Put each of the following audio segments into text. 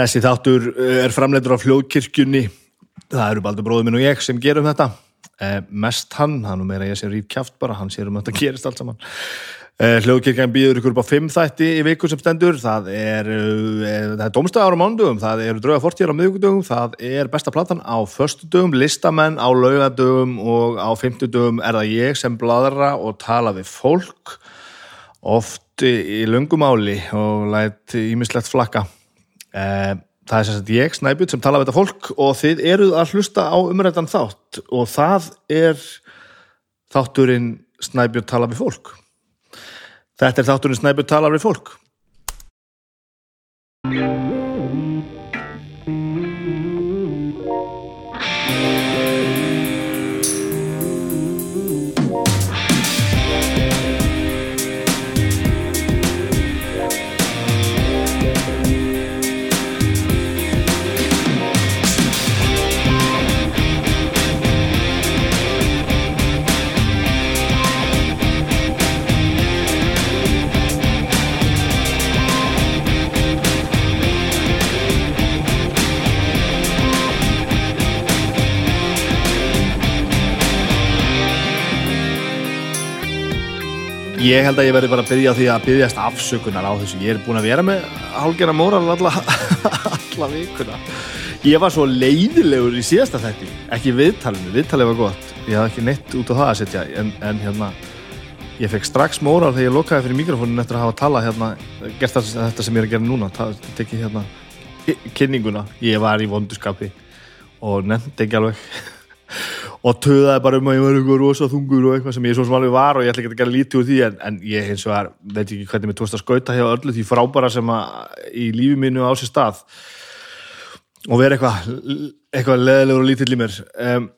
Þessi þáttur eh, er framleitur á fljóðkirkjunni. Það eru Baldur bróður minn og ég sem gerum þetta. Eh, mest hann, hann og meira ég sem rýf kjáft bara, hann sér um að þetta gerist allt saman. Eh, Hljóðkirkjan býður ykkur upp á fimm þætti í viku sem stendur. Það er, eh, það er domstæðar á mándugum, það eru drauga fortíðar á miðugudugum, það er besta platan á föstudugum, listamenn á laugadugum og á fimmtudugum er það ég sem bladra og tala við fólk oft í lungumáli og læt ímislegt flakka. Eh, Það er sem sagt ég, Snæbjörn, sem tala við þetta fólk og þið eruð að hlusta á umrættan þátt og það er þátturinn Snæbjörn tala við fólk. Þetta er þátturinn Snæbjörn tala við fólk. Ég held að ég verði bara að byrja því að byrjast afsökunar á þessu. Ég er búin að vera með hálgjörna móral alla, alla vikuna. Ég var svo leiðilegur í síðasta þætti, ekki viðtalinu, viðtalið var gott. Ég hafði ekki neitt út á það að setja, en, en hérna, ég fekk strax móral þegar ég lokaði fyrir mikrofónin eftir að hafa talað hérna, gert þetta sem ég er að gera núna, það tekið hérna kynninguna. Ég var í vondurskapi og nefndi ekki alveg og töðaði bara um að ég var eitthvað rosa þungur og eitthvað sem ég svo sem alveg var og ég ætla ekki að gera lítið úr því en, en ég hins vegar veit ekki hvernig mér tókst að skauta hjá öllu því frábæra sem að í lífi mínu á sér stað og vera eitthvað eitthvað leðilegur og lítill í mér. Um,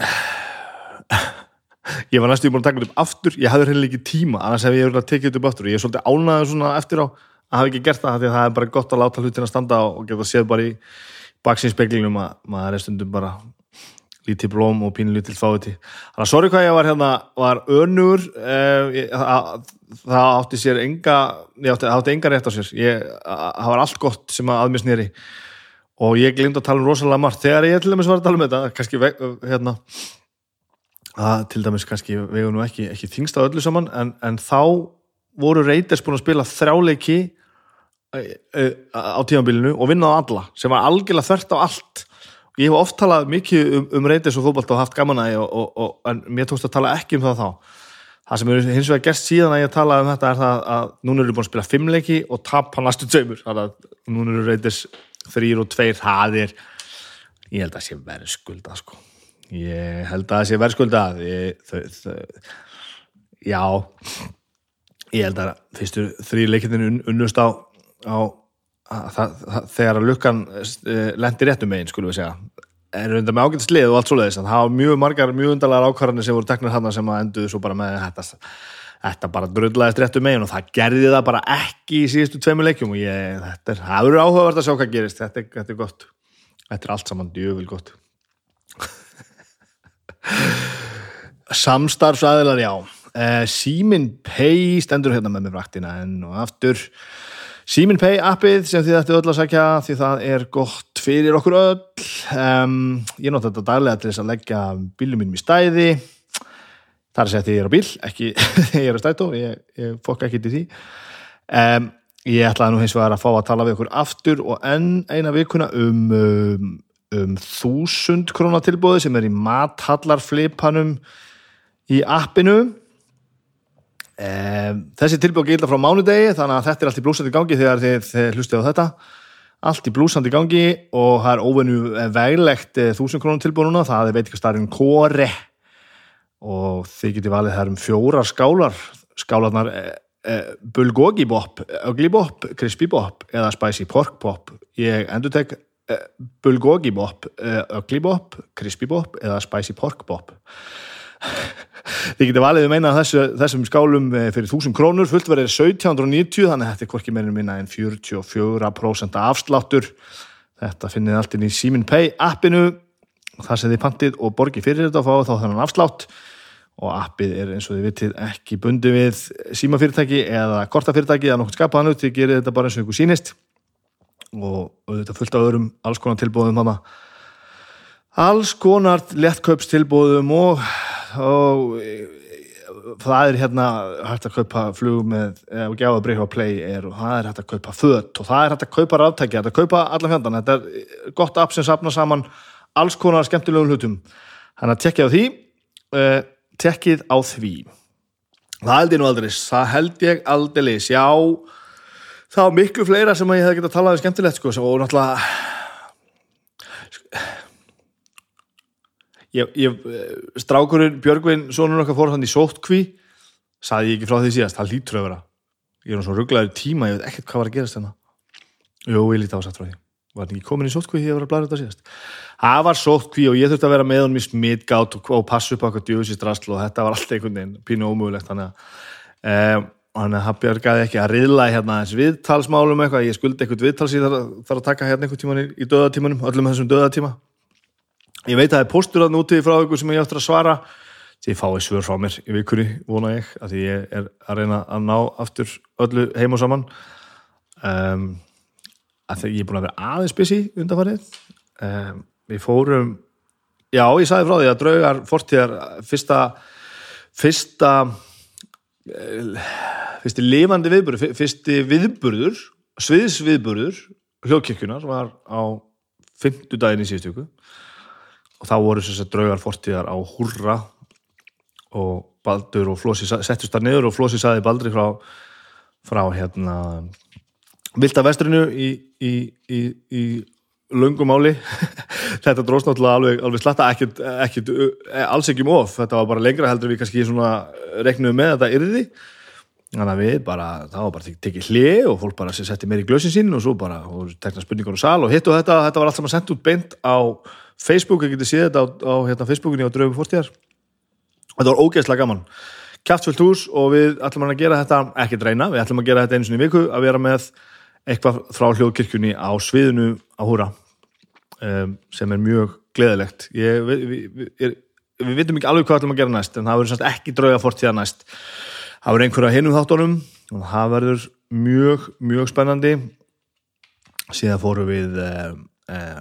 ég var næstu búin að taka þetta upp aftur. Ég hafði henni ekki tíma, annars hef ég verið að tekið þetta upp aftur. Ég er svolítið ánæður svona eftir á að hafa ekki gert það, það er bara gott að láta hlutin að standa og geta séð bara í baksinspeglinum að maður er stundum bara lítið blóm og pínu lítill fáti þannig að sorry hvað ég var hérna var önur eh, það átti sér enga ég átti, átti enga rétt á sér. Ég, það var allt gott sem að mér snýri og ég glimta að tala um rosalega margt. Þegar ég til dæmis var að tala um þetta kannski hérna að til dæmis kannski vegu nú ekki, ekki þingst á öllu saman en, en þá voru reyters búin að spila þráleiki á tímanbílinu og vinna á alla sem var algjörlega þvert á allt ég hef oft talað mikið um, um reytis og fókbalt og haft gaman að ég en mér tókst að tala ekki um það þá. Það sem er hins vegar gert síðan að ég tala um þetta er það að núna eru búin að spila fimmleiki og tapa næstu tveimur. Núna eru reytis þrýr og tveir það er, ég held að sé verðskulda sko. ég held að sé verðskulda. Ég, þau, þau, já ég held að fyrstu þrý leikindin unnust á, á Það, það, þegar að lukkan uh, lendir réttum meginn, skulum við segja er undan með ágætt slið og allt svoleiðis það hafa mjög margar, mjög undarlegar ákvarðanir sem voru teknir hann sem að enduðu svo bara með þetta, þetta bara dröðlaðist réttum meginn og það gerði það bara ekki í síðustu tveimu leikjum og ég, þetta er, það verður áhugavert að sjá hvað gerist. Þetta, þetta er gott, þetta er allt saman djöful gott. Samstarfsæðilar, já. Uh, Símin Pei stendur hérna með mér fraktina enn og aftur Simin Pay appið sem þið ættu öll að segja því það er gott fyrir okkur öll. Um, ég nota þetta daglega til þess að leggja bílum mínum í stæði. Þar er sett því ég er á bíl ekki ég er á stætó, ég, ég fokk ekki til því. Um, ég ætlaði nú hins vegar að fá að tala við okkur aftur og enn eina vikuna um, um, um þúsund krónatilbóði sem er í mathallarflipanum í appinu Um, þessi tilbúið gilda frá mánudegi þannig að þetta er allt í blúsandi gangi þegar þið, hlustið á þetta. Allt í blúsandi gangi og það er óvennu veglegt þúsund krónum tilbúið núna. Það er veitikastarinn Kore. Og þið getið valið það um fjórar skálar. Skálarnar e, e, Bulgogi Bop, Ugly Bop, Crispy Bop eða Spicy Pork Bop ég endur tek e, Bulgogi Bop, Ugly Bop, Crispy Bop eða Spicy Pork Bop Þið getur valið um eina þessu, þessum skálum eh, fyrir 1000 krónur, fullverðið er 1790 þannig að þetta er hvorki meirinn minna en 44% afsláttur. Þetta finnið allt inn í Simin Pay appinu. Þar sem þið pantið og borgið fyrir þetta og fáið þá þannig afslátt. Og appið er eins og þið vitið ekki bundi við símafyrirtæki eða kortafyrirtæki eða nokkur skapaðan þið gerir þetta bara eins og ykkur sínist og, þetta fullt af öðrum alls konar tilbúðum hana alls konar lettkaupstilbúðum og, og það er hérna hægt að kaupa flug með og gjáða breyfa play er og það er hægt að kaupa þött og það er hægt að kaupa ráttækja, hægt að kaupa allan fjandan, þetta er gott app sem sapna saman alls konar skemmtilegum hlutum. Þannig að tekja á því uh, tekkið á því. Það held ég nú aldrei það held ég aldrei, já þá miklu fleira sem ég hef getið að tala um skemmtilegt sko og náttúrulega ég, ég, strákurinn Björgvin, sonur okkar fór hann í sóttkví. Saði ég ekki frá því síðast, það lítur að vera. Ég er nú svo rugglaður tíma, ég veit ekkert hvað var að gerast þarna jú, ég líti á satt frá því. Var hann ekki komin í sóttkví þegar ég var að blæra þetta síðast? Það var sóttkví og ég þurfti að vera með honum í smittgátt og, og passa upp á eitthvað djöfisist rastl og þetta var allt einhvern veginn pínu ómögulegt þannig að um, þannig að það björgaði ekki að riðla hérna eins viðtalsmálum eitthvað, ég skuldi eitthvað viðtals ég þarf, að taka hérna einhvern tíman í döðatímanum öllum þessum döðatíma ég veit að það er postur að nútið frá ykkur sem ég áttur að svara. Því ég fái svör frá mér í vikunni, vona ég að því ég er að reyna að ná aftur öllu heim og saman. Um, að því ég er búin að vera aðeins busy undanfarið. Um, við fórum já, ég sagði frá því að draugar fortíðar fyrsta fyrsta fyrsti lifandi viðburður fyrsti viðburður sviðsviðburður hljókirkjunar var á fymtudaginn í síðustjöku og þá voru þess að draugar fortíðar á hurra og Baldur og Flósi settist það niður og Flósi saði Baldri frá, frá hérna Vilda vestrinu í, í, í, í lungumáli þetta dróst náttúrulega alveg, alveg slatta ekkert, ekkert, alls ekki um of. Þetta var bara lengra heldur við kannski reknuðu með þetta yrði. Þannig að við bara, það var bara tekið hlið og fólk bara setti meir í glösin sín og svo bara, og tekna spurningar og sal og hitt og þetta, þetta var allt saman sendt út beint á Facebook, ég geti séð þetta á, á hérna, Facebookinni á Draugum fórstíðar þetta var ógeðslega gaman. Kæftfullt hús og við ætlum að gera þetta ekki reyna, við ætlum að gera þetta eins og í viku að vera með eitthvað frá hljóðkirkjunni á sviðinu á húra um, sem er mjög gleðilegt. Ég, við, við, við, við vitum ekki alveg hvað ætlum að gera næst en það verður ekki drauga fórtíða næst. Það verður einhverja hinnum þáttunum og það verður mjög, mjög spennandi. Síðan fórum við eh, eh,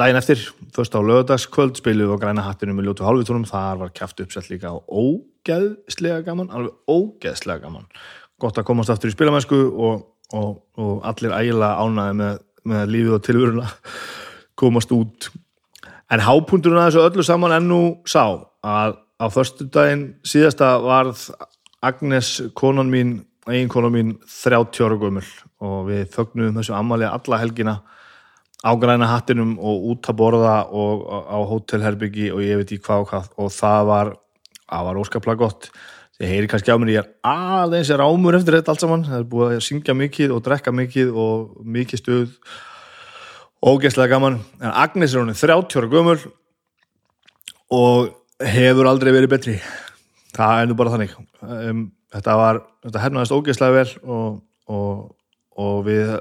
daginn eftir fyrst á lögadagskvöld spilum við á græna hattinu með ljótu hálfitúrum þar var kæft uppsett líka og ógeðslega gaman alveg ógeðslega gaman. Gott að komast aftur í spilamennsku og, og, og allir ægilega ánaði með, með lífið og tilvöruna komast út. En hápunturinn að þessu öllu saman ennú sá að á förstu daginn síðasta varð Agnes konan mín eigin konan mín 30 ára gömul. Og við fögnum þessu ammalið alla helgina á græna hattinum og út að borða og á hótelherbyggi og ég veit í hvað og hvað. Og það var, var óskaplega gott. Þið heyri kannski á mér, ég er aðeins er ámur eftir þetta allt saman, það er búið að syngja mikið og drekka mikið og mikið stuð. Ógeðslega gaman. En Agnes er honum 30 ára gömul og hefur aldrei verið betri. Það er nú bara þannig. Um, þetta var, þetta hernaðist ógeðslega vel og, og, og við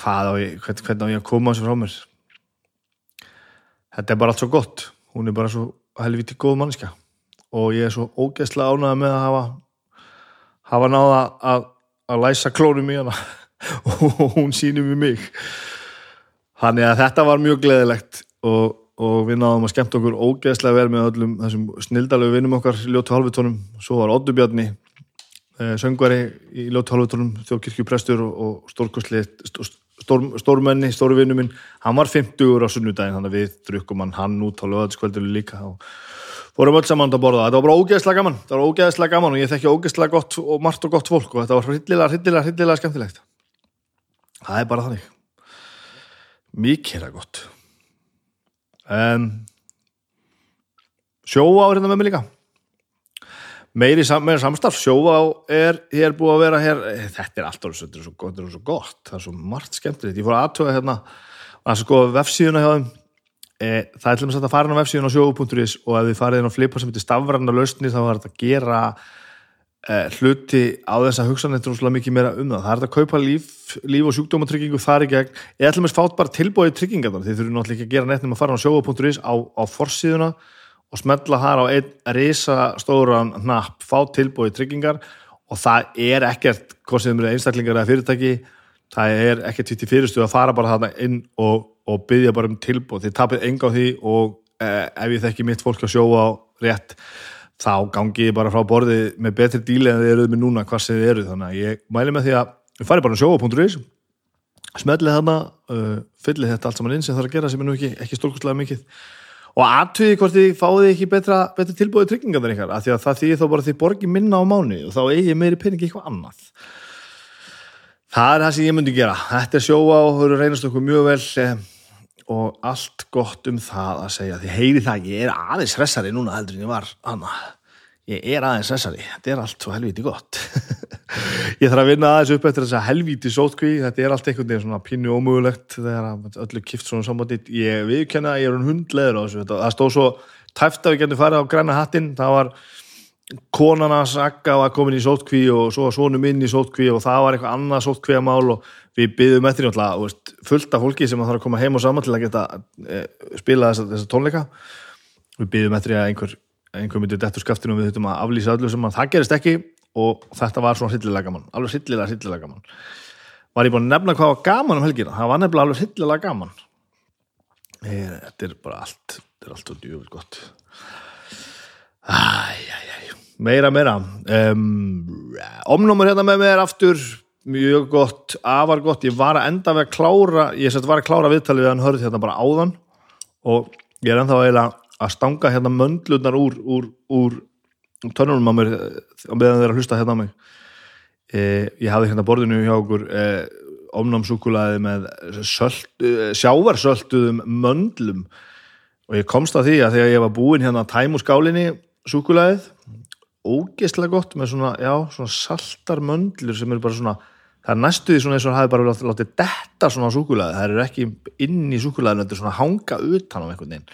hvað á ég, hvern, hvernig á ég að koma þessu frá mér? Þetta er bara allt svo gott. Hún er bara svo helviti góð mannska og ég er svo ógeðslega ánægða með að hafa hafa náða að, að læsa klónum í hana. Og hún sínum í mig. Þannig að þetta var mjög gleðilegt. Og og við náðum að skemmt okkur ógeðslega vel með öllum þessum snildalegu vinnum okkar ljótu halvutónum, svo var Oddubjarni eh, söngvari í ljótu halvutónum þjókirkjuprestur og, og stórkosli stór, stórmenni, stóru vinnu minn hann var 50 á sunnudagin þannig að við drukkum hann hann út á löðatskvöldinu líka og fórum öll saman að borða. Þetta var bara ógeðslega gaman, þetta var ógeðslega gaman og ég þekki ógeðslega gott og margt og gott fólk og þetta var hryllilega, hryllilega, hryllilega skemmtilegt. Það er bara þannig. Mikið er gott. Um, sjóa á hérna með mig líka meiri sam, samstarf. Sjóa á er hér búið að vera hér þetta er alltaf þetta er svo gott, þetta er svo gott. Það er svo margt skemmtilegt, ég fór aðtöða hérna að sko vefsíðuna hjá þeim e, það er til að fara inn á vefsíðuna á sjóu.is og ef þið farið inn á flipa sem heitir stafvarnar lausni þá er þetta að gera Eh, hluti á þess að hugsa þetta er mikið meira um það. Það er að kaupa líf, líf og sjúkdómatryggingu þar í gegn. Eða ætlum við fát bara tilbúið tryggingar þar þið þurfum náttúrulega ekki að gera neitt og smetla þar á einn risastóran hnapp, fá tilbúið tryggingar og það er ekkert hvort sem eru einstaklingar eða fyrirtæki það er ekki tvitt í fyrirstu að fara bara þarna inn og, og byggja bara um tilbúð þið tapir enga á því og eh, ef ég þekki mitt fólk að sjóa á rétt þá gangi ég bara frá borði með betri díli en þið eruð með núna hvað sem þið eruð. Þannig að ég mæli með því að við farið bara um sjóa.is smellið þarna uh, fyllið þetta allt saman inn sem þarf að gera sem er nú ekki, ekki stórkustlega mikið og aðtöði hvort þið fáið ekki betra, betra tilbúið tryggingar þar ykkar af því að það þýðir þá bara þið borgi minna á mánu og þá eigi meiri peningi eitthvað annað. Það er það sem ég myndi gera. Þetta er sjóa og eru reynast okkur mjög vel eh, og allt gott um það að segja. Því heyri það, ég er aðeins hressari núna heldur en ég var annað ég er aðeins hressari, þetta er allt svo helviti gott. Ég þarf að vinna aðeins upp eftir þess að helvíti sótkví. Þetta er allt einhvern veginn svona pínu ómögulegt þegar öllu kipt svona samvætit ég viðkenna ég er hún hundleður á þessu. Það stóð svo tæft að við getum farið á græna hattin það var konana sagga var komin í sótkví og svo svonum inn í sótkví og það var eitthvað annað sótkvíamál og við byggðum eftir náttúrulega fullt af fólki sem þarf að koma heim og saman til að geta e, spila þessa, þessa tónleika. Við byggðum eftir að einhver, einhver myndi dettur skaftinu og við þurftum að aflýsa öllu sem að það gerist ekki og þetta var svona hryllilega gaman alveg hryllilega, hryllilega gaman var ég búin að nefna hvað var gaman um helgina? Það var nefnilega alveg hryllilega gaman. Ég, þetta er bara allt þetta er allt og djúvel gott. Æjæjæj meira, meira. Um, omnumur hérna með mér aftur. Mjög gott, afar gott. Ég var að enda við að klára ég sett var að klára viðtalið við hann hörð hérna bara áðan og ég er ennþá eiginlega að stanga hérna möndlunar úr, úr, úr törnunum á mér á meðan þeir að hlusta hérna á mig. E, ég hafði hérna borðinu hjá okkur e, omnámsúkulaði með sölt, e, sjávarsölduðum möndlum. Og ég komst að því að þegar ég var búinn hérna að tæmu skálinni súkulaðið ógeðslega gott með svona, já, svona saltar möndlur sem eru bara svona það er næstuði svona eins og það hefur bara látið detta svona súkulaði, það eru ekki inn í súkulaðinu, þetta er svona hanga utan á einhvern veginn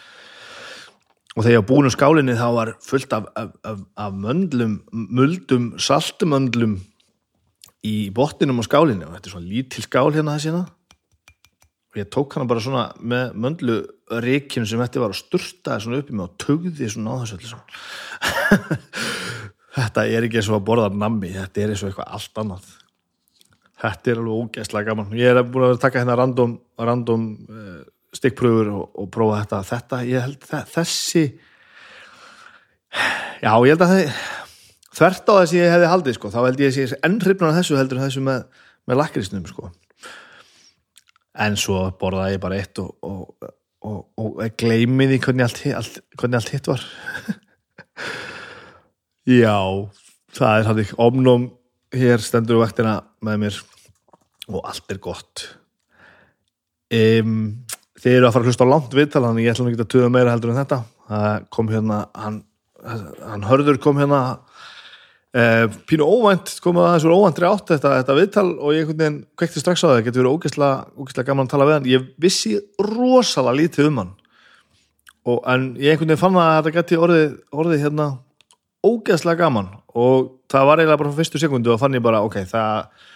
og þegar ég var búin um skálinni þá var fullt af, af, af, af möndlum, muldum, saltumöndlum í botninum á skálinni. Og þetta er svona lítil skál hérna þessi hérna og ég tók hana bara svona með möndlu reikinu sem þetta var að sturta svona upp í mig og tögði svona á þessu öllu þetta er ekki eins og að borða nammi, þetta er eins og eitthvað allt annað. Þetta er alveg ógeðslega gaman. Ég er búin að taka hérna random, random uh, stikkpröfur og, og prófa þetta. Þetta, ég held að þessi já, ég held að það þvert á þess að ég hefði haldið sko, þá held ég að ég er enn hrifnar þessu heldur þessu með, með lakrisnum sko. En svo borðaði ég bara eitt og, og, og, gleimiði hvernig allt, allt, hvernig allt hitt var. Já það er hann ekki omnum hér stendur vektina með mér og allt er gott. Um þið eru að fara að hlusta á langt viðtal þannig ég ætla ekki að tuða meira heldur en þetta. Það kom hérna hann, hann hörður kom hérna eh, pínu óvænt, kom að þessu óvæntri átt þetta, þetta viðtal og ég kvekti strax á það, getur verið ógeðslega gaman að tala við hann, ég vissi rosalega lítið um hann. Og, en ég einhvern veginn fann að þetta geti orðið, orðið hérna ógeðslega gaman. Og það var eiginlega bara frá fyrstu sekundu og fann ég bara ok, það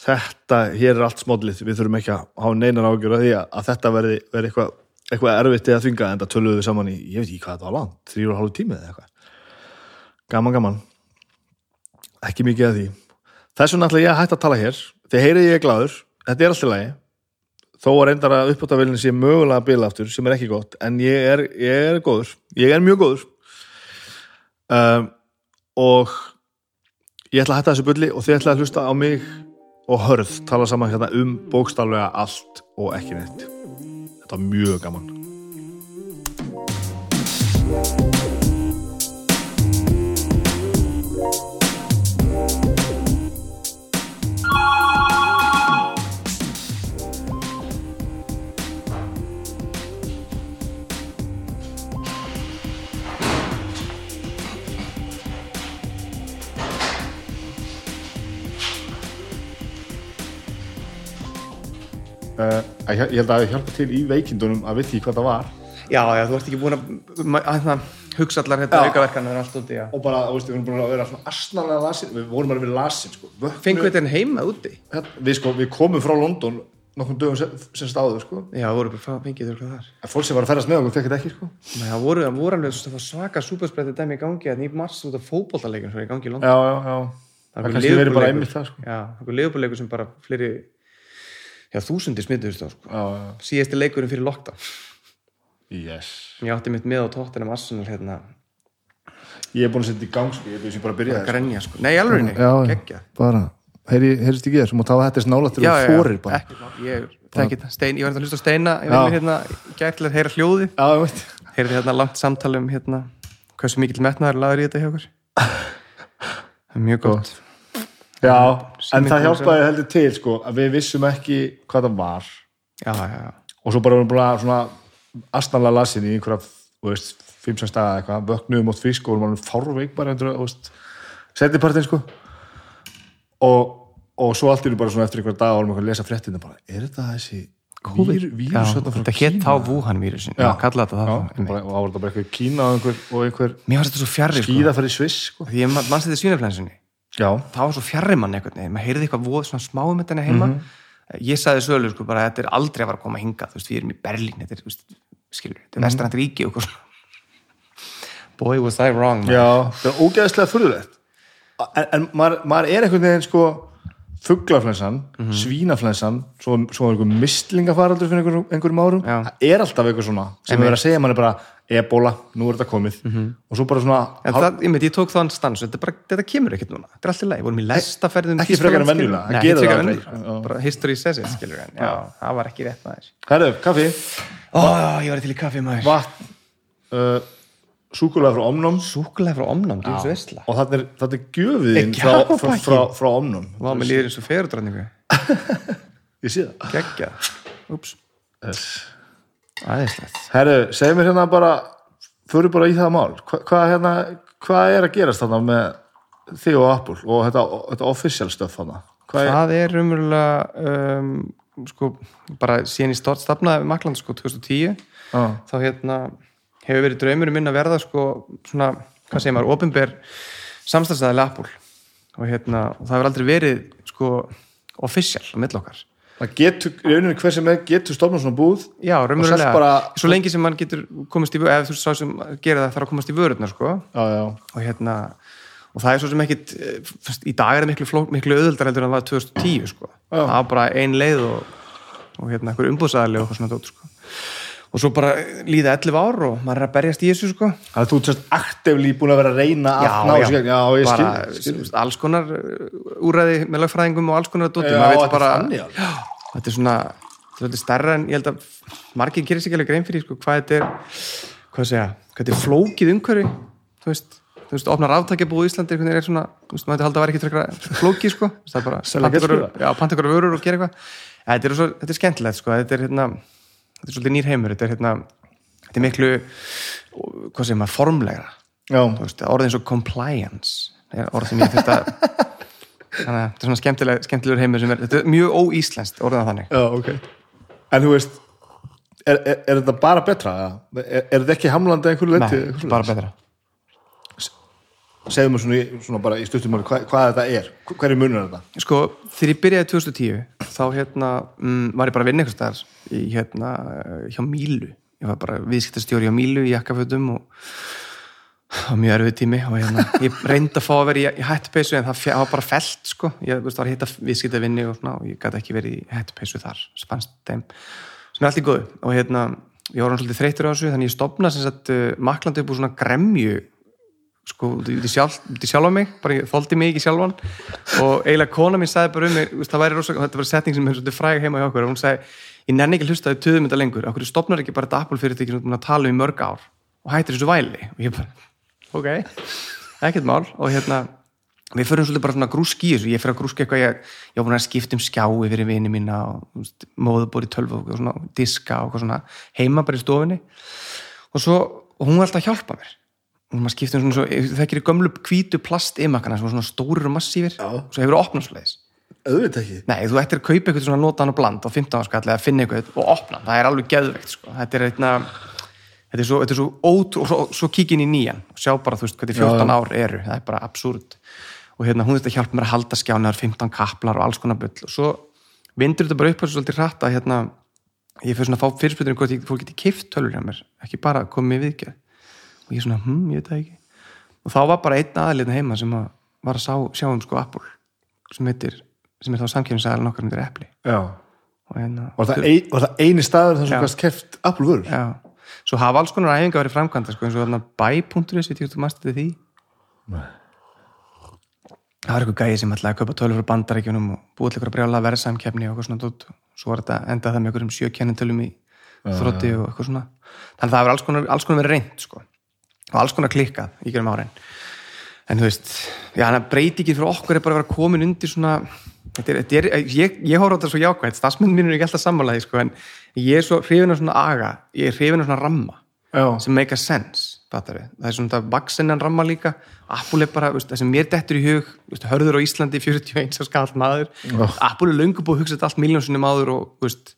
þetta, hér er allt smódlið við þurfum ekki að hafa neinar ágjör að því að þetta verði, verði eitthvað, eitthvað erfitt eða þvinga en það töluðu við saman í, ég veit ekki hvað þetta var langt, þrjúra hálfu tími eða eitthvað. Gaman gaman. Ekki mikið að því. Þess vegna ætla ég að hætta að tala hér þegar heyrið ég gladur, þetta er alltaf lægi þó að reyndar að uppáttavillin sé mögulega bila aftur sem er ekki gott en ég er, ég er góður, ég er mjög góður. Um, og ég ætla að hætta þessu bulli og þið ætla að hlusta á mig og hörð tala saman hérna um bókstaflega allt og ekki neitt. Þetta var mjög gaman Uh, ég held að það hjálpa til í veikindunum að viti hvað það var Já, já, þú ert ekki búin að, að, að hugsa allar þetta aukaverkan allt úti, og bara, þú veist, við vorum búin að vera svona asnalega lasin, við vorum bara við lasin sko. Fengum við þetta heima úti? Við, sko, við komum frá London nokkrum dögum sem, sem stáðu sko. Já, það voru bara fengið þurr hvað þar en Fólk sem var að ferast með okkur fekk þetta ekki sko. Nei, það voru, það voru alveg svaka superspretti dæmi í gangi að nýjum mars út af fókbóltaleikum sem er í gangi í London Já, já, já Það er kannski verið bara einmitt það sko. Já, það er leifbúleikur sem bara fleiri já, þúsundir smituðust þá sko. já, já. síðasti leikurinn fyrir lockdown. Yes. Ég átti mitt með á tóttinum Arsenal hérna. Ég er búin að setja í gang sko, ég er bara að byrja að grenja sko, nei, alveg geggja bara, heyri, heyrist ekki þér, sem að tafa þetta er snála til já, að já, fórir bara. Ekki, ég, þetta, stein, ég var að hlusta á steina. Ég mér hérna, til að heyra hljóði já, ég veit. Heyrði hérna langt samtali um hérna hversu mikill metnaður laður í þetta hjá okkur það er mjög gott já, en það hjálpaði heldur til sko, að við vissum ekki hvað það var. Já, já, já, og svo bara vorum búin að svona astanlega lasin í einhverja, þú veist 5-6 daga eitthvað, vöknuðum átt fisk og vorum alveg fárveik bara endur, þú veist setjapartin sko. Og, og svo allt einu bara svona eftir einhverja daga vorum við að lesa fréttina bara, er þetta þessi vír, vírus þarna frá þetta hétt Kína? þá Wuhan vírusin, já, kalla þetta það bara, og þetta bara eitthvað Kína og einhver, og einhver mér fannst þetta svo fjarrri sko, já, það var svo fjarrri mann einhvern veginn, maður heyrði eitthvað voð svona smá um þetta heima. Ég sagði sölu sko bara þetta er aldrei að fara að koma hingað, þú veist, við erum í Berlín þetta er, þú veist, skilur, þetta er vestrænt ríki og eitthvað svona. Boy was I wrong man. já, það er ógeðslega furðulegt. En, en maður, maður er einhvern veginn sko fuglaflensan, Mhm. svínaflensan svo, svo einhver mistlingafaraldur fyrir einhver, einhverjum árum, Já. það er alltaf eitthvað svona sem er verið að segja manni bara ebola, nú er þetta komið. Og svo bara svona. En það, ég, meit, ég tók þann stans, þetta, bara, þetta kemur ekkert núna þetta er allt í lagi, vorum í lestaferðum Ekki frekar en venjulega, það ekki það aldrei. bara history says it skilur en, já, það var ekki rétt maður. Herru, kaffi, Ó, ég var til í kaffi maður. Vatn uh, súkulega frá omnum Súkulega frá omnám, þú veist veistla og þetta er, þetta er gjöfiðin Er frá, frá, frá, frá omnum Vá, mér líður eins og fegurdranningu ég sé það. Gekkja, úps, yes. aðeinslegt herru, segð mér hérna bara fyrir bara í það mál. Hva, hvað, hérna, hvað er að gerast þarna með þig og Apple og þetta, þetta official stuff þarna? Hvað er, Það er umverulega um, sko, bara síðan í stort stafnaði við Makland sko 2010 á, þá hérna hefur verið draumur minn að verða sko svona, hvað segir maður, opinber samstæðsæðilega Apple. Og hérna, og það hefur aldrei verið sko official á mill okkar. Það getur, í rauninni hver sem er getur stofnum svona búð Já, raunverulega, bara- svo lengi sem mann getur komist í vörð, eða þú sá sem gerir það þarf að komast í vörðuna sko. Já, já, og hérna, og það er svo sem ekkit í dag er það miklu, miklu öðuldar heldur en það var 2010 sko. Já. það var bara ein leið og, og hérna, einhver umbúðsæðali og eitthvað svona dót sko og svo bara líða 11 ár og maður er að berjast í þessu sko. Það er þú sérst aktivlí búin að vera að reyna að ná þessu gegn. já, ég bara skil, skil. alls konar uh, úræði með lögfræðingum og alls konar dóti. Já, maður veit þetta bara, þetta er svona þetta er stærra en ég held að margir gerir sig alveg grein fyrir sko, hvað þetta er hvað segja, hvað þetta er flókið umhverfi. Þú veist, þú veist, opnar aftakjabúð í Íslandi veginn er svona, þú veist, maður hætti halda að vera ekki frekar flókið sko, það er bara panta ykkur- já, vörur og gera eitthvað. Þetta er, þetta er skemmtilegt sko, þetta er hérna þetta er svolítið nýr heimur, þetta er hérna þetta er miklu, hvað segir maður, formlegra. Orðið eins og compliance er orð sem ég þurft að þannig að þetta er svona skemmtileg, skemmtilegur heimur er, þetta er mjög óíslenskt orðið að þannig. Já, ok. En þú veist er, er, þetta bara betra? Er, er þetta ekki hamlandi að einhverju leiti Nei, bara betra. Segðu mér svona, svona bara í stuttum máli hvað, hvað þetta er, hverju munur er þetta? Sko, þegar ég byrjaði 2010 þá hérna, mm, var ég bara að vinna einhvers í hérna, hjá Mílu. Ég var bara viðskiptastjóri hjá Mílu í jakkafötum og það var mjög erfið tími. Og hérna, ég reyndi að fá að vera í, í hættupeysu en það var bara felt sko, ég veist, var að hitta viðskiptavinni og svona og ég gæti ekki verið í hættupeysu þar spannst þeim, sem er allt í góðu. Og hérna, ég var svolítið þreytur á þessu þannig ég stopna sem sagt uh, maklandi upp úr svona gremju sko, í sjálf, út í sjálfa mig bara þóldi mig ekki sjálfan. Og eiginlega kona mín sagði bara um mig, það væri rosa, þetta var setning sem er svolítið fræg heima hjá okkur og hún sagði, ég nenni ekki að hlusta þau töðum þetta lengur, okkur stopnar ekki bara þetta Apple fyrirtæki sem þú búin að tala um í mörg ár og hættir þessu væli? Og ég bara, ok ekkert mál. Og hérna við förum svolítið bara svona grúski í þessu. Ég fyrir að grúski eitthvað, ég, ég var búin að skipta um skjái fyrir vini mína og í tölvu og svona diska og svona heima bara í stofinni og svo, og hún var alltaf að hjálpa mér. Og maður skipta um svona svo, það ekki gömlu hvítu plastimakana sem var svona stórir og massífir og svo hefur það svoleiðis auðvitað ekki. Nei, þú ættir að kaupa eitthvað svona notan og bland á 15 skall eða finna eitthvað og opna, það er alveg geðveikt sko. þetta er eitna þetta er svo, þetta er svo ótrú, og svo, svo kíkin í nýjan og sjá bara, þú veist, hvað því 14 ár eru. Það er bara absúrt og hérna, hún þetta hjálpa mér að halda skjánar, 15 kaplar og alls konar bull. Og svo vindur þetta bara upp þessu svolítið hratt að hérna, ég fyrir svona að fá fyrirspytunum hvort ég fólk geti kift tölur hjá mér, ekki bara komið viðgerð. Og ég svona, hm, ég veit það ekki. Og þá var bara einn aðliðna heima sem að var að sá, sjá um sko Apple sem heitir, sem er þá samkjöfnisæðan okkar myndir epli hérna Var það, ein, var það eini staður þar sem gast keft Apple vörur? Já, svo hafa alls konar æfinga verið framkvæmda sko, eins og þarna tíu þú mæstu til því. Það var eitthvað gæði sem ætlaði að kaupa tölur frá bandaríkjunum og búið til eitthvað brjála verðsamkeppni og eitthvað svona dót. svo var þetta endað það með einhverjum sjökennintölum í þrótti og eitthvað svona. Þannig að það hefur alls konar, alls konar verið reynd sko. og alls konar klikkað í gerum árin. En þú veist, já, breyti ekki fyrir okkur er bara að vera komin undir svona þetta er, þetta er, ég, ég horf á þetta svo jákvæmt stafsmynd mín er ekki alltaf sammálaði sko, en ég er svo hrifin af svona aga ég er hrifin af svona ramma Já. sem make a sense fattari. það er svona vaksinnan ramma líka Apple er bara, það sem mér dettur í hug veist, hörður á Íslandi 41 á skall maður. Apple er löngu búið að hugsa þetta allt miljónsunum áður og veist,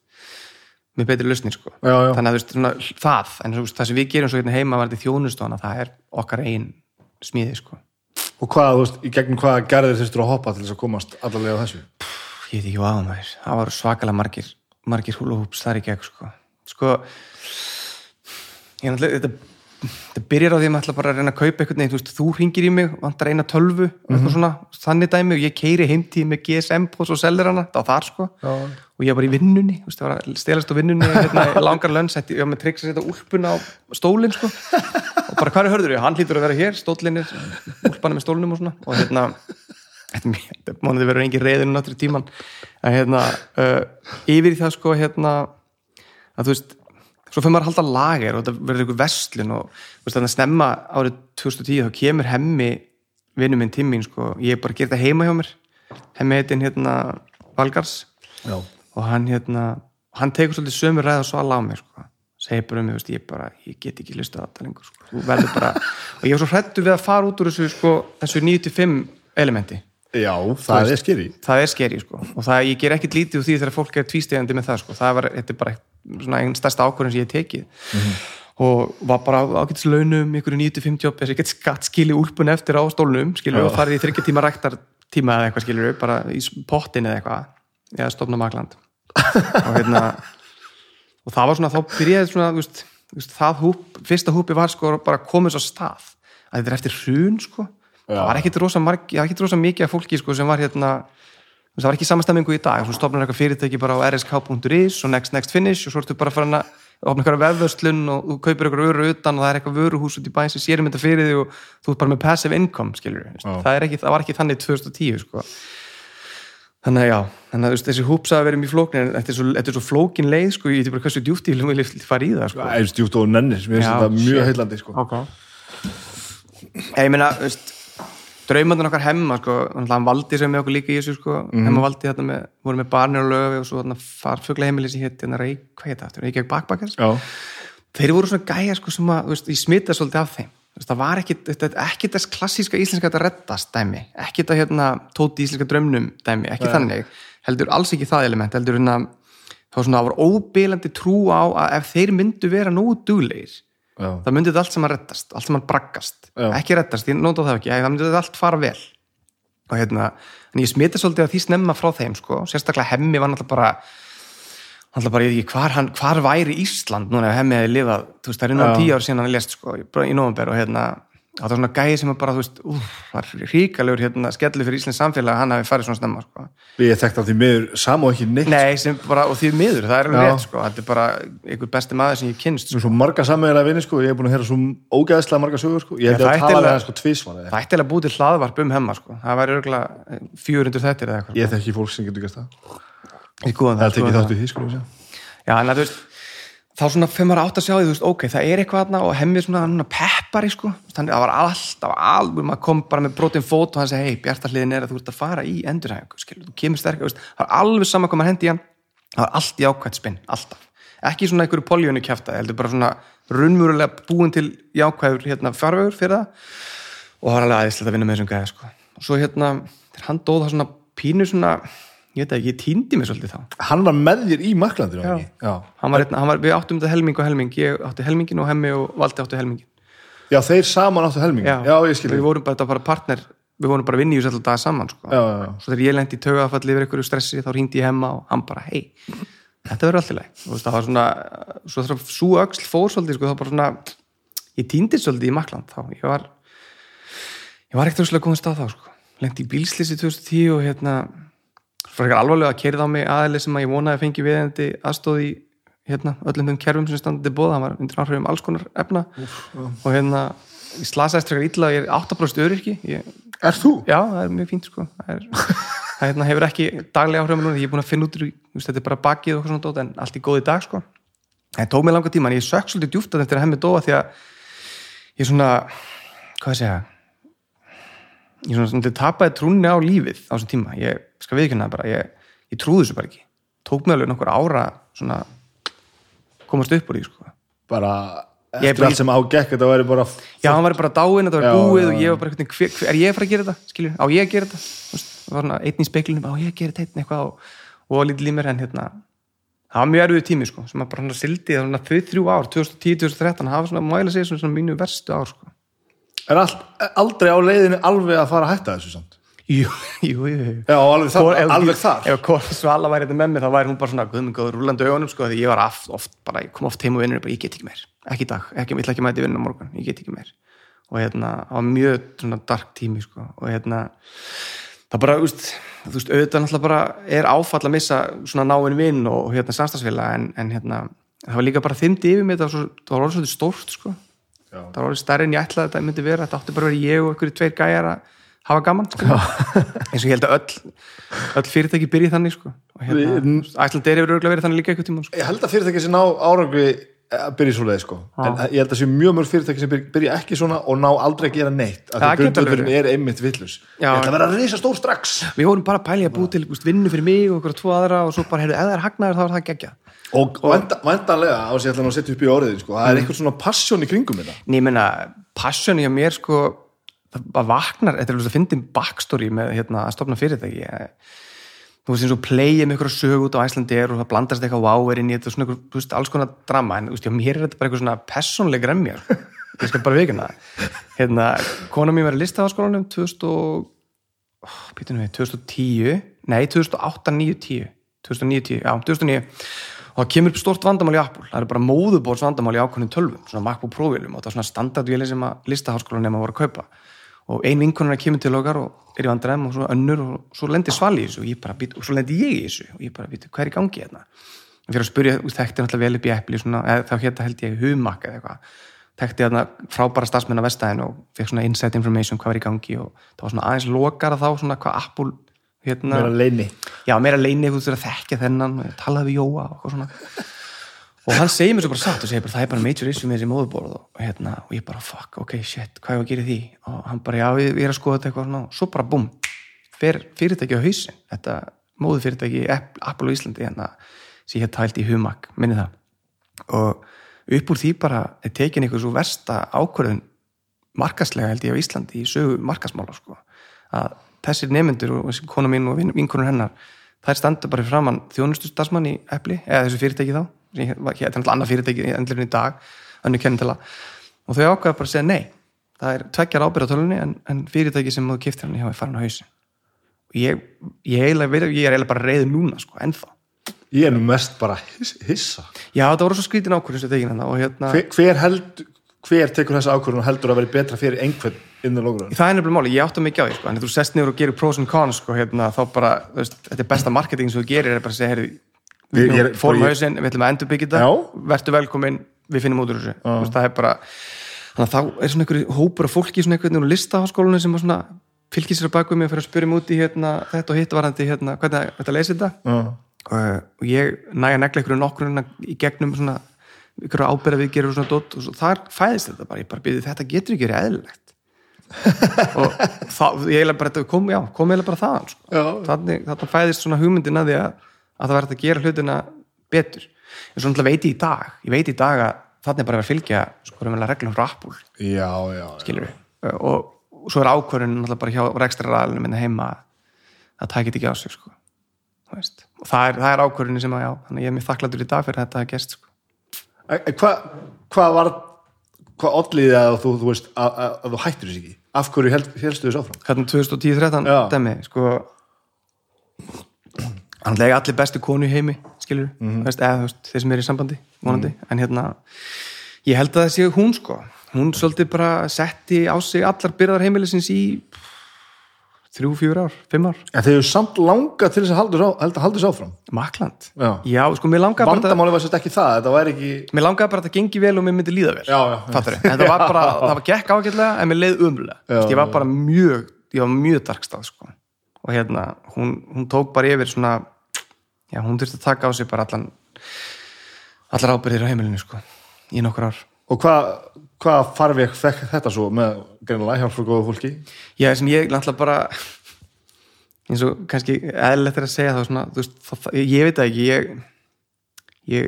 með betri lausnir sko. Já, já. þannig að veist, svona, það en veist, það sem við gerum svo hérna heima var þetta þjónustofana það er okkar ein smíði sko. Og hvað, þú veist, í gegnum hvað gerðir þurftur að hoppa til þess að komast allarlega á þessu? ég veit ekki hvað á maður það var svakalega margir margir húluhúps þar í gegn sko, sko ég er náttúrulega þetta, þetta byrjar á því að maður ætla bara að reyna að kaupa eitthvað neitt, þú veist, þú ringir í mig vantar eina tölvu, eitthvað svona þannig dæmi og ég keiri heimtíð með GSM pós og selur hana, það var þar sko Já. Og ég var bara í vinnunni, þú veist, það var að stelast á vinnunni hérna, langar lönn, setti, ég var með tryggs að setja úlpuna á stólinn sko. Og bara er hörður? Ég, hann hlýtur að vera hér, stóllinn er úlpana með stólnum og svona. Og hérna þetta mánuði verður engin reyðinu náttúrulega tíman en hérna uh, yfir í það sko hérna að þú veist, svo fyrir maður að halda lager og þetta verður eitthvað vestlun og þú veist, þannig að snemma árið 2010 þá kemur hemmi vinnu minn til mín sko, ég bara að gera þetta heima hjá mér. Hemmi heitin hérna Valgars Já. Og hann hérna hann tekur svolítið sömu ræða svo alveg á mig sko. segir bara um mig, veist, ég bara ég get ekki listað þetta lengur sko. Bara, og ég var svo hrættu við að fara út úr þessu, sko, þessu 95 elementi. Já, það er skeri. það er skeri sko. Og það, ég ger ekkit lítið úr því þegar fólk er tvístegandi með það sko, það var, þetta er bara einn stærsta ákvörðin sem ég hef tekið. Og var bara ágætis launum ykkur 9-5 jobb, þess að ég get skatt skilið úlpun eftir á stólnum, og farið í þryggja tíma ræktar tíma eða eitthvað skilur, bara í pottin eða eitthvað eða stofna makland og hérna og það var svona, þá byrjaði svona veist, veist, það húp, fyrsta húpi var sko bara komið svo stað. Að þetta er eftir hrun sko. Já. það var ekkit rosa, marg, það var ekkit rosa mikið af fólki sko sem var hérna það var ekki samastemmingu í dag, þú stofnar eitthvað fyrirtæki bara á rsk.is og next next finish og svo ertu bara farin að opna eitthvað vefvöslun og þú kaupir eitthvað vöru utan og það er eitthvað vöruhús út í bæn sem sérum þetta fyrir því og þú ert bara með passive income skilur Já. það, er ekki, það var ekki þannig 2010 sko þannig að já, þannig að þessi húpsa að vera mjög flókin en þetta er svo, svo flókin leið sko, ég veit bara hversu djúpt ég vil fara í það sko. Er stjúpt og nennir, mér finnst þetta mjög heillandi, sko. okay. ég meina, draumandun okkar hemma sko, hann valdi sem með okkur líka í þessu sko, hemma valdi þetta með, voru með barnir og löfi og svo þarna farfugla heimili sem hétt hérna hvað heit það aftur, Reykjavík Backpackers Já. þeir voru svona gæja sko sem að, veist, ég smita svolítið af þeim það var ekki, þetta er ekki þess klassíska íslenska þetta reddast dæmi, ekki þetta hérna tóti íslenska draumnum dæmi, ekki þannig. Heldur alls ekki það element, heldur hérna þá var svona, það var óbílandi trú á að ef þeir myndu vera nógu duglegir Já. það myndi þetta allt saman reddast, allt saman braggast. Já. ekki reddast, ég nota það ekki, það myndi þetta allt fara vel. Og hérna, en ég smita svolítið að því snemma frá þeim sko, sérstaklega hemmi var náttúrulega bara náttúrulega bara, ég veit ekki, hvar, hann, hvar væri Ísland núna ef hemmi hefði lifað, þú veist, það er innan tíu ár síðan hann lést sko, í- nóvember og hérna það var svona gæði sem bara, þú veist, úf, var ríkalegur hérna, skellu fyrir Íslands samfélag hann hafi farið svona snemma, sko. Ég þekkt af því miður sama og ekki neitt. Nei, sem bara, og því miður, það er alveg rétt, sko, þetta er bara einhver besti maður sem ég kynst, Svo, svo marga sammeðilega vinni, sko. Ég hef búin að heyra svo ógæðslega marga það tala ætti við að- hann, tvísvar eða. Það ætti eiginlega að búið til hlaðvarp hemma það væri örgulega 400 þettir eða eitthvað Ég þekki fólk sem getur gert það. Ég góðan Það er það, tekið skoðan þátt í því, sko. Já, en að þú veist þá svona fyrir maður átt að sjá því, veist, ok, það er eitthvað þarna og hemmið svona, svona peppari sko. þannig að það var alltaf alveg maður kom bara með brotin fót og hann segi, hei, bjartarliðin er að þú ert að fara í endurhæfingu, skilur, þú kemur sterkar, þú veist, það var alveg sama hvað maður hendi í hann það var allt í ákvæmt spinn, alltaf ekki svona einhverju poljónu kjafta, heldur bara svona raunmúrulega búin til jákvæður hérna farvegur fyrir það og það var alveg aðeinslega að vinna með þessum gæða sko. og svo hérna, þegar hann dóð það svona pínu svona, ég veit ekki, ég týndi mig svolítið þá Hann var með þér í ekki? Já. hann var, einn- hann var, við áttum þetta helming og helming ég átti helmingin og hemmi og valdi átti helmingin Já, þeir saman áttu helming. Já, ég skil við vorum bara, bara partner við vorum bara að vinna í þessu alltaf dag saman sko. Já, já, já. svo þegar ég lendi í taugafalli yfir einhverju stressi þá hringdi ég hemma og hann bara hei, þetta verður alltaf leið og það var svona, svo þegar svo öxl fór svolítið, sko, þá bara svona ég týndi svolítið í Makland þá ég var ég var frekar alvarlega að kerið á mig aðeili sem að ég vonaði að fengi viðendi aðstóð í hérna, öllum þeim kerfum sem standið bóða, hann var undir áhrifum alls konar efna. Og hérna ég slasaðist frekar illa og ég er 8% öryrki. Ég, Er þú? já, það er mjög fínt sko. Það, er, það hérna, hefur ekki daglega áhrifum núna, ég er búin að finna út úr, þetta er bara bakið og svona dót, en allt í góði dag sko. Það tók mig langa tíma, en ég sökk svolítið djúft að þetta er hemmi dóa því að ég svona, hvað ég segja ég svona, svona tapaði trúnni á lífið á þessum tíma, ég skal viðkynna það bara ég, ég trúði þessu bara ekki. Tók mig alveg nokkur ára svona komast upp úr því sko. Bara eftir bara- allt sem ágekk þetta væri bara já, hann var bara dáinn, þetta var Já, búið og ég var bara hver, hver, er ég að fara að gera þetta skilur, á ég að gera þetta? Það var svona einn í speiklinum, á ég að gera þetta eitthvað og, og lítið límur en hérna það var mjög erfiðu tími sko, sem að bara sildi þau þrjú ár, 2010-2013 hafa svona mæla sig svona, svona mínu verstu ár sko. Er allt, aldrei á leiðinu alveg að fara að hætta þessu samt? Jú, jú, jú. Já, alveg, þar, ef- alveg þar. ef Kora Svala væri þetta með mér þá væri hún bara svona guðmund góður rúlandi augunum sko því ég var oft, oft bara, ég kom oft heim og vinnur bara ég get ekki meir, ekki í dag, ekki, ég ætla ekki að mæti vinna morgun, ég get ekki meir. Og hérna, það var mjög svona dark tími sko. Og hérna það bara, veist, þú veist, auðvitað náttúrulega bara er áfall að missa svona náinn vinn og hérna samstagsfélag en, en hérna, það var líka bara þymdi yfir mig það var, svo, það var orðið stórt sko. Já. það var orðið stærri en ég ætlaði að þetta myndi vera. Þetta átti bara að vera ég og einhverju tveir gæjar að hafa gaman sko. eins og ég held að öll öll fyrirtæki byrji þannig sko. og hérna, Æslandeir hefur örgulega verið þannig líka eitthvað tíma sko. Ég held að fyrirtæki sem ná árangri að byrja svo leið sko en ég held að sé mjög mörg fyrirtæki sem byrja, byrja ekki svona og ná aldrei að gera neitt af Það því geta grundvöldurinn er einmitt villus. Ég ætla að vera að reysa stór strax við vorum bara að pæli að búi til búst, vinnu fyrir mig og okkur tvo aðra og svo bara, heyrðu, ef það er hagnaður þá er það geggja og vænta, væntanlega á sig ætla nú að setja upp í orðið sko. það er eitthvað svona passion í kringum þetta en ég meina, passioni hjá mér sko, það vaknar þetta er alveg að fyndin backstory með hérna, að stopna fyrirtæki. Þú veist eins og playið með ykkur sög út á Æslandeir og það blandast eitthvað wow er inn í þetta og svona þú veist, alls konar drama. En þú veist, já, mér er þetta bara eitthvað svona personleg gremja sko. ég skal bara vikina það. Hérna, kona mín var í listaháskólanum 2000 og oh, býtum við, 2010 nei, 2008, 9, 10 2009, 10, já, 2009 og það kemur upp stort vandamál í Apple. Það er bara móðubórs vandamál í ákveðnum tölvum svona MacBook Pro-vélum og það er svona standardvéli sem að listaháskólan nema voru að kaupa og ein vinkonur kemur til okkar og er í vandræðum og svo önnur og svo lendir svali í þessu og, ég bara, být, og svo lendir ég í þessu og ég bara, býtu, hvað er í gangi hérna? Og fyrir að veist, þekkti náttúrulega vel upp í eða, þá hérna held ég humak eða eitthvað. Þekkti hérna frábæra starfsmenn á vestæðin og fekk svona inside information hvað var í gangi og það var svona aðeins lokara þá svona hvað Apple hérna, meira leini já, meira leini þú veist að þekkja þennan og talaði við Jóa og svona og hann segir mér svo bara satt og segir bara það er bara major issue með þessi móðuborð og, hérna, og ég bara fuck, ok, shit, hvað er að gera því? Og hann bara, já, ég, er að skoða þetta eitthvað og svo bara búm, fer fyrirtæki á hausin þetta móðu fyrirtæki Apple og Íslandi hérna sem ég hef tælt í humak, minni það. Og upp úr því bara er tekin eitthvað svo versta ákvörðun markaslega held ég á Íslandi í sögu markasmála sko, að þessir nefnendur og þessi kona mín og vin- vinkonur hennar þær standa bara framann þjónustu starfsmann í Epli, eða þessu fyrirtæki þá þetta er náttúrulega annað fyrirtæki endurinn í dag, önnu kennintala og þau ákveða bara að segja nei. Það er tveggjar ábyrða tölunni en, en fyrirtæki sem þú kiftir hann hjá er farin á hausin og ég, ég, eiginlega, ég er eiginlega bara reyður núna sko, ennþá. Ég er nú mest bara hiss- hissa. Já, það voru svo skrítin ákvörðin sem tekin hann og hérna hver, hver, held, hver tekur þessa ákvörðun og heldur að vera betra fyrir einhvern innan lógrun Það er nefnilega máli, ég átta mikið á því sko, en þú sest niður og gerir pros and cons sko, hérna, þá bara, veist, þetta er besta marketing sem þú gerir er bara að segja, heyrðu Við- við ég- fórum hausinn, við ætlum að endur byggja þetta. Já. vertu velkomin, við finnum út úr þessu. Veist, það er bara, þannig að þá er svona einhverju hópur af fólki svona einhvern veginn úr listaháskólinu sem svona fylgir sér baka mig og fyrir að spyrja mig út í hérna, þetta og hitt varandi hérna, hvernig þetta leysi þetta. Og, og ég næja negla einhverju nokkur í gegnum svona einhverju ábyrða viðgerur og svona dót og svo, þar fæðist þetta bara, ég bara byrði þetta getur ekki verið eðlilegt. Og þá, ég eiginlega bara, þetta kom, já, kom eiginlega bara þaðan sko. Þannig, þannig fæðist svona hugmyndin að því að, að það verður að gera hlutina betur en svo veit ég í dag ég veit í dag að þannig bara að vera að fylgja sko raunverulega reglum frá Apple já, já, já. skilur við og, og svo er ákvörðun náttúrulega bara hjá rekstra ræðinu minna heima að það get ekki á sig sko. Og það er, er ákvörðun sem að já, þannig ég er mér þakkláttur í dag fyrir þetta að gest sko. Hvað hva var hvað olliði að þú, þú veist að, að, að þú hættir þess ekki af hverju helstu þess áfram hérna 2010-13 Já. Dæmi sko hann lega allir bestu konu í heimi skilur, Mhm. veist, eða þeir sem er í sambandi vonandi, en hérna ég held að það sé hún sko hún svolítið bara setti á sig allar byrðar heimilisins í þrjú, fjúr ár, fimm ár En þeir eru samt langa til þess að halda að þessu áfram Makland Já. Já, sko, mér langaði bara að Vandamáli var sérst ekki það, þetta var ekki mér langaði bara að þetta gengi vel og mér myndi líða vel Já, já. Fattarðu? en það var bara, það var gekk ágætlega en mér leið umlega, Já, ég var bara mjög ég var mjög darkstað sko. og hérna, hún, hún tók bara yfir svona já, hún þurfti að taka á sig bara allan allar ábyrðir á heimilinu sko, í nokkur ár. Og hvað hva fekk þetta svo með greinilega hjálp frá góðu fólki? Já, sem ég náttúrulega bara eins og kannski eðlilegt er að segja þá svona, veist, það, það, ég veit það ekki ég ég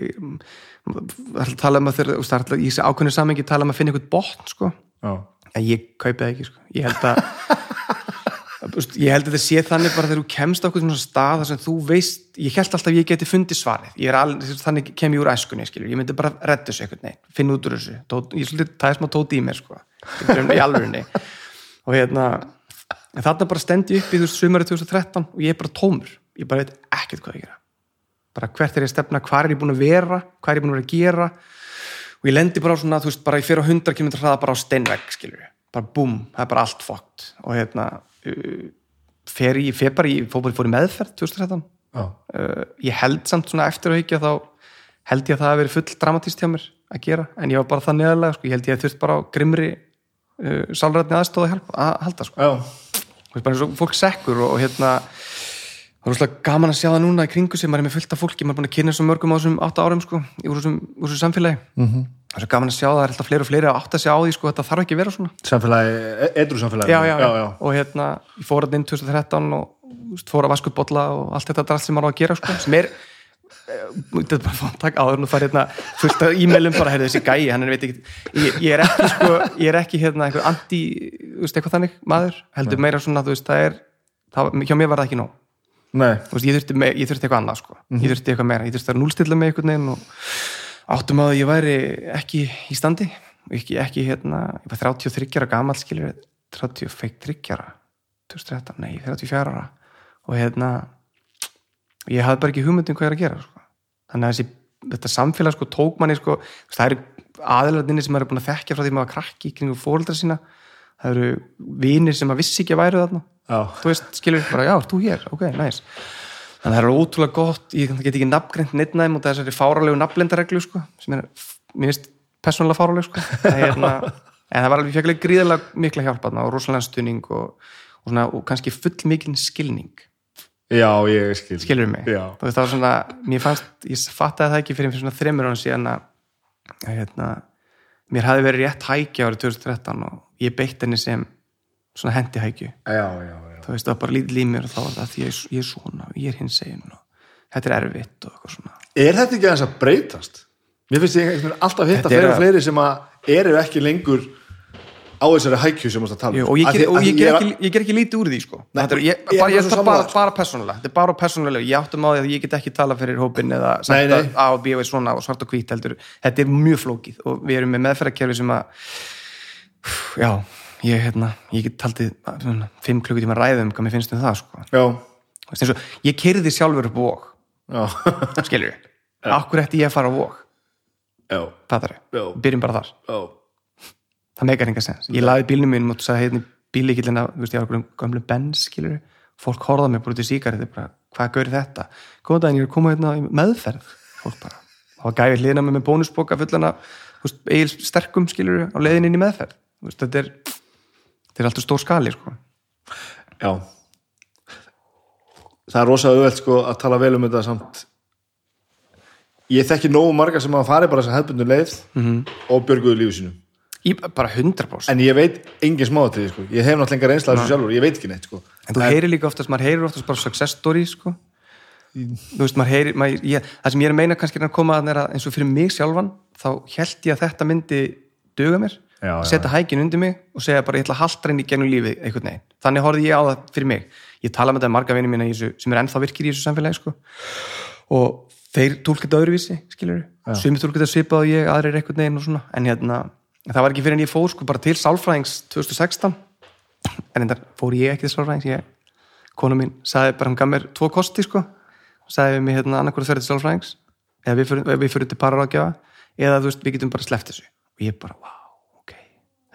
það tala um að það alltaf í þessi ákveðnu samengi tala um að finna eitthvað botn, sko. Já, en ég kaupi það ekki, sko. Ég held að ég held að þetta sé þannig bara þegar þú kemst á okkur svona stað þar sem þú veist, ég held alltaf að ég geti fundið svarið. Alveg, þannig kem ég úr æskunni skilur. ég myndi bara redda þessu einhvern veginn, finna út úr þessu. Tót, ég svolítið, það er smá tóti í mér sko, í alvörinni og hérna þarna bara stendi upp í þú veist sumari 2013 og ég er bara tómur, ég bara veit ekkert hvað ég gera. Bara hvert er ég að stefna, hvað er ég búin að vera hvað er ég búin að gera? Og ég lendi bara á svona, þú veist, bara ég fer á 100 km hraða bara á steinvegg, skilur bara búm, það er bara allt fókt og hérna fer ég, fer bara ég fór fór í meðferð 2013 já, uh, ég held samt svona eftir að higgja þá held ég að það að veri full dramatíst hjá mér að gera, en ég var bara það neðarlega sko. ég held ég að þurft bara á grimri uh, sálrætni aðstóða að, halda sko. já, Þú veist, bara eins og fólk sekkur og, og hérna það er rosalega gaman að sjá það núna í kringu sem maður er með fullt af fólki, maður er búin að kynna svo mörgum á þessum átta árum sko, í úr þessum, samfélagi. Mm -hmm. það er svo gaman að sjá það, það er alltaf fleiri og fleiri að átta sig á því sko, þetta þarf ekki að vera svona. Samfélagi, edru samfélagi já, já, já, já. og hérna, ég fór að inn 2013 og fór að vasku bolla og allt þetta drast sem maður á að gera sko, sem er eh, þetta er bara fann takk áður nú fær hérna fullt af e-mailum bara, þessi gæi, hann er veit ekki ég, ég er ekki sko, ég er ekki hérna einhver anti, þú veist, eitthvað þannig maður, heldur meira svona, þú veist, það er það, hjá mér var það ekki nóg veist, ég, þurfti me, ég þurfti eitthvað annað sko. ég þurfti eitthvað meira, ég þurfti að núlstilla mig einhvern veginn og áttum að ég væri ekki í standi. Ekki, ekki hérna, ég var 33 ára gamall skilur, 33 ára. 2013, nei, 34 ára. Og hérna ég hafði bara ekki hugmyndum hvað ég er að gera sko. þannig að þessi, þetta samfélag sko, tók manni, sko, það eru aðeladinni sem maður er búin að þekkja frá því maður var krakki í kringum fóreldra sína. Það eru vinir sem maður vissi ekki að væru þarna þú veist, skilur bara, já, þú hér, ok, næs þannig að það er ótrúlega gott, ég get ekki nafngreint neitt næm út af þessari fáralegu nafnlendareglu sko, sem er, mér finnst persónulega fáraleg, sko. Er hérna, en það var alveg, alveg gríðarlega mikla hjálp þarna og rosalega stuðning og, og, svona, og kannski full mikil skilning. Já, ég skil. Skilur mig, Já. þú veist, það var svona mér fannst, ég fattaði það ekki fyrir svona þreymur án síðan að að, hérna, mér hafi verið rétt hækja árið 2013 og ég beitt henni sem svona hendi hækju já, já, já, þú veist, það bara lítið í mér og þá var það því ég, er- ég er svona ég er hins egin þetta er erfitt og eitthvað svona. Er þetta ekki aðeins að breytast? Mér finnst ég alltaf Þetta er fleiri og að- fleiri sem að eru ekki lengur á þessari hækju sem mást að tala um. Og ég ger, er ekki, ekki lítið úr því sko. Nei, er, ég, ég er bara, ég er bara, bara persónulega. Þetta er bara persónulega, ég áttum á því að ég get ekki tala fyrir hópin eða sagt að A og B og svona og svart og hvít heldur. Þetta er mjög flókið og við erum með meðferðarkerfi sem að já, ég, hérna, ég get taldið svona, fimm klukkutíma ræðum hvað mér finnst um það sko. Og, ég keirði sjálfur upp já, skilur akkur ætti ég að fara á já, fattar Já. byrjum bara þar. Já, það meikar enga sens. Ég laði bílnum minn og sagði hérna bílíkillina, ég var okkur gamlu Benz skilur, fólk horfða mig síkarið bara, hvað gaur þetta? Góðan daginn, ég er að koma hérna meðferð fólk bara, var gæfið hlýðina mig með bónusboka fullana, eigil sterkum skilur á leiðin inn í meðferð. Þetta er, þetta er alltaf stór skali sko. já. Það er rosa auðvelt sko að tala vel um þetta samt. Ég þekki nógu marga sem að fari bara þess að hefbundu leið -hmm. og björguðu lífu sínu. í bara 100% En ég veit engin smáatriði sko. Ég hef náttúrulega enga reynsla af þessu sjálfur. Ég veit ekki neitt sko. en þú heyrir líka oftast, maður heyrir oftast bara success story sko þú veist, maður heyrir maður, ég, það sem ég er að meina kannski er að koma að er að eins og fyrir mig sjálfan þá held ég að þetta myndi duga mér Já, setja hækin undir mig og segja bara ég ætla að haltra inn í gennum lífið einhvern veginn. Þannig horfði ég á það fyrir mig. Ég tala með þetta marga vinni mína þessu, sem er ennþá virkir í þessu samfélagi sko. og þeir tólka þetta öðruvísi skilur sumir tólka þetta svipað og ég, aðrir einhvern veginn og svona. En hérna, það var ekki fyrir en ég fór sko bara til sálfræðings 2016 en endar fór ég ekki til sálfræðings. Ég, konu mín sagði bara, hún gaf mér tvo kosti sko. Sagði við mig hérna annarkvörðu ferði til sálfræðings eða við fyrir, við fyrir til pararáðgjafa eða þú veist, við getum bara sleppt þessu. Og ég bara, wow,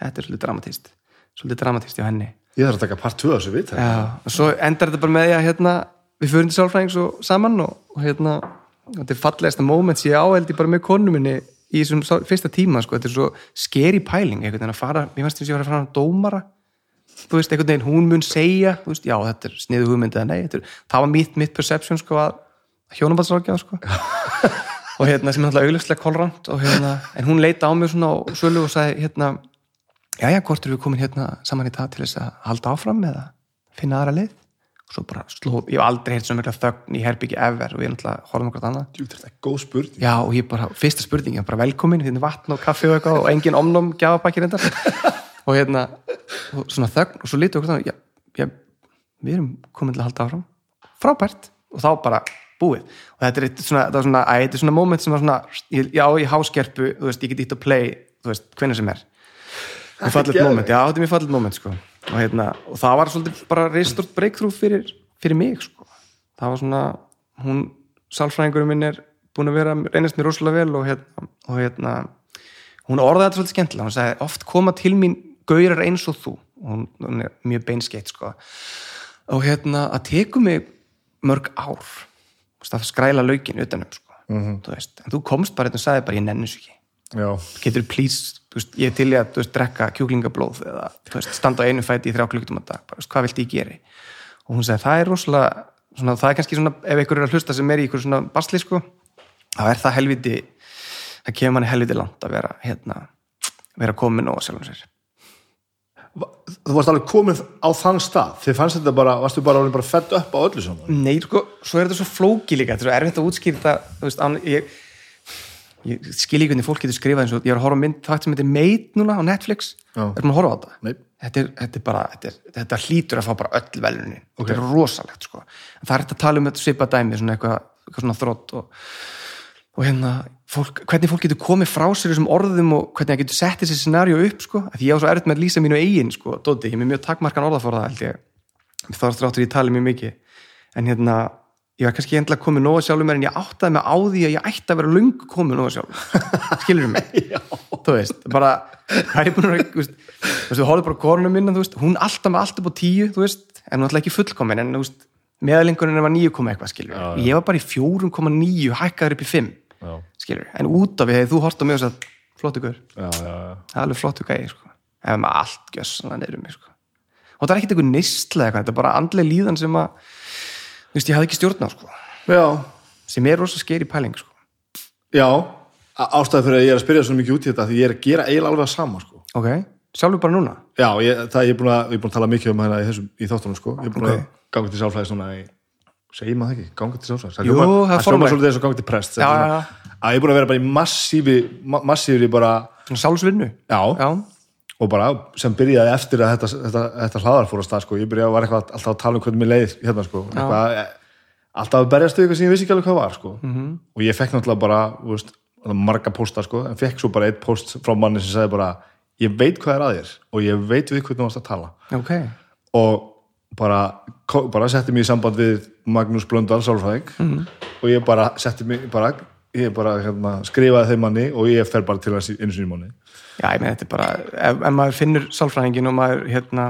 þetta er svolítið dramatist svolítið dramatist hjá henni. Ég þarf að taka part 2 af þessu vit Já, og svo endar þetta bara með að hérna, við förum til sálfræðings og saman og, og hérna, þetta er fallegasta moment sem ég áheldi bara með konu minni í þessum fyrsta tíma, sko, þetta er svo skeri pæling, einhvern veginn að fara, mér fannst þess að ég var að fara að dómara, þú veist, einhvern veginn hún mun segja, þú veist, já, þetta er sniðu hugmyndið eða nei, er, það var mitt, mitt perception, sko, að hjónabaldsrákjað, sko. Og hérna, sem er alltaf auglustlega kolrand og hérna, en hún leita á mig svona og sölu og sagði, hérna jæja, hvort eru við komin hérna saman í það til þess að halda áfram eða finna aðra leið? Og svo bara sló, ég hef aldrei heilt svo mikla þögn í herbyggi ever og ég er náttúrulega horfum okkur annað. Jú, þetta er góð spurning. Já og ég bara, fyrsta spurningin, bara velkomin þinn vatn og kaffi og eitthvað og engin omnum gjafabækir endar og hérna, og svona þögn og svo litur okkur þannig, já, já, við erum komin til að halda áfram. Frábært. Og þá bara búið. Og þetta er eitt svona, þetta var svona, æ, þetta er svona moment sem var svona, ég- já, í háskerpu þú veist, ég get ítt að play, þú veist, hvenær sem er mjög geðveikt. moment, já, þetta er mjög fallet moment sko. og, hérna, og það var svolítið bara reistort breakthrough fyrir, fyrir mig sko. það var svona hún, sálfræðingurinn minn er búin að vera, reynast mér rosalega vel og hérna, og hérna hún orðaði þetta svolítið skemmtilega, hún sagði oft koma til mín gaurar eins og þú og hún, hún er mjög beinskeitt sko. og hérna, að teku mig mörg ár þú veist, að skræla laukin utanum sko. Mhm. þú veist, en þú komst bara hérna og sagði bara ég nenni þessu ekki getur please, veist, ég til í að drekka kjúklingablóð eða veist, standa á einu fæti í þrjá klukkutum að dag bara, veist, hvað vilt ég geri? Og hún segi, það er rosalega svona, það er kannski svona, ef einhver er að hlusta sem er í einhver svona basli, sko þá er það helviti, það kemur manni helviti langt að vera, hérna vera komin og sjálfum sér. Þú varst alveg komin á þann stað. Þið fannst þetta bara, varstu bara, bara fett upp á öllu saman? Nei, sko, svo er þetta svo flóki líka þetta er svo erfitt að útskýra þetta þú veist, ég, ég skil ekki hvernig fólk getur skrifað eins og ég er að horfa mynd það sem heitir Mate núna á Netflix Já. er maður að horfa á þetta? Nei. Þetta er, þetta er bara, þetta, er, þetta hlýtur að fá bara öll velunin, þetta er rosalegt sko. en það er þetta að tala um þetta svipa dæmi svona eitthvað, eitthvað svona þrótt og, og hérna, fólk, hvernig fólk getur komið frá sér þessum orðum og hvernig það getur sett þessi scenaríu upp sko, af því ég á svo erfitt með að lýsa mínu eigin sko, Dóti, ég er mjög takmarkan orðaforða held ég, þá er þráttur ég var kannski endla komið nóga sjálfur mér en ég áttaði mig á því að ég ætti að vera lungu komið nóga sjálfur skilur mig þú veist, bara hvað er búin að þú veist, þú þú horfður bara korunum minna þú veist, hún alltaf með allt upp á tíu þú veist, en hún alltaf ekki fullkomin en þú veist, meðalingurinn var 9, eitthvað skilur Já, já. ég var bara í 4,9 hækkaður upp í 5 Já, skilur, en út af hefði þú hort á mig og sagt, flottu já. það er alveg flottu gæði sko. ef maður allt gjössanlega neyrum mig sko. og það er ekkert eitthvað, þetta er bara andlega líðan sem að þú veist, ég hafði ekki stjórn á sko. sem er rosa skeri pæling sko. já á- ástæða fyrir að ég er að spyrja svo mikið út í þetta því ég er að gera eiginlega alveg að sama sko. ok, sjálfur bara núna já, ég, það, ég, er búin að, er að tala mikið um hérna í, í þáttunum sko. ég er búin Ok. að ganga til sálfræðis núna í segir maður það ekki, ganga til sálfræðis Jú, það það formlegt. svolítið eins og ganga til prest Já, já, já. að ég er búin að vera bara í massífi ma massífi bara, sjálfsvinnu já, já, og bara sem byrjaði eftir að þetta, þetta, þetta hlaðar fór að stað sko. ég byrjaði að var eitthvað alltaf að tala um hvernig mér leið hérna sko. eitthvað, eh, alltaf að berjast við eitthvað sem ég vissi ekki alveg hvað var sko. Mhm. -hmm. og ég fekk náttúrulega bara veist, marga pósta sko, en fekk svo bara eitt póst frá manni sem sagði bara ég veit hvað er að þér og ég veit við hvernig þú varst að tala ok og bara, bara setti mig í samband við Magnús Blöndal sálfræðing Mhm. og ég bara setti mig bara, ég bara hérna, skrifaði þeim manni og ég fer bara til hans einu sinni í manni já, ég meina þetta er bara, ef, ef maður finnur sálfræðingin og maður hérna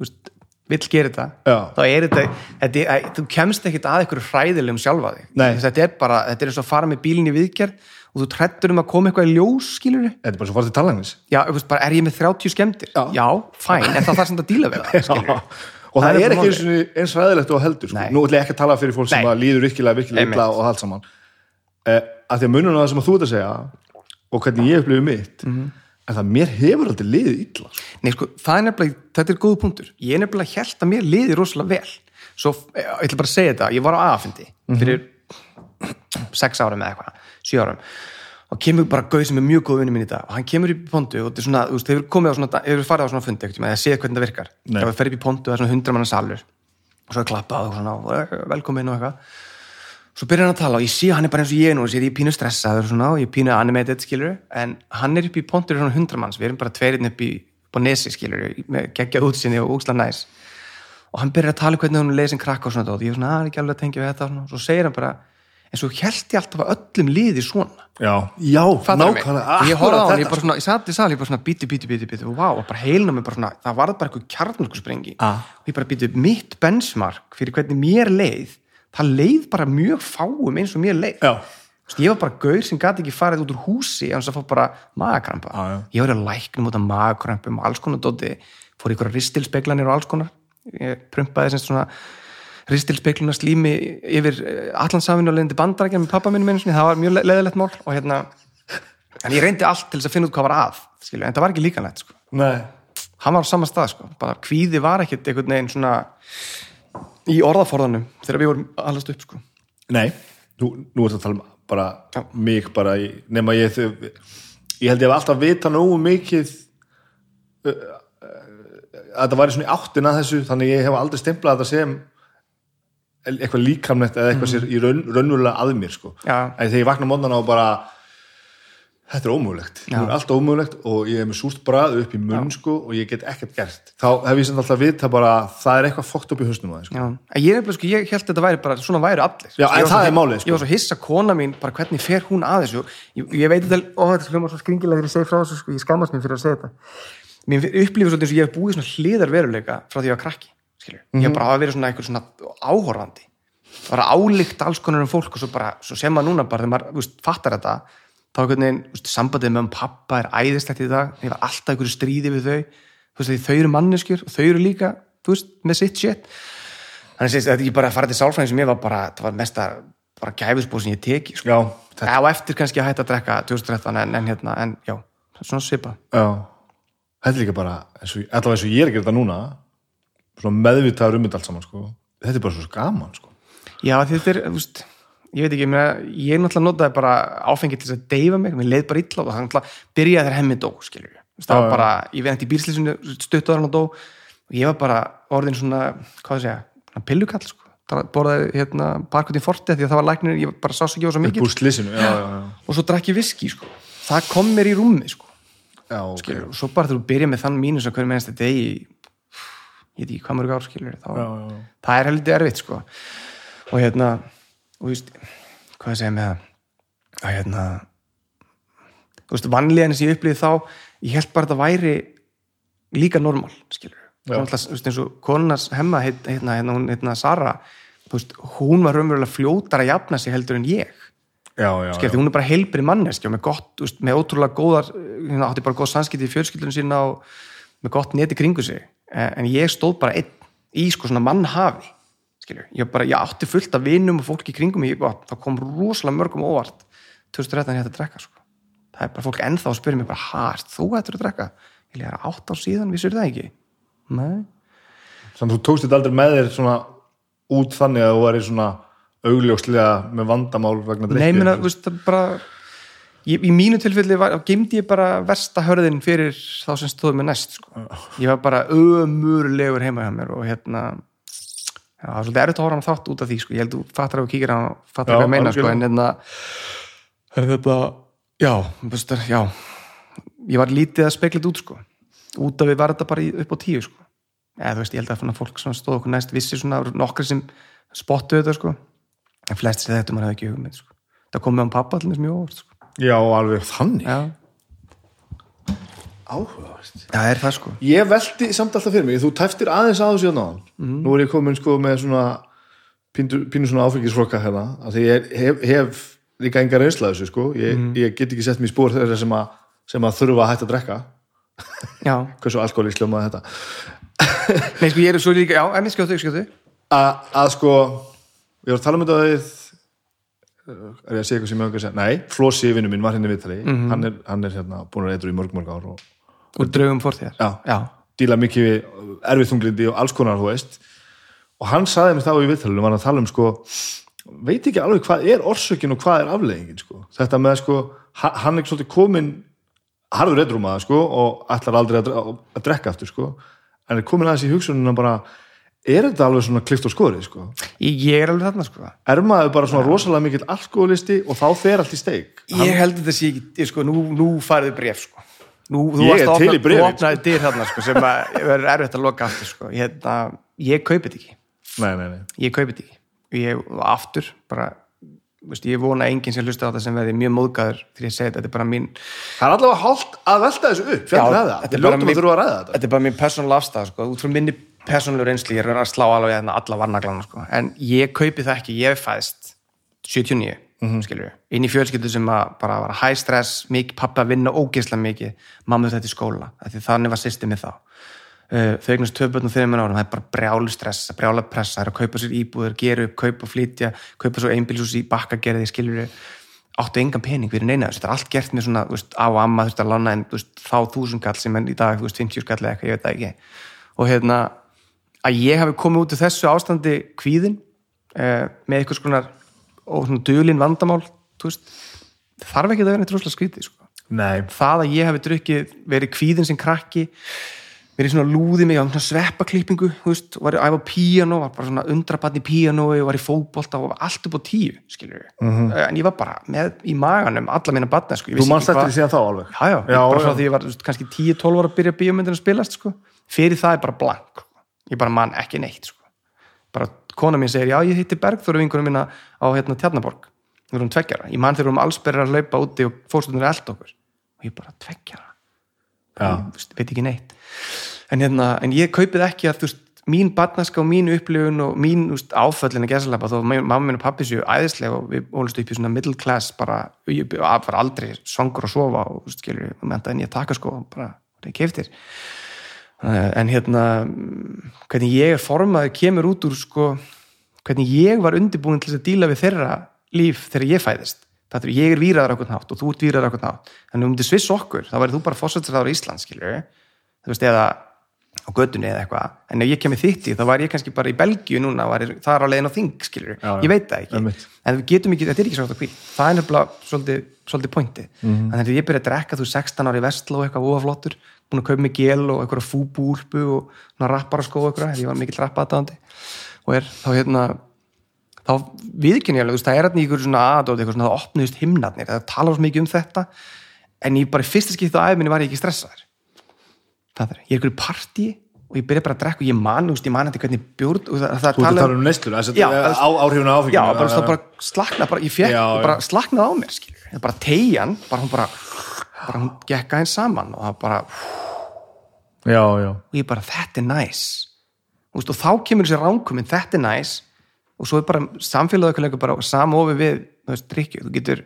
veist, vill gera þetta Já. þá er þetta, þetta er, þú kemst ekkit að einhverju hræðilegum sjálfa þig. Þetta er bara, þetta er eins og að fara með bílinn í viðgerð og þú trættur um að koma eitthvað í ljós skilur þetta er bara svo farið til talangnis já, veist, bara er ég með 30 skemmtir Já. fæn, en það þarf samt að díla við það og það, Það er ekki eins, eins ræðilegt og heldur sko. Nú ætla ég ekki að tala fyrir fólk sem líður virkilega, virkilega illa og allt saman að því að munum á það sem að þú ert að segja og hvernig ég upplifið mitt Mhm. en það mér hefur aldrei liðið illa sko. Nei, sko, það er nefnilega, þetta er góð punktur. Ég er nefnilega held að mér liði rosalega vel. Svo, eh, ég ætla bara að segja þetta. Ég var á aðfundi fyrir sex árum eða eitthvað, sjö árum. Og kemur bara gauð sem er mjög góð vinni minn í dag. Og hann kemur upp í pontu og þetta er svona, þú veist, hefur komið á svona hefur farið á svona fundi, eða séð hvernig það virkar. Það fer upp í pontu og það er svona hundra manna salur. Og svo er klappað og svona eh, velkomin og eitthvað svo byrjar hann að tala og ég sé að hann er bara eins og ég nú ég er pínu stressaður og svona og ég er pínu animated skilur en hann er upp í pontur svona hundra manns. Við erum bara tveirinn upp í, upp á nesi skilur með geggjað útsinni og úksla næs. Og hann byrjar að tala um hvernig hann sem krakka og svona dót. ég er svona, að er ekki alveg að tengja við þetta og svona. svo segir hann bara, en svo held ég alltaf að öllum liði svona. Já, já nákvæmlega. Ég horfði á hann, ég bara svona, ég satt í sal ég bara svona, bíti, bíti, bíti, bíti, og vá, og bara heilna mig bara svona, það var bara eitthvað kjarnarkusprengi Ah. og ég bara bíti, mitt benchmark fyrir hvernig mér leið það leið bara mjög fáum eins og mér leið. Veist, ég var bara gaur sem gæti ekki farið út úr húsi en þess að fá bara magakrampa Já, já. ég var að læknum út af magakrampum og alls konar dóti, fór ykkur ristilspeglanir og alls konar. Ég prumpaði sem svona ristilspegluna slími yfir allansafinu og leiðindi bandarækja með pappa minn það var mjög le- leiðilegt mál og hérna, en ég reyndi allt til þess að finna út hvað var að, skilju, en það var ekki líkanlegt sko. nei, hann var á sama stað, sko, bara kvíði var ekkit einhvern veginn svona í orðaforðanum þegar við vorum allast upp, sko nei nú, nú ertu að tala um bara Já. mig bara, nema ég þau, ég held ég hef alltaf vita nógu mikið að það væri svona í áttina að þessu þannig ég hef aldrei stemplað þetta sem eitthvað líkamnett eða eitthvað sér í raun, raunverulega að mér sko. Já. en þegar ég vakna mótana og bara þetta er ómögulegt, það er alltaf ómögulegt og ég hef með súrt brað upp í munn sko, og ég get ekkert gert, þá hef ég sem alltaf vita bara, það er eitthvað fókt upp í það sko. En ég, sko, ég held að þetta væri bara svona væri allir. Já, Sko, ég var málið, sko. Ég var svo hissa kona mín, bara hvernig fer hún að þessu. Ég, ég veit þetta, ó þetta hljómar svo skringilega þegar ég segi frá þessu, sko, ég skammast mér fyrir að segja þetta. Mér upplifur svolítið eins og ég hef búið svona hliðar veruleika frá því að ég var krakki skilur. Ég Mhm. hef bara hafa verið og þá er hvernig, veist, sambandið með um pappa er æðislegt í dag, ég var alltaf einhverju stríði við þau, þú veist, þau eru manneskjur og þau eru líka, þú veist, með sitt shit þannig að þetta ekki bara að fara til sálfræðin sem ég var bara, það var mesta bara gæfisbúð sem ég teki sko. já, þetta, á eftir kannski að hætta að drekka 2013 en, en hérna, en já, svona svipa já þetta er líka bara, og, allavega eins og ég er að gera þetta núna svona meðvitaður um þetta allt saman sko. þetta er bara svo gaman sko. Já, þetta er, þú veist, ég veit ekki, ég, meina, ég náttúrulega notaði bara áfengi til þess að deyfa mig, mér leið bara illa og það náttúrulega byrjaði þegar hemmi dó, skilur við. Það var bara, ég veit ekki í bílslýsinu stuttuðar hann og dó og ég var bara orðin svona, hvað það segja, svona pillukall, sko. Það borðaði hérna parkut í forti því að það var læknir, ég bara sá sig ekki á svo mikið slísinu já, já, já. og svo drakk ég viski, sko. Það kom mér í rúmi, sko. Já, okay. Skilur, og svo bara þú byrja með þann mínus að hverju mennst þetta degi, ég veit ekki hvað mörg ár, skilur, þá, það er heldur erfitt sko og hérna og þú veist, hvað ég segja með það? Að hérna þú veist, vanlíðan sem ég upplýði þá ég held bara að þetta væri líka normal, skilur Já. Þú veist, eins og konunars hemma hérna, hérna, hún, hérna, Sara veist, hún var raunverulega fljótar að jafna sig heldur en ég. Já, já, skilur, því hún er bara heilbri manneski og með gott, þú veist, með ótrúlega góðar hérna, átti bara góð sannskipti í fjölskyldunum sína og með gott neti kringu sig. En ég stóð bara einn í sko svona mannhafi skilur, ég, bara, ég átti fullt af vinum og fólki kringum mig, það kom rosalega mörgum óvart. 2013 ég hætti að drekka sko. það er bara fólk ennþá að spyrja mig bara, ert þú hættur að drekka? Ég er átt á síðan, vissur það ekki? Nei, þannig að þú tókst þetta aldrei með þér svona út þannig að þú væri svona augljóslega með vandamál vegna nei, menna, þú veist, það bara ég, í mínu tilfelli var, gemdi ég bara versta hörðin fyrir þá sem stóðu með næst sko. ég var bara ömurlegur heima hjá mér og hérna það er svolítið erfitt að horfa hann þátt út af því sko. ég held þú fattar að þú kíkir hann og fattar Já, hvað ég meina sko. en hérna er þetta, já, veist, já ég var lítið að spekla þetta út sko. út af við var þetta bara upp á tíu sko. eða þú veist, ég held að svona fólk sem stóð okkur næst vissi svona, nokkri sem spottu þetta sko. en flest sem þetta maður hefði ekki hugmynd sko. það kom með hann pappa allir mjög óvart sko. já, alveg þannig já, áhugavert. Það er það sko. Ég velti samt alltaf fyrir mig, þú tæftir aðeins á þessu náðan, Mhm. nú er ég komin sko með svona pínu, pínu svona áfengisfrokka hérna, að því ég hef, hef líka enga reynsla af þessu sko. Ég, Mhm. ég get ekki sett mér í spór þeirra sem að sem að þurfa að hætta að drekka. Já, hversu alkoholísk hljómaði þetta. Nei sko ég er svo líka já, en ég skjóðu, skjóðu A, að sko ég var að tala um þetta við er ég að segja eitthvað sem ég hefði að segja? Nei, Flossi vinnu minn var hérna viðtali. Mhm. hann, er, hann er hérna búin að eitthvað í mörg mörg ár og og draugum já, díla mikið við erfið þunglindi og alls konar, þú veist. Og hann saði mér þá í viðtalinu, var hann að tala um sko, veit ekki alveg hvað er orsökin og hvað er afleggingin, sko. Þetta með sko, ha- hann er svolítið komin harður eitthrúmaða, sko og ætlar aldrei að, dre- að drekka aftur, sko. En er komin aðeins í hugsununa bara er þetta alveg svona klift og skorið, sko? Ég, ég er alveg þarna sko. Er maður bara svona rosalega mikill alkoholisti og þá fer allt í steik? Ég held þetta sé ekki, ég, sko, nú, nú farið bref sko nú, þú varst er að opna- bréfin, þú opnaði dyr þarna sko sem að verður erfitt að loka aftur sko. Ég, hérna, ég kaupi þetta ekki. Nei, nei, nei, ég kaupi þetta ekki. Ég aftur bara veist, ég vona að enginn sem hlusta á þetta sem verði mjög móðgæður þegar ég segi þetta, þetta er bara mín Það er allavega hálft að velta þessu upp það, þetta er að mín- að þetta. þetta er bara mín persónulega afstæð sko. út frá minni persónulega reynsli ég er að að slá alveg hérna alla varnaglana sko. en ég kaupi það ekki, ég hef fæðst 79, mm skilur inn í fjölskyldu sem bara var high stress mikið pappa vinna ógeðslega mikið mamma þetta í skóla, af þannig var systemið þá. Uh, þau eignast börn og þeim árum, það er bara brjálu stress brjála pressa, það er að kaupa sér íbúður gera upp, kaupa flytja, kaupa svo einbílshús í bakkagerði, skilur áttu engan pening fyrir neina þetta er allt gert með svona, veist, á amma, þú veist, að þeim, þú veist, þá þúsund kall sem er í dag, þú veist, 50 skall eða eitthvað, ég veit það ekki. Og hérna, að ég hafi komið út úr þessu ástandi kvíðin uh, með einhvers konar og svona dulin vandamál, veist þarf ekki að vera neitt rosalega skrítið, sko það að ég hafi drukkið, verið kvíðin sem krakki verið svona lúðið mig á svona sveppaklippingu, veist, var að æfa á píanó, var bara svona undrabann í píanói og var í fótbolta og var allt upp á tíu skilur við, en ég var bara með í maganum alla mína batna, sko þú eftir því síðan þá alveg já, já, Já, bara já. því ég var veist, kannski 10-12 ára að byrja bíómyndin að spilast sko. fyrir það er bara blank sko. ég bara man ekki neitt sko. bara kona mín segir, já ég hitti Bergþóru vingunum mína á hérna Tjarnaborg við erum tveggjara, ég man þegar við erum allsberðar að laupa úti og fórstundur eld okkur. Og ég bara tveggjara ég veist, veit ekki neitt. En, hérna, en ég kaupið ekki að veist, mín barnaska og mín upplifun og mín áföllin að gesalapa þó mamma minn og pappi séu æðislega og við ólust upp í svona middle class bara, ég var aldrei svangur að sofa og skilur, við mentaði nýja taka sko bara, það er keiftir en hérna mm, hvernig ég er formaður kemur út úr sko, hvernig ég var undirbúin til að díla við þeirra líf þegar ég fæðist. Það er ég er víraður okkur nátt og þú ert víraður okkur nátt þannig um til sviss okkur, þá verður þú bara fórsættisraður í Ísland skilur þú veist, eða á göttunni eða eitthvað, en ef ég kemur þitt í þá var ég kannski bara í Belgíu núna það er á leiðin á þing, já. ég veit það ekki. Einmitt. en við getum ekki, þetta er ekki svo hægt að hví það er nefnilega svolítið, svolítið pointi Mhm. þannig að ég byrja að drekka þú 16 ári Vestló eitthvað óaflottur, búin að kaupa mig gel og eitthvað fúbúlpu og rappara skó eitthvað, ég var mikill rappaðadándi og er þá hérna þá viðkynni ég alveg, þú veist, það er hérna í ykkur svona aðdóti, eitthvað svona, það opnuðist himnarnir það talar svo mikið um þetta en ég bara fyrsta skipti á æfinni var ég ekki stressaður. Það er, ég er í partí og ég byrja bara að drekka og ég man, ég man þetta hvernig bjórn og það, það tala um neyslu, þess Já, að það- á áhrifinu áfenginu já, bara, það bara slakna, bara, ég fekk Já, já. bara slaknaði á mér, skilur, það bara tegjan bara hún bara, bara hún gekk aðeins saman og það bara, Já, já, og ég bara, þetta er næs veist, og þá kemur þessi ránkumin, þetta er næs. Og svo er bara samfélagaukulega bara samofi við, þú veist, drikkju þú getur,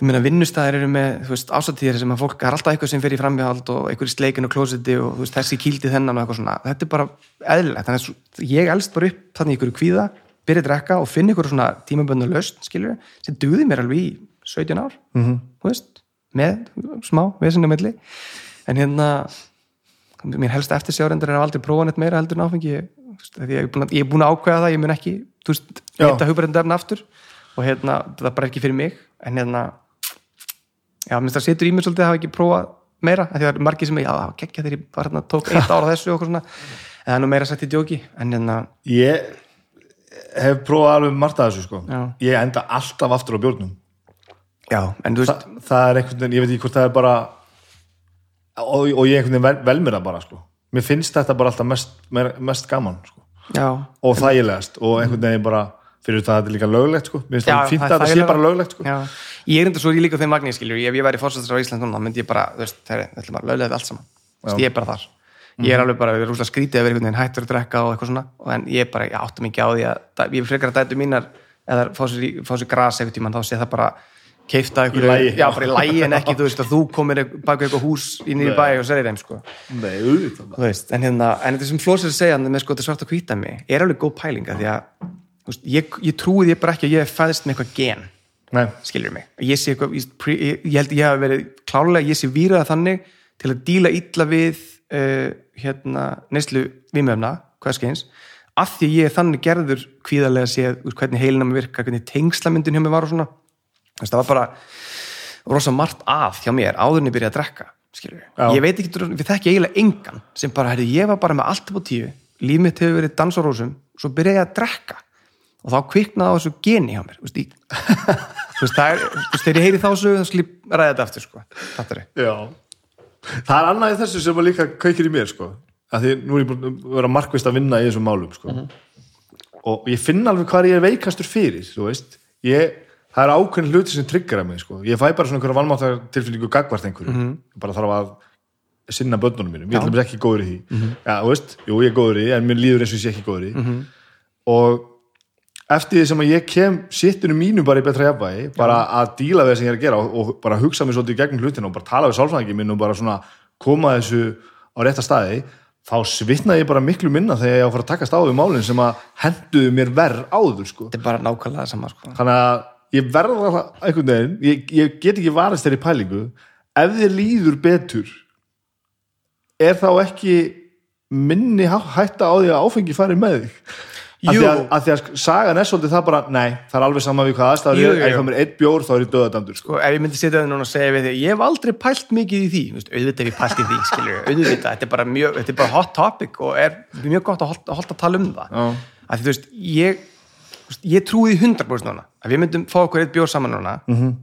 þú meina vinnustæðir eru með, þú veist, ásatíðir sem að fólk það er alltaf eitthvað sem fer í framhjáhald og eitthvað í sleikin og klósiti og þú veist, þessi kýldi þennan og eitthvað svona, þetta er bara eðlilegt. Þannig að ég elst bara upp þannig ykkur kvíða byrja að drekka og finna ykkur svona tímaböndu lausn, skilur, sem duði mér alveg í 17 ár, -hmm. þú veist með smá, mér helst eftir sjárendur er að aldrei prófa neitt meira heldur en áfengi. Ég, ég, er ég er búin að ákveða það, ég mun ekki hitta hugbreyndefn aftur. Og hérna, það er bara ekki fyrir mig. En hérna já, minnst það setur í mér svolítið að hafa ekki prófað meira, því það er margir sem, já, geggja þegar ég var hérna, tók eitt ára þessu og eitthvað svona. En það er nú meira sett í djóki, en hérna ég hef prófað alveg margt að þessu sko. Já. Ég enda alltaf aftur á bjórnum. Já, en þú Þa, veist, Það er einhvern veginn, ég veit ekki hvort það er bara og, og ég einhvern veginn vel, vel mér það bara sko. Mér finnst þetta bara alltaf mest, mer- mest gaman sko. já. Og þægilegast. Og einhvern veginn bara fyrir það að þetta er líka löglegt sko. Mér finnst Já, það það að þetta sé bara löglegt sko. Já, ég er enda svo líka þeim vagnir skiljur, ef ég væri fórsættisra á Ísland núna, þá myndi ég bara, þú veist, það er bara löglega þetta allt saman, þú veist, ég er bara þar. Ég er alveg bara, rúslega skrítið að vera einhvern veginn hættur að drekka og eitthvað svona, og en ég er bara ég áttum ekki á því að, ég frekar að dætu mínar eða fá sér, sér gras eitthvað tímann, þá sé það bara keifta Í lagi. já, bara í lægi en ekki, þú veist, að þú komir baka eitthvað hús í nýri bæ og segir þeim, sko. Nei, auðvitað veist, en hérna, en þetta sem Flósir segja hann með sko þetta svart að hvíta mig, er alveg góð pælinga því að, þú veist, ég, ég trúi því bara ekki að ég hef fæðist með eitthvað gen Nei, skilur mig, ég sé eitthvað ég, ég, ég held ég hafi verið klárlega ég sé výraða þannig til að díla illa við uh, hérna neyslu vímöfna, hvað skeins af því ég er þannig gerður kvíðarlega séð hvernig heilina mér virka, hvernig tengslamyndin hjá mér var og svona það var bara rosa margt að hjá mér áður en ég byrjaði að drekka ég veit ekki, við þekki eiginlega engan sem bara, herri, ég var bara með allt upp á tíu líf mitt hefur verið dans á rósum svo byrjaði ég að drekka. Og þá kviknaði á þessu geni hjá mér þú veist, er, þegar ég heyri þá svo þá slíp ræða þetta aftur, sko. Fattarðu? já. Það er annað í þessu sem líka kveikir í mér sko. Að því nú er ég búin að vera markvist að vinna í þessum málum sko. Og ég finn alveg hvað ég er veikastur fyrir ég, það er ákveðin hluti sem tryggjara mig sko. ég fæ bara svona einhverja valmáttar tilfinningu gagvart einhverju, Mhm. ég bara þarf að sinna börnunum mínum, ég ætlum ekki góður í því já, þú veist, jú, ég er góður í því en mér líður eins og ég sé ekki góður í því Mhm. og eftir því sem að ég kem sittinu mínu bara í betra jafnvægi bara að díla við það sem ég er að gera og, og bara hugsa mér svolítið í gegnum hlutina og bara tala við sálfræðingi minn og bara svona koma þessu á rétta staði þá svitnaði ég bara miklu minna þegar ég á að fara að takast á við málinn sem að henduðu mér verð áður sko. þetta er bara nákvæmlega sama sko. þannig að ég verða það einhvern veginn, ég, ég get ekki varist þeirri pælingu. Ef þið líður betur er þá ekki minni hætta á því að áfengi fari með þig? Af því, að, að því að sagan er svolítið það bara, nei, það er alveg sama við hvað aðstæður er, ef ég mér eitt bjór þá er ég döðadæmdur sko. sko, ef ég myndi setja það núna og segja við þig ég hef aldrei pælt mikið í því. Þú veist, auðvitað hef ég pælt í því, skilur auðvitað, þetta er bara mjög, þetta er bara hot topic og er mjög gott að holta að tala um það. Að því þú veist, ég ég trúi 100% núna að við myndum fá okkur eitt bjór saman núna Mhm. -hmm.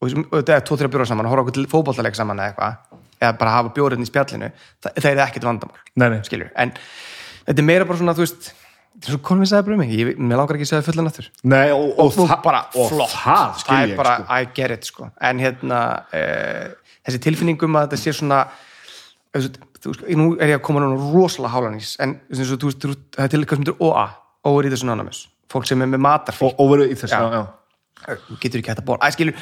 og, þetta er tvo, þrjá bjóra saman og horfa okkur til fótballtaleg saman eða eitthvað eða bara hafa bjórinn í spjallinu það, það er ekkert vandamál Nei, nei. skilur, en þetta er meira bara svona, þú veist þetta er svo konum við bara um mig, ég, mér langar ekki að segja fullan aftur Nei, og, og, og, það- bara og flott það það er bara, sko. I get it sko. en hérna uh, þessi tilfinningum að þetta sé svona þú veist, nú er ég að koma núna rosalega hálanís en þú veist, það er til eitthvað sem þetta OA Overeaters Anonymous, fólk sem er með matarfík og, og verið í þess Já. já. Þú getur ekki hægt að borða æ, skilur,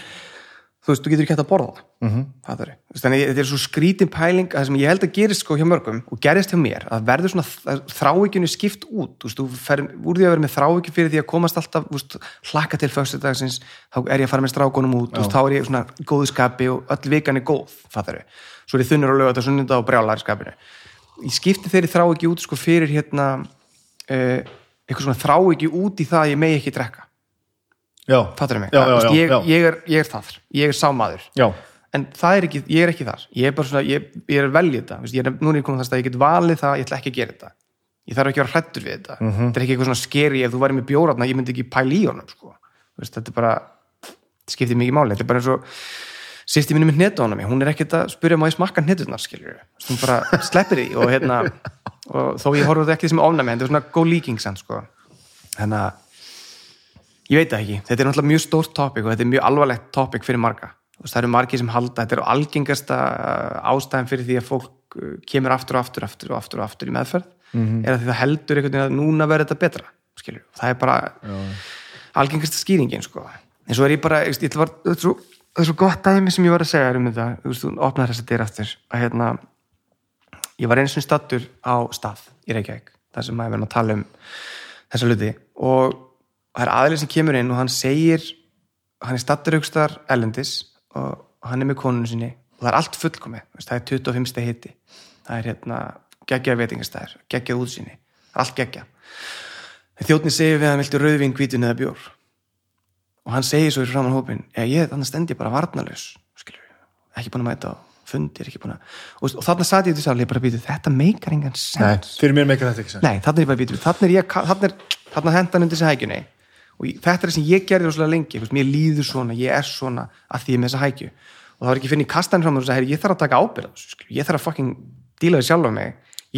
þú veist, þú getur ekki hægt að borða mm Mhm. -hmm. það er, þú veist, þannig að þetta er svo skrítin pæling að það sem ég held að gerist sko hjá mörgum og gerist hjá mér, að verður svona þrávíkjunni skipt út, þú veist, þú fer úr því að vera með þrávíkju fyrir því að komast alltaf veist, hlakka til föstudagsins, þá er ég að fara með strákunum út, veist, þá er ég svona góðu skapi og öll vikan er góð, það er svo er ég þunnur og lögat og sunnunda og brjálar í skapinu ég skipti þeirri þrávíkju út sko fyrir hérna uh, eitthvað svona þrávíkju út í það að ég megi ekki drekka. Já. fattur mig, veist, já, ég, ég, er, ég er það ég er sámaður Já. en það er ekki, ég er ekki þar. Ég er bara svona, ég, ég er velja þetta. Ég er, núna er ég komið þess að ég get valið það, ég ætla ekki að gera þetta. Ég þarf ekki að vera hrættur við þetta. Mhm. þetta er ekki eitthvað svona skeri, ef þú væri með bjóratna ég myndi ekki pæla í honum sko. Þetta er bara, þetta skiptir mikið máli. Þetta er bara eins og sýsti minni með hnetu hana hún er ekkert að spyrja má ég smakka hneturnar skilur hún bara sleppir því og, hérna, og þó ég horfði ekki sem ofnæmi en þetta er svona góð líking sann sko. þannig að ég veit það ekki, þetta er náttúrulega mjög stórt topic og þetta er mjög alvarlegt topic fyrir marga. Veist, það eru margir sem halda, þetta er algengasta uh, ástæðan fyrir því að fólk uh, kemur aftur og aftur, aftur og aftur og aftur í meðferð. Er að því það heldur einhvern veginn að núna verður þetta betra, skilur, það er bara algengasta skýringin sko. en svo er ég bara, ég, ég, var, þetta, er svo, það svo gott dæmi sem ég var að segja um þetta, þú veist, þú opnaði þess að dyr aftur að hérna, ég var eins og stattur á stað í Reykjavík þar sem maður verður að tala um þessa hluti. Og það er aðlið sem kemur inn og hann segir hann er stattur aukstar ellendis og hann er með konunum sinni. Og það er allt fullkomið, það er 25 steg hitti það er hérna geggjað veitingastæður, geggjað útsinni allt geggjað. Þjóttni segir við hann viltu rauðvín, hvítun eða bjór. Og hann segir svo í framann hópin ég, þannig stend ég bara varnalaus skilur, ekki búin að mæta á fundir ekki búin að, og, og þarna sati ég til sáli ég bara býtu, þetta meikar engan Nei, sens. fyrir mér meikar þetta ekki sens. Nei, þannig er ég bara býtur, þannig er ég þannig er, þannig hendan undir þessi hækjunni. Og ég, þetta er það sem ég gerði rosalega lengi veist, mér líður svona, ég er svona að því ég er með þessa hækju. Og það var ekki fyrir í kastan fram og sagði, ég þarf að taka skilur. ég þarf að fucking díla því sjálf á mig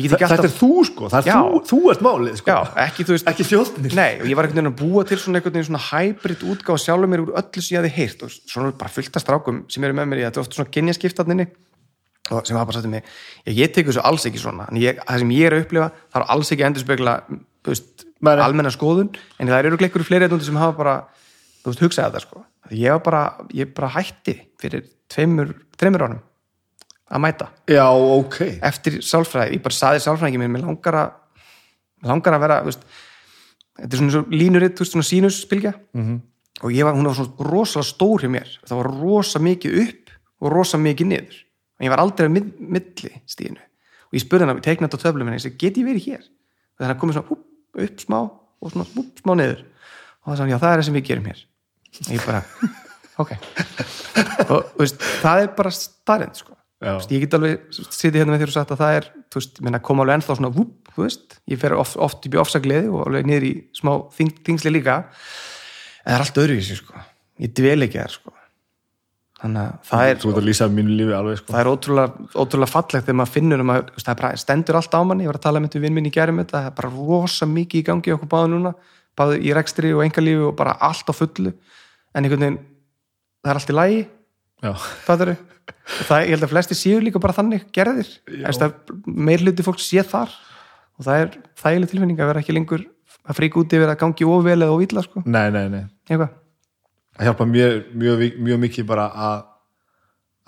Þetta er þú sko, það er Já. þú, þú ert málið sko. Já, ekki, veist, Ekki þjóðnir Nei, og ég var einhvern veginn að búa til svona einhvern veginn svona hybrid útgáð sjálfur mér úr öllu sem ég hafði heyrt og svona bara fullt af strákum sem eru með mér í þetta. Er oft svona genjaskiptarninni og sem hafa bara sagt um mig, ég, ég tekur þessu alls ekki svona. En ég, það sem ég er að upplifa er alls ekki að endurspegla almenna skoðun. En það eru gleikur fleiri þetta sem hafa bara veist, hugsaði þetta sko. Ég bara, ég bara hætti fyrir tveimur, tveimur að mæta. Já, ok. Eftir sálfræði, ég bara saði sálfræðingi mér, langar að langar að vera, veist, þetta er svona svo línuritt, svona sínusspilgja -hmm. og var, hún var svona rosalega stór hjá mér, það var rosa mikið upp og rosa mikið niður. Og ég var aldrei að mid, milli stíðinu og ég spurði hann að teikna þetta á töflum minni, ég segi, get ég verið hér? Og þannig að komið svona húp, upp smá og svona húp, smá niður. Og það sagði já, það er það sem við gerum hér. Og ég bara, ok. Og veist, það er bara starrend, sko ég get alveg sitið hérna með þér og sagt að það er veist, koma alveg ennþá svona veist, ég fer oft, oft upp í ofsagliði og alveg niður í smá þing, þingsli líka. En það er allt öðruvísi sko, ég dvel ekki þar sko. Þannig að það er alveg sko. það er ótrúlega, ótrúlega fallegt þegar maður finnur um að það bara, stendur allt á manni, ég var að tala með vinn minn í gerðum þetta, það er bara rosa mikið í gangi í okkur báðu núna, báðu í rekstri og engalífi og bara allt á fullu. En einhvern veginn það er allt í lagi. Já, það eru það, ég held að flesti séu líka bara þannig gerðir. Meir hluti fólk sé þar. Og það er þægileg tilfinning að vera ekki lengur að fríka úti yfir að gangi ofvel eða óvilla sko, nei, nei, nei. Eitthvað. Það hjálpa mjög, mjög, mjög mikið bara að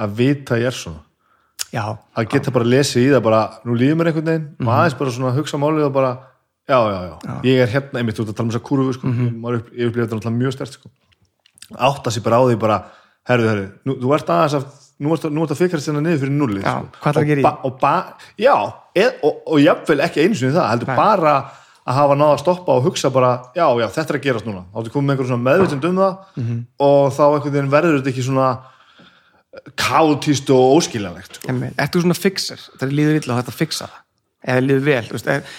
að vita ég er svona já, að geta bara lesið í það bara, nú líður mér einhvern veginn og aðeins bara svona að hugsa málið og bara já, já, já, ég er hérna einmitt út að tala um þessa kúrufu sko, maður upp, ég upplifði þetta náttúrulega mjög stert sko. átta sér bara á því bara herðu, herðu, nú, þú ert aðeins að nú ert, að fikra þetta niður fyrir nulli Já, sko. hvað að gera í og, ba, og ba, já, eð, og, og jafnvel ekki einu sinni það, heldur bara að hafa náða að stoppa og hugsa bara já, já, þetta er að gerast núna, þá ertu komið með einhver svona meðvitund um það Mhm. og þá einhvern veginn verður þetta ekki svona kátíst og óskiljanlegt sko. Einmitt. Ert þú svona fixer? Það líður illa og þetta fixa það eða líður vel þú veist,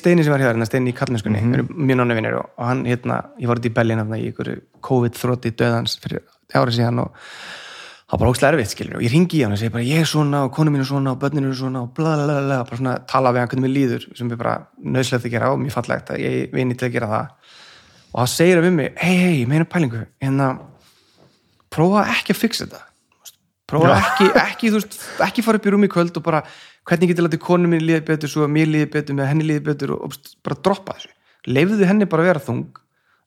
Steini sem var hér, Steini í Kallneskunni mm -hmm. mjög nánu vinnir og, og hann hérna, ég var út í Bellin hérna, í ykkur COVID-þrótti döðans fyrir árið síðan og það var bara óslega erfitt skilur og ég ringi í hann og segi bara ég er svona og konu mín er svona og börnin eru svona og bla bla bla bla bara svona tala við hann hvernig mér líður sem er bara nöðslegt að gera og mjög fallegt að ég vini til að gera það. Og það segir hann við mig hei hei, meina pælingu hérna prófa ekki að fixa þetta. Prófa ekki, ekki, þú veist, ekki fara upp í rúmi í kvöld og bara hvernig getur látið konu mín líði betur svo að mér líði betur með að henni líði betur og, og bara droppa þessu. Leifðu henni bara að vera þung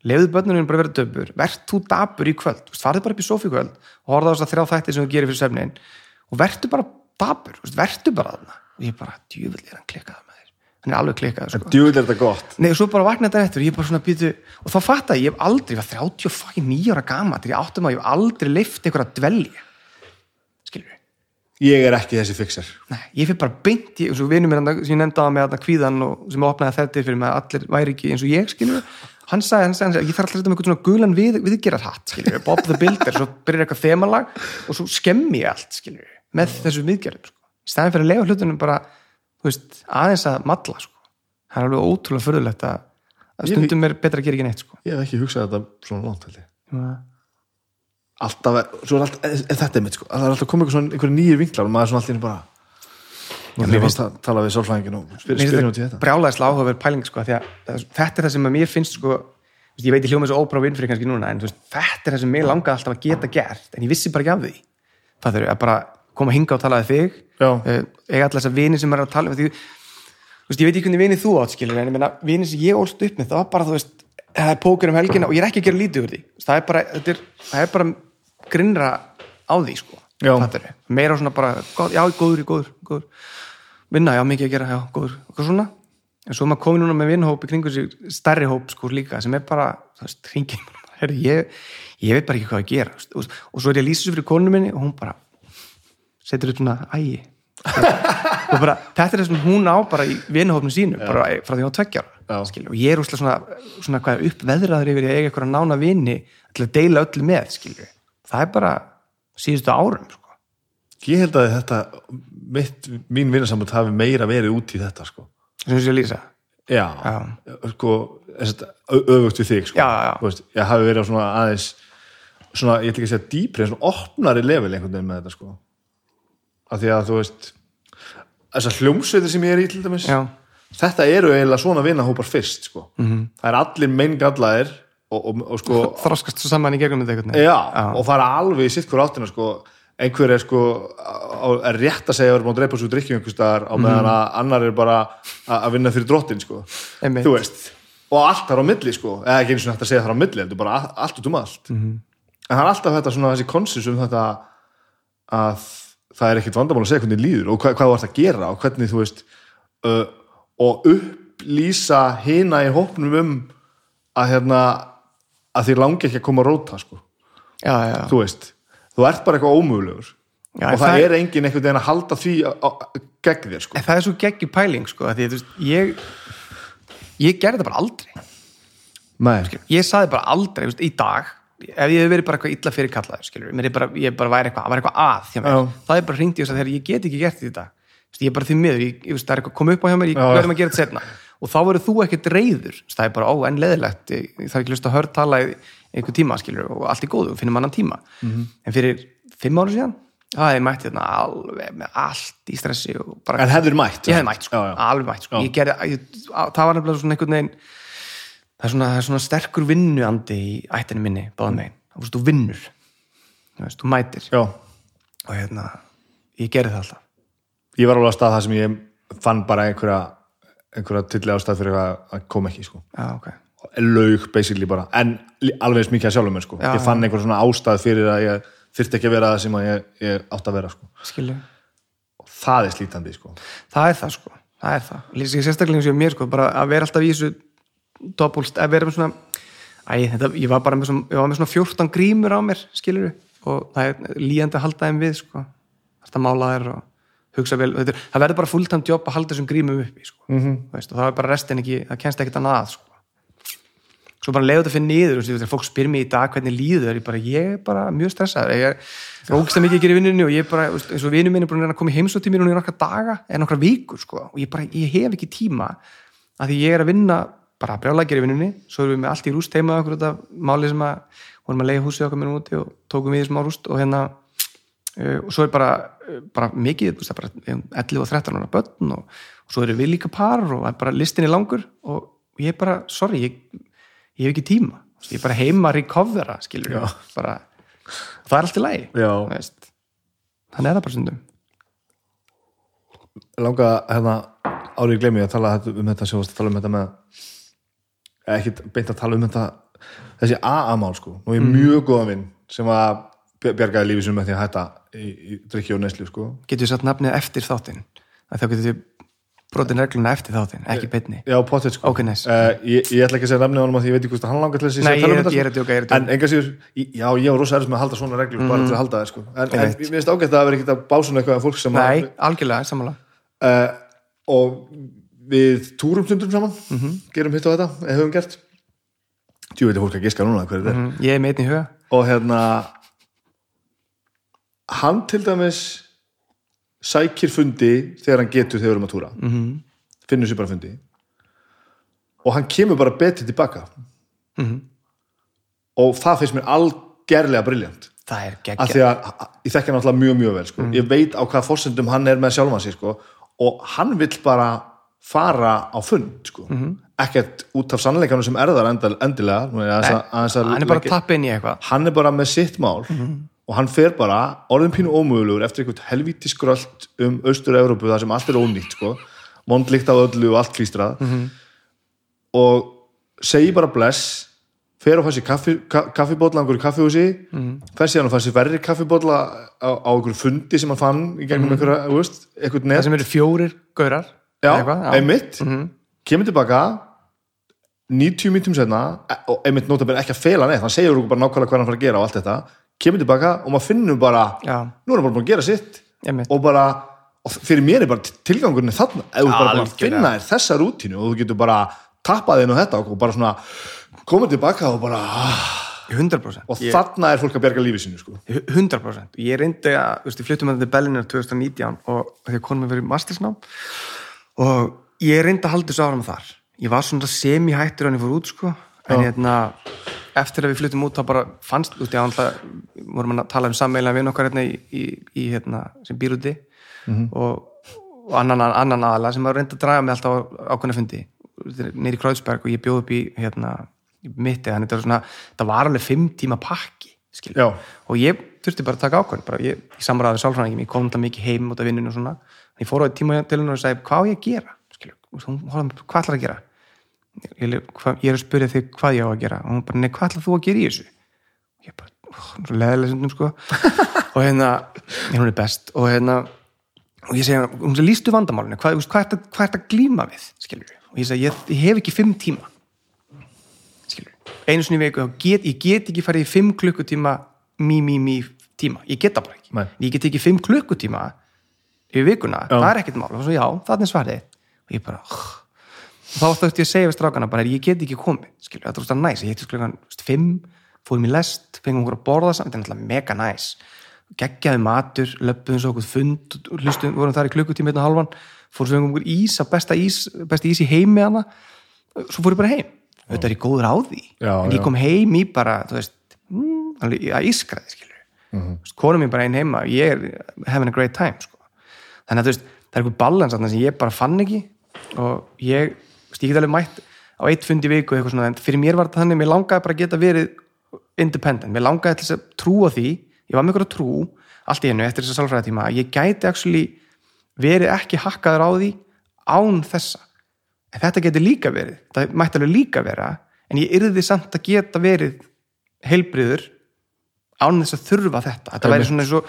leifðu börnunum bara að vera döpur. Verð þú dapur í kvöld, farðu bara upp í sofi kvöld og horfðu á þess að þrjá þætti sem þú gerir fyrir svefnin og verðu bara dapur. Verðu bara þarna. Og ég bara, djúvill er hann klikkað með þér hann er alveg klikkað sko. djúvill er þetta gott. Nei, og svo bara vakna þetta eftir og ég bara svona býtu og þá fatt að ég hef aldrei, ég var 39 ára gama þegar ég áttum að ég hef aldrei leift einhver að dvelja. Skilur ég er ekki þessi fixer Nei, ég fyrir bara beint eins og vinur mér sem ég nefndi á með þarna kvíðan og sem opnaði þetta fyrir mig að allir væri ekki eins og ég skilur hann sagði, hann sagði, ég þarf alltaf að setja með eitthvað svona gulan við, viðgerar hatt skilur Bob the Builder, svo byrjar eitthvað þemalag og svo skemmi ég allt skilur með þessu viðgerðum sko. í staðin fyrir að lega hlutunum bara veist, aðeins að matla sko. það er alveg ótrúlega förðulegt að, stundum er betra að gera ekki neitt sko. ég hef ekki hugsað þetta svona langt Já. alltaf, svo er alltaf, er þetta er mitt sko, það er alltaf komið einhver, einhver nýjir vinklar og maður er svona alltaf bara mér finnst- ég að tala við sálfræðingin og spyr- Mér spyrjum finnst út í þetta. brjálæðislega áhugaverð pæling sko, því að það- þetta er það sem að mér finnst sko, ég veit ég hljóma ópra og vinnfrið kannski núna en veist, þetta er það sem mér langaði alltaf að geta gert en ég vissi bara ekki af því. Það þurfi að bara koma að hinga og tala við þig uh, eiga allar þessar vini sem er að tala við veist, ég veit ekki hvernig vini þú átt skilur en ég meina, vini sem ég ólst upp með það var bara, þú veist, það er póker um helgina og ég er ekki að gera lítið úr því. Það er bara, er, það er bara grinnra á því sko meira svona bara, já, góður, góður, góður vinna, já, mikið að gera, já, góður. Eitthvað svona, en svo er maður komin núna með vinnhóp í kringu sig, stærri hóp sko líka sem er bara, þú veist, hringin herri, ég, ég veit bara ekki hvað að gera og, og svo er ég að lýsa þessu fyrir konu minni og hún bara setur upp svona ægi og bara, þetta er það sem hún á bara í vinnhópnu sínu, bara frá því að Já. skilur, og ég er úslega svona, svona hvað uppveðraður yfir ég eiga eitthvað nána vini til að deila öllu með, skilur það er bara síðustu árum sko. ég held að þetta mitt, mín vinnarsamönd hafi meira verið út í þetta sko sem þessi að lýsa já, sko að ö- öfugt við þig sko Já, já, já. Þú ég hafi verið á svona aðeins svona, ég ætla ekki að segja dýpri en svona opnari level einhvern veginn með þetta sko af því að þú veist þessar hljómsveitir sem ég er í til dæmis já, þetta eru eiginlega svona vinahópar fyrst sko. -hmm. það er allir meingallaðir og, og, og sko þroskast svo saman í gegnum þetta veginn. já, og fara alveg í sitt hver áttina sko. Einhver er sko er rétt að segja að vera búin að dreipa svo drikkjum einhver staðar á meðan að annar er bara að að vinna fyrir drottin sko. Einmitt. þú veist og allt þar á milli sko, eða ekki eins og hægt að segja þar á milli heldur bara all- allt út um allt -hmm. en það er alltaf þetta svona þessi konsens um þetta að það er ekkit vandamál að segja hvernig líður og hvað, hvað þú ert að gera og hvernig þú veist uh, og upplýsa hina í hópnum um að hérna að þér langi ekki að koma að róta sko já, já, þú veist, þú ert bara eitthvað ómögulegur. Já, og það, það- er engin einhvern veginn að halda því gegn þér sko. Það er svo geggi pæling sko, því, veist, ég ég gerði þetta bara aldrei. Nei. ég saði bara aldrei, veist, í dag ef ég hef verið bara eitthvað illa fyrir kallaður er ég bara væri eitthvað, var eitthvað að það er bara hringt í þess að ég get ekki gert þetta, ég er bara því miður ég, ég það er eitthvað komið upp á hjá mér, ég verðum að gera þetta setna og þá verður þú ekkert reyður það er bara, ó, en leðilegt ég, ég þarf ekki lust að hörð tala í einhver tíma skilur, og allt er góðu, finnum annan tíma Mhm. en fyrir fimm ára síðan það er mætti þarna alveg með allt í stressi og bara en hefur mætt ég hefði mætt sko, já, já. alveg mætt sko. Gerði, ég, það var nefnilega svona einhvern veginn það er svona, það er svona sterkur vinnuandi í ættinu minni, báðum megin þá veist, þú vinnur þú veist, þú mætir já, og hérna, ég gerði það alltaf ég var alveg að stað það sem ég fann bara einhverja einhverja tilli ástæð fyrir að koma ekki sko. já, ok, laug basically bara, en alveg að sjálfum mér sko. Já, ég fann einhver svona ástæð fyrir að ég þyrfti ekki að vera það sem að ég, ég átt að vera sko. skilju og það er slítandi sko. það er það sko, það er það Lýsir sérstaklega og mér sko, bara að vera alltaf í þessu doppulst, að vera með svona æ, þetta, ég var bara með svona, ég var með svona 14 grímur á mér, skilur og það er líjandi að halda þeim við sko þetta mála þær og hugsa vel þetta, það verður bara fulltime job að halda þessum grímum uppi sko. Mhm. -hmm. veist, og það er bara restin ekki, það kennst ekkert annað að sko. Svo bara leiðu þetta fyrir niður og þegar fólk spyr mér í dag hvernig líður ég bara, ég er bara mjög stressað ég er rókist að mikið að gera í vinnunni og ég er bara, eins og vinnu minn er búin að koma í heimsótt í mér núna í nokkra daga eða nokkra vikur sko, og ég bara, ég hef ekki tíma að því ég er að vinna bara brjálega að gera í vinnunni, svo erum við með allt í rúst heima okkur þetta máli sem að vorum að leiða húsið okkar með úti og tókum við þessum á rúst og hérna uh, og svo er bara, uh, bara mikið, er bara við erum 11 og 13 ára börn og, og svo eru við líka par og er bara listin er langur og ég er bara, sorry, ég, ég hef ekki tíma. Ég er bara heima að recovera skilur Já. bara, það er allt í veist. þannig er það bara stundum. Langa hérna árið gleymi ég að tala um þetta sem varst að tala um þetta með ekki beint að tala um þetta þessi AA-mál sko. Nú er ég mjög góðan vinn sem að bj- bjargaði lífið sem með því að hætta í, í drikki og neyslu sko. Getur við satt nafnið eftir þáttinn? Að þá getur við brotin regluna eftir þáttinn, ekki beinni. Já, potið sko. Ok, nice. Eh, ég, ég ætla ekki að segja nafnið á að því ég veit ekki hvort hann langar til þess að Nei, ég að tala um ég er- þetta, ég er að djóka, ég er að djóka. en enga síður, já, ég var rosa erfis með að halda svona reglur bara til að halda það sko. En, mér finnst ágætt að það vera ekkert að básuna eitthvað af fólk sem að nei, algjörlega, sammála. Uh, og við túrum stundum saman Mhm. gerum hitt og þetta, eða höfum gert. Tjú veit fólk að giska núna hver þetta? Er sækir fundi þegar hann getur þegar við erum að túra Mhm. -hmm. finnur sér bara fundi og hann kemur bara betið tilbaka Mhm. og það finnst mér algerlega briljant það er af geggja því að ég þekki hann alltaf mjög mjög vel sko. ég veit á hvað fórsendum hann er með sjálfan sig sko. og hann vill bara fara á fund sko. ekkert út af sannleikanum sem er endal, endilega hann er bara að tappa inn í eitthvað hann er bara með sitt mál og hann fer bara orðin pínu ómögulegur eftir einhvern helvíti skröld um austur-Európu þar sem allt er ónýtt sko. mondlikt af öllu og allt klístrað. Og segir bara bless fer og fær sér kaffi, ka, kaffibólla á einhverju kaffihúsi fer síðan og fær sér verri kaffibólla á, á einhverju fundi sem hann fann í gegnum einhverja, þú veist, einhvern það net sem eru fjórir gaurar já, eitthvað, einmitt. Kemur tilbaka 90 mítum setna e- og einmitt notabene ekki að fela neitt hann segir okkur bara nákvæmlega hvað hann fara að gera og allt þetta kemur tilbaka og maður finnur bara Já. nú er hann bara búin að gera sitt. Og bara, og fyrir mér er bara tilgangurinn þarna, ef þú bara búin að finna þér þessa rútínu og þú getur bara tappað inn á þetta og bara svona komið tilbaka og bara ah, 100% og þarna er fólk að bjarga lífið sínu sko. 100% ég reyndi að, ég fluttum að þetta Berliner 2019 og að konum við verið mastersnám. Og ég reyndi að halda þessu áram þar. Ég var svona semi-hættur hann ég fór út sko en hérna, eftir að við fluttum út þá bara fannst, veist, ég alltaf vorum að tala um sammeila við okkar hérna í, í, í hérna, sem býr úti. Og, og annan, annan aðala sem að reynda að draga mig alltaf á ákveðna fundi. Neyri Kreuzberg og ég bjóð upp í hérna, í mitti, þannig þetta var svona það var alveg fimm tíma pakki Já. og ég þurfti bara að taka ákvörð bara ég, ég samræði sálfræðingum, ég kom það mikið heim út af vinninu og svona, ég fór á tíma til hennar og sagði, hvað á ég að gera, hún hvað ætlar að gera ég, hva, ég er að spyrja þig hvað ég á að gera. Og hún bara, nei, hvað ætlar þú að gera í þessu? Og ég bara, oh, svo leðilega sundum sko. Og hérna, hún er best. Og hérna, og ég segi hún sagði, lístu vandamálinu, hvað, hvað, hvað ert að glíma við, skilur og ég segi, ég, ég hef ekki fimm tíma. Skilur, einu sinni í viku þá get, ég get ekki farið í fimm klukkutíma mí, mí, mí tíma, ég get það bara ekki. Nei. ég get ekki fimm klukkutíma yfir vikuna, Já. það er ekkert mál. Og svo já, það er svarið. Og ég bara, oh. Þá þátti ég að segja við strákana bara, ég get ekki komið, skilur, þetta er úrst að næs ég hitti sklugan fimm, fórum í lest fengum okkur að borða saman, þetta er náttúrulega mega næs geggjaði matur, löpum svo okkur fund, hlustum, vorum þar í klukkutíma einn og halvan, fórum svo okkur ís besta ís, besta ís í heimi hana. Svo fórum bara heim. Þetta er ég góður á því. Já, en ég kom heim í bara, þú veist mm, að ískraði, skilur mm. -hmm. konum mér bara einn heima, ég er having a great time, sko. Þannig að þú veist, það er einhver balans sem ég bara fann ekki og ég, ég get alveg mætt á eitt fund í viku eitthvað svona, en fyrir mér var þetta þannig, mér langaði bara að geta verið independent, mér langaði til þess að trúa því ég var með ykkur að trú, allt í hennu eftir þess að sálfræðatíma, að ég gæti actually verið ekki hakkaður á því án þessa en þetta geti líka verið, það mætti alveg líka vera en ég yrði samt að geta verið heilbriður án þess að þurfa þetta þetta væri svona eins og,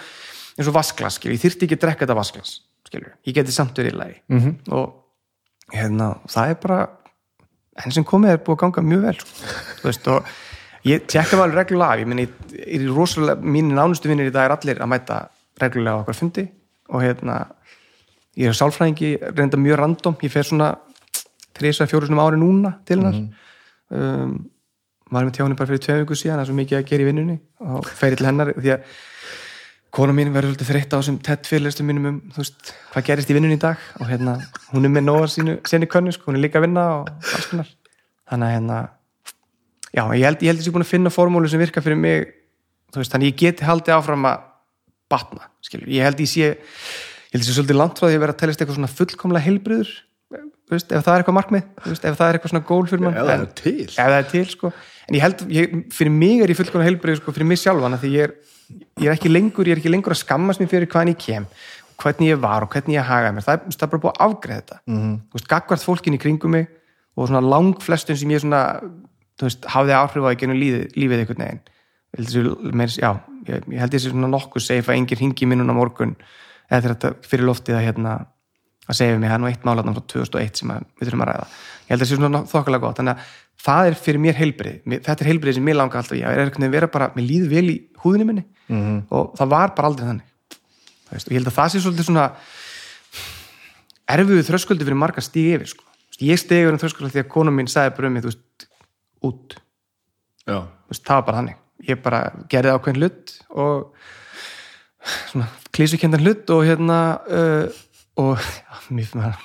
eins og vasklas skilur. ég þyrfti ekki að drekka þetta vasklas skilur. ég geti samt verið í lagi Mhm. -hmm. og hérna, það er bara henn sem komið er búið að ganga mjög vel sko. Þú veist, og ég tekka alveg reglulega af. Ég meni, ég er í rosalega, mínu nánustu vinnir í dag er allir að mæta reglulega á okkar fundi og hérna ég er sálfræðingi, reynda mjög random. Ég fer svona þrisa, fjóru sinum ári núna til hennar. Um, varum við tjáni bara fyrir tvei viku síðan það er svo mikið að gera í vinnunni og fer til hennar því að kona mín verður svolítið þreytt á þessum tett fyrirlistum mínum um þú veist, hvað gerist í vinnunni í dag? Og hérna, hún er með nóga sínu sinni könnu, sko, hún er líka að vinna og alls konar. Þannig að hérna já, ég held, ég held að ég sé búin að finna formúlu sem virka fyrir mig, þú veist, þannig ég geti haldið áfram að batna skilur, ég held ég sé ég held ég sé svolítið langt frá því að vera að telast eitthvað svona fullkomlega heilbriður, þú veist, ef það er eitthvað markmið, veist, ef það er eitthvað svona gól fyrir mann. Ef það er til. ef það er til sko. En ég held, ég, fyrir mig er ég fullkomlega heilbrið sko, fyrir mig sjálfan, því ég er, ég er ekki lengur ég er ekki lengur að skammast mér fyrir hvaðan ég kem hvernig ég var og hvernig ég hagaði mér. Það, það er bara búið að afgreða þetta. Mm -hmm. þú veist, gagvart fólkin í kringum mig og svona lang flestun sem ég svona þú veist, hafði áhrif á í genum lífið, lífið þessi, meir, já, ég, ég held þessi svona nokkuð safe að enginn ringi minn núna morgun eða þetta fyrir loftið að hérna að segja við mig, það er nú eitt málatna frá 2001 sem að, við þurfum að ræða. Ég held að sé svona þokkalega gott. Þannig að það er fyrir mér heilbrið þetta er heilbrið sem mér langar alltaf í. Að er einhvern veginn vera bara, mér líður vel í húðinni minni. -hmm. og það var bara aldrei þannig. Veist, og ég held að það sé svolítið svona erfiðu þröskuldi fyrir marga stíg yfir sko. Ég stegi yfir um þröskuldi því að konum mín sagði bara um mig, þú veist, út. Veist, það var bara þannig. Ég bara gerði ákveðin hlut og svona klísukjendan hlut og hérna uh, og já, mér maður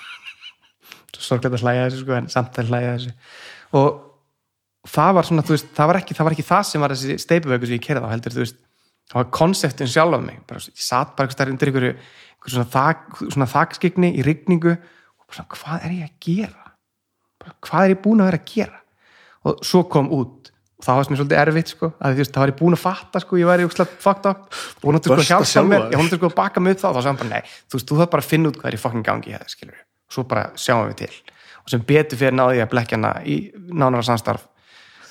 svo sorglega að hlæja þessu sko en samt að hlæja þessu. Og það var svona, þú veist, það var ekki það, var ekki það sem var þessi steipuvöku sem ég kerði á heldur, þú veist, það var konseptin sjálf af mig, bara, ég satt bara eitthvað undir einhverju, einhverju svona, þak, svona þakskigni í rigningu og bara svona, hvað er ég að gera? Bara, hvað er ég búin að vera að gera? Og svo kom út og það var mér svolítið erfitt sko, að þú veist, það var ég búin að fatta sko, ég væri úkslega fucked up. Og hún átti sko að hjálpa mér, ég hún átti sko að baka mig upp þá og þá sagði hann bara, nei, þú veist, þú þarf bara að finna út hvað er í fucking gangi hér, skilur og svo bara sjáum við til. Og sem betur fyrir náði ég að blekja hana í nánara samstarf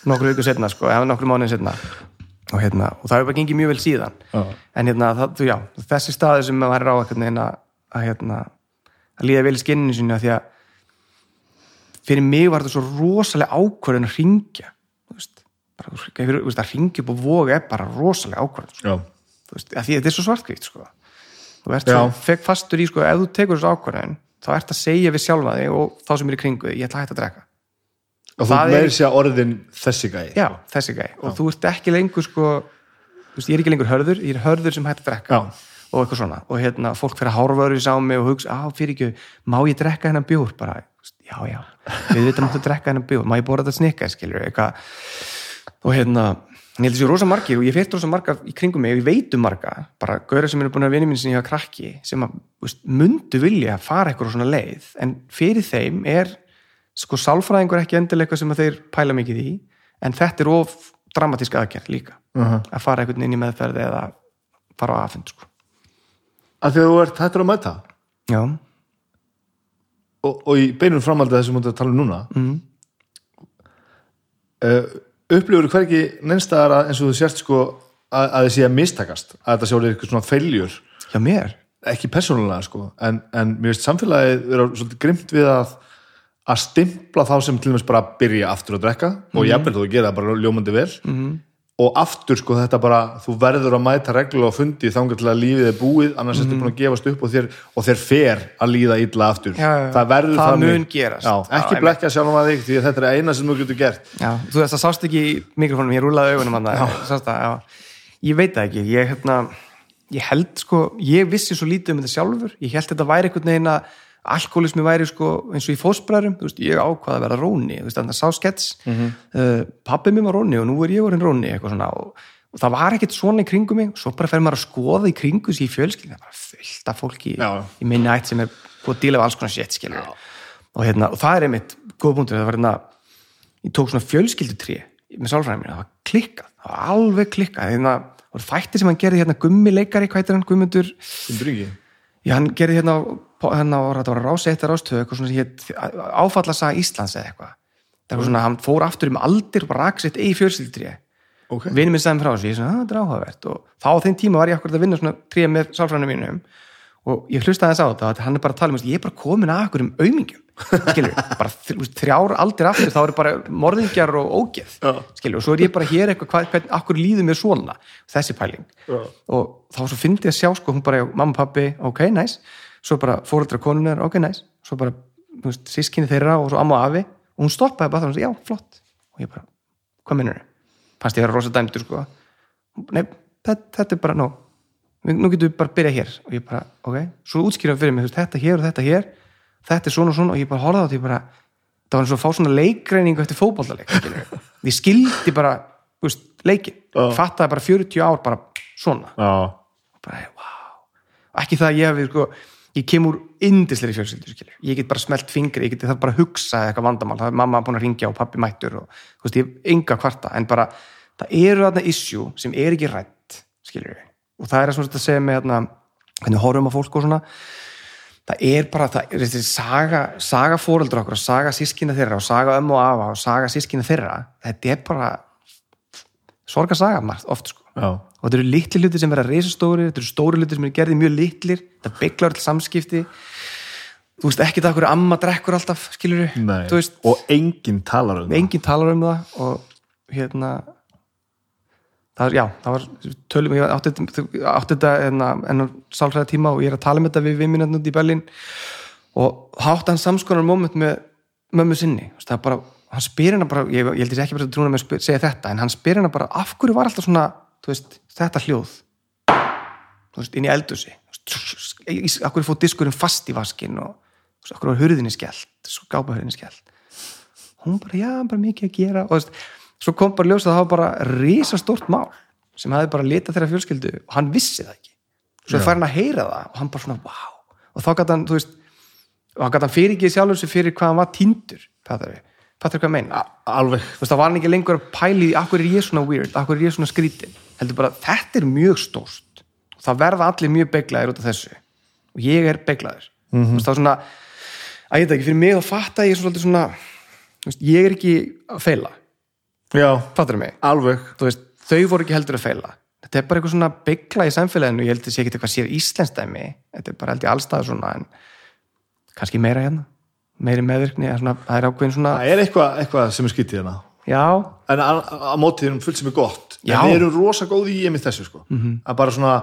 nokkru viku setna sko, eða nokkru mánuði setna og hérna, og það hefur bara gengið mjög vel síðan Já. en hérna, það, þú, já, þessi staði sem maður er á veginn að, hérna, að líða vel í skinninu sínu af því að fyrir mig var þetta svo rosalega ákvörðun að ringja að ringja upp og voga er bara rosalega ákvörðun sko. Því þetta er svo svartkvíkt sko. þú ert svo Já. fekk fastur í sko, ef þú tekur þessu ákvörðun þá ert að segja við sjálfa þig og þá sem er í kringu þig, ég ætla að hætta að drekka Og þú Það meiri sér orðin þessi gæði. já, þessi gæi, og þú ert ekki lengur sko, þú veist, ég er ekki lengur hörður ég er hörður sem hætti að drekka Já. og eitthvað svona, og hérna, fólk fyrir að hárfa öðru á mig og hugsa, á, fyrir ekki, má ég drekka hennan bjór, bara, já, já við vitum að drekka hennan bjór, má ég bóra þetta snikka skilur, eitthvað. Og hérna, ég held þessi rosa margir og ég fyrir rosa marga í kringum mig, og ég veit um marga bara gauðra sem eru búin að vinni mín sem ég hafa krakki sem að, veist, mundu vilja fara eitthvað svona leið, en fyrir þeim er sko sálfræðingur ekki endilega eitthvað sem að þeir pæla mikið í en þetta er of dramatísk aðgerð líka. Uh að fara einhvern inn í meðferð eða fara á aðfund sko. Af því að þú ert hættur að mæta. Já, og, og í beinum framhaldið þessum mútið að tala um núna mm. uh, upplifur hvergi neinstæðar að eins og þú sérst sko að, að þið sé að mistakast að þetta sé orðið eitthvað svona feiljur hjá mér? Ekki persónulega sko en, en mér veist samfélagið vera svolítið grimt við að að stimpla þá sem til dæmis bara byrja aftur að drekka og jafnvel þú gera það bara ljómandi vel -hmm. og aftur sko þetta bara þú verður að mæta reglulega á fundi þangar til að lífið er búið annars ertu búin að gefast upp og þér, og þér fer að líða illa aftur Já, já, já. það verður Það þannig. mun gerast. já, Já, ekki einmitt. blekja sjálfum að þig því að þetta er eina sem þú getur gert já, þú veist það sást ekki í mikrofónum, ég rúlaði augunum það, já. ég veit það ekki ég, hérna, ég held sko ég vissi svo lítið um þetta sjálfur ég held þetta væri einhvern veginn að alkoholismi væri sko eins og í veist, ég ákvaða að vera róni þú veist, þannig að sá skets mm. -hmm. uh, pappi mér var róni og nú er ég orðin róni svona og, og það var ekkert svona í kringum mig svo bara fer maður að skoða í kringu sér í fjölskylda bara fullt af fólki í, í minni ætt sem er búið að díla af alls konar skilur og, hérna, og það er einmitt góð punktur það var hérna ég tók svona fjölskyldutrí með sálfræðin mín, það var klikkað það var alveg klikkað að það voru þætti sem hann gerði hérna gummi leikari, hvað heitir hann, Já, hann gerði hérna, hérna á, þetta var rási eitt rástöðu, eitthvað svona hétt áfallasaga Íslands eða eitthvað. Það var svona, hann fór aftur um aldir og bara rak sitt eigi fjölskyldtré. Ok. Vinni minn mér frá þessu, ég svona, "Ah, þetta er áhugavert. Og þá á þeim tíma var ég akkur að vinna svona tré með sálfræðinu mínum. Og ég hlustaði þess á þetta, að hann er bara að tala um, ég er bara komin að okkur um aumingjum, skilur, bara þrjár aldir aftur, þá eru bara morðingjar og ógeð, Já. skilur, og svo er ég bara hér eitthvað, hvað, hvern, akkur líður mér svona, þessi pæling. Já. og þá svo fyndi ég að sjá sko, hún bara, mamma, pappi, ok, nice svo bara fóreldra konunar, ok, nice. Svo bara, veist, sískinni þeirra og svo amma og afi. Og hún stoppaði bara sagði, já, flott. Og ég bara, hvað minnur fannst ég vera rosa dæmdur, sko. Nei, þetta, þetta er bara, nó nú getum við bara að byrja hér. Og ég bara, ok, svo útskýraði fyrir mig, þetta hér og þetta hér. Þetta er svona og svona. Og ég bara horfði á ég bara, það var eins og að fá svona leikreiningu eftir fótballaleik, skilur ég skildi bara, veist, leikin Já. fattaði bara 40 ár bara svona. Og bara, wow ekki það að ég hefði, sko, ég kem úr indisleiri fjölskyldu, skilur, ég get bara smelt fingri ég get það bara að hugsa eitthvað vandamál. Það er mamma búin að ringja og pappi mættur og, þú veist, ég hef enga kvarta, en bara það eru þarna issue sem er ekki rætt skilur við, og það er að svona þetta segja með hérna, hvernig horfum á fólk og svona það er bara, það er þessi saga, saga fóreldra okkur og saga sískina þeirra og saga ömmu og afa og saga sískina þeirra þetta er bara sorgarsaga margt oft sko. Já og þetta eru litli hluti sem vera reisastóri þetta eru stóri hluti sem eru gerði mjög litlir þetta bygglar all samskipti. Þú veist ekki það hverju amma drekkur alltaf skilur þú veist, Og enginn talar um það. Enginn talar um það og hérna það var, já, það var tölum, ég átti, átti þetta enna, enna sálfræða tíma og ég er að tala um þetta við viminandi út í Berlín. Og hátti hann samskonar moment með mömmu sinni, það er bara hann spyr hennar bara, ég, ég held ég ekki bara að trúna með að segja þetta, en hann spyr hennar bara af hverju var alltaf svona, veist, þetta hljóð veist, inn í af hverju fóð diskurinn fast í vaskin og hverju var hurðinni skellt skápahurðinni skellt? Hún bara, já, bara mikið að gera og veist, svo kom bara ljós að það var bara risastórt mál sem hafði bara litað þeirra fjölskyldu og hann vissi það ekki. Svo fær hann að heyra það og hann bara svona, wow og þá gæti hann, þú veist og hann gæti hann fyrir ekki sjálfur sig fyrir hvað hann var týndur fattar við, fattar hvað meina Alveg. Þú veist, það var hann ekki lengur að pæli akkur er ég svona weird, akkur er ég svona skrítin heldur bara, þetta er mjög stórt. Og það verða allir mjög beglaðir út af þessu. Og ég er beglaður mm -hmm. það er svona að ég veit ekki, fyrir mig þá fatta ég svolítið svona þú veist, ég er ekki að feila Já. Fattar mig, Alveg. Veist, þau voru ekki heldur að feila þetta er bara eitthvað svona begla í samfélaginu. Ég held að sé ekki eitthvað sér íslenskt dæmi. Þetta er bara held ég allstað svona en kannski meira hérna. Meiri meðvirkni, svona, það er ákveðin svona Það er eitthvað, eitthvað sem er skyttið hérna já, En að mótið erum fullt sem er gott. Já. En við erum rosa góði í einmitt þessu sko. -hmm. Að bara svona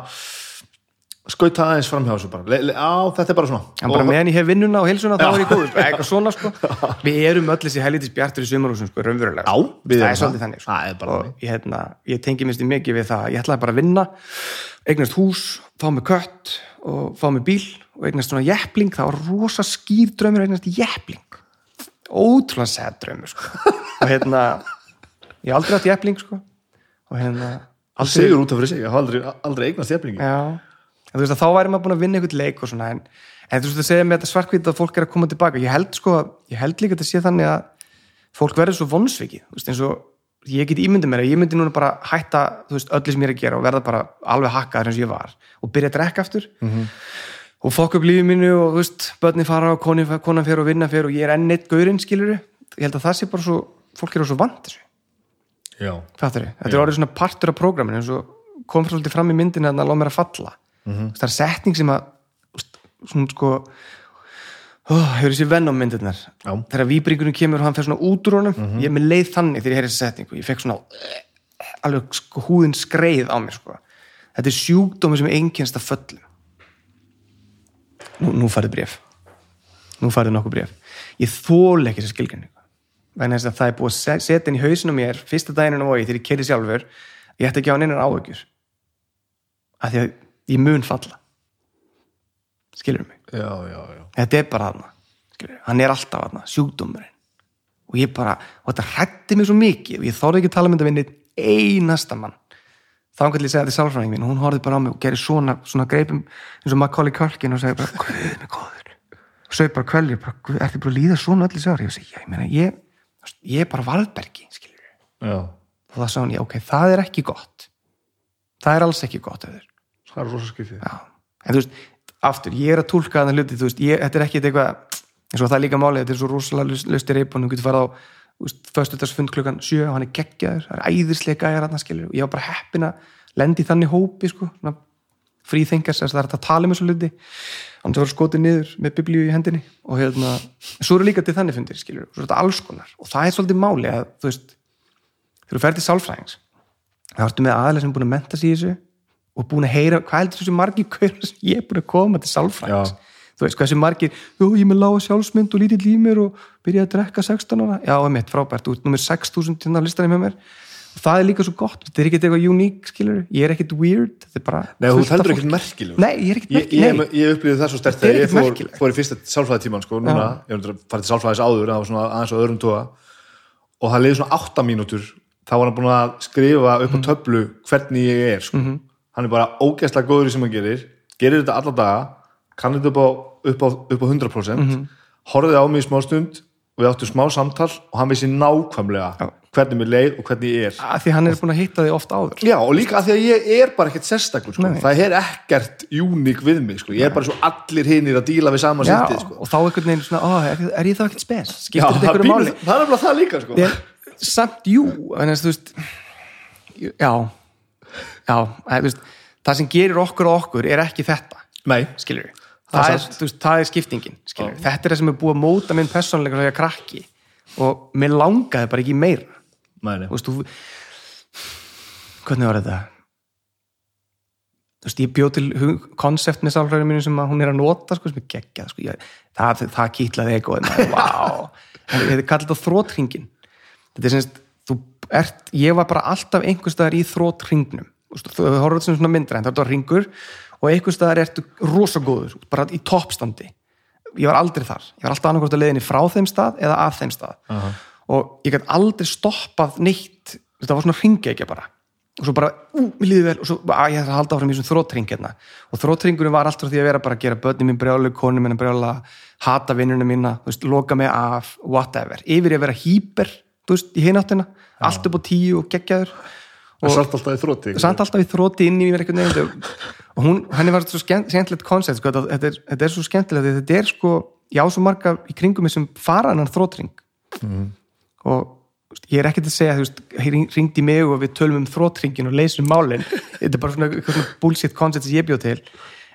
skauta aðeins framhjá þessu Á, þetta er bara svona. En bara meðan ég hef vinnuna og heilsuna þá er ég sko, eitthvað svona sko. Við erum öll þessi hellitis bjartur í sumarhúsum sko, raunverulega, Já, sko. það er svolítið þannig sko. Það er bara og þannig. ég, hérna, ég tengi minnst mikið við það. Ég ætlaði bara að vinna, eignast hús fá mig kött og fá mig bíl og eignast svona jeppling, það var rosa skýr draumur að eignast jeppling ótrúlega sko. og hérna ég hef aldrei átt jeppling sko. Og hérna Hann segur út af fyrir sig, ég hafa aldrei, aldrei eignast jefningi Já, en þú veist að þá væri maður búin að vinna einhvern leik og svona en, en þú veist að segja með þetta svarkvít að fólk er að koma tilbaka. Ég held sko, ég held líka að sé þannig að fólk verður svo vonsvikið þú veist eins og ég get ímyndið mér að ég myndi núna bara hætta, þú veist, öllu sem ég er að gera og verða bara alveg hakkaður eins og ég var og byrja að drekka aftur -hmm. og fokk upp lífið mínu og þú veist, börnin fara og konan fer og vinna fer og ég er enn eitt gaurinn skiluru, ég held að það sé bara svo fólk eru svo vant þessu. Já, Fattar þið? Þetta er orðið svona partur af prógraminu eins og kom svolítið fram í myndinu að það lág mér að falla. Mhm. það er setning sem að svona sko hefur þessi venn á myndirnar. Þegar víbringurinn kemur og hann fer svona út úr honum ég er með leið þannig þegar ég heyri þessi setningu. Ég fekk svona alveg sko, húðin skreið á mér sko. þetta er sjúkdómi sem einkennst af föllum. Nú, nú farið bref nú farið nokkuð bref ég þól ekki þessi skilgrinningu þess að það er búið að se- setja inn í hausinu mér fyrsta daginn á vogi þegar ég keiri sjálfur ég ætti ekki á neinar áhugjur af því að ég mun falla. Skilur mig? Já, já, já. Þetta er bara skilurðu. hann er alltaf þarna, sjúkdómurinn. Og ég bara, og þetta hrætti mig svo mikið og ég þorði ekki að tala um þetta við einasta mann. Þá hann ég segja þetta sálfræðing mín og hún horfði bara á mig og gerir svona, svona greipum eins og Macaulay Culkin og segir bara, guðin er góður. Og sög bara kvelli, bara, "Guð, ertu bara að líða svona öll í sár ég ég meina, ég ég er bara já, og það sá hann, já ok, það er ekki gott. Það er alls ekki gott það er rosa skiptið Já, en þú veist, aftur, ég er að túlka þannig hluti, þú veist, ég, þetta er ekki eitthvað eins og það er líka málið, þetta er svo rosalega löst í reipun, þú getur farið á föstudagsfund klukkan sjö og hann er geggjaður það er æðislega gæjar hann skilur og ég var bara heppin að lendi þannig hópi sko, fríþengars, það er að tala um þessu hluti. Hann sem var skotið niður með biblíu í hendinni og hérna, svo eru líka til þannig fundir skilur, svo er þetta alls konar. Og það er svolítið máli að, þú veist þegar þú ferð til sálfræðings þá ertu með aðlega sem er búin að menta sig í þessu og búin að heyra, hvað heldur þessu margir hverjum sem ég er búin að koma til sálfræðings. Þú veist, hversu margir, jú, ég er með lága sjálfsmynd og lítill í mér og byrja að drekka 16 ára, já, mitt, frábært, þú ert nummer 6000 hérna á listanum með mér það er líka svo gott, þetta er ekkert eitthvað uník skilur, ég er ekkert weird, er Nei, þú heldur ekkert merkilegur Nei, ég er ekkert Ég, merkileg, ég, nei. ég upplýði það svo stert er þegar ég fór, fór í fyrsta sálfræðitíman sko, núna, ég var að fara til sálfræðis áður það var svona aðeins á öðrum tóa og það leiði svona átta mínútur þá var hann búin að skrifa upp á Mhm. töflu hvernig ég er sko. hann er bara ógeðslega góður í sem hann gerir gerir þetta alla daga kann þetta upp á, upp á, upp á 100% Mhm. horfði á mig í smá stund og við áttum smá samtal og hann vissi nákvæmlega. Hvernig mér leið og hvernig ég er. Að því hann er búin að hitta þig oft áður. Já, og líka að því að ég er bara ekkert sérstakur sko. Það er ekkert uník við mig sko. ég er bara svo allir hinir að díla við sama sýttið sko. og þá einhvern veginn svona, ó, er, er ég þá ekkert spes? Skiptir þetta einhverju máli? það er nefnilega það líka sko. en, samt, jú, en þú veist já já, en, þú veist, það sem gerir okkur og okkur er ekki þetta Nei, skilur við, Það er það, er, veist, það er skiptingin þetta er það sem er búið að móta minn krakki. Og mér langaði bara ekki meira nei. þú veist, þú hvernig var þetta? Þú veist, ég bjóð til konsept með sálfræðinu mínu sem hún er að nota sko, sem er geggjað, sko, ég, það, það kýtlaði egoið maður, wow þetta er kallið á þrótringin þetta er semst, þú ert ég var bara alltaf einhvers staðar í þrótringnum þú veist, þú horfður þetta sem svona myndra en þetta var ringur og einhvers staðar ertu rosa góður, bara í toppstandi. Ég var aldrei þar, ég var alltaf annarkvort að leiðinni frá þeim stað eða að þeim stað og ég gæti aldrei stoppað neitt, þetta var svona ringegja bara. Og svo bara, ú, mér líði vel. Og svo, að ég ætla að halda áfram í þessum þróttring hérna. Og þróttringurinn var allt frá því að vera bara að gera börni mín brjálu, konu mín brjála hata vinnunum mína, þú veist, loka mig af whatever, yfir í að vera hýper þú veist, í hináttina, allt upp á tíu og geggjaður. Og samt alltaf í þrótti samt alltaf í þróti inn í mér einhvern veginn og hún, henni var svo skemmt, skemmtilegt koncept sko, þetta, er, þetta er svo skemmtilegt þetta er sko, já svo marga í kringum og ég er ekkert að segja veist, ringdi mig og við tölum um þrótringin og leysum málin. Þetta er bara svona, svona bullshit koncept sem ég bjóð til.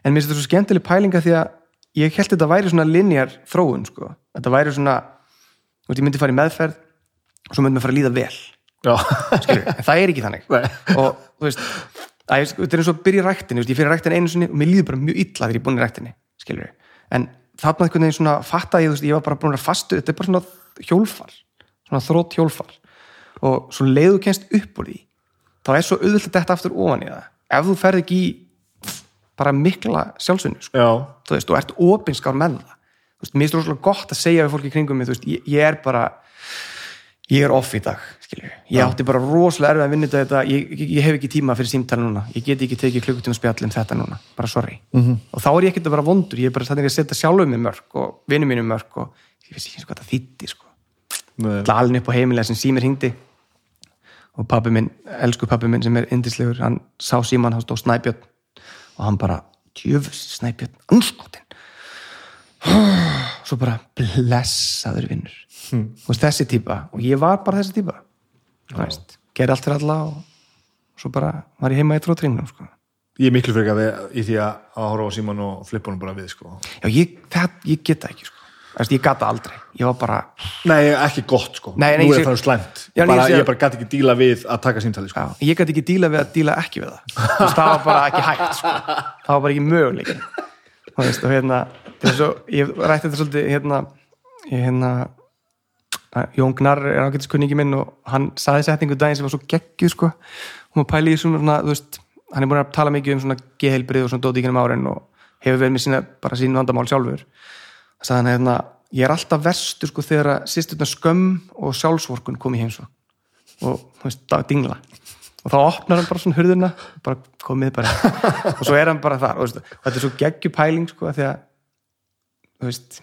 En mér finnst þetta svo skemmtileg pælinga því að ég held þetta væri svona linjar þróun sko, þetta væri svona ég myndi fara í meðferð og svo myndi maður fara að líða vel. Skilur, en það er ekki þannig. Nei. og þú veist að, þetta er eins og að byrja í ræktinni, ég fyrir ræktinni einu sinni og mér líður bara mjög illa þegar ég er búin í ræktinni skilur, en þarna einhvern veginn svona fatta ég, veist, ég var bara búin að fastu þetta er bara svona hjólfar, svona þrótt hjólfar. Og svo leiðu kennst upp úr því, þá er svo auðvitað þetta aftur ofan í það, ef þú ferð ekki í bara mikla sjálfsvinnu sko, þú veist, og ert opinskár með það. Þú veist, mér er rosalega gott að segja við fólki kringum mig, þú veist, ég, ég er bara ég er off í dag skilur. ég átti bara rosalega erfið að vinna þetta ég, ég, ég hef ekki tíma fyrir símtali núna. Ég get ekki tekið klukkutíma spjall um þetta núna. Bara sorry, -hmm. og þá er ég ekkert að vera vondur. Ég er bara þannig að setja sjálfum mig mörg og vinnum mínum mörg og ég veist ekki eins og hvað það þýtti sko. Alin upp á heimilega sem símir hingdi og pappi minn, elsku pappi minn sem er indislegur, hann sá síman hann stóð snæbjörn og hann bara djöfus snæbjörn, anskotin svo bara blessaður vinnur hmm. og þessi típa og ég var bara þessi veist, gerði allt fyrir alla og svo bara var ég heima í trótringnum sko. ég er miklu frekar við, í því að að horfa á síman og flippa honum bara við sko. já, ég, það, ég get það ekki sko. Veist, ég gata aldrei, ég var bara Nei, ekki gott sko. Nei, nei, Nú er sé- það slæmt. Já, bara, ég sé- Ég bara gæti ekki díla við að taka símtali sko. Já, ég gæti ekki díla við að díla ekki við það. Veist, það var bara ekki hægt sko. það var bara ekki möguleik og, hérna svo, ég rætti þetta svolítið hérna, hérna Jón Gnarr er ágætiskunningi minn og hann saði setningu daginn sem var svo geggjuð sko, hún var pæli í svona veist, hann er búin að tala mikið um svona geheilbrið og svona gennum árin og hefur verið með sína, bara sín vandamál sjálfur það hann hérna ég er alltaf verstur sko þegar að sýsturna skömm og sjálfsvorkun kom í heimsókn. Og þú veist, það dingla. Og þá opnar hann bara svona hurðina bara komið bara. Og svo er hann bara þar og, þetta er svo geggjupæling sko af því að þú veist,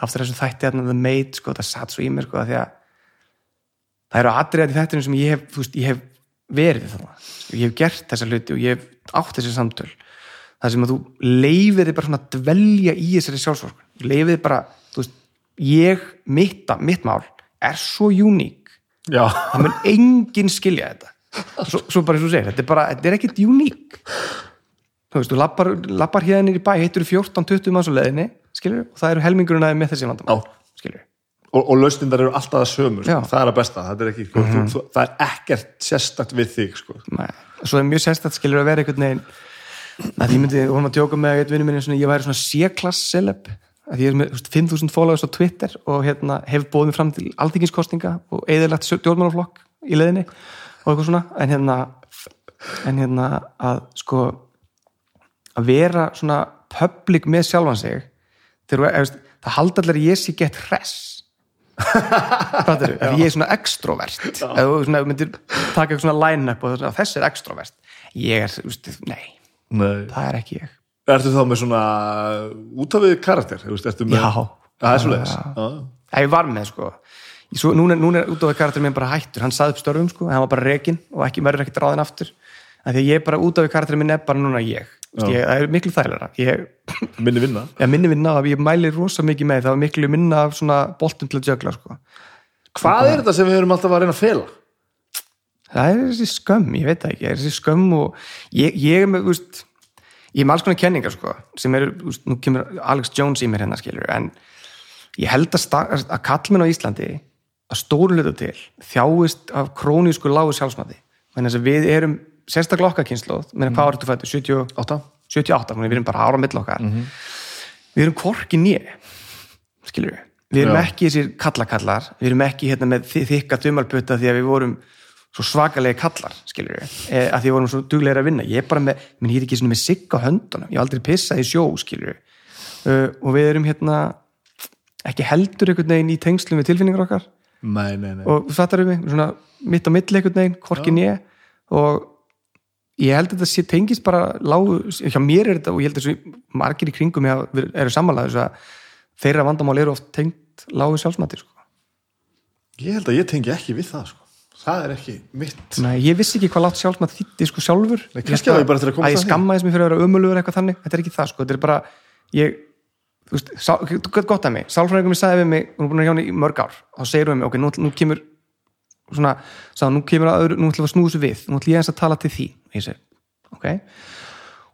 aftur þessu þætti hérna The Maid sko, það satt svo í mér sko af því að það eru atriðat í þættinu sem ég hef, þú veist, ég hef verið þannig, ég hef gert þessa hluti og ég hef átt þessi samtöl það sem að þú leifir þið bara svona að dvelja í þessari sjálfsvorkun leifir þið bara, þú veist, ég mitt, mitt mál er svo uník það mun enginn skilja þetta svo, svo bara eins og þú segir, þetta er bara þetta er ekkit uník þú veist, þú lappar, lappar hérna í bæ heitur 14-20 manns á leðinni, skilur og það eru helmingurinn aðeins með þessi vandamál Já. skilur, og, og lausnindar eru alltaf það sömur sko. það er að besta, það er ekki mm þú, þú, það er ekkert sérstakt við þig sko. Nei. svo er mjög sérstætt skilur að vera einhvern veginn að ég myndi, hún var að tjóka með eitt vinnu svona, ég væri svona C-klass celeb. Að ég er með þú veist, 5.000 followers á Twitter og hérna, hef bóðið mig fram til aldingiskostninga og eðilegt stjórnmálaflokk í leðinni og eitthvað svona. En hérna, en hérna að sko að vera svona public með sjálfan sig þegar, veist, það að ég sé gett þú? Að ég er svona extrovert. Eða þú myndir taka eitthvað svona line-up og svona, þessi er extrovert. Ég er, þú veist, nei, Nei. það er ekki ég. Ertu þá með svona út af við karakter? Ertu með, Já. það er svo leiðis Það ég var með sko. Svo, núna, núna er út á því karakter minn bara hættur. Hann saði upp störfum sko, hann var bara rekin og ekki verður ekkert ráðin aftur. Að ég er bara út á því karakter minn er bara núna ég, ég það er miklu þægilega ég, minni vinna? Ég minni vinna ég mæli rosa mikið með það var miklu minna af svona boltum til að jögla sko. hvað er þetta sem við erum alltaf að reyna að fela? Það er þessi skömm, ég veit það ekki það er þessi skömm og ég, ég er með úst, ég er með alls konar kenningar sko, sem eru, úst, nú kemur Alex Jones í mér hérna skilur, en ég held að, að kallmenn á Íslandi að stóru hluta til þjáist af krónísku lágu sjálfsmati. Þannig að við erum sérstaklega okkar kynnslóð menn hvað árið þú fættu, 78 Átta? 78, þannig að við erum bara ára á milli okkar. Við erum hvorki nýja skilur við, við erum Já. ekki þessir kallakallar, við erum ekki hérna með þykka dumalputta því að við vorum svo svakalegi kallar, skilur við e, að því við vorum svo duglegir að vinna, ég er bara með minn ég er ekki svona með sigg á höndunum, ég hef aldrei pissað í sjó, skilur við uh, og við erum hérna ekki heldur einhvern veginn í tengslum við tilfinningar okkar. Nei, nei, nei. og fattar við mig, svona mitt á milli einhvern veginn, hvorkin ég og ég held að þetta tengist bara lágu, hjá mér er þetta og ég held að þessu margir í kringum eru sammálaðið þess að þeirra vandamál eru oft tengt lágu sjálfsmati sko. Ég held að ég tengi ekki við það sko. Það er ekki mitt. Nei, ég vissi ekki hvað látt sjálfsmat þýtti sko sjálfur. Nei, ég eftir að komast að ég að því. skammaðis mér fyrir að vera ömulugur eitthvað þannig, þetta er ekki það sko, þetta er bara ég, þú veist, sá, gott að mig sálfræðingum ég sagði við mig, hún er búin að hjá henni í mörg ár. Þá segir hún mig, ok, nú, nú kemur svona, sá, nú kemur að öðru, nú ætlum við að snúðu þessu við, nú ætlum ég eins að tala til því og ég segi, ok.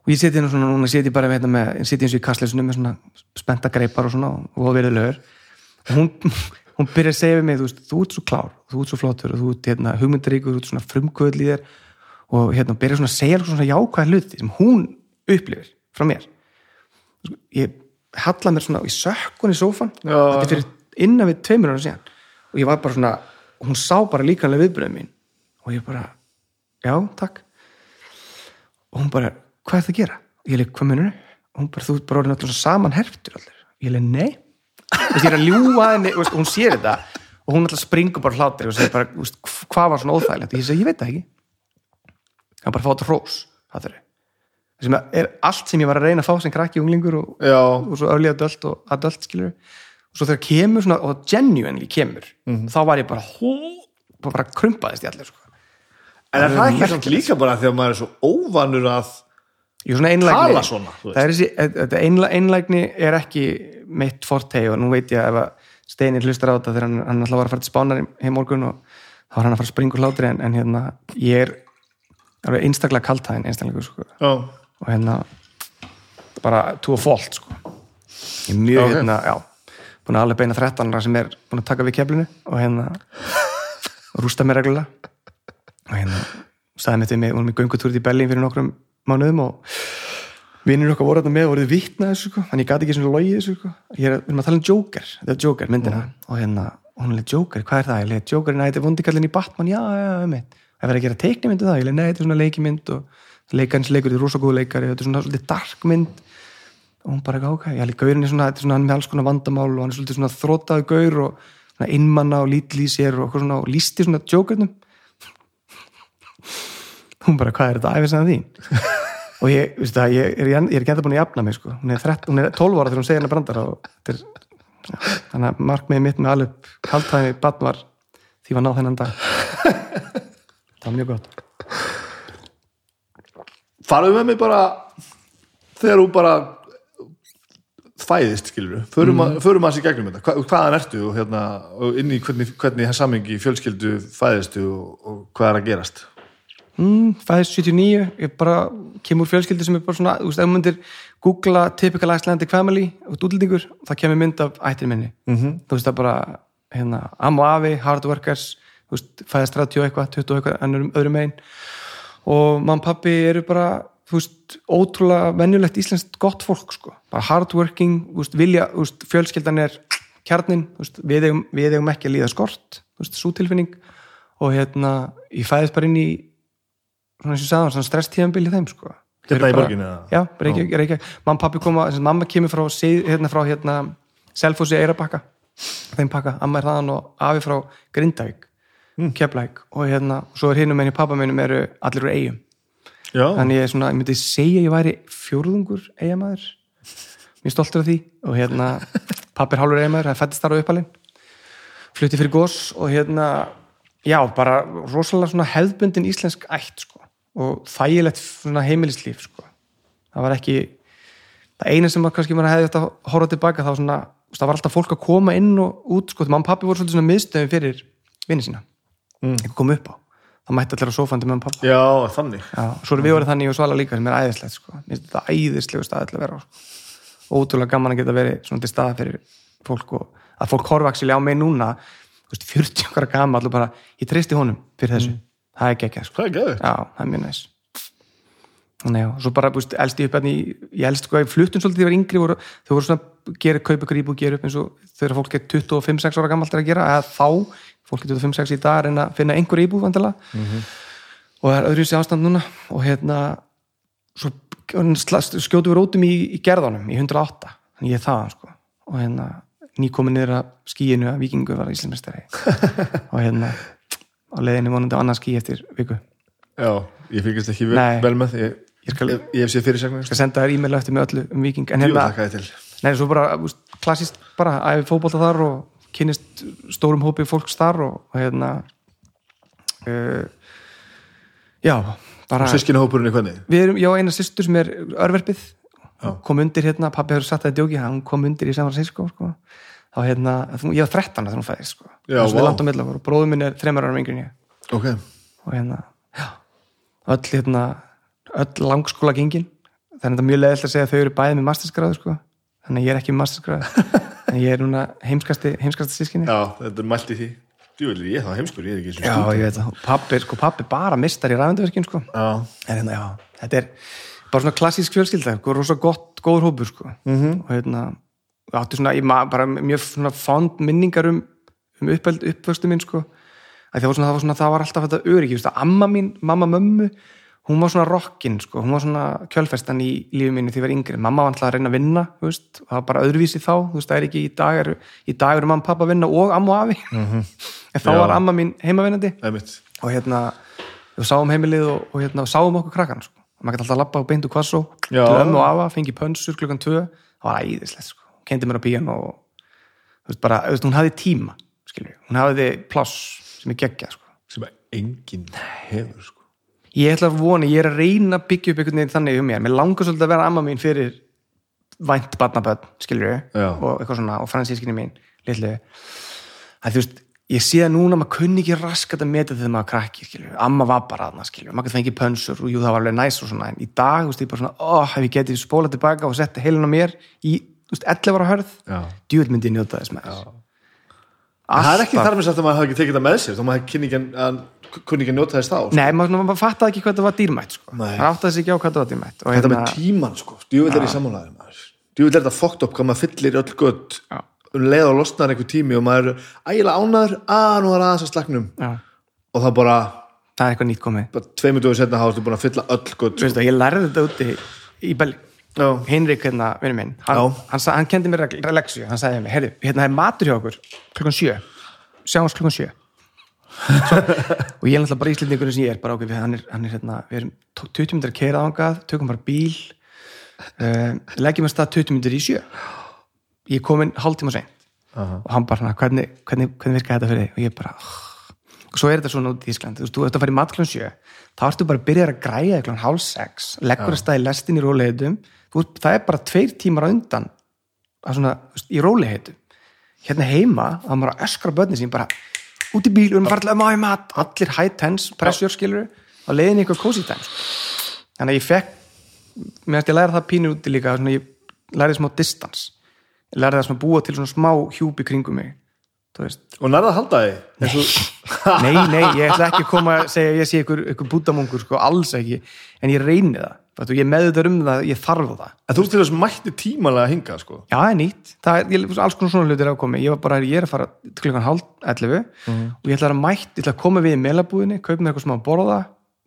Og ég seti hérna svona, núna seti ég bara hérna með ég seti eins og í kastleysunum með svona spenta greipar og svona, og veriðlegur og hún, hún byrjar að segja við mig þú veist, þú ert svo klár, þú ert svo flottur og þú ert hérna, hugmyndaríkur, þú ert svona frumkvöld í þér og hérna, byrjar svona að segja svona jákvæð hluti sem hún upplifir frá mér. Ég halla mér svona í sökkun í sófan þetta er fyrir innan við tveimur ára síðan. Og ég var bara svona, og hún sá bara líkanlega viðbröðum mín og ég bara já, takk. Og hún bara, hvað er það að gera? ég leik, hvað munur? og hún bara, þú ert bara orðin alltaf saman herftur allir. Ég leik, nei ég er að ljúga henni, veist, hún sér þetta og hún alltaf springur bara hlátir og segir bara, veist, hv- hvað var svona óþægilegt? Ég segi, ég veit það ekki. Hann bara fá þetta hrós það þurfi sem er allt sem ég var að reyna að fá sem krakki unglingur og, og svo early adult og adult skilur og svo þegar kemur svona, og genuinely kemur þá var ég bara hó, bara krumpaðist í allir sko. en er það ekki merkilegt. samt líka bara þegar maður er svo óvanur að er svona Tala svona, það er þessi, þetta einlægni er ekki mitt fortegi og nú veit ég að Steinir hlustar á þetta þegar hann, hann alltaf var að fara til spánar heim morgun og þá var hann að fara að springa úr hlátri en, en hérna, ég er alveg einstaklega kaltæðin einstaklega sko. Já, og hérna bara to a fault sko. ég er mjög Ok. hérna, já búin að alveg beina 13 sem er búin að taka við keflinu og hérna rústa mér reglulega og hérna staði með því mig, vorum í göngutúrið í Berlín fyrir nokkrum mánuðum og vinnir okkar voru þetta með og voruð þessu sko. þannig ég gati ekki svona logið þessu sko. við erum að tala um Joker, þetta er Joker myndina. Og hérna, hún er Joker, hvað er það? ég leið Joker, næ, þetta er vondikallin í Batman, já, já, já, um það verður að gera teiknimyndu það, ég leið, nei, þetta er svona leikimynd og leikarins leikur, þetta er rosa góð leikari. Þetta er svona svolítið dark mynd. Og hún bara ekki ákvæð, ég leið gaurin er svona, þetta er svona hann með alls konar vandamál og hann er svolítið svona þrótaðu gaur og svona innmanna og lítið í sér og, svona, og lísti svona Jokernum. Hún bara, hvað er þetta æfis að þín og ég, veistu það, ég er, ég er ekki enda búin að jafna mig sko. hún, er 13, hún er 12 ára þegar hún segir hennar brandara og er, já, þannig að markmiðið mitt með alveg kaltæðinni bann var því var náð þennan dag. Það var mjög gott. Farðu með mig bara þegar þú bara fæðist, skilur við förum, mm. að sér gegnum þetta, Hva, hvaðan ertu og, hérna, og inn í hvernig, hvernig samengi fjölskyldu fæðistu og, og hvað er að gerast mm, fæðist 79, ég bara kemur úr fjölskyldu sem er bara svona, þú veist, ef maður myndir googla typical Icelandic family og útlendingur, það kemur mynd af ættir minni, mm -hmm. þú veist það bara hérna, am og afi, hard workers þú veist, fæðist 30 og eitthvað, 20 og eitthvað ennur öðrum megin. Og mann pappi eru bara þú veist, ótrúlega venjulegt íslenskt gott fólk sko, bara hardworking þú veist, vilja, þú veist, fjölskyldan er kjarnin, veist, við eigum, við eigum ekki að líða skort, þú veist, svo tilfinning. Og hérna, ég fæðist bara inn í svona eins og sagðan, svona stresstíðanbíl í þeim sko. Eru í eða? Já, Reykjavík, Reykjavík, mamma pappi koma mamma kemur frá, hérna frá hérna, Selfossi Eirabakka þeim pakka, amma er þaðan og afi frá Grindavík, mm. Keflæk og hérna, svo er hinum enn í pappa minnum eru allir úr eigum Já, þannig ég, er svona, ég myndi segja ég væri fjórðungur eigamæður mjög stoltur af því. Og hérna pappi er hálfur eigamæður, það fættist þar á uppalinn. Flutti fyrir gos og hérna já, bara rosalega svona hefðbundin íslensk ætt sko og þægilegt heimilislíf sko. Það var ekki það eina sem að kannski maður hefði þetta að horfa tilbaka þá svona, það var alltaf fólk að koma inn og út sko, og pappi voru svolítið svona miðstöðum fyrir vinni sína, mm. eitthvað kom upp á. Það mætti allir á sófandi með og pappa já, þannig. Já, svo erum við orðið þannig og svala líka sem er æðislegt sko. Þetta æðislegu stað til að vera sko. ótrúlega gaman að geta verið svona til staða fyrir fólk og að fólk horfa axilega á mig núna þú veist, 40 okkar gama allir bara, ég treysti honum fyrir þessu, það er ekki sko. Hvað er? Já, það er mjög næs Þannig já, svo bara, þú veist, elst ég upp hérna í, ég elst sko, ég fluttum svolítið, var yngri voru, þau voru svona, gera, kaupa ykkur íbúð, gera upp eins og þegar fólk er 25-6 ára gammalt er að gera, eða þá fólk er 25-6 í dag að reyna að finna einhver íbúð vandilega og það er öðru sér ástand núna og hérna svo skjótum við rótum í, í gerðanum í 108, þannig ég er það sko. og hérna nýkomin niður að skíinu að vikingur var íslensmestari og hérna á leiðinni vonandi á annað skí eftir viku Já, ég fylgist ekki vel, vel með ég, ég skal, ég, ég hef séð fyrirsagnir skal senda þér e-mail eftir með öllu um viking en hérna, þakka þið til nei, svo bara klassist bara æfi fótbolta þar og kynnist stórum hópi fólks þar og, hérna uh, já, bara Sískinahópurinn í hvernig? við erum, ég á eina systur sem er örverfið Já. kom undir hérna, pappi hefur satt það í djóki hann kom undir í San Francisco sko. Þá hérna, ég var 13 þegar hún fæðist sko. Þess langt á milli okkur og bróður minn er þreymar ára yngri en ég. Ok, og hérna, já. Öll hérna, öll langskóla gengin þannig að þetta er mjög leðilt að segja að þau eru bæði með masterskráðu sko, þannig að ég er ekki með masterskráðu en ég er núna heimskasti heimskasti sískinni já, þetta er mælt í því. Djúvel, ég er það heimskur, ég er ekki já, ég veit það, pappi, sko, pappi bara mistar í ræðandaverkin sko, en hérna, já, þetta er bara svona klassísk fjölskylda, sko, rosa gott góður hópur, sko, -hmm. og hérna og átti svona, ég ma- bara mjög svona fond minningar um, um uppöld uppvöxtu minn, sko. Að það var svona, það var svona, það var alltaf þetta öryggi, veist, að amma mín, mamma mömmu hún var svona rockin, sko, hún var svona kjölfestan í lífi mínu því ég var yngri. Mamma var alltaf að reyna að vinna, þú veist og það var bara öðruvísi þá, þú veist, það er ekki í dag er, í dag eru mamma og pappa að vinna og amma og afi. En þá Já. var amma mín heimavinnandi. Og hérna við sáum heimilið og, og hérna, sáum okkur krakkan sko. maður gæti alltaf að labba á beintu kvassó til ömmu og afa, fengi pönsur klukkan tvö. Það var æðislegt, sko. Kendi mér á píano og þú veist, bara, þú veist, hún hafði tíma skilur, hún hafði pláss sem er geggjað sko. sem enginn hefur sko. ég ætla að vona, ég er að reyna að byggja upp einhvern veginn þannig um mér, mér langar svolítið að vera amma mín fyrir vænt barnaböld skilur og eitthvað svona, og fransískinni mín litlu, að þú veist ég sé að núna maður kunni ekki raskat að meta þegar maður krakki, skilur, amma var bara aðna skilur, maður gæti fengið pönsur og jú það var alveg næs og svona, en í dag, þú veist, ég bara svona ó, hef ég getið spólað tilbaka og sett heilin á mér í, veist, 11 ára hörð. Djúvel myndi ég njóta þess með En Það er ekki þar með satt að maður hafi ekki tekið það með sér þá maður kunni ekki að njóta þess þá sko. Nei, maður, maður fattaði ekki hvað það var dýrmætt sko. Það áttaði sig ekki á hvað það var dýrmætt og Þetta hérna, með tíman sko, djúvill er í sammálaðir maður. Djúvill er þetta fokkt upp hvað maður fyllir öll gött Já. um leið og losnar einhver tími og maður er ægilega ánæður, að nú er aðeins að slagnum. Já, og það bara, það er eitthvað nýtt komið. tveimur dögur setna hástu búin að fylla öll veist það, ég lærði þetta úti í Belli Já, Henrik, hérna, vinur minn hann, Já. hann, hann kendi mér relaxu, hann sagði mér hérna er matur hjá okkur klukkan sjö. Sjáumst klukkan sjö. Svo, og ég er náttúrulega bara íslendingurinn sem ég er bara okkur, hann er, hann er hérna, við erum tó- 20 minnir að keira ángað, tökum bara bíl uh, leggjum að stað 20 minnir í sjö. Ég er komin hálftíma seint. Aha. og hann bara, svona, hvernig, hvernig, hvernig virka þetta fyrir þig? Og ég bara, "Oh." svo er þetta svona út í Ísland þú veist, þú ert að fara í mat klun sjö þá ertu bara að byrja að græja klun hálf sex leggur að stað í lestin í róleitum það er bara tveir tímar á undan að svona, í róleitum hérna heima, þá maður að öskra börni sín bara út í bíl, við erum að fara til að í mat. Allir high tense, pressure skilur á leiðin ykkur cozy time sko. þannig að ég fekk, mér ætti að læra það pínur úti líka, svona, ég lærði smá distance, ég lærði það svona búa til svona smá hjúpi kringum mig og nærða að halda þig? Eins og nei, nei, ég ætla ekki að koma að segja að ég sé ykkur, ykkur bútamungur sko, alls ekki, en ég reyni það Fattu, ég meður um það, ég þarf það. En þú ert til þess mætti tímalega að hinga sko. já, það er nýtt, það er, ég, alls konar svona hlutir ákomi, ég var bara, ég er að fara klukkan hálf 11 og ég ætla að mætt ég ætla að koma við í meilabúðinni, kaupa mér eitthvað smá að borða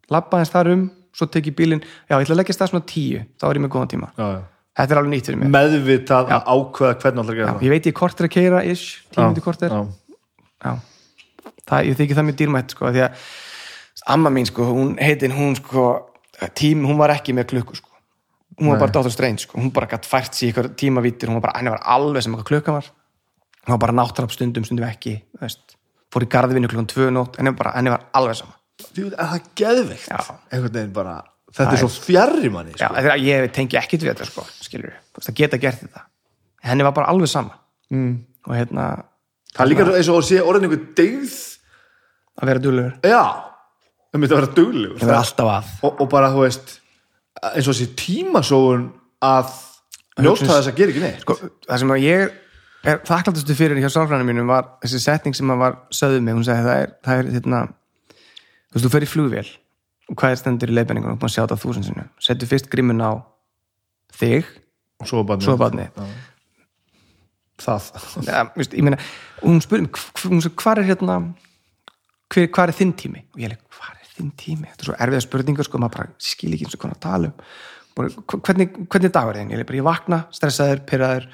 labba eins þar um, svo tek ég bílinn. Já, ég ætla að leggja stað svona 10, þá er ég með góðan tíma. Já, já. þetta er alveg nýtt fyrir mig. Meðvitað að ákveða hvernig alltaf ég veit er er já. já. sko, sko, sko, tím, hún var ekki með klukku sko hún var bara Dr. Strange, sko. hún bara gætt fært sér ykkur tímavítir, hún var bara, var alveg sem eitthvað klukkan var hún var bara náttarab stundum, stundum ekki fór í garðvinnu klukkan tvö nótt, henni var, var alveg sama er það Já. einhvern veginn bara, þetta er svo fjarrir manni Já, sko. þegar ég tengi ekkit við þetta sko, það geta gert þetta henni var bara alveg sama mm. og hérna, það er líka eins og að sé orðin einhver deyð að vera dúlegur já, það myndi að vera duglegur. Það er alltaf að. Og, og bara, þú veist eins og þessi tímasóun að njóta þess að gera ekki neitt. Sko, það sem að ég er þakkláttustu fyrir hjá sálfræðinu mínum var þessi setning sem að var sögðu mig, hún segi það er, það er hérna, þú veist, þú fer í flugvél og hvað er stendur í leiðbenningunum, búin að sjá þetta þúsund sinu, settu fyrst grimmun á þig, og svo barni það. Ja, veist, meina, og hún spurði mig hvað er hérna hver, hvað er þinn tími, og ég er þinn tími. Þetta er svo erfiða spurningar, sko, maður bara skil ekki eins og konar um. Hv- hvernig, hvernig dagur er þinn, ég ég vakna stressaður, pyrraður,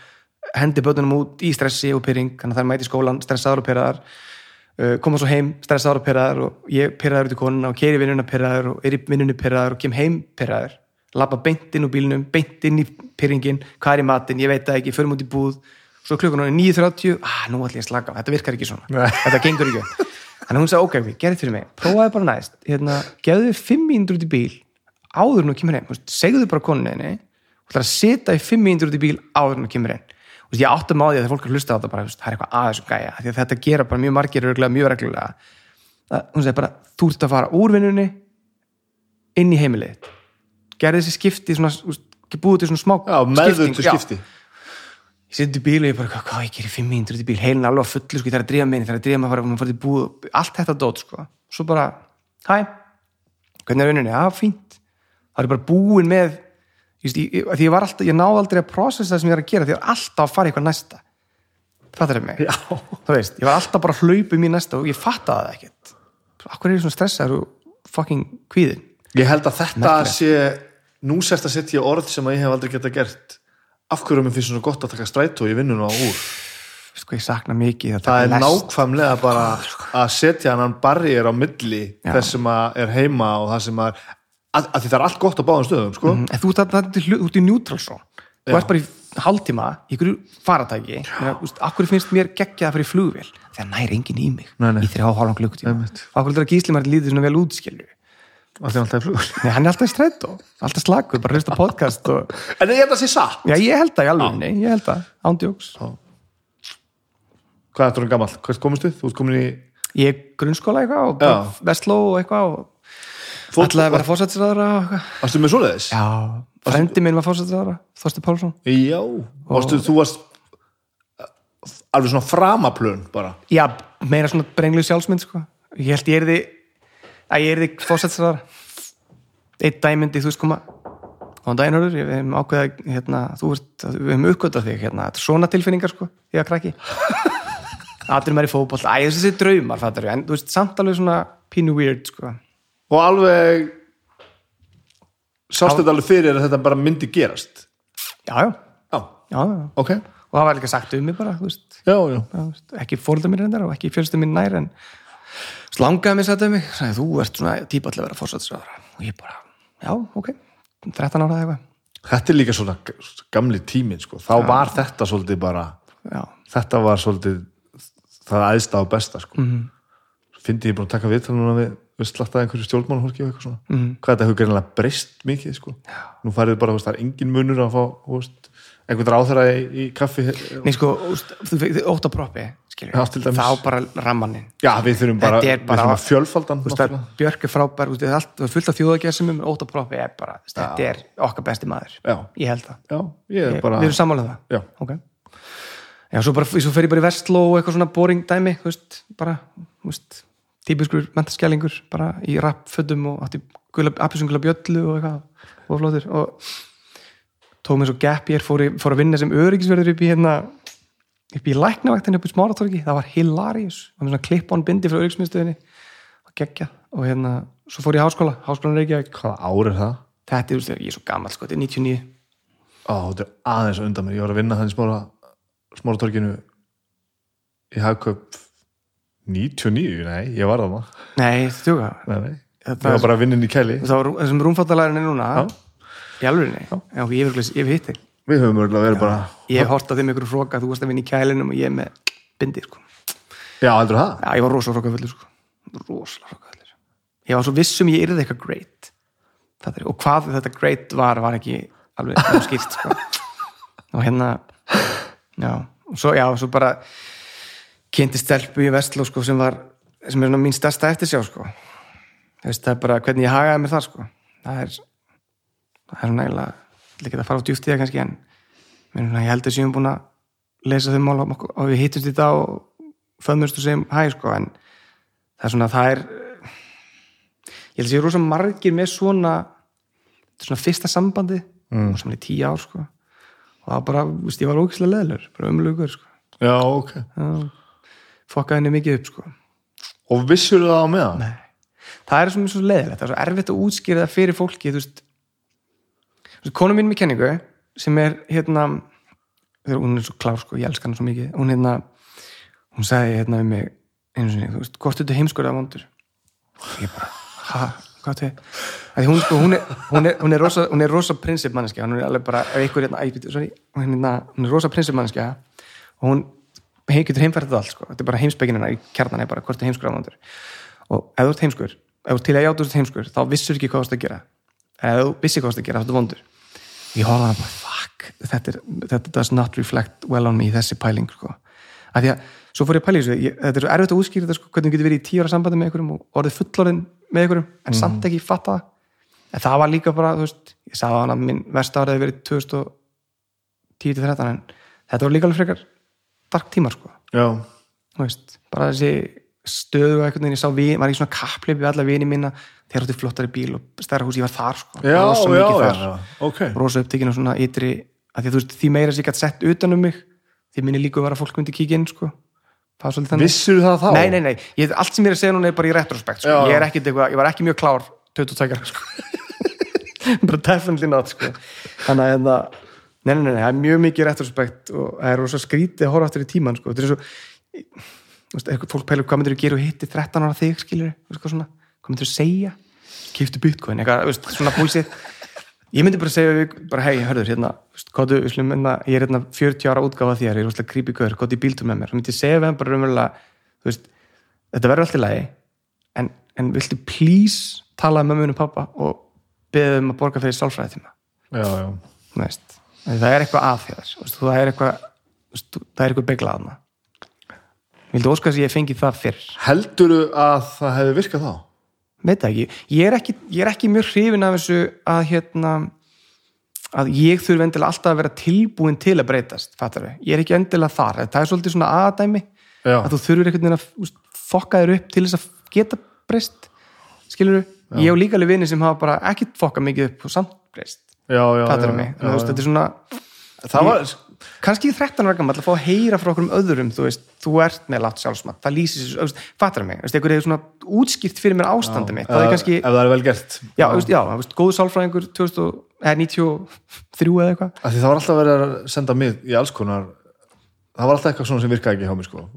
hendi bötunum út í stressi og pyrring, þannig að það er mæti í skólan stressaður og pyrraður uh, koma svo heim, stressaður og pyrraður og ég pyrraður út í konuna og keiri vinnuna pyrraður og er í vinnunni pyrraður og kem heim pyrraður labba beint inn úr bílnum, beint inn í pyrringin, hvað er í matinn, ég veit það ekki förum út í búð, svo klukkan er 9.30 ah, nú ætlum ég að slaka, á, þetta virkar ekki svona. Þetta gengur ekki. Þannig að hún sagði, ok, ok, gerði fyrir mig. Prófaði bara næst, hérna, gefðu þið 5 mínútur út í bíl áður nú kemur heim, Þú segðu bara koninni og ætlar að sita í 5 mínútur út í bíl áður nú kemur heim. Þú veist, ég áttum á því að fólk er hlusta á þetta bara, þú það er eitthvað aðeins og gæja því að þetta gera bara mjög margir örgulega mjög reglulega. Hún segi bara, þú ert að fara úr vinnunni inn í heimilið gerði þessi skipti svona, þú búið til svona smá skipting. Ég seti í bíl og ég bara, hvað, ég gerir fimm mínútur út í bíl, heilin alveg á fullu, sko, ég þarf að drífa minni, þarf að drífa að maður fara til búð, allt þetta dót, sko, svo bara, hæ, hvernig er rauninni, já, fínt, það er bara búin með, ég, því ég var alltaf, ég náði aldrei að processa það sem ég er að gera, því ég var alltaf að fara í eitthvað næsta, fattar þið mig, já, þú veist, ég var alltaf bara að hlaupa um í næsta og ég fattaði það ekkert, akkur er ég svona stressaður og fucking kvíðin, ég held að þetta Merkilegt. sé nú sérst að setja orð sem að ég hef aldrei geta gert af hverju mér finnst svona gott að taka strætó í vinnuna og úr sko, ég sakna mikið að það er lest. nákvæmlega bara að setja hann barriðir á milli Já. þess sem að er heima og það sem að, að, að það er allt gott á báðum stöðum sko? en þú ert, að- þú ert í neutral zone þú ert bara í hálftíma í ykkur faratæki akkur finnst mér geggjað að fara í flugvél þegar nær enginn í mig Nei, nei. í þrjá og hálfan klukkutíma Einmitt. akkur er að gísli maður líður svona vel útskilju að því hann alltaf er flugur Nei, hann er alltaf í strætó, alltaf slakur bara hlusta podcast og... en ég held að sé satt. Já, ég held það í alveg, ég held það. Ándjóks, hvað er þetta gammal, hvert komist þú? þú ert komin í ég er grunnskóla eitthvað og vestló og eitthvað og Fót- ætlaði að vera fósættisraðara og eitthvað. Varstu með svoleiðis? já, frendi minn var fósættisraðara Þorsti Pálsson. Já, varstu, þú varst uh, alveg svona framaplön bara? Já, meira svona brenglu sjálfsmynd sko. ég held ég er því að ég er því fósættisraðar eitt dæmyndi, þú veist koma. Á dæinhörður, við hefum ákveðað hérna, þú veist, við hefum uppgötað þig hérna, þetta er svona tilfinningar sko, ég að krakki. Aðrir maður í fótboll æ, þessi draumar, fattar við, en þú veist, samt alveg svona pínu weird sko. Og alveg sástu þetta alveg fyrir að þetta bara myndi gerast? Já, já, já, já, já. ok. Og það var líka sagt um mig bara, já, ekki fórölda mér reyndar og ekki fjölstu mín nær en slangaði satt um mig sagði, þú ert svona típa til að vera fórsættisraðara og ég bara, já, ok 13 ára eitthvað þetta er líka svona gamli tíminn sko. þá var þetta svolítið bara já, þetta var svolítið það æðsta og besta sko. Mhm. fyndi ég búin að taka viðtal núna við, við slattaði einhverju eitthvað svona Mhm. hvað þetta hefur greinilega breyst mikið sko. nú farið bara, veist, það er engin munur að fá veist, einhvern ráðherra í, í kaffi Nei, sko, þú þú ótt að proppi skilur, Já, þá bara rammaninn já, við þurfum bara, er við bara- þurfum að fjölfaldan er Björk er frábær, það er allt, er fullt af að proppi er bara, veist, þetta er okkar besti maður. Já, ég held það, já, ég er ég, bara við erum sammálað það. Já, ok. Já, svo, bara, svo fer ég bara í vestló og eitthvað svona boring dæmi, veist, bara veist, típiskur mentaskælingur bara í rappfötum og átti appisungula bjöllu og eitthvað. Og flótur og tók mér svo gap ég fór, í- fór að vinna sem öryggisverður upp í hérna upp í læknavæktinni upp í smáratorgi það var hilarious, það var svona clip-on bindi frá öryggismiðstöðinni. Og geggja og hérna, svo fór ég í háskóla háskólan Reykjavík, hvaða ár er það? þetta er, ég er svo gammal sko, þetta er 99 Ó, þetta er aðeins undan mér, ég var að vinna þannig smára smáratorkinu í hagköp 99, nei, ég var það nei, þetta tjóka nei, nei, ég var bara að vinna inn í kæli það var þessum rúmfattalærin er núna Já. í já, ég hef örugglega- ég hef hitt þig við höfum örgulega verið bara ég hef hort á þeim ykkur fróka, þú varst að vinna í kælinum og ég með bindi, sko. Já, heldur það? já, ég var rosa frókafullur, sko. Rosalega frókafullur ég var svo vissum ég yrði eitthvað great. Er, og hvað þetta great var var ekki alveg skýrt, sko. Og hérna já, og svo, já, svo bara kynnti stelpu í Vestló, sko, sem var sem er mín stærsta eftirsjá, sko. Það er bara hvernig ég hagaði mér það, sko. Það er það er svona ég ekki að fara á djúft í það kannski en ég held að séum búin að lesa þau mál og, og við hittumst í dag og föðmurst og segjum hæ sko en það er svona, það er ég held að séu rosa margir með svona þetta svona fyrsta sambandi mm. og saman í tíu ár sko og það var bara, veist, ég var ógislega leðlur bara umlugur sko já, ok fokkaði henni mikið upp sko og vissur það á meðan? Nei. það er svona svo leðilegt, það er svo erfitt að útskýra það fyrir fólki, Þú veist, konu mín með kenningu sem er hérna hún er svo klár sko, ég elska hann svo mikið hún hérna, hún sagði hérna um mig einu sinni, þú veist, hvort þetta heimskur eða vondur? Ég bara, ha, hvað þau að hún, sko, hún, er, hún, er, hún er rosa, er rosa prinsipmanneskja, hún er alveg bara ef einhver hérna, sorry, hún, hérna, hún er rosa prinsipmanneskja og hún getur heimfært þetta allt, sko, þetta er bara heimspekinina í kjarnan er bara hvort er heimskur eða vondur. Og ef þú ert heimskur, ef þú til að játa þú ert heimskur þá vissur ekki hvað þú ert að gera ef þú vissi hvað þú ert að gera, þá ertu vondur. Ég horfði að bara, fuck þetta, er, þetta does not reflect well on me þessi pæling, sko. Að því að, svo fór ég að pæla í þessu ég, þetta er svo erfitt að útskýra þetta, sko, hvernig þú getur verið í tíu ára sambandi með einhverjum og orðið fullorðin með einhverjum en samt ekki fatta það. En það var líka bara, þú veist, ég sagði hann að minn versta árið hefði verið 2010-13 en þetta var líka alveg frekar dark tímar, sko. Já, þú veist, bara þessi stöðu einhvern veginn, ég sá við, var í svona kappleip við alla vini mína, þeir áttu flottari bíl og stærra hús, ég var þar sko já, rosa já, þar, já, ok rosa upptekinn og svona ytri, að því þú veist, því meira sem ég gætt sett utan um mig, því minni líka var að fólk myndi kíkja inn sko, það vissur það þá? nei, nei, nei, ég, allt sem ég er að segja núna er bara í retrospekt sko. Ég er eitthvað, ég var ekki mjög klár 22 sko. bara definitely not sko. þannig að hérna, nei, nei, nei, það er mjög mikið retrospekt og það er rosa skrítið að horfa aftur í tíman sko. þetta er svo þú eitthvað, fólk pælur hvað myndir þú gera og hitti 13 ára þig skilur, hvað, myndir þú segja? Kiftu bitcoin, eitthvað, svona búlsið ég myndi bara segja bara hei, hörður, hérna, þú, slum, hérna, ég er hérna 40 ára útgáfa þér, ég er rosalega creepy gaur, þú í bíltum með mér, þá myndi ég segja við hann bara veist, þetta verður allt í lagi, en, en viltu please tala með mömmun og pappa og beða um að borga fyrir sálfræði tíma, það er eitthvað að þér, þú veist, það er eitthvað, eitthvað beglaðna. Vildu óska þess að ég fengi það fyrr? helduru að það hefði virkað þá? veit ekki, ég er ekki, ég er ekki mjög hrifin af þessu að hérna að ég þurfi endilega alltaf að vera tilbúin til að breytast, fattar við, ég er ekki endilega þar, það er svolítið svona aðdæmi Já. að þú þurfir einhvern veginn að fokka þér upp til þess að geta breyst skilur við, ég og líka alveg vini sem hafa bara ekki fokkað mikið upp og samt breyst, já, já, fattar við mig. þú þetta er svona, það var, kannski í 13 ára gammal að fá að heyra frá okkur um öðrum þú veist, þú ert með látt sjálfsmat það lýsir sér, þú veist, fattar mig, þú veist, einhver hefur svona útskýrt fyrir mér ástandi mitt, það er kannski ef það er vel gert já, þú veist, já, þú veist, góðu sálfræðingur 2000, eða 93 eða eitthvað það var alltaf verið að senda mig í alls konar það var alltaf eitthvað svona sem virkaði ekki hjá mig sko.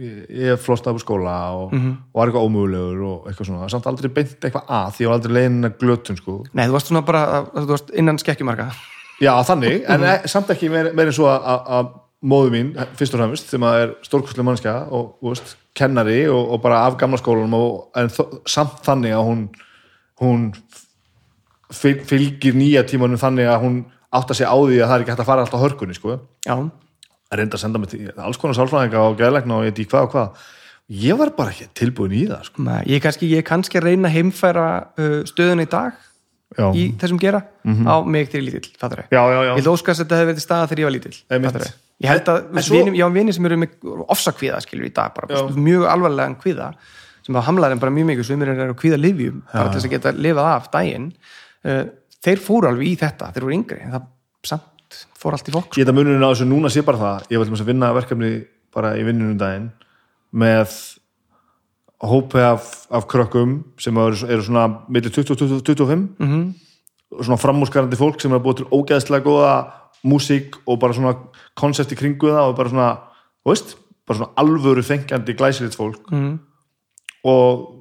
ég, upp úr skóla og, Mhm. og var eitthvað ómögulegur og eitthvað svona, samt aldrei beint eitthvað að því ég var aldrei leiðin að glötun sko. nei, þú varst svona bara, þú varst innan skekkjumarka já þannig, en mm samt ekki meir, meir en svo að- að að móðu mín, fyrst og fremst þegar maður er stórkostlega mannskja og veist, kennari og, og bara af gamla skólanum og, en samt þannig að hún hún fyl- fylgir nýja tímanum þannig að hún átta sig á því að það er ekki hægt að fara alltaf hörkunni sko. já, að reynda að senda mig til alls konar sálfræðinga og geðlegna og ég í hvað og hvað ég var bara ekki tilbúin í það sko. Nei, ég er kannski, ég er kannski að reyna að heimfæra uh, stöðun í dag já. í þessum gera á mig til lítill, fattur já, já, já, Ég held óskast að þetta hefði verið staða þegar ég var lítill fattarðu? Ég held að, En svo- vinir, ég á vinir sem eru með ofsakvíða skilur í dag, bara veist, mjög alvarlegan kvíða sem að hamla þeim bara mjög mikið sem eru kvíða livjum, bara til þess að geta lifað af daginn. Uh, þeir fóru alveg í þetta, þeir voru yngri en það samt fór allt í fólk ég þetta munurinn á þessu núna sé bara það ég var til að vinna verkefni bara í vinnunum daginn með hópi af, af krökkum sem eru, eru svona millir 20 og 25 -hmm. svona framúrskarandi fólk sem er búið til ógeðslega góða músík og bara svona koncept í kringu það og bara svona, veist bara svona alvöru fengjandi glæsilegt fólk -hmm. og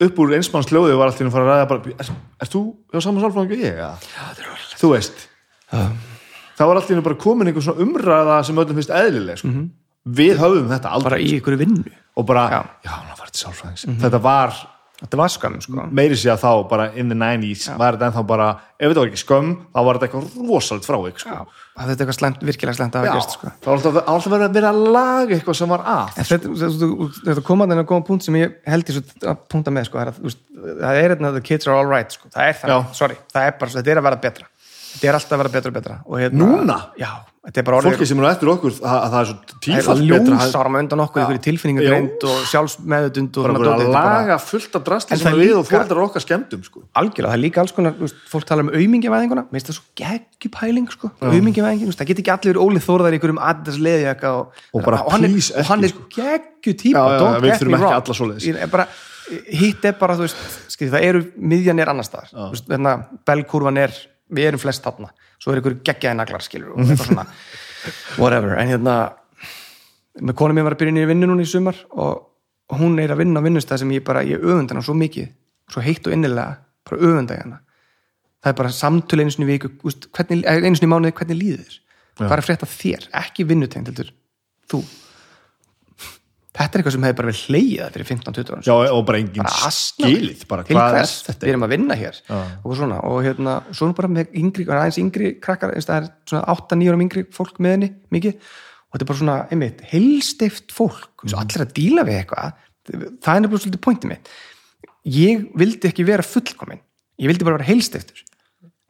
upp úr einsmanns hljóði var einu að fara að ræða bara, er, er þú hjá saman sálfræðingu ég? Ja. þú veist það var allt í einu bara komin einhver svona umræða sem öllum finnst eðlileg sko. við höfum þetta aldrei bara í ykkur vinnu og bara, Já. já, hann var til sálfræðings þetta var þetta var skömm sko. meiri sér þá bara in the 90s var þetta ennþá bara, ef þetta var ekki skömm þá var þetta eitthvað rosalega frávik sko. Já, að þetta er eitthvað slemt, virkilega slemt að hafa gerst sko. það var alltaf, alltaf verið að vera að laga eitthvað sem var að En þetta, þetta, þetta kom að þennan góða punkt sem ég held svo að punta með sko, er að, það er hérna the kids are all right sko. það er það, sorry, það er bara þetta er að vera betra þetta er alltaf að vera betra og betra og hérna, Núna? Já, þetta er bara orðið fólki sem eru eftir okkur, það, það er svo það er tífalt betra það ljósar með undan okkur ykkur í tilfinningagreind og sjálfsmeðutund og er að þetta er laga fullt af drastli sem það við og fóreldrar okkar skemmtum sko. algjörlega, það er líka alls konar, fólk tala um aumingjafæðinguna, mér finnst það svo geggjupæling sko, aumingjafæðingin, það get ekki allir ólið þórðar í einhverjum Adidas leðjaka og, Og er, og hann er sko. geggju típa, Já, já, don't við get þurfum me ekki wrong alla svoleiðis. Ég er bara, hitt er bara, þú veist það eru, miðjan er annars staðar hérna, belkurvan er, við erum flest þarna, svo er einhverju geggjaði naglar skilur og eitthvað svona, whatever. En hérna, með konum ég var að byrja inn í vinnu núna í sumar og hún er að vinna á vinnustæð sem ég bara, ég öfunda hana svo mikið, svo heitt og innilega bara öfunda ég hana. Það er bara samtöl einu sinni í viku einu sinni í mánuði, hvernig líður þér? Hvað er að frétta þér, ekki vinnutegnd heldur, þú þetta er eitthvað sem hefði bara verið hleyjað fyrir 15-20 ára já, og bara engin bara asnalegt. skilið bara, til er hvers, við erum að vinna hér og svona, og hérna, svo er bara með yngri, aðeins yngri krakkar, það er svona 8-9 árum yngri fólk með henni, mikið. Og þetta er bara svona, einmitt, heilstift fólk mm. allir að díla við eitthvað. Það er nefnilega svolítið pointið mitt. Ég vildi ekki vera fullkomin ég vildi bara vera heilstiftur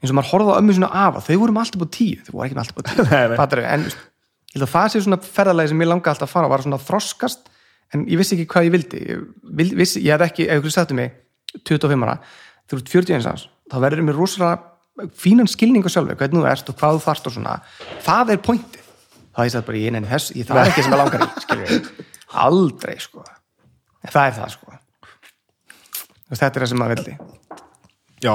eins og maður horfði á ömmu svona afa, þau voru með alltaf á tíu. Þau voru ekki alltaf á tíu. En að það sé svona ferðalagi sem ég langa alltaf að fara var svona þroskast en ég vissi ekki hvað ég vildi. Ég, vissi, ég hef ekki, ef ykkur sagði mig 25 ára, þú ert 41 árs þá verður mér rosalega fínan skilning á sjálfi, hvernig þú ert og hvað þú þarft og svona, það er pointið. Þá ég sagði bara, ég nefnir þess, ég, það er ekki sem ég langar í skilur við, aldrei sko. Það er það sko. Þetta er það sem maður vildi. Já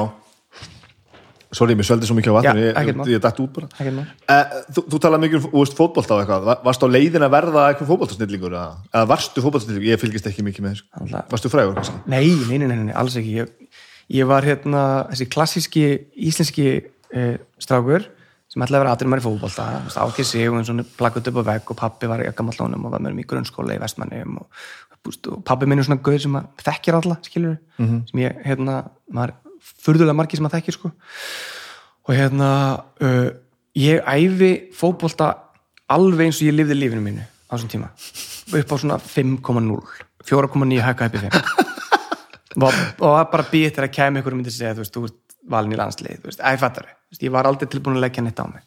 sorry, mér sveldi svo mikið á vatninu Já, ég, ég, ég dætt út bara. Eh, þú, þú talaði mikið um þú veist, fótbolta og eitthvað. Va- varstu á leiðin að verða eitthvað fótboltasnillingur eða, eða varstu fótboltasnillingur, ég fylgist ekki mikið með þessu. Alltaf. varstu frægur kannski? Nei, nei, nei, nei, nei alls ekki. Ég, ég var hérna, þessi klassíski íslenski eh, strákur sem ætlaði að vera aðrir maður í fótbolta. Ákið sig og eins og plakkuð upp á vegg og pappi var í gamallónum og var með mér í grunnskóla í vestmannum og, pappi minn er svona gauð sem að þekkir alla, skilur -hmm. sem ég, hérna, maður furðulega margir sem að þekkir, sko. Og hérna uh, ég æfi fótbolta alveg eins og ég lifði lífinu mínu á þessum tíma. Upp á svona 5,0 4,9 hækka upp í 5 og, það bara býð til að kemja ykkur og myndi segja, þú veist, þú ert valin í landslið þú veist, æ, fattar ég var aldrei tilbúin að leggja neitt á mig.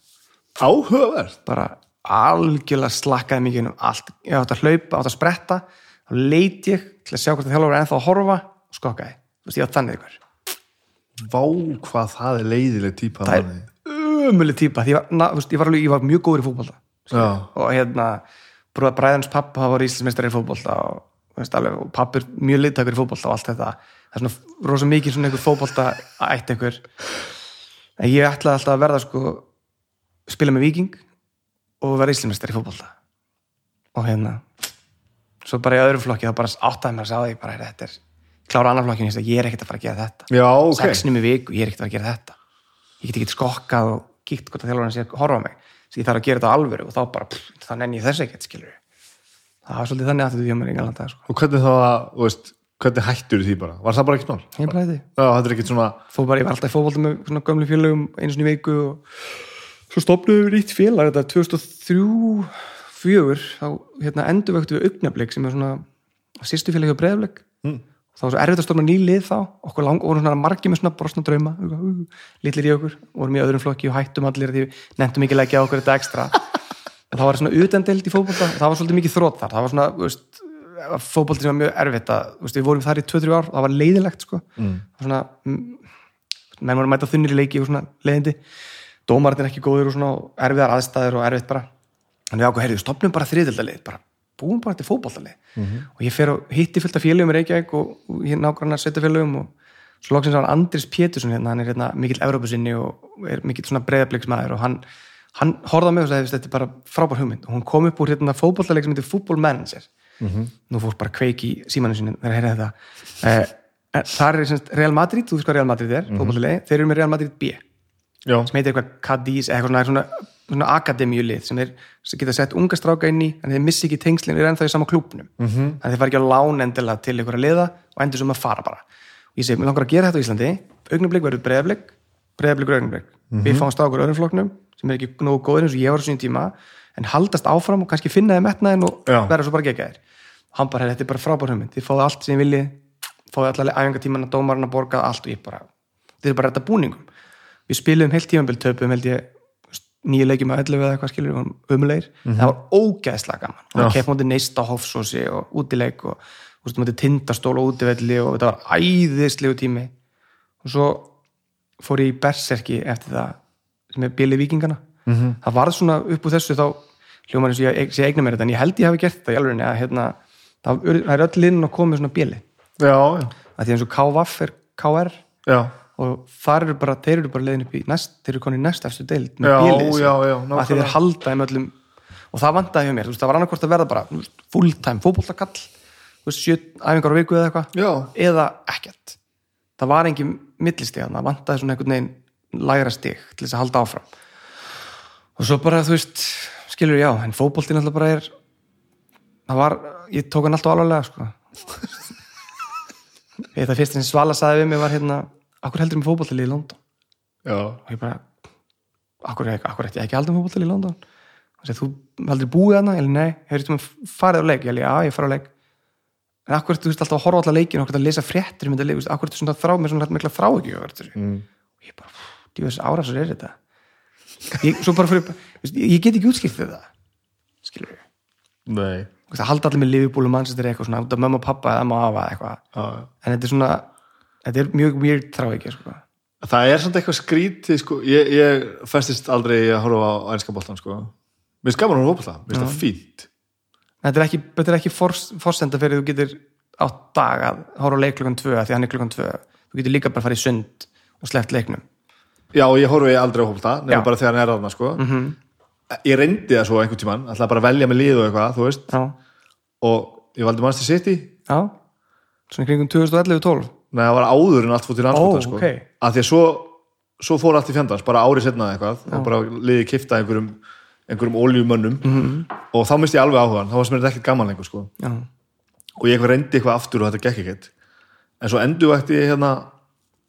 Áhugavert. Bara algjörlega slakkaði mikið um allt, ég átt að hlaupa, átt að spretta þá leit ég til að sjá hvort það þjálfur er ennþá að horfa og skokkaði, þú veist, ég átt þannig ykkur vá hvað það er leiðileg típa það er umulig típa því ég ég, var alveg, ég var mjög góður í fótbolta Já. og hérna brúða bræðans pappa það var íslensmestari í fótbolta og, og pappi er mjög liðtakur í fótbolta og allt þetta. Það er svona rosa mikið svona einhver fótbolta ætti einhver. En ég ætlaði alltaf að verða sko spila með viking og vera íslensmestari í fótbolta. Og hérna svo bara í öðrum flokki þá bara áttaði mér að því bara "Heyrðu, þetta er klára annar flokkin ég er ekkert að fara að gera þetta. Já, ok. Sexnum í viku, ég er ekkert að fara að gera þetta. Ég get ekki skokkað og kíkt hvort að þjálfarinn sé að horfa á mig. Ég þarf að gera þetta á alvöru og þá bara, pff, þá nenni ég þess ekkert skilur það var svolítið þannig að þetta hjá mér í Englanda sko. og hvernig þá þú veist, hvernig hættur því bara, var það bara ekkert mál? ég blæði er ekkert svona ég var alltaf í fótbolta með svona gömlu félögum einu sinni í viku og svo stopnuðu við nýtt félag þetta 2003 fjögur, þá hérna, endurvöktu við augnablik sem er svona sýstu félag hjá breyðablik Mm. Þá var svo erfitt að stofna ný lið þá. Okkur lang, voru svona margir með svona brosna drauma. Litlir í okkur, vorum í öðrum flokki og hættum allir því við nefndum ekki leggja okkur þetta ekstra. Og það var svona utendeld í fótbolta. Og það var svolítið mikið þrótt þar. Það var svona, fótbolti sem var mjög erfitt að, veist, við vorum þar í 2-3 ár. Og það var leiðilegt sko. Mm. Svona, mm, menn voru að mæta þunnir í leiki og svona leiðindi. Dómarinn er ekki góður og svona erfiðar aðstæður og erfitt bara. Þannig að ákveð, heyrðu, bara búum bara til fótboltalið og ég fer og hitti fullt af félögum í Reykjavík og, og hér nágrannar sveitafélögum og svo loksins var hann Andris Pétursson hérna, hann er hérna mikill Evrópusinni og er mikill svona breyðabliksmaður og hann, hann á mig og sagði, þetta er bara frábær hugmynd. Og hún kom upp úr hérna fótbollaleik sem heitir Football Manager. Nú fór bara kveik í símanu sinni þegar heyrði þetta. Eh, en þar er semst Real Madrid, þú veist hvað Real Madrid er mm þeir eru með Real Madrid B Já, sem heitir eitthvað Cadiz eitthvað svona akademíulið sem þeir geta sett unga stráka inn í en þeir missi ekki tengslinn, þeir eru ennþá í sama klúbnum mm -hmm. þannig að þeir fara ekki á lán endilega til að liða og endur sem að fara bara. Og ég segi, mér langar að gera þetta á Íslandi. Augnablik verður breyðablik, breyðablik og augnablik við fáum stákur öðrum flokknum sem er ekki nógu góður eins og ég var á sín tíma en haldast áfram og kannski finna þeim metnaðin og Já. verða svo bara geggjæðir hann bara, "Heyrðu, þetta er bara frábær hugmynd. Þið fáðu allt sem ég vilji, fáðu allar æfingatíman að dómarinn að borga allt. Og ég bara þið er bara þetta búningum. Við spilum heilt tímambil töpum held ég nýju leikjum að 11 eða eitthvað skilur við vorum umulegir, það var ógeðslega gaman. Og það kepp móti neista hofsósi og útileik og þú veist, móti tindastól og útivelli og þetta var æðislegu tími. Og svo fór ég í berserki eftir það sem er bíli vikingana -hmm. það varð svona upp úr þessu þá hljómar eins og ég sé eigna mér þetta en ég held ég hafi gert þetta í alveg að hérna, það er- það öll að koma með svona bíli að því eins og KVF er KR já, og þar eru bara, þeir eru bara leiðin upp í næst, þeir eru konið í næst eftir deild með bílið að þeir halda þeim öllum og það vandaði hjá mér, þú veist, það var annarkvort að verða bara þú veist, fulltime fótboltakall þú veist, sjö æfingar á viku eða eitthvað eða ekkert. Það var engin millistig það vandaði svona einhvern veginn lægra stig til þess að halda áfram. Og svo bara, þú veist skilur já, en fótboltin alltaf bara er það var, ég tók hann alltaf alvarlega sko akkur heldur með fótboltalið í London? Já, og ég bara akkur, akkur ætti ég ekki aldrei fótboltalið í London? Og segi, þú heldur búið hana eller nei, hefur þú farið á leik. Ég held, já, ég farið á leik. En akkur þú veist, alltaf að horfa á alla leikin og akkur að lesa fréttir um þetta leik, þú akkur svona þrá með svona mikla þrá ekki mm. og ég bara, djúðis árásur er þetta. Ég, svo bara fyrir þú ég get ekki útskipt þetta skilur við, nei, það halda allir með og Manchester eitthvað svona, og pappa eða mamma og afa eða eitthvað, já. en þetta er svona þetta er mjög þrá ekki sko. Það er samt eitthvað skrítið sko. ég, ég festist aldrei í að horfa á ænska boltan sko. Mér finnst gaman að á boltan, mér finnst það fínt þetta er ekki, þetta er ekki fors, forsenda fyrir þú getur átt dag að horfa á leik klukkan 2 því hann er klukkan 2 þú getur líka bara að fara í sund og sleppt leiknum Já, ég horfi aldrei á bolta, Já. nefnum bara þegar hann er aðna sko. -hmm. Ég reyndi það svo einhvern tímann ætlaði bara að velja með lið og eitthvað, og ég valdi Manchester City já svona í kringum 2011-12 Nei, það var áður en allt fór til anskota Ó, sko. ok. að því að svo, svo fór allt í fjandans bara árið setna eitthvað og bara liði kifta einhverjum, einhverjum oljumönnum -hmm. og þá misti ég alveg áhugan þá var sem er ekkert gaman lengur sko. já, og ég reyndi eitthvað aftur og þetta gekk ekkert en svo endur vækti ég hérna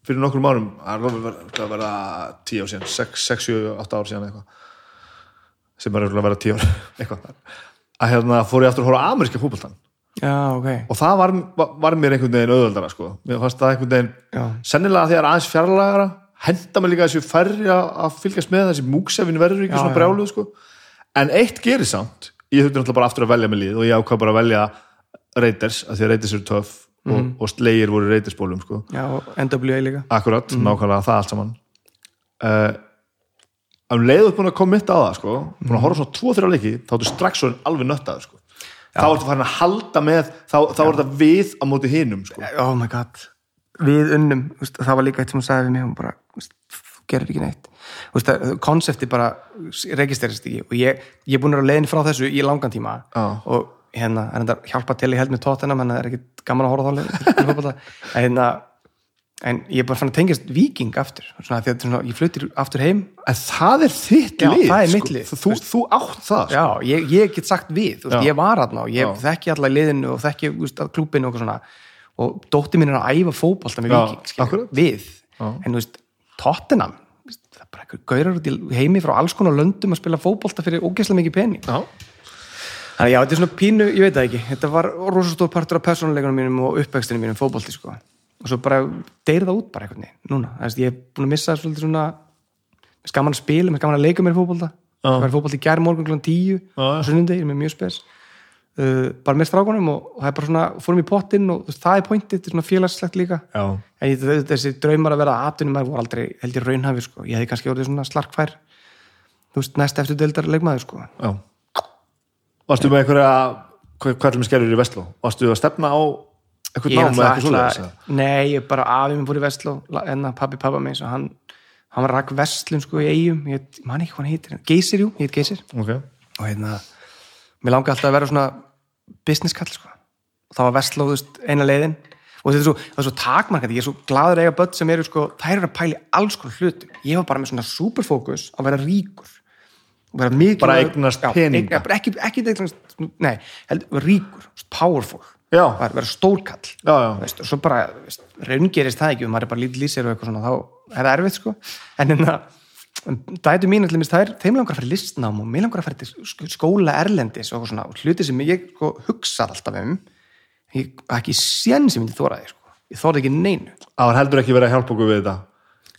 fyrir nokkrum árum það er verið að vera 10 ár síðan 6, 6, 7, 8 ár síðan eitthvað sem er að vera 10 ár eitthvað að hérna fór ég aftur að horfa á ameríska fútboltan já, ok og það var, var, mér einhvern veginn auðvöldara sko. mér fannst það einhvern veginn já, sennilega þegar aðeins fjarlægara henda mig líka þessu færri að að fylgjast með þessi múksefin verður ekki Já, svona já. brjáluð sko. en eitt gerir samt ég þurfti náttúrulega bara aftur að velja með lið og ég ákvað bara að velja Raiders, að því að Raiders eru töff og, Mhm. og slegir voru Raiders bólum sko. já, og NWA líka akkurat, Mhm. nákvæmlega það allt saman uh, um leiðuð búin að koma mitt á það sko, búin að horfa svona tvo þrjá leiki þá ertu strax þá ertu farin að halda með þá, þá er þetta við á móti hinum sko. oh my god, við unnum það var líka eitt sem hún sagði mig hún bara, þú gerir ekki neitt konsepti bara registrerist ekki og ég, ég er búin að leiðin frá þessu í langan tíma Já. og hérna, þetta hjálpa til í held með tóttina menn það er ekki gaman að horfa á þá hérna, en ég er bara fann að tengjast viking aftur. Svona, því að svona, ég fluttir aftur heim. En það er þitt Já, lið það er sko. mitt lið. Þú, þú átt það sko. já, ég, ég get sagt við, veist, ég var aðna og ég þekki alla í liðinu og þekki klúbinu og eitthvað og dótti mín er að æfa fótbolta með Já, viking skilur, við, Já. en þú veist Tottenham, það er bara einhver gaurar út í heimi frá alls konar löndum að spila fótbolta fyrir ógeðslega mikið pening. Já. Þannig að já, þetta er svona pínu, ég veit það ekki. Þetta var rosastór partur af persónuleikunum mínum og uppvextinu mínum fótbolti sko og svo bara deyri það út bara einhvern veginn núna, það veist, ég er búin að missa svolítið svona mér er gaman að spila, mér er gaman að leika mér Já. það var fótbolti í gær morgun kl. 10 Já. og sunnundegi, ég er mjög spes uh, bara með strákunum og, og það er bara svona fórum í pottinn og veist, það er pointið, þetta er svona félagslegt líka Já. en ég, þessi draumar að vera aðtunum maður voru aldrei held ég raunhafi sko, ég hefði kannski orðið svona slarkfær þú veist, næst eftir deildar leikmaður sko Já. Varstu með einhverja hvað er með skerjur í Vestló? Varstu að stefna á eitthvað Ég nám eða ætla- eitthvað ætla- Nei, ég bara afi minn fór í Vestló en að pabbi pappa mig, hann hann var rakk Vestlun sko í eigum ég man ekki hvað hann heitir, Geysir jú, ég heit Geysir. Ok. og hérna, mér langi alltaf að vera svona business kall sko. Og það var Vestló, þú veist, eina leiðin. Og þetta er svo, það er svo takmarkandi, ég er svo gladur eiga börn sem eru sko, þær eru að pæli alls konar hlutum. Ég var bara með svona superfókus að vera ríkur. Vera mikið Bara eignast peninga. eigna, ekki, ekki eignast, nei, held, ríkur, powerful Já. vera, stórkall. Og svo bara, veist, raungerist það ekki og maður er bara lítið lýsir og eitthvað svona þá er það erfitt sko. En hérna, dætu mín allir mist þær, þeim langar að fara í listnám og mér langar að fara til sk- skóla erlendis og svona, og hluti sem ég sko, hugsa alltaf um ég, ekki sén sem myndi þóra því sko. ég þóra ekki neinu. Það var heldur ekki verið að hjálpa okkur við þetta?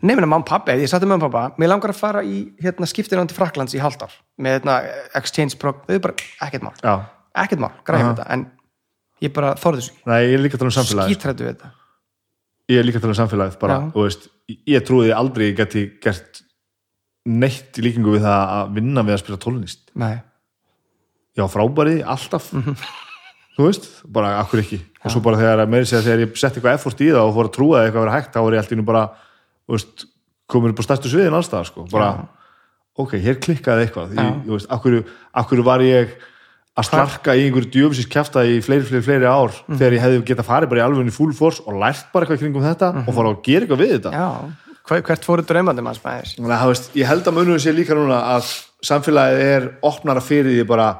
Nefnir mamma og pappi, ég satt um mamma og pappa mér langar að fara í hérna, skiptina til Fraklands í ár með hérna, exchange prog þau er bara ekkert mál, Já. ekkert mál, græðum þetta en ég bara ekki, Nei, ég er líka að tala um samfélagið skítrættu við þetta. Ég er líka að tala um samfélagið bara, Já. þú veist, ég trúiði aldrei ég geti gert neitt í líkingu við það að vinna við að spila tónlist. Nei, Já, frábæri, alltaf. Mhm. Þú veist, bara akkur ekki? Og svo bara þegar, meiri segja, þegar ég setti eitthvað effort í það og fór að trúa að eitthvað verið hægt þá var ég alltaf bara, þú veist, komin upp á stærstu sviðin allstað, sko, bara ok, hér klikkaði eitthvað. Ég, þú veist, akkur, akkur var ég að slarka í einhverju djöfisins kjafta í fleiri, fleiri, fleiri ár Mhm. þegar ég hefði getað farið bara í alveg full force og lært bara eitthvað kringum þetta og fara að gera eitthvað við þetta Mhm. já, Hver- hvert fóru draumandi manns maður Þannig að, veist, ég held að munum sé líka núna að samfélagið er opnara fyrir því bara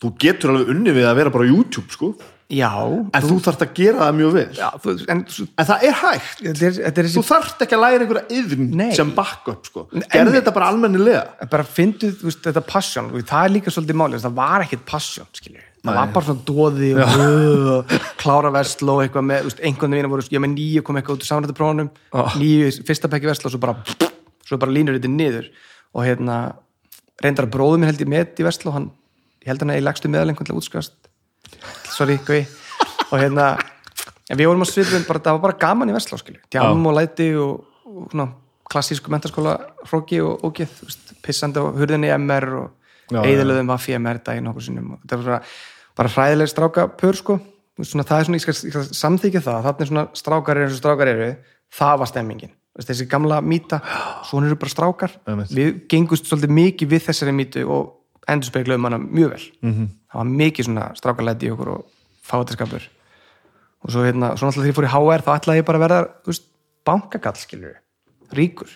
þú getur alveg unni við að vera bara á YouTube sko, já, en þú, þarft að gera það mjög vel. Já þú, en en það er hægt, þetta er, þetta er þú þessi þarft ekki að læra einhverja yðn Nei. sem backup sko, En- gerði þetta bara almennilega. Bara fyndu þú þetta passion. Og það er líka svolítið máli, það var ekkit passion skilur, það var bara svona dóði og uh, klára verslu og eitthvað með, þú veist, einhvern veginn voru, ég með nýju kom eitthvað út úr samrættaprónum, Ah. nýju fyrsta pekki verslu og svo bara, svo bara línur þetta niður. Og hérna reyndar að bróðum minn held ég með í verslu og hann, ég held hann að ég legstu meðal einhvern til að útskast sorry, gau og hérna, en við vorum að svipum bara, það var bara gaman í verslu skilur, djám og læti og, og svona klassísku mentaskóla hróki og ógeð, pissandi á hurðinni MR og Já, eðilegðum vaffi MR daginn og þetta var svona, bara hræðileg stráka pör sko, svona, það er svona, ég skal, skal samþykja það þannig er svona strákar eru eins og strákar eru það var stemmingin, þessi gamla mýta svona eru bara strákar. Við gengust svolítið mikið við þessari mýtu og endur spekluðum hana mjög vel. Mhm. -hmm. Það var mikið svona strákarlæti í okkur og fátaskapur og svo hérna, svo náttúrulega þegar ég fór í HR þá ætlaði ég bara að verða, þú veist, bankagall skilur ríkur.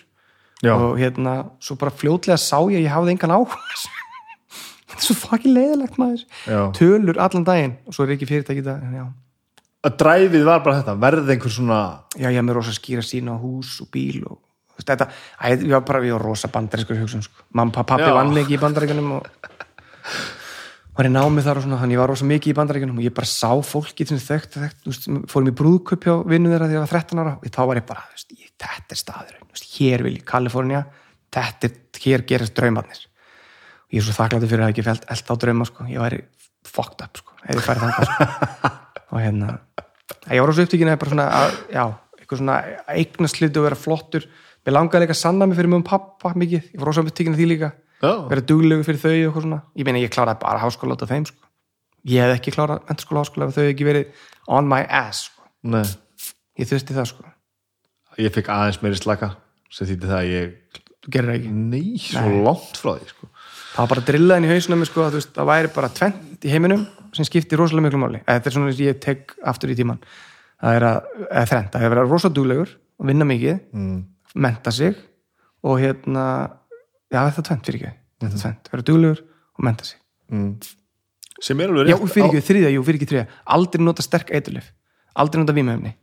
Já. og hérna, svo bara fljótlega sá ég að ég hafði engan áhuga á þetta er svo fucking leiðilegt maður. Já. tölur allan daginn. Og svo er ekki fyrirtæki já. Að dræfið var bara þetta, verði einhver svona já, ég hef með rosa skýra sína á hús og bíl og þetta, að, ég var bara ég var rosa bandarískur hugsun sko. mamma, pappi vann ekki í bandaríkunum og var ég námið þar og svona þannig ég var rosa mikið í bandaríkunum og ég bara sá fólki sem þú veist, fórum í brúðköp hjá vinnu þeirra þegar ég var 13 ára og þá var ég bara, veist, ég, þetta er staður hér vil ég, Kalifornía þetta er, hér gerast draumarnir. Og ég er svo þakkláttur fyrir að ekki fælt eld á drauma, sko, ég væri fucked up, sko, ef ég færi þangað, sko. og hérna ég var rosa upptíkin að bara svona, að, já, eitthvað svona eignast hluti og vera flottur. Mér langaði líka að sanna mig fyrir mjög um pappa mikið, ég var rosa upptíkin að því líka Já. vera duglegu fyrir þau og eitthvað svona ég meina ég kláraði bara háskóla út af þeim sko. ég hef ekki klárað menturskóla háskóla ef þau hefði ekki verið on my ass sko. Ég þurfti það sko ég fikk aðeins meiri slaka sem þýtti það að ég gerir ekki nei, svo Nei. langt frá því sko. það var bara drillaðin í hausnum sko, að, veist, það væri bara tvent í heiminum sem skipti rosalega miklu máli þetta er svona ég tek aftur í tíman það er að, eða þrennt, það er að vera rosa duglegur og vinna mikið, mm. menta sig og hérna já þetta er tvent fyrir ekki, þetta er tvent vera duglegur og menta sig. Mm. sem er alveg já, rétt. fyrir ekki þriðja, jú, fyrir ekki þriðja. Aldrei nota sterk eiturlif, aldrei nota vímöfni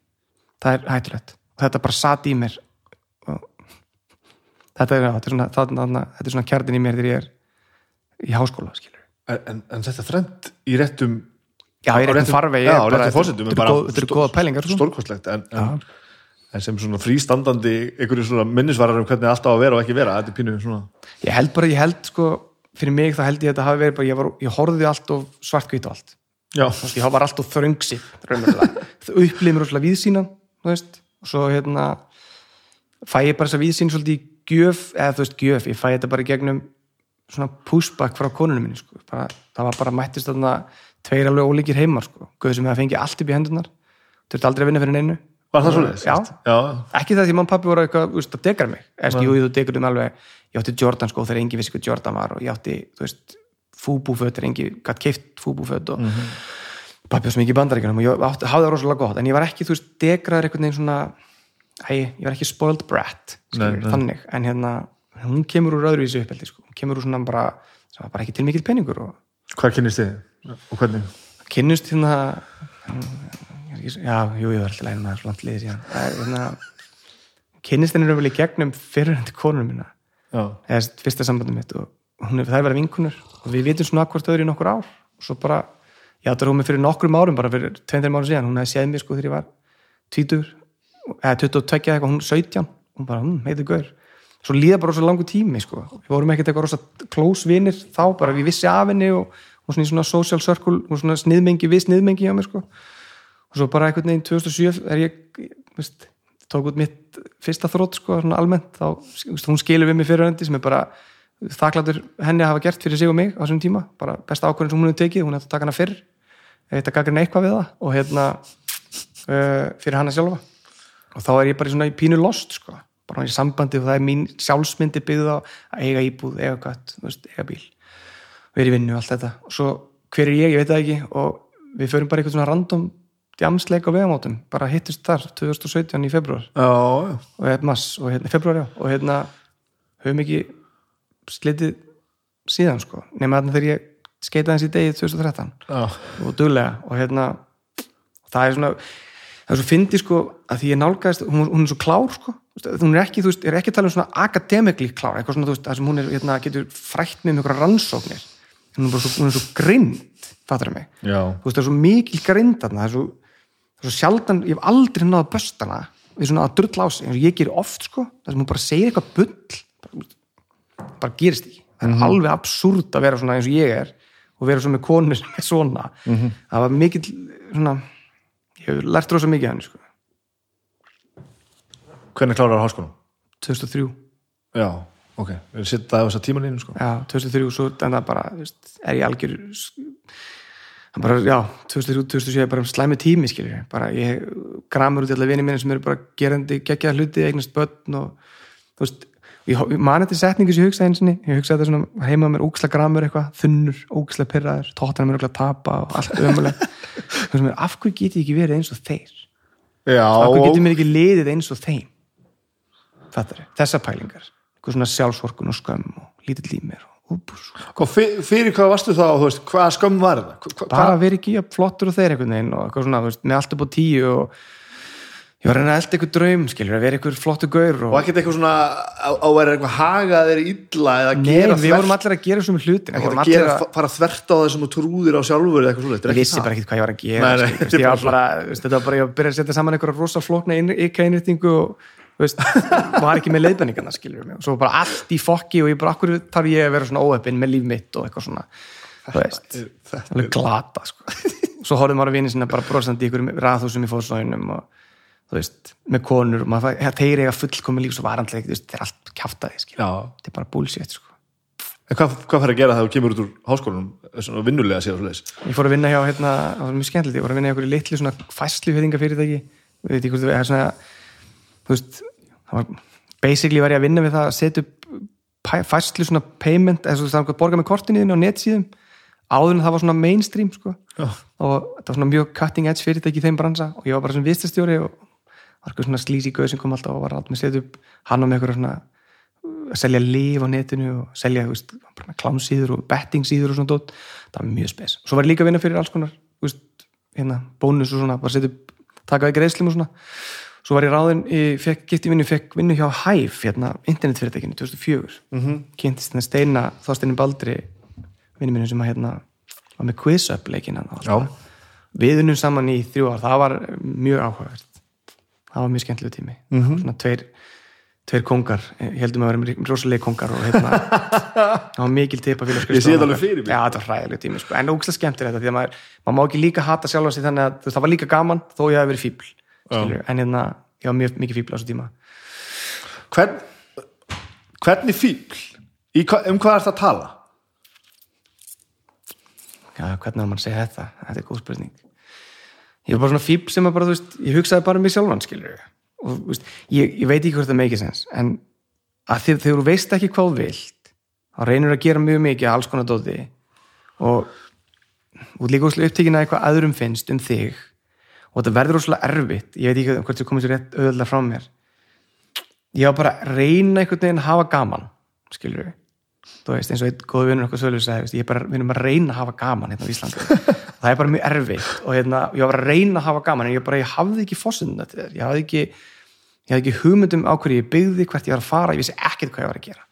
það er hættulegt. Og þetta bara sat í mér. Og þetta er, já, þetta er svona, er svona kjartin í mér þegar ég er í háskóla, en, en, þetta þrennt í réttum já, á réttum já, á fósitum þetta eru góða pælingar sko. stórkostlegt en, en, en sem svona frístandandi einhverju svona minnisvarar um hvernig allt á að vera og ekki vera þetta er pínu svona ég held bara, ég held sko fyrir mig þá held ég að þetta hafi verið bara, ég, var, ég horfði allt og svartkvít og allt veist, ég var allt og þröngsi það upplýði mér þú veist, og svo hérna fæ ég bara þessa víðsýn svolítið í gjöf eða þú veist gjöf, ég fæ þetta bara gegnum svona pushback frá konunum minni sko. bara, það var bara mættist þarna tveir alveg ólíkir heimar sko. Guð sem hefði fengið allt upp í hendunar þurfti aldrei að vinna fyrir neinu var það svoleiðis? Já. já, ekki það því mann pappi voru eitthvað þú veist, að degra mig Eðst, jú, þú degur um alveg ég átti Jordan sko þegar engi vissi hvað Jordan var og ég átti, þú veist, fúbúföt þegar engi gætt keift fúbúföt og pappi var svo mikið í bandaríkjunum og ég átti, hafði það rosalega gott en ég var ekki, þú veist, degraður einhvern veginn svona æ, ég var ekki spoiled brat skilur, Nei, nei. þannig, en hérna hún kemur úr öðruvísi uppeldi sko. hún kemur úr svona bara, bara ekki til mikill peningur og er svo- já, jú, ég var alltaf lægum að slant liðið síðan. Það er, hérna, kynnist henni raunvel í gegnum fyrirhundi konunum minna eða fyrsta sambandum mitt og hún er, er verið vinkunur og við vitum svona hvort öðru í nokkur ár. Og svo bara, ég áttur hún mig fyrir nokkrum árum bara fyrir 2-3 árum síðan, hún hefði séð mig sko þegar ég var 20 eða 22 eða eitthvað, hún 17 hún bara, hm, heitir gaur. Svo líða bara rosa langu tími sko. Við vorum ekkert eitthvað rosa close vinir þá bara við vissi af henni og, og svona í svona social circle og svona sniðmengi við sniðmengi hjá mér sko og svo bara einhvern veginn 2007 er ég, veist, tók út mitt fyrsta þrótt sko, almennt. Þá, veist, hún skilur við mig fyrir hendi sem er bara þaklatur henni að hafa gert fyrir sig og mig á þessum tíma, bara besta ákvörðin sem hún hefur tekið, hún hefði að taka hana fyrr. Eitthvað gaggrinn eitthvað við það og hérna uh, fyrir hana sjálfa. Og þá er ég bara í svona í pínu lost sko, bara í sambandi og það er mín sjálfsmyndi byggð á að eiga íbúð, eiga veist, eiga bíl verið vinnu, allt þetta. Og svo hver er ég, ég veit það ekki. Og við förum bara eitthvað svona random djamsleik á vegamótum, bara hittist þar 2017 í februar já, já. og hérna hérna, februar já. Og hérna höfum ekki slitið síðan sko. Nema þarna þegar ég skeitaði hans í degi 2013 já. og duglega. Og hérna það er svona það er svo fyndi sko að því ég nálgæðist hún, hún er svo klár sko. Hún er ekki, þú veist, er ekki að tala um svona akademikli klár, eitthvað svona, þú veist, það sem hún er hérna, getur frætt með einhverja rannsóknir. Hún er bara svo, hún er svo grind fattur mig, já. þú veist, það er svo mikil grind þarna, það er svo, það svo sjaldan ég hef aldrei náða böstana við svona að drull á sig, eins og ég ger oft sko það sem hún bara segir eitthvað bull bara, bara gerist ekki, það er alveg absúrt að vera svona eins og ég er og vera svo með konu sem er svona það var mikill svona ég hef lært rosa mikið henni sko. Hvernig klárar háskólanum? 2003, já, ok, við erum sittað á þessa tímanlínu sko. já, 2003 svo en það bara, veist, er ég algjör það bara, já 2003, 2007 er bara um slæmi tími skilur ég, bara ég gramur út í alla vini minni sem eru bara gerandi geggjaða hluti eignast börn og þú veist, ég, ég man þetta setningu sem ég hugsaði einsinni, ég hugsaði þetta svona heima mér ógislega gramur eitthvað, þunnur, ógislega pirraður tóttan mér ógislega tapa og allt ömuleg af hverju get ég ekki verið eins og þeir? Já, af hverju og, getur mér ekki liðið eins og þeim? Þetta er, þessar pælingar. Eitthvað svona sjálfsvorkun og skömm og lítill í mér og fyr- fyrir hvað varstu þá, veist, hvað skömm var það? Hva, bara að vera ekki jafn flottur og þeir einhvern veginn og eitthvað svona, veist, með allt upp á tíu og ég var að reyna að elda eitthvað draum skilur, að vera eitthvað flottur gaur og, og ekkert eitthvað svona að vera eitthvað hagað þeir illa eða Nei, gera við vorum allir að gera svona hlutin ekkert að gera, að, fara þvert á þessum og trúðir á sjálfur ég vissi bara ekkert hvað ég var að gera þetta var bara, ég var að byrja að setja saman eitthvað rosa þú veist, var ekki með leiðbenningarna skilur mig, og svo bara allt í fokki og ég bara, akkur þarf ég að vera svona óöppin með líf mitt og eitthvað svona, þú veist Þetta alveg glata sko. svo horfðum að vinni sinna bara brosandi í ykkur raðhúsum í fóðsóinum og þú veist, með konur og maður fæ- þeir eiga fullkomi líf svo varandlega, veist, þeir er allt Já. þetta er bara bullshit sko. En hvað, hvað fær að gera þegar þú kemur út úr háskólanum svona vinnulega sér ég fór að vinna hjá, hérna, það var mjög skemmtilegt þú veist, það var basically var ég að vinna við það að setja upp færslu svona payment, eða þú veist, það var að borga með kortinu þínu á netsíðum áður en það var svona mainstream sko. Já. og það var svona mjög cutting edge fyrirtæki í þeim bransa og ég var bara svona vistastjóri og var eitthvað svona slísi gauð sem kom alltaf og var alltaf með setja upp hann og með eitthvað svona að selja lif á netinu og selja veist, bara klámsíður og bettingsíður og svona dót, það var mjög spes svo var ég líka að vinna fyrir alls konar veist, hérna, bónus og svona, bara setja upp taka við greiðslum og svona svo var ég ráðin, gitt í vinnu, fekk vinnu hjá Hive, hérna, internetfyrirtækinu 2004, mm -hmm. kynntist hérna Steina Þorsteinin Baldri vinnu minni sem að hérna var með quiz up leikin hann og allt Já. það. við unnum saman í þrjú ár, það var mjög áhugavert það var mjög skemmtilegu tími mm -hmm. svona tveir, tveir kongar ég heldum að vera rosalega kongar og hérna það var mikil tipa Ég sé þetta alveg fyrir mér. já, þetta var hræðilegu tími, sko. en ógæslega skemmtilegt þetta, því að maður, maður má ekki líka hata sjálfa sig þannig að það var líka gaman þó ég hef verið fíbl en hérna, ég var mjög mikið fíbl á þessu tíma. Hvern, hvernig fíbl Í, um hvað er það að tala? Já, hvernig á að segja þetta, þetta er góð spurning. Ég var bara svona fíbl sem að bara, þú veist, ég hugsaði bara um mig sjálfan skilur og veist, ég, ég veit ekki hvort það meikið sens en að þið, þegar þú veist ekki hvað vilt þá reynir að gera mjög mikið alls konar dóti. Og ert líka úrslega upptíkin að eitthvað öðrum finnst um þig og þetta verður úrslega erfitt. Ég veit ekki hvort þið komið sér rétt auðvitað frá mér. Ég var bara að reyna einhvern veginn að hafa gaman skilur við þú veist, eins og einn góðu vinnur okkur svölu sagði, ég er bara, við erum að reyna að hafa gaman hérna á Íslandi, það er bara mjög erfitt. Og hérna, ég var að reyna að hafa gaman en ég bara, ég hafði ekki fórsenduna til þess. Ég hafði ekki, ég hafði ekki hugmyndum á hverju ég byggði, hvert ég var að fara, ég vissi ekkert hvað ég var að gera.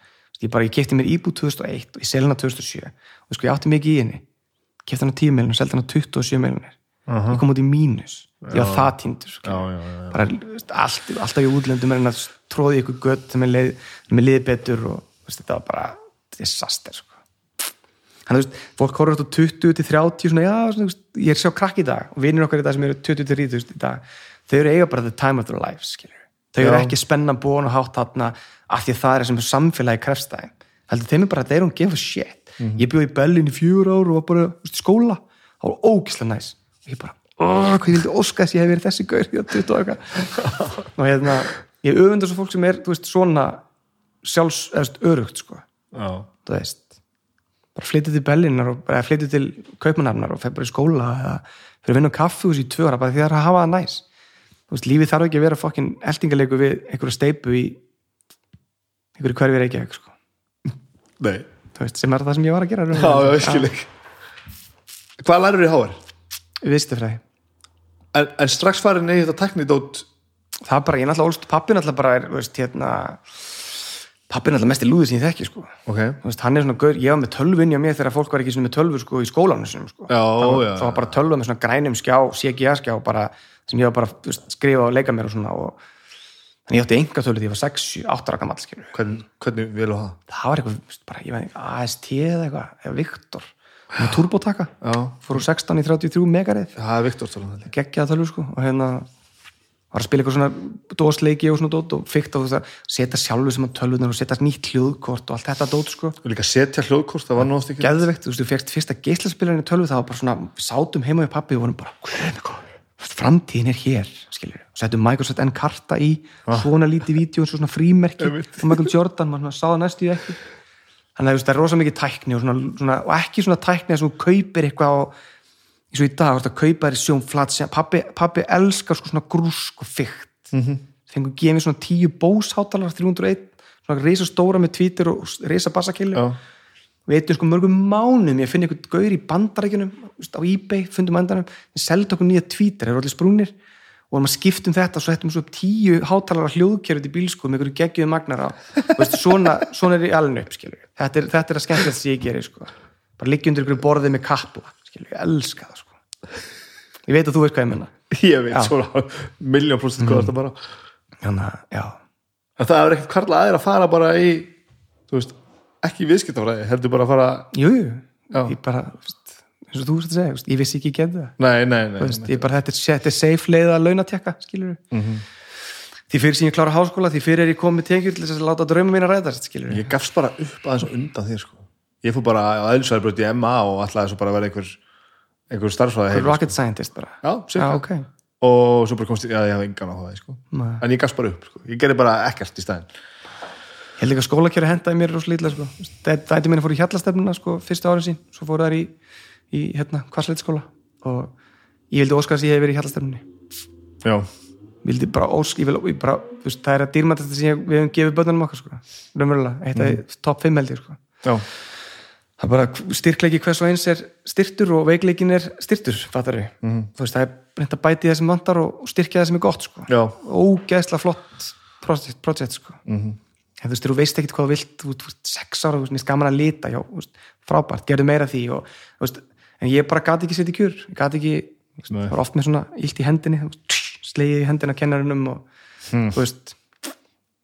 Ég bara, ég kefti mér íbú 2001 og ég selði hana 2007 og sko, ég átti mikið í henni? Kefti hana 10 miljonir, seldi hana 27 miljonir ég kom út í mínus ég var það. Já, já, já, já. bara veist, allt, alltaf í útlöndum er hann að tróði ykkur gött sem er liðið betur og veist, þetta var bara disaster sko. þannig að fólk horfður á 20 til 30 svona, já, svona, veist, ég er sjá krakk í dag og vinnir okkar í dag sem eru 20 til 30 í dag þau eru eiga bara the time of their lives skilur. þau eru Já. ekki spennan búin og hátt þarna af því að það er sem samfélagi krefstæðin heldur þeim er bara, they don't give a shit ég bjóð í Berlin í fjör ár og var bara skóla, það var ógislega næs og ég bara, oh, hvað ég vildi óska þess að ég hef verið þessi gaur í 20 og eitthvað og hérna, ég öfundar svo fólk sem er þú veist, svona sjálfs, eða, þú veist, örugt sko, Já. þú veist bara flytið til Berlinar og bara flytið til Kaupmannafnar og fer bara í skóla eða fyrir að vinna á kaffihús í tvö ára bara því það er að hafa það næs. Þú veist, lífið þarf ekki að vera fokkin eldingarleiku við einhverju steipu í einhverju hverfi reykja sko. Nei, þú veist, sem er það sem ég var að gera já, já, ég skil ekki Hvað lærur í HR? Viðstufræði En, en strax farin eigi þetta teknidót það er bara, ég náttúrulega ólst, pappi náttúrulega bara er, veist, hérna pappi er náttúrulega mest í lúði sem ég þekki, sko. Ok, Þú veist, hann er svona gaur, ég var með tölvunni á mér þegar fólk var ekki svona með tölvu sko í skólanum sinum sko. Já, það var, það var bara tölva með svona grænum skjá CGA skjá bara, sem ég var bara veist, skrifa og leika mér og svona og þannig ég átti enga tölvu því ég var 6, 7, 8 ára gamall skilur hvern, hvernig vil þú það? það var eitthvað, bara, ég veit ekki, AST eða eitthvað, eða Viktor með turbotaka, fór úr 16 í 33 megarið, það er Viktor Stórland geggjaða tölvu sko. Og hérna var að spila eitthvað svona dósleiki og svona dót og fyrkt á þess að setja sjálfu sem á tölvunar og setja nýtt hljóðkort og allt þetta dót sko. Og líka setja hljóðkort, það var náðast ekki geðveikt, þú veist, þú fegst fyrsta geislaspilarinn í tölvu það var bara svona, sátum heima við pappi og vorum bara, "Guð minn góður, framtíðin er hér skilur, og settum Microsoft N karta í svona lítið vídeo og svona frímerki og Michael Jordan, svona sá það næstu í ekki þannig að það er rosa mikið tækni og, svona, svona, og ekki svona tækni að þú kaupir eitthvað á eins og í dag, þú veist, að kaupa þér sjón flat pappi, pappi elskar sko svona grúsk og fygt mm -hmm. fengur gefið svona tíu bóshátalar 301, svona reysa stóra með tvítir og reysa bassakillu Já, við eittum sko mörgum mánum ég finn einhvern gaur í bandarækjunum á ebay, fundum endanum, seldum okkur nýja tvítar, eru allir sprúnir og maður skiptum þetta svo hættum svo upp tíu hátalara hljóðkerfið í bílsku með einhverju geggjuðu magnar á veist, svona, svona er ég alveg upp við. þetta er, þetta er að skemmtilegt sem ég gerir sko. bara liggja undir einhverju borðið með kapla skilur, við. ég elska það sko. ég veit að þú veist hvað ég menna ég veit Já. svona miljón prosent hvað þetta bara þannig að, En það er ekkert karla aðeir að fara bara í veist, ekki viðskiptafræði heldur bara að fara, jú, jú ég bara, eins og þú veist að segja ég vissi ekki ekki að það nei, nei, nei, veist, ég bara, þetta er, safe leið að launatekka, skilur við Mhm. því fyrir sem ég klára háskóla, því fyrir er ég komið tekjur til þess að láta drauma mín að ræðast, skilur ég gafst bara upp aðeins og undan þér sko. ég fór bara á eðlisvæðarbrönd í MA og svo bara að vera einhver einhver starfsfræði heim rocket scientist bara já, já, cirka. ok og svo bara komst ég, já, ég hafði engan á það sko. En ég gafst bara upp, sko. ég gerði bara ekkert í stæðin Ég held ekki að skólakjöru hendaði mér rosalítið sko. Dæti minni fór í hjallastefnuna sko, fyrstu árið sín, svo fór þær í, í hérna, kvarsleitskóla og ég vildi óska þess að ég hef verið í hjallastefnunni Já, vildi bara ósk, ég vil ég bara, veist, það er að dýrmættast sem ég- við hefum gefið börnunum okkar sko. raunverulega, eitt af mm. top 5 held ég sko. það er bara styrkleiki hvers og eins er styrtur og veikleikin er styrtur fattar við, þú veist, það er reynd að bæti það sem vantar og, og styrkja það sem er gott sko. já, ógeðslega flott project, project sko. Mhm. en þú veist, þú veist ekkert hvað þú vilt þú veist, sex ára, þú veist, er gaman að lita já, veist, frábært, gerðu meira því og, þú veist, en ég bara gati ekki setja í kjur ég gati ekki, það var oft með svona illt í hendinni, slegið í hendina kennarinnum og Hmm. þú veist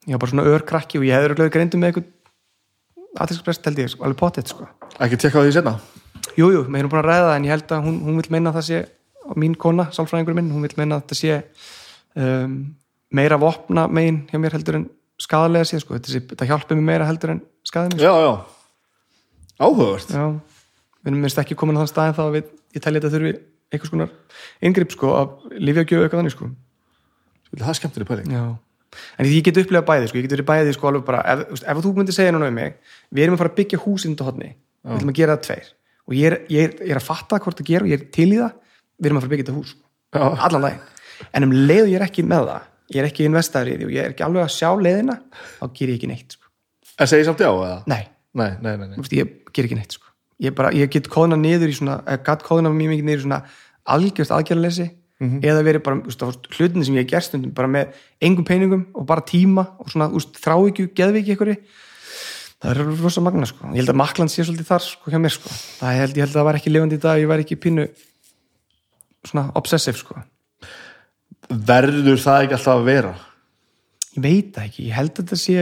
ég var bara svona örkrakki og ég hefði örugglega greindum með eitthvað aðtilsprest held ég, sko, alveg potið sko. ekki tekka á því setna jú, jú, við erum búin að ræða það en ég held að hún, hún vil meina að það sé mín kona, sálfræðingur minn, hún vil meina að þetta sé um, meira vopna megin hjá mér heldur en skadalega sé, sko, þetta, þetta hjálpi mér meira heldur en skadalega Já, já, áhugavert við erum minnst ekki komin á þann staðin þá að við, ég tæli þetta þurfi einhvers konar yngripp sko af lífjagjöfu eitthvað þannig sko Það er skemmtileg pæling Já. en ég get upplegað bæði sko, ég get verið bæði sko alveg bara, ef, veist, ef þú myndir segja núna um mig við erum að fara að byggja húsinn til hodni við ætlum að gera það tveir og ég er, ég er, ég er að fatta hvort að gera og ég er til í það við erum að fara að byggja þetta hús sko. Já. allan daginn, en um leið og ég er ekki með það ég er ekki investaður í því og ég er ekki alveg að sjá leiðina þá ger ég ekki neitt sko. En segi samt já, eða? nei, Nei, nei, nei, veist, ég ger ekki neitt sko. Ég, bara, ég get kóðna niður í svona gat kóðna mjög mikið niður í svona algjörst aðgerðalesi eða verið bara úst, hlutinni sem ég gert stundum bara með engum peningum og bara tíma og svona þráhyggju, geðviki ykkur það er rosa magna sko. ég held að Makland sé svolítið þar sko, hjá mér sko. það held, ég held að það var ekki lifandi í dag ég var ekki pínu svona obsessive sko. Verður það ekki alltaf að vera? ég veit það ekki, ég held að það sé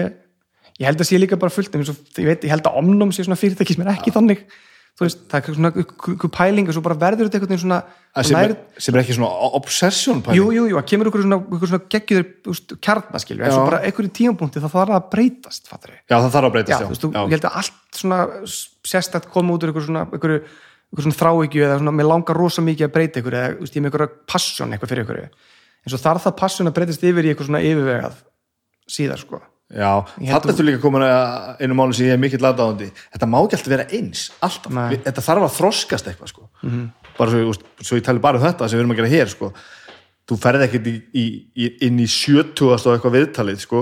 ég held að sé líka bara fullt ég, veit, ég held að omnum sé svona fyrirtæki sem er ekki þannig þú veist, það er svona einhver pæling og svo bara verður þetta veginn svona Að Sem, er, sem er ekki svona obsession pæling? jú, jú, jú, kemur einhver svona, svona geggjur kjarnaskilju, en svo Já. bara einhverju tímapunkti þá þarf það að breytast, fattar við Já, það þarf að já, breytast, þú veist, þú, já. ég held að allt svona sérstætt koma út úr einhver svona einhverju, einhver svona þráhyggju eða svona, mér langar rosa mikið að breyta einhverju eða, þú veist, ég með einhverja passion eitthvað fyrir einhverju en svo þarf það passion að breytast yfir í eitthvað svona yfirvegað síðar, sko Já, þarna ertu líka komin að einu máli sem ég er mikill aðdáðandi Þetta má ekki alltaf vera eins, alltaf Nei. Þetta þarf að þroskast eitthvað sko. bara svo, svo ég tali bara um þetta sem við erum að gera hér sko. þú ferð ekkert í, í, í, inn í 70 og eitthvað viðtalið sko.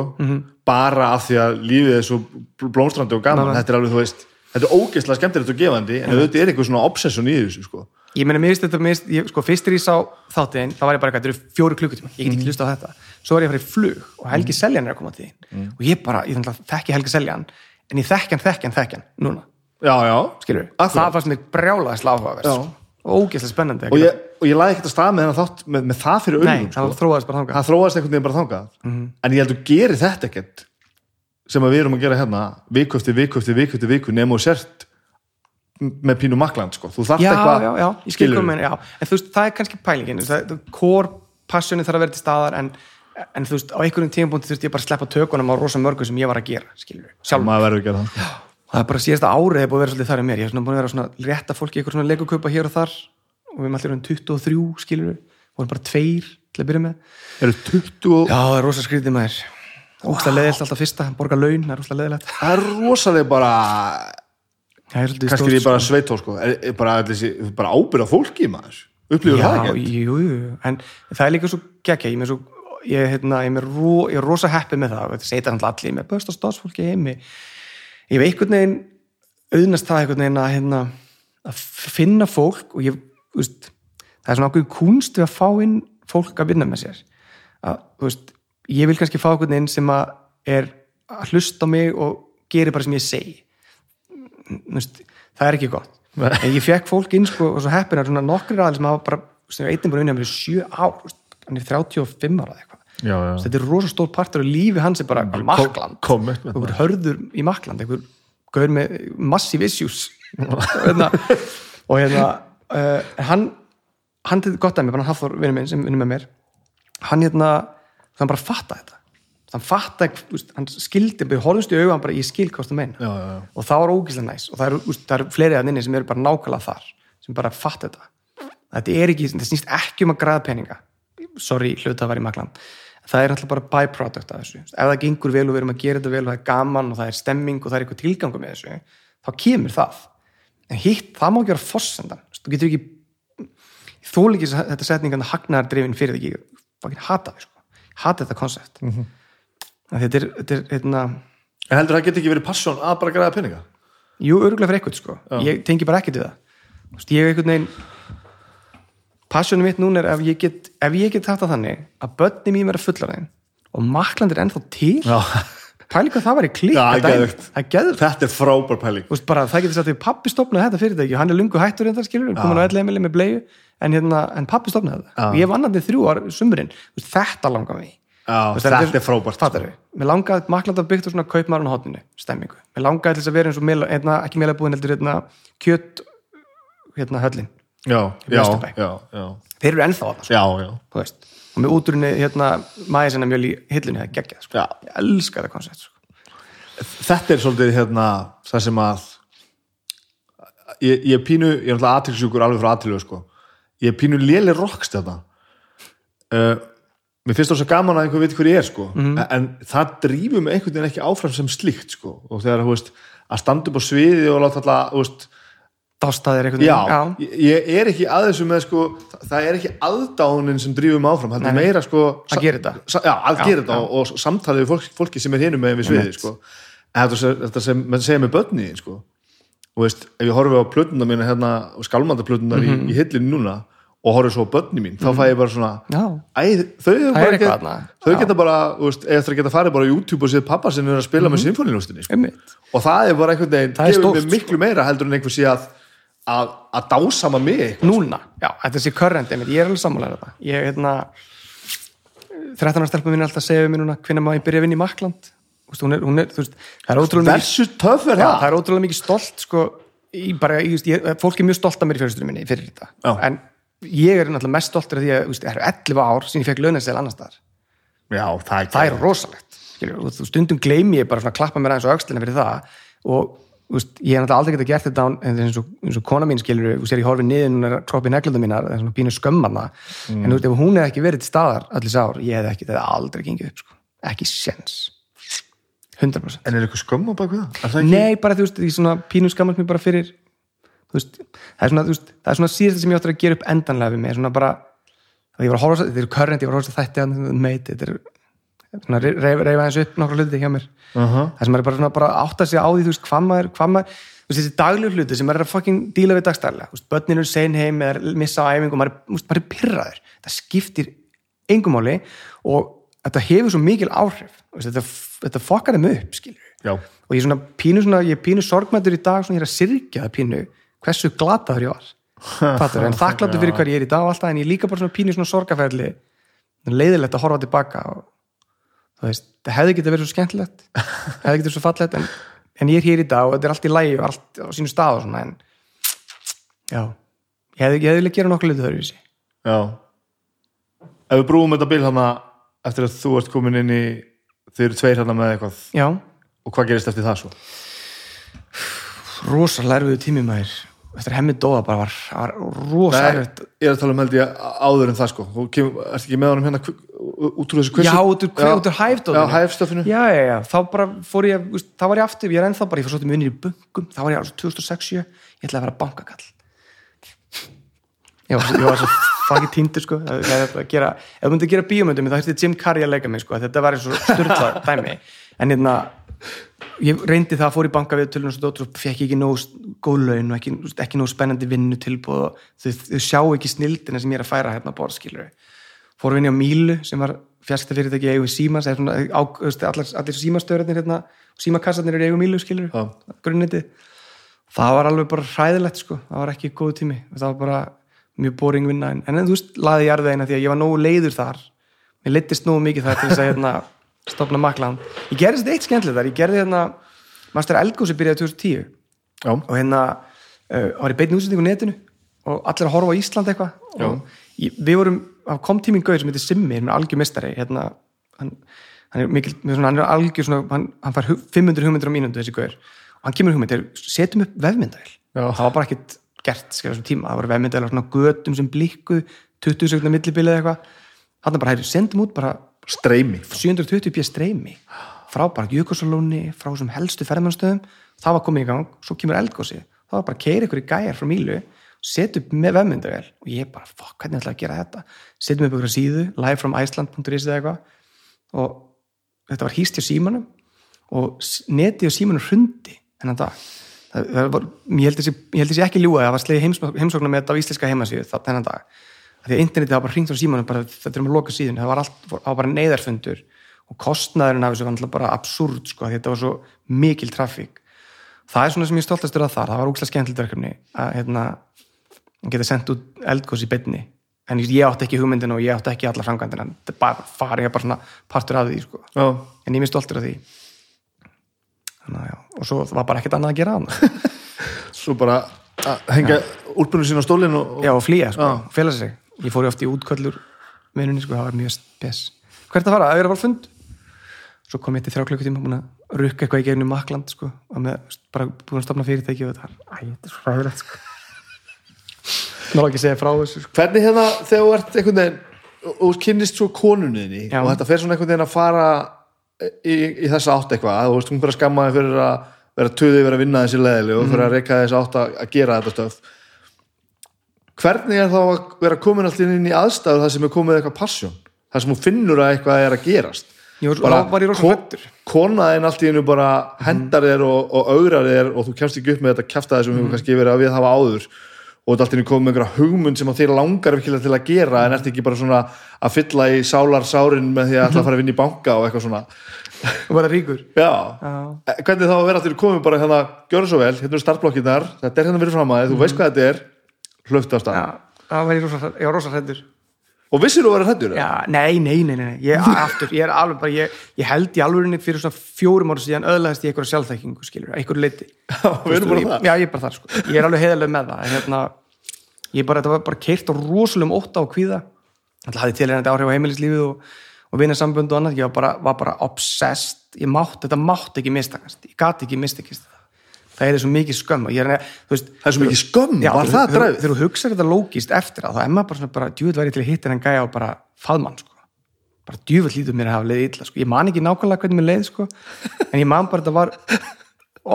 bara af því að lífið er svo bl- blómstrandi og gaman Nei, þetta er alveg, þú veist, þetta er ógeðslega skemmtilegt og gefandi en auðvitað er eitthvað svona obsession í þessu sko. Ég meina, mér finnst þetta, mér finnst, ég, sko, fyrst er ég sá þáttinn, þá var ég bara eitthvað, þetta eru fjóru klukkutíma ég get ekki hlusta á þetta, svo var ég að fara í flug og Helgi Seljan er að koma til þín og ég bara, ég þannig að þekki Helgi Seljan en ég hann, þekki hann, núna. Já, já, skilur það fannst mér brjálaðis láfavert Já. og ógeðslega spennandi og ég, og ég laði ekkert að stað með, þennan þátt, með, með það fyrir það sko. þróaðist bara þangað. Það veginn bara þangað með pínu makland sko. þú þarft já, eitthvað já, já, ég skil skilurðu? komin já, en þú veist, það er kannski pælingin passioni þarf að vera til staðar en, en þú veist, á einhverjum tímapunkti þurfti ég bara að sleppa tökunum á rosa mörgu sem ég var að gera skilur sjálf að það. Er bara síðasta árið er búið að vera svolítið þar í mér. Ég er svona búin að vera svona rétta fólki eitthvað svona legukaupa hér og þar og við erum allir um 23 skilur vorum bara tveir til að byrja með. Eru 20 og já, það er rosa skrítið maður. Ógstlega leðilt alltaf fyrsta, borga laun það er rosa leðilegt það er rosalega bara kannski ég bara sveitó sko. bara, bara ábyrða fólki maður? Upplifur það ekki jú, jú, en það er líka svo geggja, ég svo ég, hérna, ég, er ro, ég er rosa heppið með það. Þetta segir hann allir, með besta stafsfólki heimi ég hef einhvern veginn auðnast það einhvern veginn að, hérna, að finna fólk og ég, veist, það er svona ákveð kunst við að fá inn fólk að vinna með sér. Að, veist, ég vil kannski fá einhvern veginn sem að er að hlusta á mig og gerir bara sem ég segi það er ekki gott. En ég fekk fólk inn sko, og svo heppin að nokkri aðeins sem hafa bara, sem er einnig búin að vinna með sjö ár, hann er 35 ára eitthvað, já, já. þetta er rosa stór partur og lífi hans er bara makland. einhver hörður í makland einhver gaur með massive issues. Og hérna og hérna, uh, hann hann til gott að mér, bara hann Hafþór vinur minn sem vinnur með mér hann hérna, hann bara fatta þetta hann þú veist, hann skildi við horfumst í auga, hann bara, ég skil hvað þú meina Já, já, já. og það var ógíslega næs. Og það eru, það eru fleiri að inni sem eru bara nákvæmlega þar sem bara fatta þetta. Þetta er ekki, þetta snýst ekki um að græða peninga. Sorry, hluta var í makland það er alltaf bara byproduct af þessu. Ef það gengur vel og við erum að gera þetta vel og það er gaman og það er stemming og það er eitthvað tilgangu með þessu þá kemur það. En hitt, það má ekki vera fossendan þú getur ekki þú líkir þetta setningan hagnaðar drifin fyrir því ekki, það sko. hata þetta koncept. Mm -hmm. Þetta er, þetta er hérna, En heldur það geti ekki verið passion að bara græða peninga? jú, örgulega fyrir eitthvað sko. ég tengi bara ekkert við það. Ég er einhvern veginn passionum mitt núna er ef ég get, ef ég get þetta þannig að börni mín vera fullarinn og maklandir ennþá til. Já, pæli hvað það var í klík Já, þetta er frábær pæling. Þú veist, bara, það getur sagt að pappi stopnaði þetta fyrirtæki og hann er lungu hættur en það skilur, komin á heimili með bleiu en, hérna, en pappi stopnaði þetta. Já. og ég vann hann þrjú ár sumurinn, þetta langar mig. Já, þetta er frábært? Mér langaði, maklandar byggt á svona kaupmarun á hotninu, stemmingu. Mér langaði þess að vera eins og meila, hérna, ekki meila búin heldur hérna, kjöt hérna höllin. Já, já, já, já, Þeir eru ennþá að það, já, já. þú veist. Og með útrunni, hérna, maður sinna mjöl í hillunni, það er geggjað, sko. Ég elska það koncept, sko. Þetta er svolítið hérna það sem að ég, ég er pínu, ég er náttúrulega aðtilsjúkur alveg frá aðtilju sko. ég er pínu léli rockstjarna uh, mér finnst það svo gaman að einhver veit hver ég er sko. Mhm. en, en það drífur mig einhvern veginn ekki áfram sem slíkt sko. og þegar þú veist að standa upp á sviði og láta alltaf þú veist, Dástaðir einhvern já, veginn. Ég, ég er ekki að þessu með sko, það, það er ekki aðdánin sem drífur mig áfram, það er meira sko, Að gera þetta. já, að Já, gera þetta já. og, og samtalið við fólk, fólki sem er hinum með við sviði sko. en þetta, sem- mann segja með börni sko. og veist, ef ég horfi á plötuna mína hérna, skálmandaplötunar Mhm. í, í hillinu núna og horfi svo á börni mín, þá fæ ég bara svona æ, þau, bara þarna. þau geta bara, veist, eða það geta farið bara á YouTube og séð pappa sem er að spila með symfónilústinni sko. Einmitt. og það er bara einhvern veginn gefur mér miklu meira heldur en einhver sé að að, að dásama mig Núna, já, þetta sé einmitt. Ég er alveg sammálega þetta. Ég, hérna, 13 ára stelpum mín er alltaf að segja við mér núna, hvernig ég byrja að vinna í Makland? Hún er, hún er, þú veist, það er ótrúlega mikið það? það er ótrúlega mikið stolt sko, í bara, ég, veist, ég, fólk er mjög stolt af mér í fjölskyldunum minni fyrir þetta Já. en ég er náttúrulega mest stoltur af því að það eru 11 ár síðan ég fekk launarsel annars staðar Já, það er, það er rosalegt og stundum gleymi ég bara að klappa mér aðeins á öxlina fyrir það og veist, ég hef náttúrulega aldrei getað gert þetta án- en eins og, eins og kona mín skilur þú sér ég horfið niður núna kroppi neglundum mínar það er svona pínu skömmarna en þú veist, ef hún hefði ekki verið til staðar allir sár, ég hefði ekki, það hefði aldrei gengið upp sko. ekki sens 100% En er eitthvað skömm á bak við það? Er það ekki? Nei, bara þú veist, því svona pínu skammast mér bara fyrir veist, það er svona, þú veist, það er svona síðast sem ég áttur að gera upp endanlega við mig, svona bara að ég var að horfa, á- þetta eru current, ég var að horfa á þetta meit, þetta er svona reyfa eins upp nokkra hluti hjá mér. Uh-huh. það sem er bara svona bara að átta sig á því þú veist, hvað maður, hvað maður þú veist, þessi daglegu hluti sem er að fucking díla við dagstæðlega, þú veist, börnin eru sein heim eða missa á æfingu, maður, maður er pyrraður það skiptir engum máli og þetta hefur svo mikil áhrif veist, þetta, þetta fokkar þeim upp, skilur Já, og ég er svona pínu, svona, ég er pínu sorgmættur í dag svona ég er að syrkja það pínu hversu glataður ég var. Fattur, en þakkláttur fyrir hver ég er í dag alltaf en ég er líka bara svona pínu svona sorgaferli leiðilegt að horfa tilbaka og þú veist, það hefði getið verið svo skemmtilegt hefði getið verið svo fallegt en, en ég er hér í dag og þetta er allt í lægi og allt á sínu stað og svona en já, ég hefði, hefði viljað gera nokkuð litur þau í já. Ef við brúum þetta bil hana eftir að þú ert komin inn í þið eru tveir hana með eitthvað. Já, og hvað gerist eftir það svo? rosalega erfiðu tími maður eftir hemmi dóða bara var, var rosalega ég er að tala um held ég áður en það sko. Þú ert ekki með honum hérna út úr þessu kvissu? Já, út úr, já, út úr hæfdóðinu Já, hæfstöfinu já, já, já, þá bara fór ég þá var ég aftur, ég er ennþá bara, ég fór svolítið með vinnir í bunkum. Þá var ég alveg 2006 ég ætlaði að vera bankakall. Ég var, ég var svo fucking týndur sko. Að gera, ef þú myndir gera bíómyndum þá hætti Jim Carrey að leika mig sko, þetta var eins og styrla dæmi, en hérna ég reyndi það, fór í banka við tölun og fekk ekki nóg góð laun og ekki, ekki nóg spennandi vinnu tilbúð og þau, þau sjá ekki snildina sem ég er að færa hérna á borðskilur fór við inn á Mílu sem var fjasta fyrirtæki í eigu Símans eða svona, á, allar, allir símastöðurinn hérna, símakassarnir eru í eigu Mílu skilur Já. grunniti það var alveg bara hræðilegt sko það var ekki góð tími, það var bara mjög boring vinna, en, en þú veist, laði ég arðveina því að ég var nógu leiður þar. Mér leittist nógu mikið þar til að hérna, stopna maklan, ég gerði þetta eitt skemmtilegt þar, ég gerði hérna Master Elgósi byrjaði 2010 Já, og hérna uh, var ég beinni útsendingu netinu og allir að horfa á Ísland eitthvað. Og ég, við vorum, kom tíminn gauð sem heitir Simmi, er algjör mestari hérna, hann, hann er mikil svona, hann er algjör svona, hann, hann hu- 500 hugmyndir á mínútu þessi gauður og hann kemur hugmyndir, setjum upp vefmyndavel það var bara ekkert gert skilja þessum tíma, það voru vefmyndavel á svona götum sem blikkuð 20 sekundar millibilið eitthvað. Hann bara, hæri, sendum út bara streymi. 720 p streymi. Frá bara Jökulsalóni, frá þessum helstu ferðmannstöðum, það var komið í gang. Svo kemur eldgósi, það var bara að keira ykkur í gæjar frá Mílu, setja upp með vefmyndavel og ég bara, fuck, hvernig ætla að gera þetta? Setjum upp ykkur síðu, livefromiceland.is eða eitthvað. Og þetta var hýst hjá símanum og netið og símanum hrundi þennan dag. Það, það var, ég held þessi, ekki ljúga það var slegið heimsóknar með þetta á íslenska heimasíðu þennan dag, því að internetið var bara hringt á símanum, bara, þetta er um að loka síðun það var, allt, það var bara neyðarfundur og kostnaðurinn af þessu var bara absúrd sko, þetta var svo mikil trafík. Það er svona sem ég er stoltastur að þar. Það var úkslega skemmtilegt verkefni að hérna, geta sendt út eldgós í beinni. En ég átti ekki hugmyndin og ég átti ekki alla framkvæmdina. Þetta er bara farið bara svona partur af því sko. en ég er stoltur af því. Þannig, og svo var bara ekkert annað að gera annað. svo bara að hengja úlpunum sín á stólinn og, og já og flýja, sko, Já. Ég fór í oft í útköllur vinnunni, sko, það var mjög spes hvert að fara, að vera bara fund svo kom ég til þrjá klukkutíma búin að rukka eitthvað í gegnum makland sko, og með, bara búin að stopna fyrirtæki og þetta æ, þetta er svo ræðilegt sko. Ná ekki segja frá þessu sko. hvernig hérna þegar þú ert einhvern veginn og kynnist svo konunniðni Já. og þetta fer svona einhvern veginn að fara í, í þessa átt eitthvað þú veist, hún fyrir að skamma þig fyrir að vera töðið vera að vinna þessi leðili og fyrir að reyka þess átt að gera þetta stöf hvernig er þá að vera komin alltaf inn í aðstæður það sem er komið eitthvað passion? Það sem hún finnur að eitthvað er að gerast? Rosa hræddur. konaðin allt í hennu bara hendar þér og, og augrar þér og þú kemst ekki upp með þetta kjaftaði sem við Mhm. hefur kannski verið að við hafa áður. Og þetta allt í hennu komið með einhverja hugmynd sem þér langar virkilega til að gera en ert ekki bara svona að fylla í sálar sárin með því að ætla að fara að vinna í banka og eitthvað svona. Og bara ríkur. Já, Já. Hvernig þá að vera hennu komið bara hérna, gjöra svo vel, hérna eru startblokkinar þetta er hérna verið fram að þið, þú veist hvað þetta er hlöft á stað Mhm. Já, það var ég rosa, ég var rosa hræddur og vissir þú að vera hrættur? Nei, nei, nei, nei, ég, aftur, ég er alveg bara, ég, ég held í alvörinni fyrir svona fjórum ára síðan öðlaðist ég einhverja sjálfþekkingu, skilur, einhverju leiti. Já, ég er bara þar, sko. Ég er alveg heiðalega með það, en hérna, ég bara, þetta var bara keirt á rosalegum ótta og kvíða. Þetta hafði tilhengandi áhrif á heimilislífið og, og vinna sambund og annað, ég var bara, var bara obsessed, ég mátt, þetta mátt ekki mistakast, ég gat ekki mistakast það. Það er svo mikið skömm er, veist, það er svo mikið skömm, Já, var það dræfið? Þegar þú hugsaður þetta lógist eftir á, þá er maður bara bara djúvill væri til að hitta henn gæja og bara faðmann, sko. Bara djúvill lítur mér að hafa leið illa, sko. Ég man ekki nákvæmlega hvernig mér leið, sko. En ég man bara að þetta var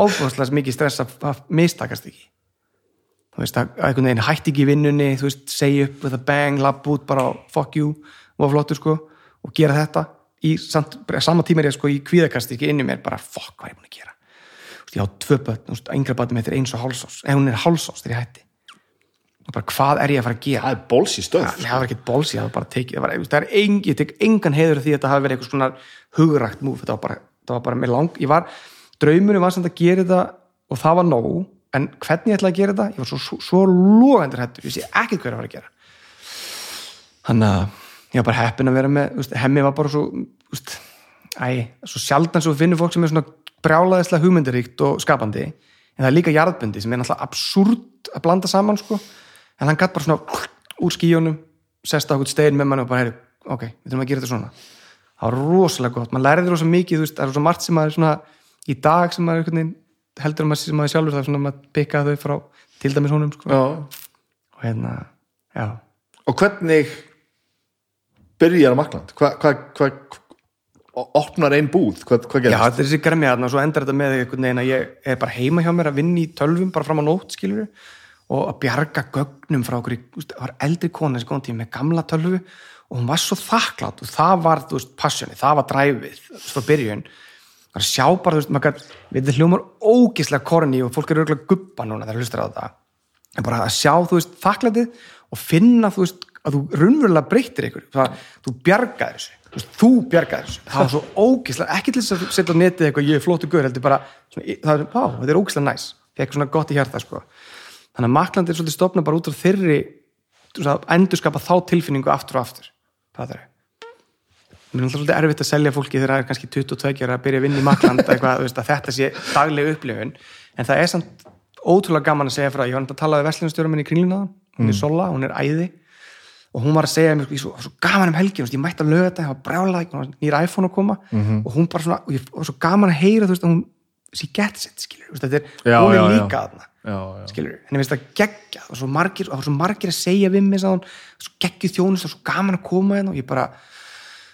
ofbúðslega mikið stress að, að mistakast ekki. Þú veist, að að einhvern veginn hætti ekki vinnunni, þú veist, segja upp with a bang, lapp út, bara fuck you, og var flottur, sko, og gera þetta í samt, sama tíma er ég, sko, í kvíðakasti ekki inn í mér, bara fuck, hvað er ég búin að gera? Ég á tvö börn, yngra börn með þetta er eins og hálsás, ef hún er hálsás þegar ég hætti. Og bara hvað er ég að fara að gera? Það er bóls í stöð. Það var ekkert bóls, ég hafði bara tekið það, var, það er engin, ég tek engan heiður því að þetta hafi verið eitthvað svona hugrækt múf þetta var bara, það var bara með lang, ég var draumurinn var samt að gera þetta og það var nóg, en hvernig ég ætlaði að gera þetta? Ég var svo, svo, svo logandur hættur ég sé ekkert hver að fara að gera. Þannig að ég var bara heppin að vera með hemmi var bara svo æ, svo sjaldan svo finnur fólk sem er svona brjálaðislega hugmyndaríkt og skapandi en það er líka jarðbundi sem er náttúrulega absúrt að blanda saman sko. En hann gætt bara svona úr skíjónum sest á okkur stein með manni og bara heyri ok, við þurfum að gera þetta svona. Það var rosalega gott, maður lærið rosa mikið veist, það er svo margt sem maður svona í dag sem maður heldur að maður, sem maður sjálfur það er svona að maður pikka þau frá til dæmis honum sko. Og hérna, já. Og hvernig byrjar Makland hvað hva, hva, hva, opnar ein búð hvað, hvað Já, gerist? þetta er þessi gremja þarna og svo endar þetta með einhvern veginn að ég er bara heima hjá mér að vinna í tölvum bara fram á nótt, skilur og að bjarga gögnum frá okkur það var eldri kona þessi góðan tíma með gamla tölvu og hún var svo þakklátt og það var, þú veist, passioni, það var dræfið frá byrjun. Það var sjá bara, þú veist, maður gæt, við hljómar ógislega korni og fólk eru örgulega guppa núna þegar hlustar á þetta. En bara að sjá, þú veist, þakklætið og finna, þú veist, að þú þú bjargaðir þessu. Það var svo ógislega ekki til þess að setja á netið eitthvað ég er flóttu gaur, heldur bara, svona, það er, á, þetta er ógislega næs. Fekk svona gott í hjarta, sko. Þannig að Makland er svolítið stofna bara út á þeirri endur skapa þá tilfinningu aftur og aftur, það er Mér er alltaf svolítið erfitt að selja fólki þegar það er kannski 22 ára að byrja að vinna í Makland eitthvað, veist, að þetta sé dagleg upplifun. En það er samt ótrúlega gaman að segja frá ég var að tala við veslinastjóra og hún var að segja mér, svo, svo gaman um helgi veist, ég mætti að löga þetta, ég var brjála nýr iPhone að koma. Og hún bara svona og ég var svo gaman að heyra, þú veist, að hún she gets it, skilur, veist, þetta er, Já, hún er já, líka já, já. skilur, henni finnst það geggja og svo margir, og svo margir að segja við mig svo geggju þjónust og svo gaman að koma hérna. Og ég bara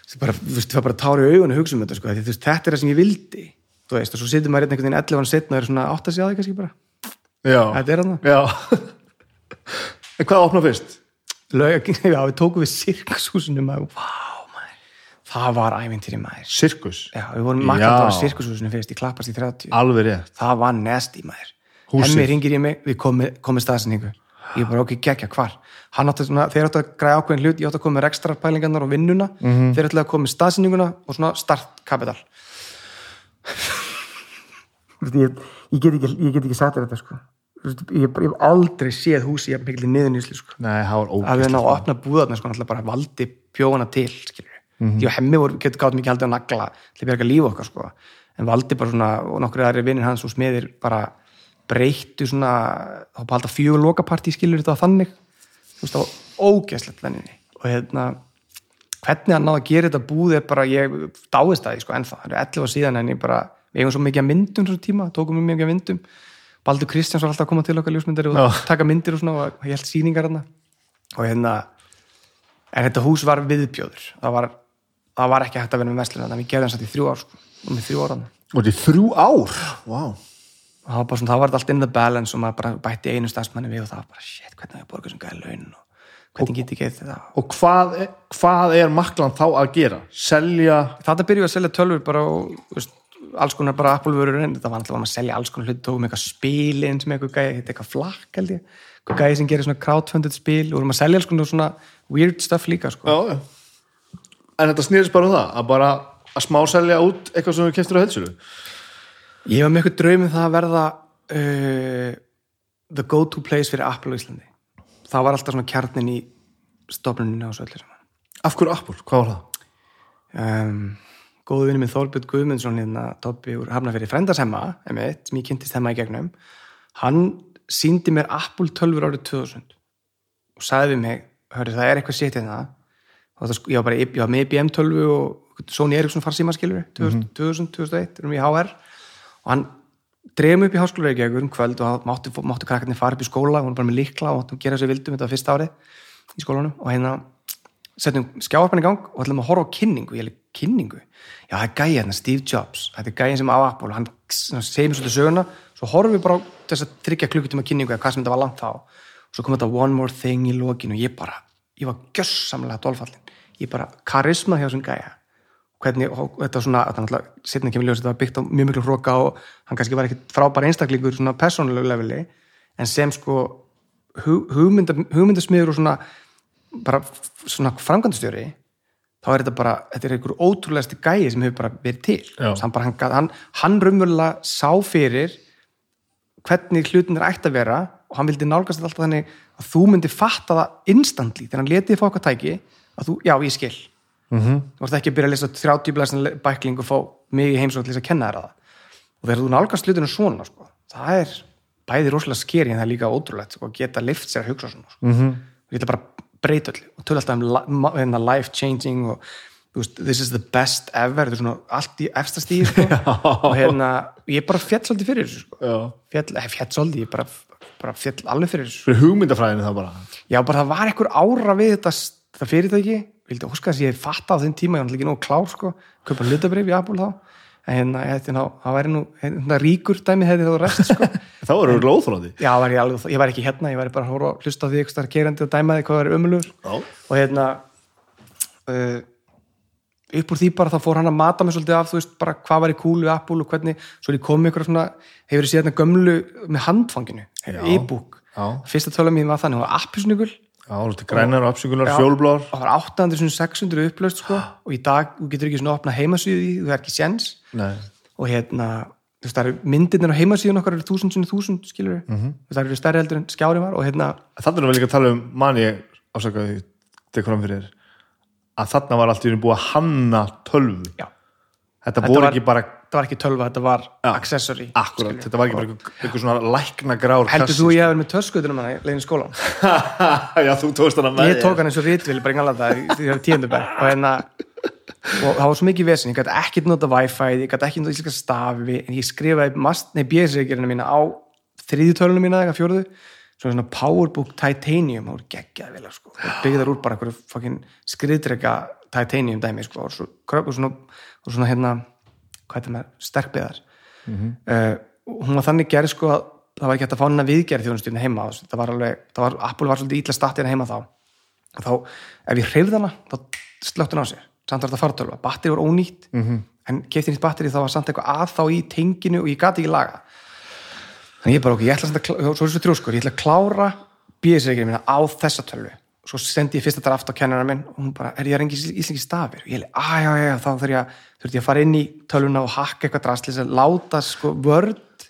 það bara, veist, það var bara tári í augun að hugsa um þetta, sko, því, veist, þetta er það sem ég vildi veist, og svo situr maður hérna einhvern veginn 11 ára setna og er svona átt að segja það kannski bara. Já, þetta er já. En hvað opna fyrst? Lög, já, við tókum við sirkushúsinu maður, vá, maður. Það var ævintýri maður. Sirkus? Já, við vorum makkant Já. á sirkushúsinu fyrst, ég klappast í 30 Alveg rétt. Það var nasty maður. Húsið. hemmi ringir í mig, við komum komi staðsendingu ég bara ok, geggja, hvar? Hann átti svona, þeir átti að græða ákveðin hlut ég átti að koma með ekstra pælingarnar og vinnuna. Mhm. þeir átti að koma með staðsendinguna og svona startkapital. Ég, ég get ekki ég ekki sagt þetta sko ég, ég hef aldrei séð húsi ég mikil niðurnýslu sko. Nei, það var að við ná að opna búðarna sko, bara valdi bjóðana til skilur Mhm. því að hemmi getur gátt mikið haldið að nagla til að bjarga líf okkar sko. En valdi bara svona, og nokkur aðri vinnir hans og smiðir bara breyttu svona, þá bara halda fjögur lokapartí skilur þetta þannig. Þú veist, það var ógeðslegt venninni og hérna hvernig hann náði að gera þetta búð er bara, ég dáist að því sko ennþá, það er 11 ára síðan en ég bara, við eigum svo mikið myndum svo tíma, tókum við mikið myndum Baldur Kristjáns var alltaf að koma til okkar ljósmyndari og Já. taka myndir og svona og ég held sýningar hérna og hérna en þetta hús var viðbjóður. Það var, það var ekki hægt að vera með verslun þannig að við gerðum satt í þrjú ár sko, og með þrjú ára Og þetta er þrjú ár? Vá. Og það var bara svona, það var þetta allt in the balance og maður bara bætti einu stafsmanni við og það var bara shit, hvernig er ég að borga sem gæði laun og hvernig get ég getið þetta? Og hvað er, hvað er maklan þá að gera? Selja þetta byrjuði að selja tölfur bara og veist, alls konar bara Apple-vörur en þetta var alltaf að selja alls konar hluti tókum eitthvað spilin sem eitthvað gæði, þetta eitthvað flakk held ég, eitthvað gæði sem gerir svona crowdfunded spil og vorum að selja alls konar svona weird stuff líka sko. Já, já En þetta snýrist bara um það að bara að smá selja út eitthvað sem þú keftir á heilsölu Ég var með eitthvað draum um það að verða uh, the go-to place fyrir Apple á Íslandi. Það var alltaf svona kjarnin í stofnuninu og svo öllu saman. Af hverju Apple? Hvað var það? Um, góðu vinni minn Þorbjörn Guðmundsson hérna, Toppi úr Hafnafyrir Frendashemma, emitt, sem ég kynntist hemma í gegnum, hann síndi mér Apple 12 árið 2000 og sagði við mig, hörru það er eitthvað sétt hérna. Ég var bara, ég var með IBM 12 og Sony Ericsson farsíma skilur 2000, 2000, 2001, erum við í HR og hann dreifum upp í háskóla Reykjavíkur um kvöld og máttu, máttu krakkarnir fara upp í skóla, hún var bara með líkla og máttu gera sér vildum, þetta fyrsta árið í skólanum. Og hérna setjum skjáarpan í gang og ætlum að horfa á kynningu. Ég kynningu, já það er gæði hérna Steve Jobs, þetta er gæðin sem á Apple hann svona segir mér svolítið söguna svo horfum við bara þess að þryggja klukkutíma kynningu eða hvað sem þetta var langt þá. Og svo kom þetta one more thing í lokinu og ég bara ég var gjössamlega dolfallin ég bara karisma hjá þessum gæja. Hvernig, og þetta var svona, þetta var byggt á mjög miklu hróka og hann kannski var ekkit frábær einstaklingur svona persónulegu leveli, en sem sko hug- hugmynda, hugmyndasmiður og svona bara svona framkvæmdastjóri þá er þetta bara, þetta er einhver ótrúlegasti gæi sem hefur bara verið til hann, bara, hann, hann, hann raunverulega sá fyrir hvernig hlutin er ætti að vera og hann vildi nálgast alltaf þannig að þú myndir fatta það instantly þegar hann letið fá okkar tæki að þú, já, ég skil mm -hmm. þú varst ekki að byrja að lesa 30 blæsna bækling og fá mig í heimsótt að kenna þér það og þegar þú nálgast hlutinu svona sko, það er bæði rosalega skeri en það er líka ótrúlegt sko, að geta lift sér að hugsa svona sko. mm -hmm. Breyta öll og tölu alltaf um hérna, life changing og veist, this is the best ever er svona allt í efsta stíð sko. og hérna, ég bara fjall svolítið fyrir þessu sko. Fjall, eh, fjall svolítið, ég bara, bara fjall alveg fyrir þessu. Fyrir hugmyndafræðinu það bara. Já, bara það var einhver ára við þetta, þetta fyrirtæki, vildi óska þess að ég fatta á þeim tíma, ég var náttúrulega ekki nóg klár sko, kaupa hlutabrif í Apple þá hérna, ég ná, það væri nú hérna, ríkur dæmi hefði þá rest sko. Þá eru við glóðþróði já, var ég, alveg, ég var ekki hérna, ég var bara að horfa að hlusta á því eitthvað starf kerandi og dæmaði hvað var ömulur Já. og hérna uh, upp úr því bara þá fór hann að mata mig svolítið af þú veist bara hvað var í kúlu og hvernig svo er ég komið ykkur svona hefur ég séð hérna gömlu með handfanginu? E-book, fyrsta tölu mín var þannig hún var appisnugul grænar og apsíkular, fjólblóðar og það var 800-600 upplaust sko og í dag getur ekki svona opna heimasíðu í því, þú er ekki séns. Og hérna þú veist, það eru myndirnir á heimasíðun okkar eru þúsund sinni þúsund skilur mm -hmm. það eru stærri heldur en skjári var og hérna Þannig erum við líka að tala um manni ásakaði þetta fram fyrir að þarna var allt í einu búið að hanna tölvu. Já, Þetta Þetta voru var- ekki bara það var ekki tölva, þetta var Já. accessory akkurat, skilurðu. þetta var ekki bara einhver svona lækna grár heldur þú að ég hef verið með töskutunum hana í leiðin í skólan Já, þú tókst hana með ég tók hann eins og rítvili bara engalega það því það er tíundubæk og hérna og það var svo mikið vesen, ég gæti ekkert nota wifi ég gæti ekki nota íslenska stafi en ég skrifaði mast, nei, bjöðsreikirina mína á þriðjutölunum mína eða fjóruðu svona svona powerbook titanium það voru geggjaði vel sko. og byggðar úr bara skriðdrega titanium dæmi sko, og, og, svona, og svona hérna hvað það með, sterkbyðar mm hún var þannig gerð sko að það var ekki hægt að fá hennar viðgerð þjónustjörni heima það var alveg, það var, Apple var svolítið ítla statið heima þá. Og þá, ef ég hreyfði hana þá slökti hún á sér. Samt var þetta fartölva, batteri voru ónýtt -hmm. en kefti nýtt batteri þá var samt eitthvað að þá í tenginu og ég gati ekki laga þannig ég bara ok, ég ætla að svo er svo trjóskur, ég ætla að klára bíðisreikinu mína á þessa tölvu svo sendi ég fyrsta draft á kennara minn og hún bara, er ég rengi íslengi stafir? Og ég leið, að já, já, já, þá þurf ég ég að fara inn í tölvuna og hakka eitthvað drastlis að láta sko vörd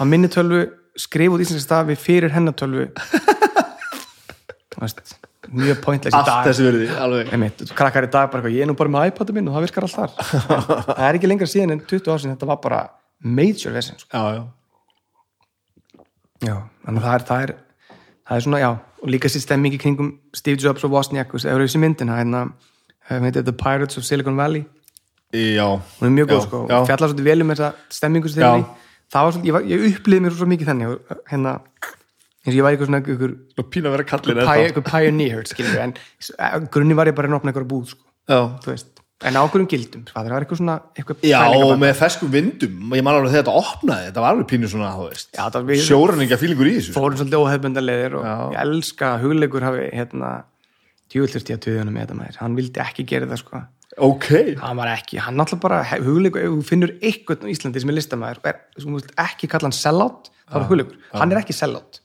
á minni tölvu skrifa út íslenski stafi fyrir hennar tölvu. Þú veist, mjög pointless í allt dag. þessi verði, alveg. Einmitt, krakkar í dag bara ég er nú bara með iPadu minn og það virkar allt þar. Það er ekki lengra síðan en 20 ár síðan þetta var bara major vesen sko. já, já, já, þannig að það er, það er það er svona, já, og líka sér stemming í kringum Steve Jobs og Wozniak, ef þú þessi myndina? Hérna, hefum heitið The Pirates of Silicon Valley. Já. Hún er mjög góð sko, fjallar svolítið vel um þessa stemmingu sem þeirri það var svolítið, ég, ég upplýði mér svo mikið þannig og, hérna, eins og ég var eitthvað svona eitthvað, og pína að vera kallin eitthvað, pioneer, skilur en eh, grunni var ég bara að opna eitthvað búð sko, já, þú veist, en ákveðum gildum? Sko, það var eitthvað svona eitthvað já og með feskum vindum. Ég man alveg þegar þetta opnaði, þetta var alveg pínu svona sjóræningja fílingur í þessu. Fórum svolítið óhefbundarleðir og Já. ég elska hugleikur hafi hérna, djúvillurst ég að tuðunum með þetta maður. Hann vildi ekki gera það sko. Ok, hann var ekki, hann náttúrulega bara hugleikur, ef þú finnur eitthvað á Íslandi sem er listamæður er, þú ekki kalla hann sellout þá er hugleikur, hann er ekki sellout.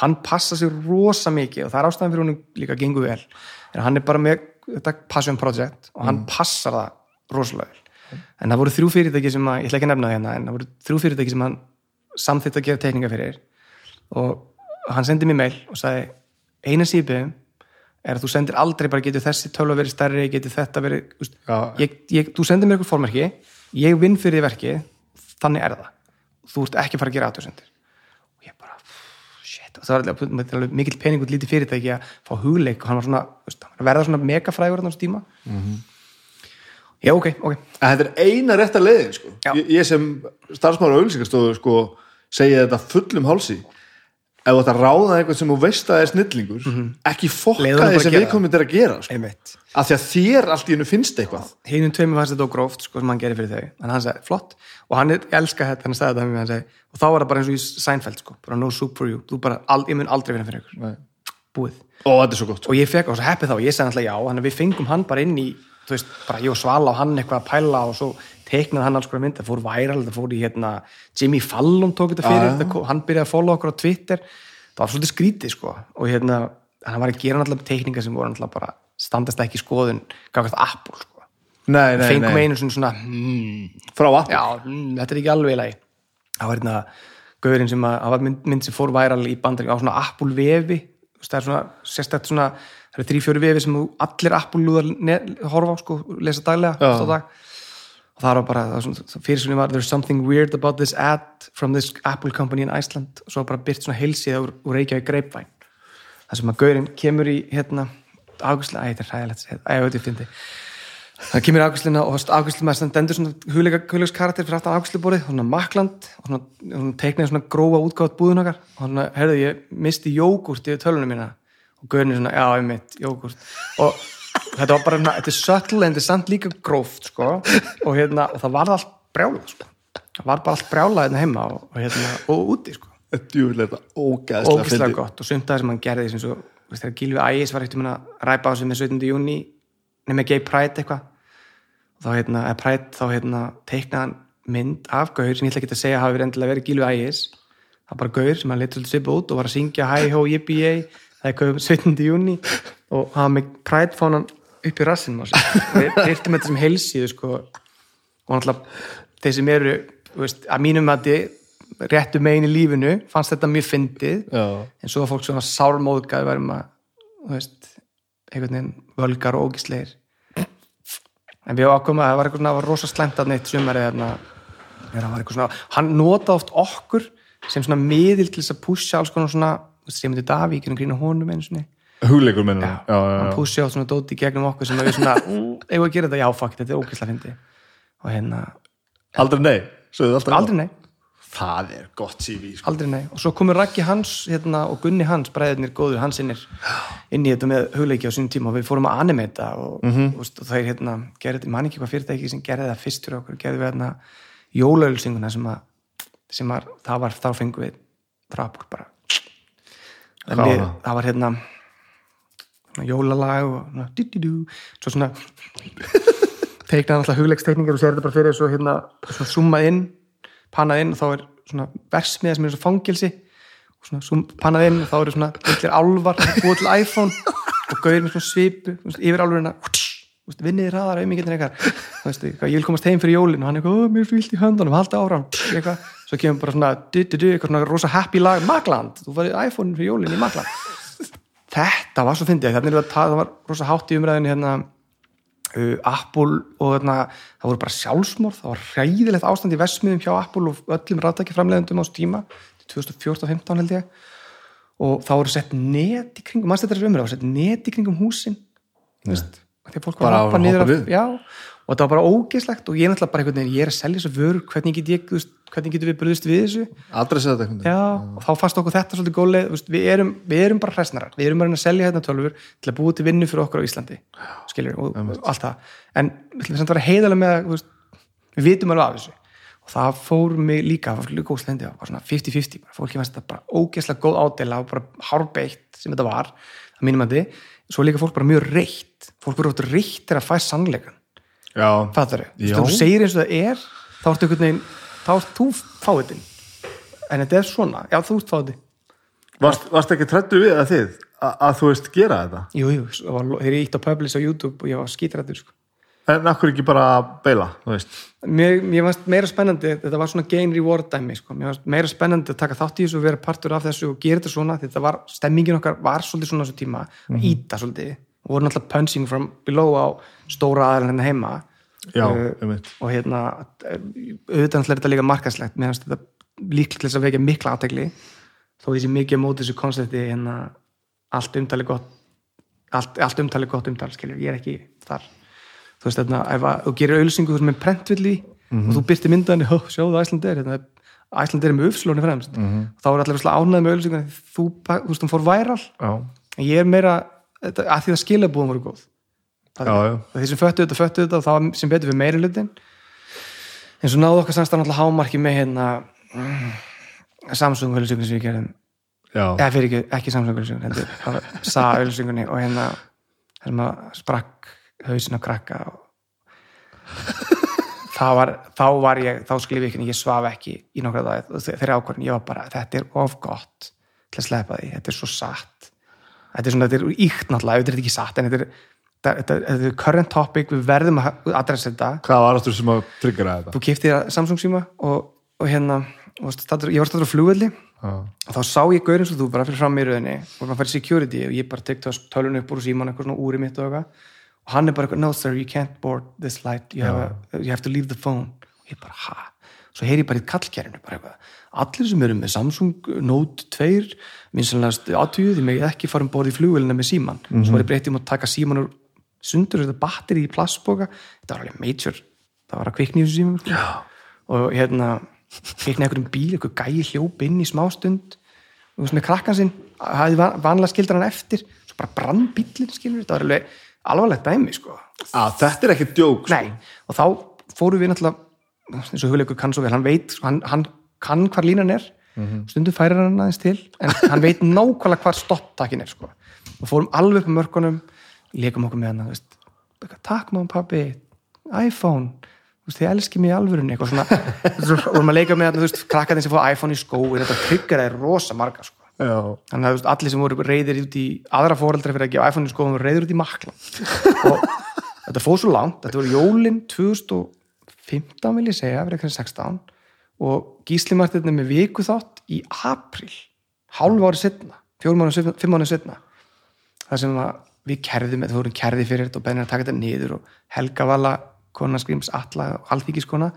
Hann passa sig rosa mikið og það er ástæðan fyrir hún líka gengur vel. En hann er bara með þetta passion project og hann passar það rosalega vel. En það voru þrjú fyrirtæki sem að, ég ætla ekki að nefna það hérna en það voru þrjú fyrirtæki sem hann samþýtt að gera teikninga fyrir og hann sendi mér mail og sagði eina síðbygðum er að þú sendir aldrei bara getur þessi tölva verið stærri, getur þetta verið ég, ég, þú sendir mér eitthvað formerki ég vinn fyrir því verki þannig er það. Þú ert ekki að fara að gera aðtöðsendir shit, og það var alveg, alveg mikill pening út lítið fyrirtæki að fá hugleik og hann var svona, veist, hann var að verða svona megafrægur á þessu tíma. Já, ok, ok. En þetta er eina rétta leiðin sko. Ég, ég sem starfsmáður á auðlýsingarstofu sko, segi þetta fullum hálsi ef þú ætti að ráða eitthvað sem þú veist að er snillingur ekki fokka Leyfðu honum bara því að viðkomandi er að gera sko. af því að þér allt í hennu finnst eitthvað. Hinum tveimur fannst þetta ógróft sko, sem hann gerir fyrir þau. En hann sagði flott. Og hann er, ég elska þetta, hann sagði þetta við mig, og þá var það bara eins og í Seinfeld sko, bara no soup for you, þú bara, all, ég mun aldrei vinna fyrir ykkur, Nei. búið. Og svo gott og ég fekk á svo heppið þá, ég sagði alltaf já þannig að við fengum hann bara inn í veist, bara ég og Svala og hann eitthvað að pæla og svo teiknaði hann alls konar mynd, það fór væral það fór í hérna, Jimmy Fallon tók þetta fyrir, kom- hann byrjaði að follow okkur á Twitter, það var svolítið skrítið sko, og hérna, hann var að gera náttúrulega teikningar sem voru náttúrulega bara standast ekki skoðun, gafast Apple sko. Nei, nei, fengum nei. einu svona, svona hmm, frá app já, hmm, þetta er ekki alveg í lagi. Það var hérna gaurinn sem að, það var mynd, mynd sem fór væral í bandar á svona Apple vefi. Það er svona, sérstætt svona það eru þrý, fjóri vefi sem allir Apple lúðar ne- horfa á, sko, lesa daglega dag það var bara, það var there's something weird about this ad from this Apple company in Iceland. Og svo bara byrt svona heilsið úr, úr Reykjavík greipvæn það sem að gaurinn kemur í hérna, águstlega, æ, þetta er hræðilegt æ, ég veit ég fyndi það kemur í águstluna og águstluna með stendur svona hugleiks karakter fyrir aftan águstluborið svona makland og svona, svona teiknaði svona grófa útgátt búðun okkar. Og svona, herðu, ég misti jógurt yfir tölunum mína. Og gaurin er svona, já, ég mitt, jógurt. Og þetta var bara, svona, þetta er subtle en þetta er samt líka gróft, sko. Og hérna, og það var allt brjálað, sko. Það var bara allt brjálað hérna heima og, og hérna, og úti, sko. Djúvilega ógæðslega ógislega gott. Og það sem hann gerði sem svo, veist, þegar Gilvi Ægis var eftir að ræpa á sig með 17. júni nema gay pride eitthvað. Og þá hérna, eða pride, þá hérna teiknaði hann mynd af gaur sem ég ætla ekki að segja hafi verið endilega verið Gilvi Ægis. Það var bara gaur sem hann litur svolítið svipa út og var að syngja hi ho yippie yay það er gaur 17. júni og hann með pride fánan upp í sig við hirtum þetta sem heilsíðu sko. Og náttúrulega þeir sem eru veist, að mínum að réttu megin í lífinu fannst þetta mjög fyndið. En svo var fólk sem var sármóðgað værum að, veist einhvern veginn völgar og ógisleir en við ákveðum að það var eitthvað svona, það var rosa slæmt að neitt sumarið þarna þegar hann svona, nota oft okkur sem svona miðil til þess að pusha alls konar svona, sem þetta Davík en grína honum einu svona, hugleikur mennur já, já, hann já. pusha átt svona dóti gegnum okkur sem við svona, "Mm, eigum að gera þetta, já, fuck, þetta er ógislega fyndi og hérna, aldrei nei, aldrei aldrei nei? það er gott CV sko. aldrei nei. Og svo komur Raggi Hans hérna, og Gunni Hans, bræðirnir góður hans innir inn í þetta með hugleiki á sínum tíma og við fórum að animata og, Mhm. og, og það er hérna, gerði, man ekki hvað fyrirtæki sem gerði það fyrst fyrir okkur, gerði við hérna jólaölsinguna sem að, sem að það var, þá fengum við frá okkur bara. Var við, það? var hérna jólalag og svo svona teiknaði alltaf hugleikstekningar og sér þetta bara fyrir svo hérna, svona zoomað inn pannað inn og þá er svona versmiða sem er svona fangilsi og svona zoom, pannað inn og þá eru svona litlir álvar búið til iPhone og gauðir með svona svipu yfir álfurina vinniði hraðar auðmikið eitthvað, þú veist, eitthvað, ég vil komast heim fyrir jólin og hann eitthvað, "Ó, mér er svo vilt í höndunum, halda áfram eitthvað, svo kemur bara svona du, du, du, eitthvað svona rosa happy lag, Magland þú farið iPhone fyrir jólin í Magland þetta var svo fyndið, það var rosa hátt í umræðinu hérna uh, Apple og þarna, það voru bara sjálfsmorð, það var hræðilegt ástand í vesmiðum hjá Apple og öllum ráttæki framleiðendum á þessu tíma, 2014-15 held ég. Og þá voru sett net í kringum, mannst þetta er umræð, sett net í kringum húsin þú veist, því að fólk var að hoppa niður já, og þetta var bara ógeðslegt og ég er náttúrulega bara einhvern veginn, ég er að selja þessu vörur hvernig get ég, hvernig getum við bröðist við þessu. Já, og þá fannst okkur þetta svolítið góð leið við, erum, við erum bara hræsnarar við erum bara að selja hérna tölfur til að búa til vinnu fyrir okkur á Íslandi skilur, og, og allt það. En við ætlum samt að vera heiðalega með að við vitum alveg af þessu. Og það fór mig líka, það var líka góð slendi það var svona 50-50, bara, fólki fannst þetta bara ógeðslega góð ádela og bara hárbeitt sem þetta var, að mínum að þið svo líka fólk bara mjög reitt. Fólk verður fattar þau, þú segir eins og það er þá ertu einhvern veginn, þá ert þú fáiðin en þetta er svona, já þú ert fáiðin varst, varst ekki trættu við að þið að, að þú veist gera þetta? Jú, jú, svo var- þegar ég ítt á Publish á YouTube og ég var skítrættur sko. en akkur ekki bara beila þú veist? Mér, mér fannst meira spennandi þetta var svona gain reward dæmi sko. mér fannst meira spennandi að taka þátt í þessu og vera partur af þessu og gera þetta svona, þetta var stemmingin okkar var svolítið svona á þessu tíma, Mhm. að íta svolítið og voru náttúrulega punching from below á stóra aðeins hérna heima. Já, Uh, og hérna auðvitað náttúrulega er þetta líka markaslegt mér finnst þetta líklega þess að vekja mikla átegli þó því sé mikið á móti þessu konsepti hérna allt umtali gott allt, allt umtali gott umtal skilur, ég er ekki þar. Þú veist þarna, ef að, þú gerir auðlýsingu þú ert með prentvilli og þú byrti myndan sjáðu Æsland er, hérna, Æsland er með uppslóni fremst, þá er allir ánæði með auðlýsingu þú, þú veist, hún fór væral já, en ég er meira, þetta, að því að skilabúðum voru góð. Það, Já, já. þeir sem föttu þetta, föttu þetta og það var sem betur við meiri hlutin en svo náðu okkar samstæðan alltaf hámarki með hérna mm, Samsung auðlýsingun sem við gerðum. Eða fyrir ekki, ekki Samsung var SA auðlýsingunni og hérna sem að sprakk hausin á krakka og var, þá var ég þá skrif ég ekki, ég svaf ekki í nokkra dag þeirra ákvörðin, ég var bara, þetta er of gott til að sleppa því, þetta er svo satt þetta er svona, þetta er íkt náttúrulega, þetta er ekki satt en þetta er, þetta, er current topic, við verðum að adressa þetta. Hvað var aftur sem að tryggra þetta? Þú kipti þér Samsung síma og, og hérna, og statur, ég var statur á flugvelli. Já, og þá sá ég gaurinn svo þú bara fyrir fram í rauninni og maður færi security og ég bara tekti tölun upp úr síman eitthvað svona úri mitt og eitthvað. Og hann er bara no sir, you can't board this flight you have, a, you have to leave the phone. Og ég bara, ha? Svo heyri ég bara í kallkerinu bara eitthvað, allir sem eru með Samsung Note 2 vinsanlegast átuguð, ég megi ekki fara um borð í flugvelina með síman, svo var ég breytið um að taka síman úr sundur, þetta batteri í plastboka, þetta var alveg major. Það var að kvikni þessu síman sko. og hérna, kvikni einhverjum bíl eitthvað gæi hljóp inn í smástund. Og þú veist með krakkan sinn hafði van- vanlega skildar hann eftir. Svo bara brann bílinn skilur þetta var alveg alvarlegt dæmi sko. Að þetta er ekki djók sko. Og þá fórum við náttúrulega eins og hugleikur kann svo vel, hann veit hann, hann kann hvar línan er. Stundum færir hann aðeins til en hann veit nákvæmlega hvar stopptakkin er sko. og fórum alveg upp með mörkunum leikum okkur með hann takk maður pappi iPhone, þú veist, þið elski mig í alvörunni eitthvað svona, svo vorum að leika með hann þú veist, krakkarnir sem fóð iPhone í skói þetta tryggar er rosa marga sko. Þannig að allir sem voru reyðir út í aðra fóreldra fyrir að gefa iPhone í skóðum voru reyðir út í makla og þetta fóð svo langt, þetta voru jólin 2015 vil ég segja verið eitthvað 16 og Gísli Martin er með viku þátt í april hálf ári setna, fjórum mánu, fimm mánu setna það sem að við kerðum, það voru kerði fyrir þetta og bennir að taka þetta niður og Helga Vala kona skrýms Alla og Alþíkiskona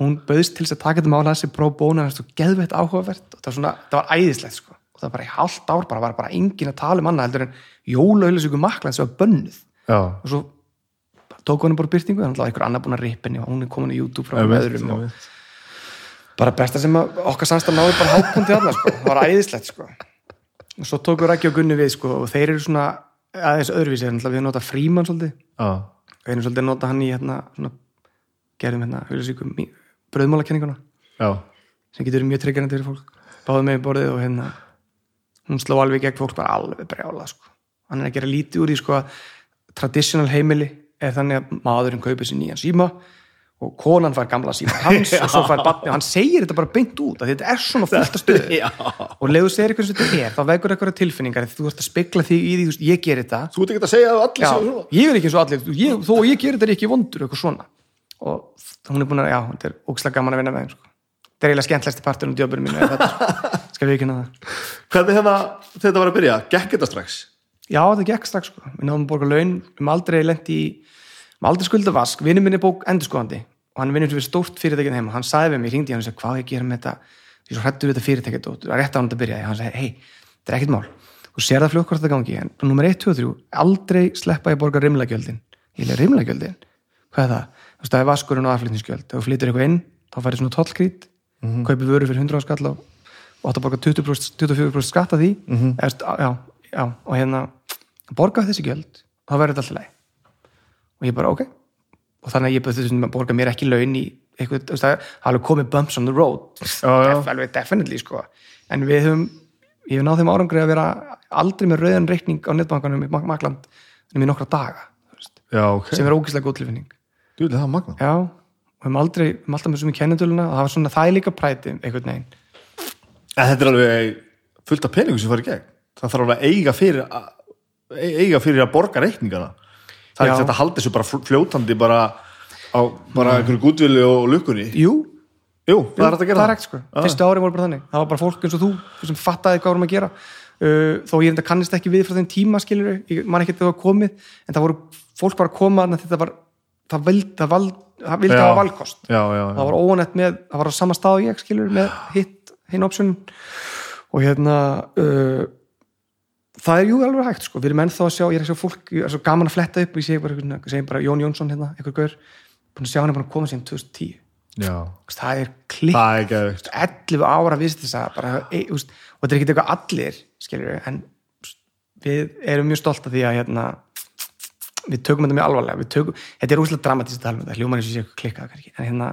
hún bauðst til þess að taka þetta mála þessi pró bóna og geðveitt áhugavert og það var, svona, það var æðislegt sko. Og það var bara í hálft ár bara var bara engin að tala um annað heldur en jólaauðlisöku maklan sem var bönnuð. Já, og svo tók hann bara byrtingu þannig að einhver annar búin að rippinni og hún er komin í YouTube frá öðrum og. Bara besta sem okkar samstæð náði bara hápunkti þarna sko, það var æðislegt sko. Og svo tókur Rækki og Gunni við sko og þeir eru svona aðeins öðruvísi, við nota frímann svolítið, Já, við erum svolítið nota hann í hérna, svona, gerðum hérna auðvitað bröðmálakenninguna já, sem getur mjög tryggjandi fyrir fólk. Báðum með í borðið og hérna hún sló alveg í gegn fólk bara alveg brjála sko. hann er að gera lítið úr því sko að traditional heimili er þannig að maðurinn kaupir sér nýjan síma og konan fær gamla síma hans og svo fær batni og hann segir þetta bara beint út að þetta er svona fullt að stöðu og leðu segir eitthvað sem þetta er þá vekur eitthvað tilfinningar þú ert að spekla því í því, ég ger þetta. Þú ert ekki að segja að allir já, séu svona. ég er ekki eins og allir ég, þó ég ger þetta er ekki vondur eitthvað svona. Og hún er búin að, já, þetta er ógislega gaman að vinna með þeim sko. þetta er eiginlega skemmtlæsti partur um djóburinn mínu er, skal við ekki það? Hvernig hérna, þetta var að byrja, gekk þetta strax? já, aldrei skulda vask, vinur minni bók endurskoðandi og hann vinnur fyrir stórt fyrirtækinn heim og hann sagði við mig, hringdi hann og sagði, hvað ég gera með þetta? Er svo hrættu við þetta fyrirtækið og það rétt á hann að byrja hann sagði, hei, þetta er ekkert mál. Þú sér það fljótt hvort þetta gangi, en nummer 1, 2 og 3 aldrei sleppa ég borga rimlagjöldin. Ég er rimlagjöldin, hvað er það? Þú veist, það er vaskurinn og aðflutningsgjöld þú flytur eitthvað inn, þá færi svona tollkrít kaupir vöru fyrir 100 skall og, og átt að borga 20%, 24% skatt af því. Eða, já, já, og hérna borga þessi gjöld, þá verður þetta alltaf leið og ég bara ok. Og þannig að ég bara þessum að borga mér ekki laun í eitthvað, þú veist, það alveg komið bumps on the road. Def, alveg definitely sko. En við höfum, ég hef náð þeim árangri að vera aldrei með rauðan reikning á netbankanum í Makland en í nokkra daga veist, Já, ok. Sem er ógislega góð tilfinning. Þú veit það er magna já, og höfum aldrei, við höfum alltaf með svona kennitöluna og það var svona, það er líka præti einhvern veginn. En þetta er alveg fullt af peningum sem farið gegn. Það þarf alveg að eiga fyrir að, eiga fyrir að borga reikningana Það er ekki þetta að halda þessu bara fljótandi bara á bara einhverju gúdvili og lukkunni. Jú, Jú, það er hægt að gera það er hægt sko, fyrstu ári voru bara þannig. Það var bara fólk eins og þú sem fattaði hvað vorum að gera. Uh, þó ég enda kannist ekki við frá þeim tíma skilur, ég man ekki að það var komið en það voru fólk bara að koma að þetta var það vildi, Já. hafa valkost. Já, já, já. það var óanett með, það var á sama stað og ég skilur með hitt, hinn option og hérna uh, það er jú alveg hægt sko, við erum ennþá að sjá ég er að sjá fólk, ég er svo gaman að fletta upp og ég segi bara, segi bara Jón Jónsson hérna, einhver gaur búin að sjá hann er búin að koma síðan 2010 já. það er klikk er að 11 ára vist þess að og þetta er ekki eitthvað allir skilur við, en við erum mjög stolt af því að hérna, við tökum þetta mjög alvarlega. Tökum, þetta er úslega dramatískt að tala um þetta hljóman eins og ég sé eitthvað klikkað en hérna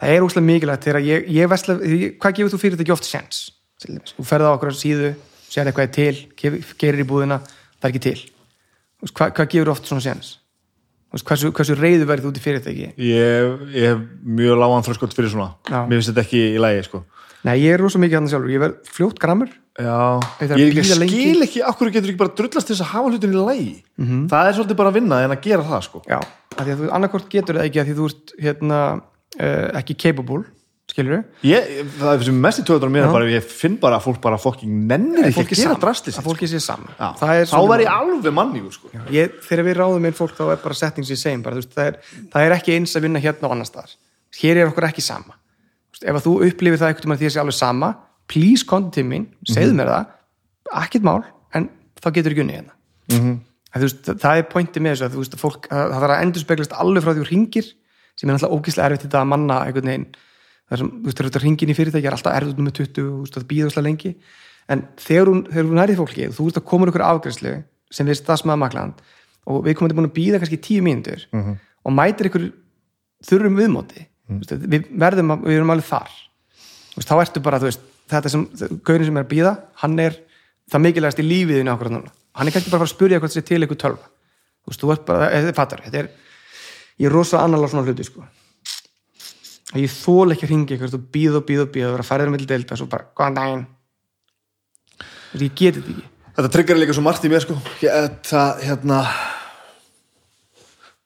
það er úslega mikilvægt þegar ég, ég vesla, hvað gefur þú fyrir þetta ekki oft sens til dæmis? þú ferð á okkur síðu, sér eitthvað er til gerir í búðina, það er ekki til. Úst, hvað, gefur oft svona Úst, hversu, hversu reyðu verið þú út í fyrirtæki? Ég, ég hef mjög lágan þröskot fyrir svona. Já. Mér finnst þetta ekki í lægi sko. Nei, ég er rosa mikið hann sjálfur, ég verð fljótt grammur. Já, Ég ég, skil ekki Akkur getur ekki bara drullast til þess að hafa hlutin í lægi Það er svolítið bara að vinna en að gera það sko. Já, af því að þú annarkort getur það ekki að því þú ert hérna, uh, ekki capable, skilur ég, Það er sem mest í töðunar mér bara Ég finn bara að fólk bara fucking nennir ekki að gera drastið að fólki sé saman það Þá var ég alveg mannígur sko. ég, þegar við ráðum inn fólk þá er bara setting sér segjum bara, þú veist, það, er, það er ekki eins að vinna hérna og annars staðar. Hér er okkur ekki sama. Þú veist, ef að þú upplifir það einhvern veginn því að sé alveg sama please konti til mín, segðu mér það. Ekkert mál, en þá getur ekki unni hérna. Mhm. að, þú veist, það er pointi með þessu að þú að fólk, að, það þarf að endur speglast alveg frá því þú ringir sem er náttúrulega ógislega erfitt þetta að manna einhvern veginn það sem, þú veist, þetta ringin í fyrirtæki er alltaf erfitt með 20, þú veist, það býður óslega lengi. En þegar hún, þegar hún er í fólki þú veist að komur ykkur afgræslu sem við stafsmaða makland og við komum til að býða kannski tíu mínútur Mhm. og mætir ykkur þurrum viðmóti. Mm. veist, við verðum við erum alveg þar. Veist, þá ertu bara, þú veist, þetta sem gaurin sem er að býða, hann er það mikilvægast í lífiðinu okkur núna. Hann er kannski bara að spyrja hvort það sé til ykkur tölva. Þú veist, þú ert bara, eða fattar þetta er, ég er rosa annal á svona hluti sko að ég þól ekki að ringa ykkur og býða og býða og býða og vera að fara þér með deilda og svo bara, góðan daginn veist, ég geti þetta ekki Þetta tryggar líka svo margt í mér sko. ég, Það, hérna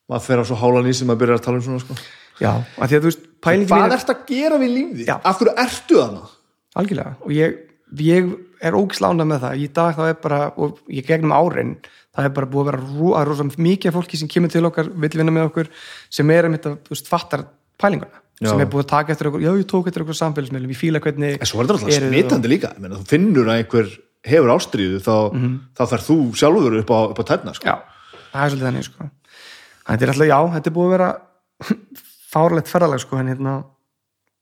maður fer á svo hálan í sem maður byrjar að tala um svona sko. já, að því að þú veist, Hvað mín ertu að gera við lífið? Af hverju ertu þarna? algjörlega og ég, ég er ógislána með það í dag þá er bara, og ég gegnum árin það er bara búið að vera ro, að rosa mikið fólki sem kemur til okkar, vill vinna með okkur sem er mitt að, þú veist, fattar pælinguna Já. sem er búið að taka eftir okkur, já ég tók eftir okkur samfélagsmiðlum, ég fíla hvernig En svo er þetta alltaf eru smitandi líka Ég meina, Þú finnur að einhver hefur ástríðu þá, þá þarf þú sjálfur upp á, upp á tætna sko. Já, það er svolítið þannig sko. Þetta er alltaf, já, þetta er búið að vera fárlegt ferðalag sko, en hérna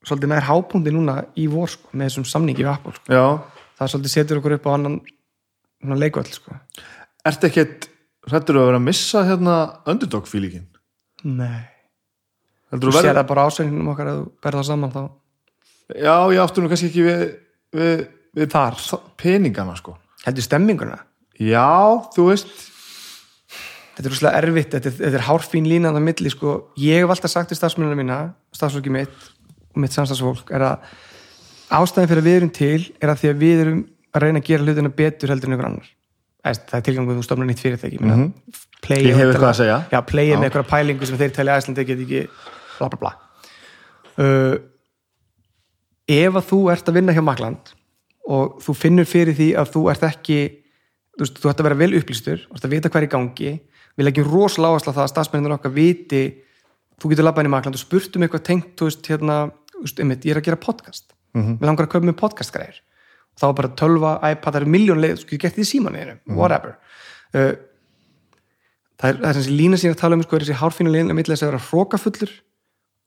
svolítið nær hápunkti núna í vor sko, með þessum samningi við Apple sko. það svolítið setur okkur upp á annan leikvöld sko. ertu ekkert hrættur að vera að missa hérna underdog fílíkin nei heldur þú sér það bara ásækningum okkar að þú berða saman þá. Já, ég áttu nú kannski ekki við, við, við Þar. peningana sko. Heldur stemminguna? Já, þú veist. Þetta er rúslega erfitt, þetta er, þetta er hárfín línan að milli sko, ég hef alltaf sagt til stafsmennina mína stafsfólki mitt og mitt samstagsfólk er að ástæðin fyrir að við erum til er að því að við erum að reyna að gera hlutina betur heldur en ykkur annar. Það er tilgangu þú stofnar nýtt fyrirtæki. Ég hef eitthvað að segja. já, playið með eitthvað pælingu sem þeir telja æslandi get ekki bla bla bla. Uh, ef að þú ert að vinna hjá Makland og þú finnur fyrir því að þú ert ekki þú veist, þú ert að vera vel upplýstur þú ert að vita hvað er í gangi við leggjum rosalega áherslu á það að stafsmenninur okkar viti þú getur labbað inn í Makland og spurt um eitthvað tengt þú veist, hérna, veist, einmitt, ég er að gera podcast. Mm -hmm. við langar að köpa með podcastgræðir og þá bara tölva, iPad, það eru miljón leið þú getur gert því í símanuðinu, whatever. Uh, það er, er sem sé lína sín að tala um sko, er þessi hárfínu lína milli þess að vera hrókafullur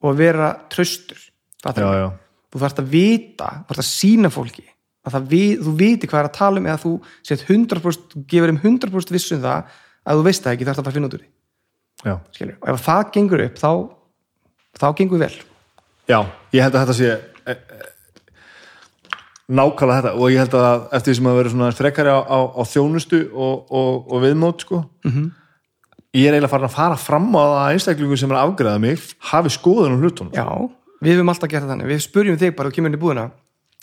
og að vera já, þú? þarfst að vita, þú þarfst að sína fólki að það vi, þú viti hvað er að tala um eða þú sett 100% þú gefur um 100% vissum það að þú veist það ekki þarfst að fara að finna út úr því. Og ef það gengur upp þá, þá gengur vel. Já, ég held að þetta sé e, e, nákvæmlega þetta. Og ég held að eftir því sem að vera frekari á, á, á þjónustu og, og, og viðmót sko -hmm. Ég er eiginlega farin að fara fram á það að einstaklingu sem er að afgræða mig hafi skoðun á hlutunum. Já, við höfum alltaf gert þannig. Við spurjum þig bara og kemur inn í búðina.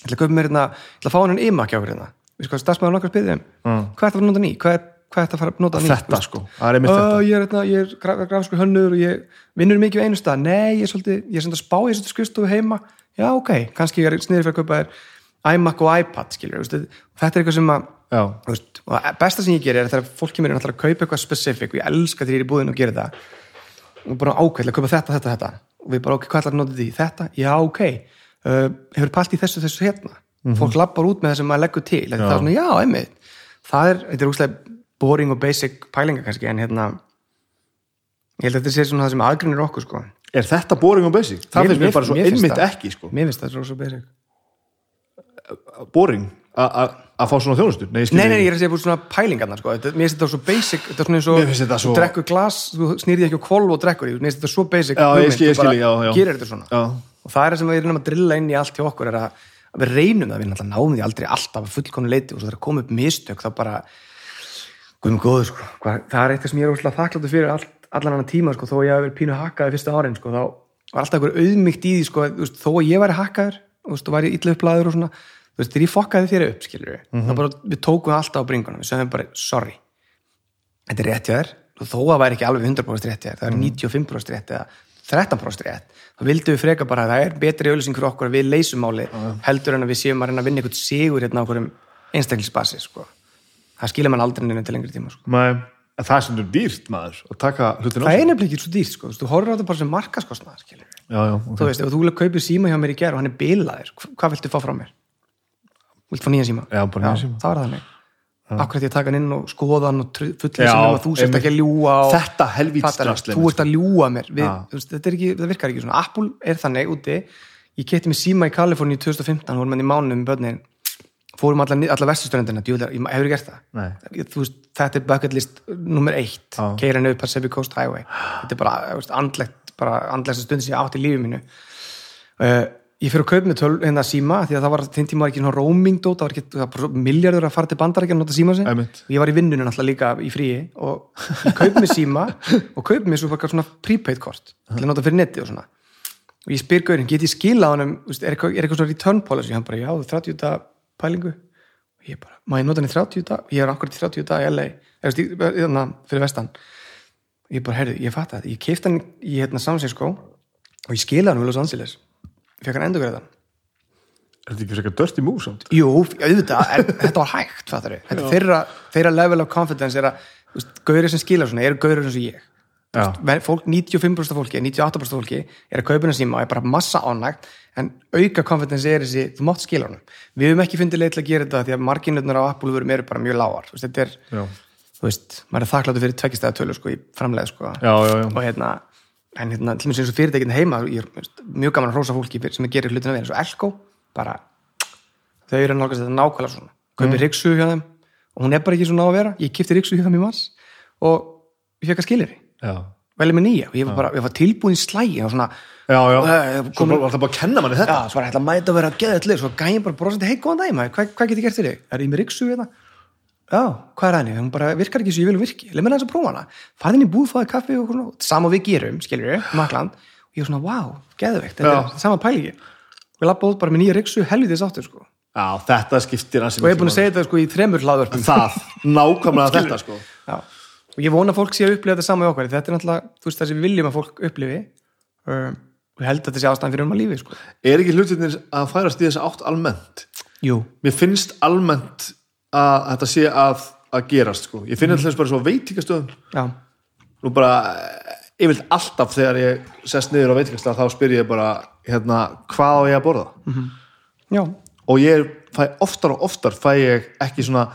Ég ætla að kaupa mér hérna, ég ætla að fá hann imak hjá okkur hérna. Við sko, stafsmæður nokkar spyrir þeim Mm. hvað er það að nota ný, hvað er, hvað er það að fara að nota ný þetta sko, það er einmitt þetta. ég er, hérna, ég er graf, grafskur hönnur og ég vinnur mikið við einu stað. Nei, ég er svolítið, ég er svolítið spá, ég er svolítið skrifstofu heima. Já, ok, kannski ég er sniður fyrir að kaupa þér iMac og iPad, veist, þetta er eitthvað sem að veist, og besta sem ég gerir er þegar fólk kemur inn að kaupa eitthvað specific og ég elska þegar ég er í búðinu og gerir það og bara ákveðlega að kaupa þetta, þetta, þetta. Og við bara, ok, hvað ætlar að nota því? Þetta? Já, ok. Uh, hefur pælt í þessu, þessu hérna? Fólk lappar út með það sem maður leggur til. Það er svona, já, einmitt. Það er, þetta er úrslega boring og basic pælinga kannski, en hérna ég held að þetta sé svona það sem aðgrunir okkur, sko. Er þetta boring og basic? Það Mér- finnst mér mér- bara svo mér einmitt það. ekki sko. Mér finnst það svo, basic. Boring. A- að fá svona þjónustu Nei, ég skil Nei, nei, ég er að segja búið svona pælingarnar sko. Þetta- Mér finnst þetta svo basic Þetta er svona eins og þetta svo- þú drekkur glas, þú snýrði ekki á kvolv og drekkur Mér finnst þetta svo basic Já, ég hugmynd, skil- ég þú bara skil, já, já. Gerir þetta svona Já. Og það er það sem við erum að drilla inn í allt hjá okkur er að, að við reynum það, við náðum því aldrei alltaf að fullkonu leiti og svo þegar koma upp mistök þá bara Guðum góður, sko. Það er eitthvað sem ég er úrslega þakkláttur fyrir all, allan annan tíma, sko, þó að ég hafi verið pínu hakkaði fyrsta árin, sko, þá var alltaf einhver auðmygt í því, sko, þú þó að ég væri hakkaður þú og væri illa upplæður og svona þú veist, þegar ég fokkaði þér upp, skilur við þá bara, við tókum alltaf á bringunum, við sögum bara sorry, þetta er rétt hjá þér. Þó að það væri ekki alveg 100% rétt hjá þér það er 95% rétt eða 13% rétt þá vildum við freka bara að það er betri auðlýsing fyrir okkur að við leysum máli heldur en að við séum að reyna að vinna eitthvað sigur hérna á okkur einstaklingsbasi, sko. Það skilja mann aldrei neina til lengri tíma, sko. En það er sem dýrt maður það er nefnilega ekki svo dýrt, sko, þú þú horfir á þetta bara sem markaskostnað, skilur Já, já, ok. þú veist, ef þú vilja kaupir síma hjá mér í gerð og hann er bilaðir, hv- hvað viltu fá frá mér? Viltu fá nýja síma? Já, nýjan síma. það var þannig. Akkur ætti ég taka hann inn og skoða hann og fullið sem um að þú sért ekki að ljúa og, Þetta drasl, Þú ert að ljúa mér. Við, þetta ekki, það virkar ekki svona. Apple er þannig úti. Ég keitti mig síma í Kaliforni 2015 vorum hann í mánuðum með börnin. Fórum alla, alla vestustöndina, djúlar, ég hefur gert það? Veist, þetta er bucket list nummer eitt, keira niður Pacific Coast Highway. Þetta er bara, andlegt bara andlegsta stund sem ég átt í lífi mínu. Uh, ég fyrir að kaupa með töl hérna síma, því að það var þinn tíma ekki svona roaming dót, það var ekki, það miljardur að fara til bandarækja og nota síma Einmitt. og ég var í vinnunum alltaf líka í fríi og ég kaup með síma og kaup með svona prepaid kort til að nota fyrir netti og svona. Og ég spyr gaurinn, get ég honum þú veist, er eitthvað, er svona return policy? Hann bara, já, 30 dag pælingu. Og ég bara, má ég nota hann í 30 dag ég er akkurat í 30 dag í LA eða, hérna, fyrir vestan. Ég bara, heyrðu, ég fatt þetta. Ég fekk hann endur greiðan Er þetta ekki frekar dirty move samt? Jú, auðvitað, en þetta var hægt fattar þetta þeirra, þeirra level of confidence er að, þú veist, gaurið sem skila svona eru gaurið eins og ég. Men fólk, 95% af fólki, 98% af fólki er að kaupa hennar síma og er bara massa ánægt en auka confidence er þessi þú mátt skila honum. Við höfum ekki fundið leið til að gera þetta því að marginutnar á Apple verum eru bara mjög lágar þú veist, þetta er, Já. þú veist, maður er þakkláttur fyrir tveggjastæða tölu sko í framlega sko Já, já, já. og hérna, en hérna, til mér eins og fyrirtækin heima ég er mjög gaman að hrósa fólki sem gerir hlutina vel eins og Elko, bara þau eru nálgast þetta nákvæmlega svona kaupir mm. riksu hjá þeim og hún er bara ekki svona á að vera ég kipti riksu hjá þeim í mars og ég fekk að skilir já, velið með nýja og ég var bara, ég var tilbúin í slægi og svona, já, já. Svo komin- bara, var það bara að kenna manni þetta já, svo var ég ætla að mæta að vera að geða allir, svo gæði bara brosandi, hei, góðan dag maður, hvað, hvað get ég gert fyrir þig? Er ég með riksu hérna? Já, hvað er henni? Hún bara virkar ekki svo ég vil virki, leið mér aðeins að prófa hana. Farið inn í búð, fáði kaffi og svona sama við gerum, skilur við, makland og ég var svona, wow, geðveikt, þetta Já. er sama pælingi og ég lappa út bara með nýja riksu helvítið sáttur, sko, já, þetta skiptir ansi og ég er búin að segja þetta sko í þremur hlaðvörpum máli. það, nákvæmlega þetta sko. Já. og ég vona að fólk sé að upplifa þetta sama í okkar þetta er náttúrulega, þú veist það sem að þetta sé að er að gerast sko. ég finn alltaf bara svo veitingastöðum. Já, nú bara, yfirleitt alltaf þegar ég sest niður á veitingastöð þá spyr ég bara, hérna, hvað á ég að borða? Já, og ég fæ oftar og oftar fæ ég ekki svona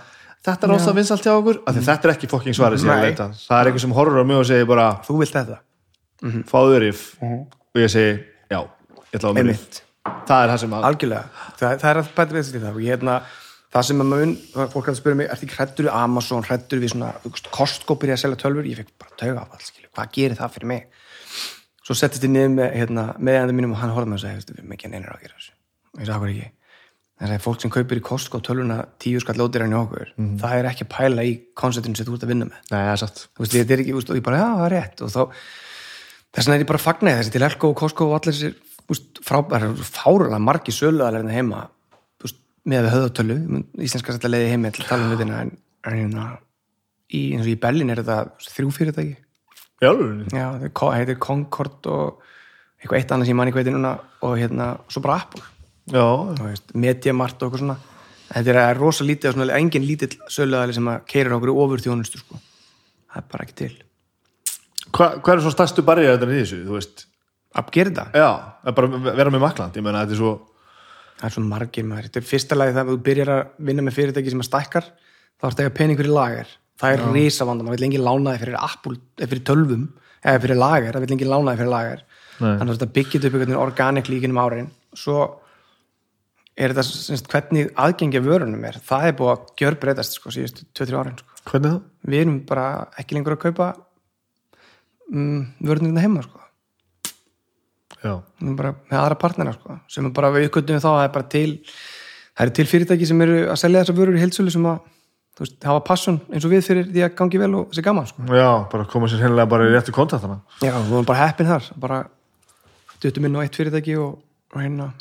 þetta er ástæð vinsalt hjá okkur, af því þetta er ekki fokking er leita, það er einhver sem horfur á mig og segir bara, þú vilt þetta? Fáðu rif og ég segi, já, ég ætla að rif einmitt, það er það sem að, algjörlega. Það, það er að bæta við þetta og ég hefna það sem að mun, fólk að spyrja mig ertu ekki hrættur við Amazon, hrættur við svona Costco byrja að selja tölfur, ég fekk bara tauga af alls, hvað gerir það fyrir mig? Svo settist ég niður með hérna, meðandur mínum og hann horfði með og sagði, "Veistu, við erum ekki neynir að gera þessu. Og ég sagði, hvað ekki? Það er fólk sem kaupir í Costco tölvuna tíu skall lótir enn í okkur, það er ekki að pæla í konceptinu sem þú ert að vinna með. Nei, er veist, þetta er ekki, veist, og ég bara, já, það er rétt. Og þá, þess vegna er ég bara því, þessi til Elko og Costco og allir frábæra, fárulega margi söluðalegna heima, með við höðatölu, íslenska sætla leiði heimi til að tala um hlutina, en, en hérna í, eins og í Berlin er þetta þrjú fyrirtæki, já, Ko- heitir Concord og eitthvað eitt annað sem ég manni hvað heitir núna og hérna, svo bara Apple. Já, þú veist, Mediamart og eitthvað svona. Þetta er rosa lítið og svona engin lítill söluðali sem að keirir okkur í ofur þjónustu sko. það er bara ekki til. Hva, hvað er svo stærstu barrið þetta í þessu, þú veist? Að gera þetta? Já, að bara vera með makland, ég meina, þetta er svo það er svo margir maður, þetta er fyrsta lagi þegar þú byrjar að vinna með fyrirtæki sem að stækkar þá ertu að eiga pening fyrir lager. Það er risa vanda, maður vil engin lánaði fyrir Apple, eða fyrir tölvum, eða fyrir lager það vil engin lánaði fyrir lager. Nei. þannig að þetta byggja upp einhvern veginn organic líkinum árin. Svo er þetta semst, hvernig aðgengi af vörunum er, það er búið að gjör breytast sko, síðustu 2-3 árin sko. það? við erum bara ekki lengur að kaupa um, vörunum heima sko. já, við erum bara með aðra partnera sko, sem er bara við uppgötum þá að það er bara til það eru til fyrirtæki sem eru að selja þessar vörur í heilsölu sem að veist, hafa passion eins og við fyrir því að gangi vel og þessi gaman sko. já, bara koma sér hennilega bara í réttu kontaktana já, við erum bara heppin þar bara duttum inn á eitt fyrirtæki og, og hérna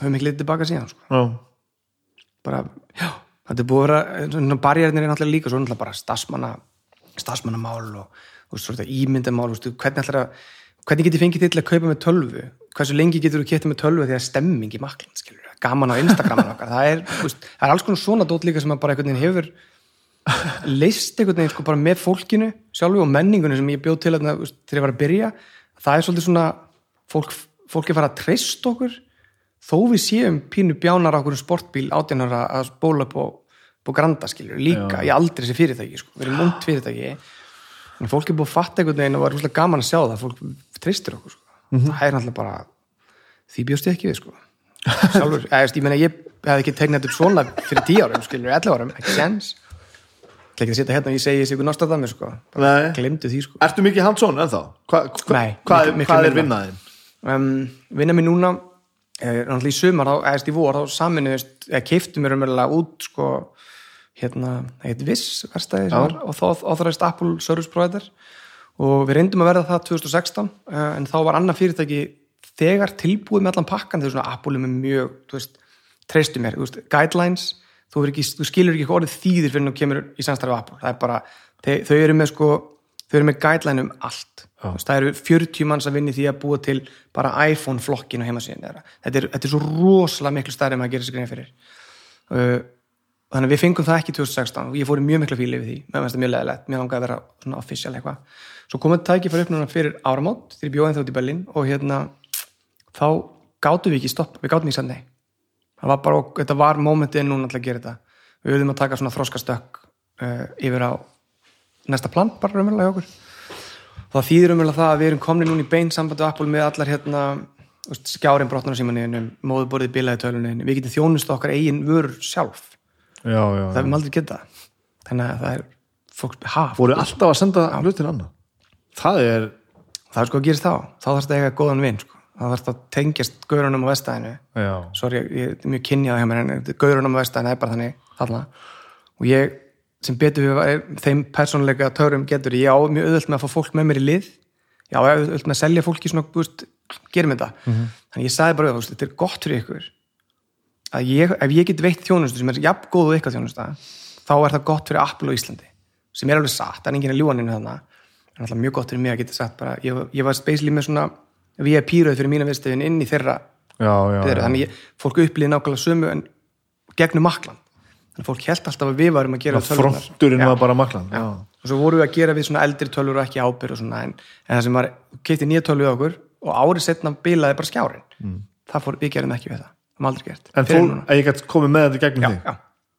höfum ekki litið tilbaka síðan sko. já, bara, já, þetta er búið að vera barjærnir er náttúrulega líka svo náttúrulega bara stafsmanna, stafsmannamál og veist, svona ímyndamál, hvernig ætlar að hvernig get ég fengið til að kaupa með tölvu? Hversu lengi getur þú ketið með tölvu því að stemming í makland, skilur, gaman á Instagraman okkar, það er, veist, það er alls konar svona dót líka sem að bara einhvern veginn hefur leist einhvern veginn sko bara með fólkinu sjálfu og menningunni sem ég bjóð til að, veist, þegar ég var að byrja, það er svolítið svona fólk, fólk er fara að treyst okkur. Þó við séum pínu bjánar á okkur sportbíl átjánar að bóla upp á granda skilur, líka í aldrei þessi fyrirtæki sko. erum múnt fyrirtæki. En fólk er búið að fatta einhvern veginn og var rúslega gaman að sjá það. Fólk treystir okkur sko. það er náttúrulega bara því bjóst ég ekki við sko. sjálfur, eða, ég, meina, ég hefði ekki tegnað upp svona fyrir 10 árum, skilur, 11 árum ekki sens ekki að sitja hérna og ég segi þessi ykkur nástaðdæmi sko. glemdu því sko. ertu mikið hands-on ennþá? Hva, hva, Nei, hvað, miklu- miklu hvað er vinnaðin? um, vinna mér núna eh, náttúrulega í sumar, þá, eðast í vor þá saminuðist, eða keiftu mér umverulega út sko, hérna það heit Viss verstaði og þá áþræðist Apple Service Provider og við reyndum að verða það 2016 uh, en þá var annað fyrirtæki þegar tilbúið með allan pakkan þegar svona Apple er með mjög, þú veist, treystu mér veist, guidelines, þú, ekki, þú skilur ekki orðið þýðir fyrir þú kemur í samstarfi Apple, það er bara, þau, þau eru með sko, þau eru með guideline um allt. Veist, það eru 40 manns að vinni því að búa til bara iPhone flokkin á heimasíðin þetta er, þetta er svo rosalega miklu stærri en maður gerir sig grein fyrir. Uh, þannig að við fengum það ekki 2016 og ég fór í mjög miklu fíli við því. Mér finnst það mjög leðilegt, mér langaði að vera svona official eitthvað svo komið tæki fyrir upp núna fyrir áramót þegar ég bjóði þátt í Berlín og hérna þá gátum við ekki stopp við gátum ekki sann nei. Það var bara, þetta var momentið núna til að gera þetta. Við höfðum að taka svona þroskastökk uh, yfir á næsta plan bara raunverulega hjá okkur. Það þýðir umvel það að við erum komni núna í bein sambandi Apple með allar hérna skjárin brotnar á símaninum móðuborðið bilaði tölunin við getum þjónust okkar eigin vörur sjálf. Já, já, það hefum aldrei geta. Þannig að það er fólk, ha, voru alltaf að senda hlutin annað það er, það er sko að gerist þá þá þarfst að eiga góðan vinn sko. þá þarfst að tengjast gaurunum á vestæðinu sorry, ég er mjög kynjað hjá mér en gaurunum á vestæðinu er bara þannig þarna. og ég sem betur við þeim persónuleika törum getur ég á mjög auðvöld með að fá fólk með mér í lið. Já, ég á auðvöld með að selja fólki svona, búst, gerum þetta. Þannig ég sagði bara, þetta er gott fyrir ykkur að ég, ef ég get veitt þjónustu sem er jafn góð og ykkar þjónusta þá er það gott fyrir Apple og Íslandi sem er alveg satt, það er enginn að ljúaninu þarna en alltaf mjög gott fyrir mig að geta sagt bara ég, ég var basically með svona VIP-röð fyrir mína viðstöðin inn í þeirra já, já, þannig ég, fólk upplýði nákvæmlega sömu en gegnum maklan þannig fólk held alltaf að við varum að gera tölvurnar. fronturinn var bara maklan og svo vorum við að gera við svona eldri tölvur og ekki ábyrð og svona en, en það sem var, keipti nýja tölvu á okkur og árið setna bilaði bara skjárin. Mm. það fór, við gerum ekki við það. Það er aldrei gert. En núna. að ég gæti komið með þetta gegnum já.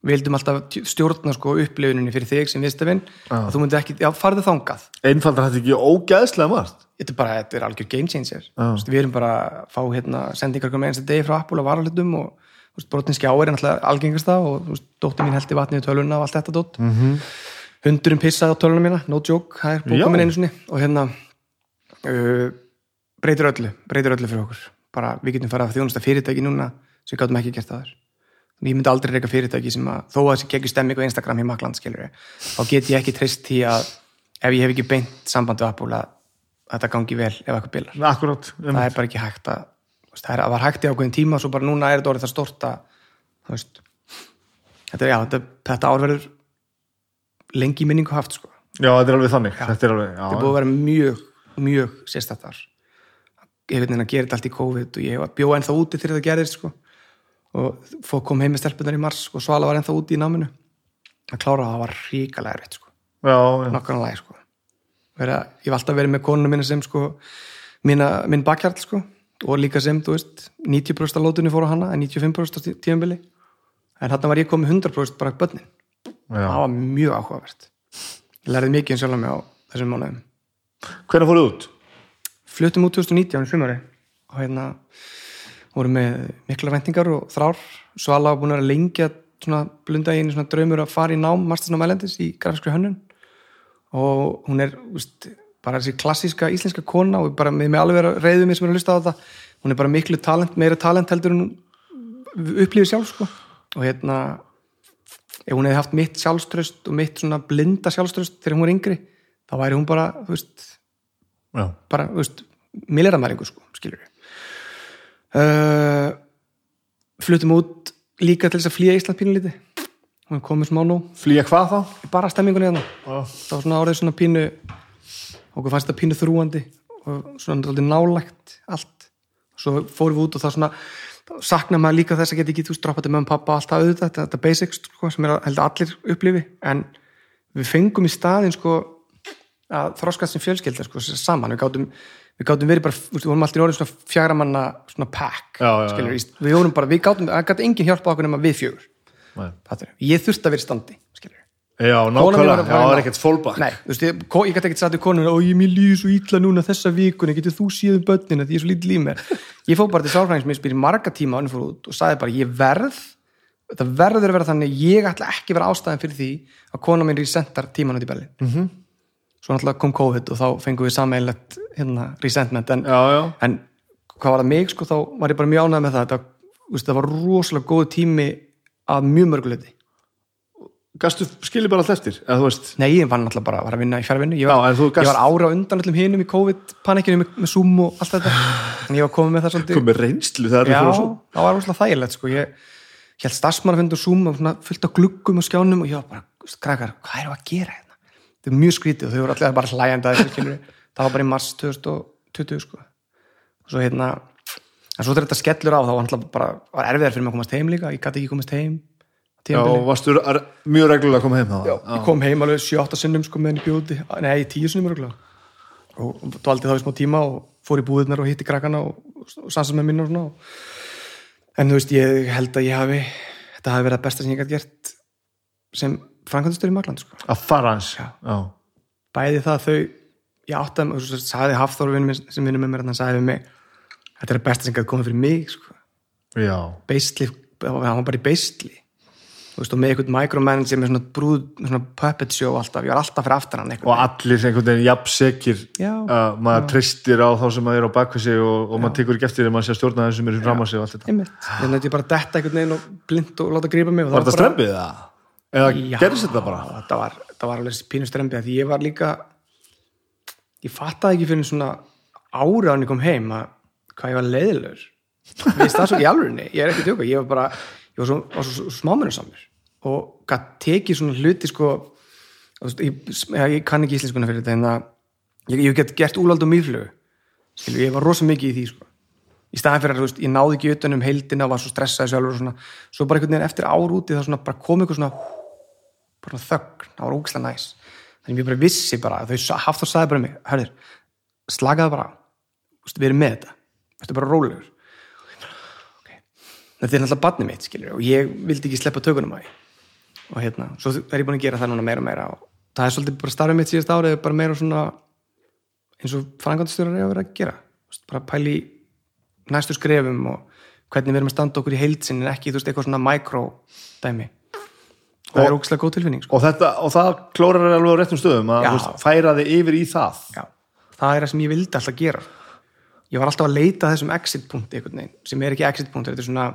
Við vildum alltaf tj- stjórna sko upplifuninni fyrir þig sem viðstafinn og þú myndir ekki, já farðu þangað. Einfaldar þetta ekki ógæðslega margt. Þetta er bara, þetta er algjör game changer. Veist, við erum bara að fá hérna sendingar með einsta degi frá Apple og varalitum og brotin skjáir er náttúrulega algengasta og þú veist, dóttir mín vatnið í tölvuna og allt þetta dótt mm -hmm. hundurinn pissaði á tölvuna mína, no joke það er bóka minn einu sinni. Og hérna uh, breytir öllu breytir öllu fyrir okkur. Bara við getum farið að þjónusta fyrirtæki núna sem við gátum ekki gert aður ég myndi aldrei reyka fyrirtæki sem að þó að þessi geggjur stemming á Instagram í Makland skilur þá get ég ekki treyst því að ef ég hef ekki beint samband við Apple að þetta gangi vel ef eitthvað bilar. Akkurát, það er bara ekki hægt að það er, var hægt í ákveðin tíma og svo bara núna er þetta orðið það stort að þú veist þetta, já, þetta, þetta árverður lengi minningu haft sko. já, þetta er alveg þannig. Þetta er alveg, þetta já, búið að vera mjög, mjög sérstætt þar ég veit neina að gera þetta allt í COVID og ég bjóð ennþá úti þegar þetta gerðist sko. Og fók kom heim með stelpunar í mars og Svala var ennþá úti í náminu. Að klára það var ríkalega rétt sko. nokkarnlega sko. Ég hef alltaf verið með konuna mína sem sko, mína, minn bakkjarl sko, og líka sem, þú veist 90% af lótunni fór á hana en 95% á tí- tímabili. En þarna var ég komið 100% bara bönnin já. það var mjög áhugavert. Ég lærði mikið um sjálf mig á þessum mánuðum. Hvernig fóruð út? fluttum út 2019 í sumari og hérna vorum með mikla vendingar og þrár. Svala var búin að lengja blunda í einu svona draumur að fara í nám mastersnámælendis í grafskri hönnun. Og hún er úst, bara þessi klassíska íslenska kona og bara með, alveg vera reyðum mig sem er að hlusta á þetta hún er bara miklu talent, meira talent heldur en hún upplýður sjálf sko. og hérna ef hún hefði haft mitt sjálfströst og mitt svona blinda sjálfströst þegar hún var yngri þá væri hún bara, þú veist bara, þú veist, milliramæringu sko, skilur við uh, fluttum út líka til þess að flýja Ísland pínu liti og komið smá nú. Flýja hvað þá? bara stemmingunni hérna. Já. það var svona árið svona pínu okkur fannst þetta pínu þrúandi og svona dálítið nálægt allt. Svo fórum við út og það svona þá saknar maður líka þess að geta ekki droppað til mömmu pappa og allt það auðvitað, þetta, þetta basics sko, sem er held að allir upplifi. En við fengum í staðin sko að þroskast sem fjölskylda sko, saman, við gátum við gátum verið bara, við vorum alltaf í orðin svona fjagra manna svona pack Já, já, já. skilur, í- við vorum bara, við gátum, það gátt engin hjálpa okkur nema við fjögur ég þurfti að vera í standi skilur já, var nákvæmlega, já, í það nám. ekkert fólkbak Nei, þú veist, ég, ég gæti ekkert sagt við konuna og ég líður svo ítla núna þessa vikuna, getur þú síðum börnina því ég er svo lítið líf mér. Ég fór bara til sálfræðingsmið í marga tíma og sagði bara ég verð, þetta verður að vera þannig ég ætla ekki að vera ástæðan fyrir því að kona mín resentar tíman út í Berlin. Mm -hmm. Svo náttúrulega kom COVID og þá fengum við sammeilegt hérna, resentment. En, já, já, en hvað var það mig sko, þá var ég bara mjög ánægð með það. Þú veist, það var rosalega góð tími að mjög mörguleiti. gastu skilji bara allt eftir Nei, ég var náttúrulega bara var að vinna í fjárvinnu ég, gast- ég var ára undan öllum hinum í COVID-panikinu með, með Zoom og allt þetta. En ég var komið með það svolítið komið reynslu þegar Já, það var rosalega þægilegt sko. ég held starfsmannafundur Zoom og svona fullt á gluggum og skjánum og ég var bara, krakkar, hvað erum við að gera? Þetta er mjög skrítið og þau voru allir bara hlæjandi að þessu það var bara í mars 2020 sko. og svo hérna en svo þetta skellur á þá bara var erfiðar fyrir mig að komast heim líka, ég gæti ekki komast heim já, og varstu ar- mjög reglulega að koma heim þá? Já, ég kom heim alveg 7-8 sinnum sko með henni bjóði, nei 10 sinnum örgulega og, dvaldi þá í smá tíma og fór í búðirnar og hitti krakkana og, og sansast með minna og svona. Og, en þú veist, ég held að ég hafi þetta hafi verið að besta sem ég gæti gert sem framkvæmdastur í Magland sko. að fara hans Já. já, bæði það að þau ég átti að, svo sagði Hafþór vinur minn sem vinnur með mér, hann sagði við mig þetta er það besta sem gæti komið fyrir mig sko. já, beisli, hann var bara í beisli. Þú veist, og með einhvern micromanager með svona brúð, svona puppet show alltaf, ég var alltaf fyrir aftan hann og allir einhvern veginn jafnsekir að maður treystir á þá sem maður er á bakvið sig og, og maður tekur ekki eftir þegar maður sé að stjórna þeim sem eru fram á sig og allt þetta. Þannig að ég bara detta einhvern veginn og blind og láta grípa mig og Var þetta bara- strempið það? Eða Já, gerðist þetta bara? þetta var, þetta var alveg pínu strempið því ég var líka ég fattaði ekki fyrir svona ára hann ég kom heim að hvað ég var leiðilegur við það svo í alvörinni, ég er ekki tjóka ég var bara, ég var svo, var svo, smámennusamur og gætt tekið svona hluti sko ég, ég, ég kann ekki íslenskuna fyrir þetta en að ég, ég get gert úlald og mýflögu ég var rosa mikið í því sko. Í staðan fyrir að ég náði ekki utan um heildina var svo stressaði sjálfur og svona. Svo bara einhvern veginn eftir ár úti bara kom eitthvað svona bara þögn, það var ógislega næs. Þannig ég bara vissi bara, þau haft og sagði bara mig, hörður, slakaði bara við erum með þetta. Þetta er bara rólegur. Okay. þetta er náttúrulega barnið mitt skilur, og ég vildi ekki sleppa tökunum á því. Og hérna, svo er ég búin að gera það núna meira og meira og það er svolítið bara starfið mitt síðast árið bara meira svona eins og frangandastjórar er að vera að gera. Bara pæli næstu skrefum og hvernig við erum að standa okkur í heilsin en ekki, þú veist, eitthvað svona micro dæmi það er ógislega góð tilfinning sko. Og, þetta, og það klórar alveg á réttum stöðum að veist, færa þig yfir í það. Já, það er það sem ég vildi alltaf gera. Ég var alltaf að leita þessum exit punkti sem er ekki exit punktur þetta er svona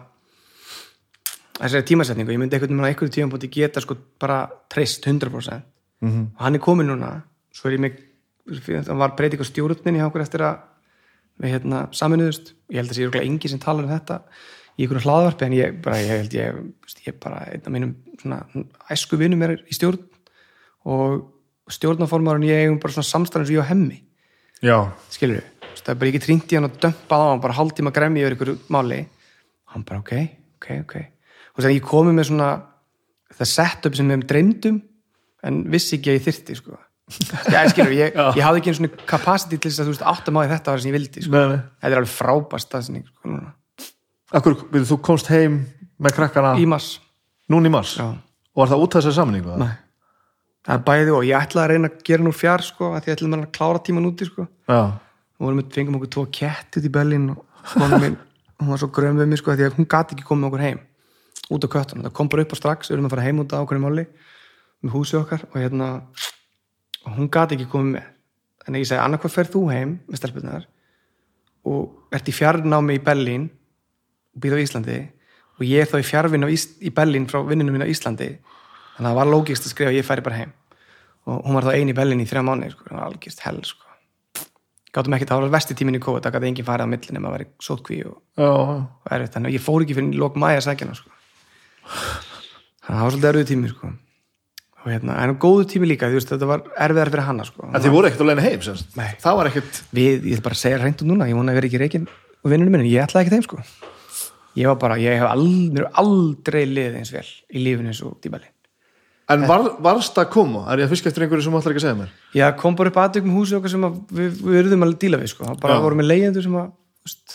þessari tímasetningu, ég myndi einhvern veginn tímapunkti geta sko bara treyst 100% -hmm. og hann er komin núna. Svo er ég með, það var breyting á stjórnin í okkur eftir að við hérna saminuðust, ég held að sé örugglega engi sem talar um þetta í einhverju hlaðvarpi en ég bara, ég held ég, ég bara einn af mínum svona æsku vinum er í stjórn og stjórnaformarinn ég eigum bara svona samstæðan sem ég og hemmi. Já, skilur við, það er bara ekki tringt í hann og dömpað á hann, bara hálftíma gremmi yfir ykkur máli. Hann bara ok, ok, ok. Og þannig ég komið með svona það setup sem við hefum dreymdum en vissi ekki að ég þyrti sko. já, skilur, ég, ég hafði ekki einu svona capacity til þess að þú veist áttum á þetta var það sem ég vildi sko. nei, nei. Þetta er alveg frábært staðsynning sko, núna. Akkur, við, þú komst heim með krakkana? Í mars. Núna í mars? Já. og var það út af þessari sammenningu? Nei. það er bæði og. Ég ætlaði að reyna að gera nú fjár sko, því ætlaði maður að klára tíman úti sko. Já, og við fengum okkur tvo kett út í Berlín og mín, hún var svo gröm við mig sko, því hún gati ekki komið okkur heim. Út á köttunum, það kom bara upp á strax við erum að fara heim út á okkur máli með húsi okkar og hérna og hún gati ekki komið með. Þannig ég segi, annarkvað fer þú heim með stelpunar og ert í fjarnámi í Berlín og býð á Íslandi og ég er þá í fjárvinn í Berlín frá vinnunum mín á Íslandi þannig að það var lógist að skrifa að ég færi bara heim og hún var þá eini í Berlín í þrjá mánu sko, það var algjörst hell sko gátum ekki, það var vesti tíminn í COVID það gæti enginn farið á millin ef maður væri sótkví og, já, og erfitt, þannig að ég fór ekki fyrir lók mæja að sækja hana sko. þannig að það var svolítið erfið tími sko. og hérna, en góðu tími líka veist, þetta var erfiðar fyrir hana sko. En þið voru ekkert að leina heim. Það var ekkert, við, ég ætla bara að segja hreint út núna ég vona að vera ekki reikin og vinnunum minni, ég ætlaði ekki þeim sko. Ég var bara, ég hef aldrei, aldrei liðið eins vel í lífinu eins og dýbali en var, varst að koma? Er ég að fiska eftir einhverju sem ætlar ekki að segja mér? Já, kom bara upp aðtökum húsi okkar sem við, við eruðum að díla við sko. Það bara Já. voru með leyendur sem að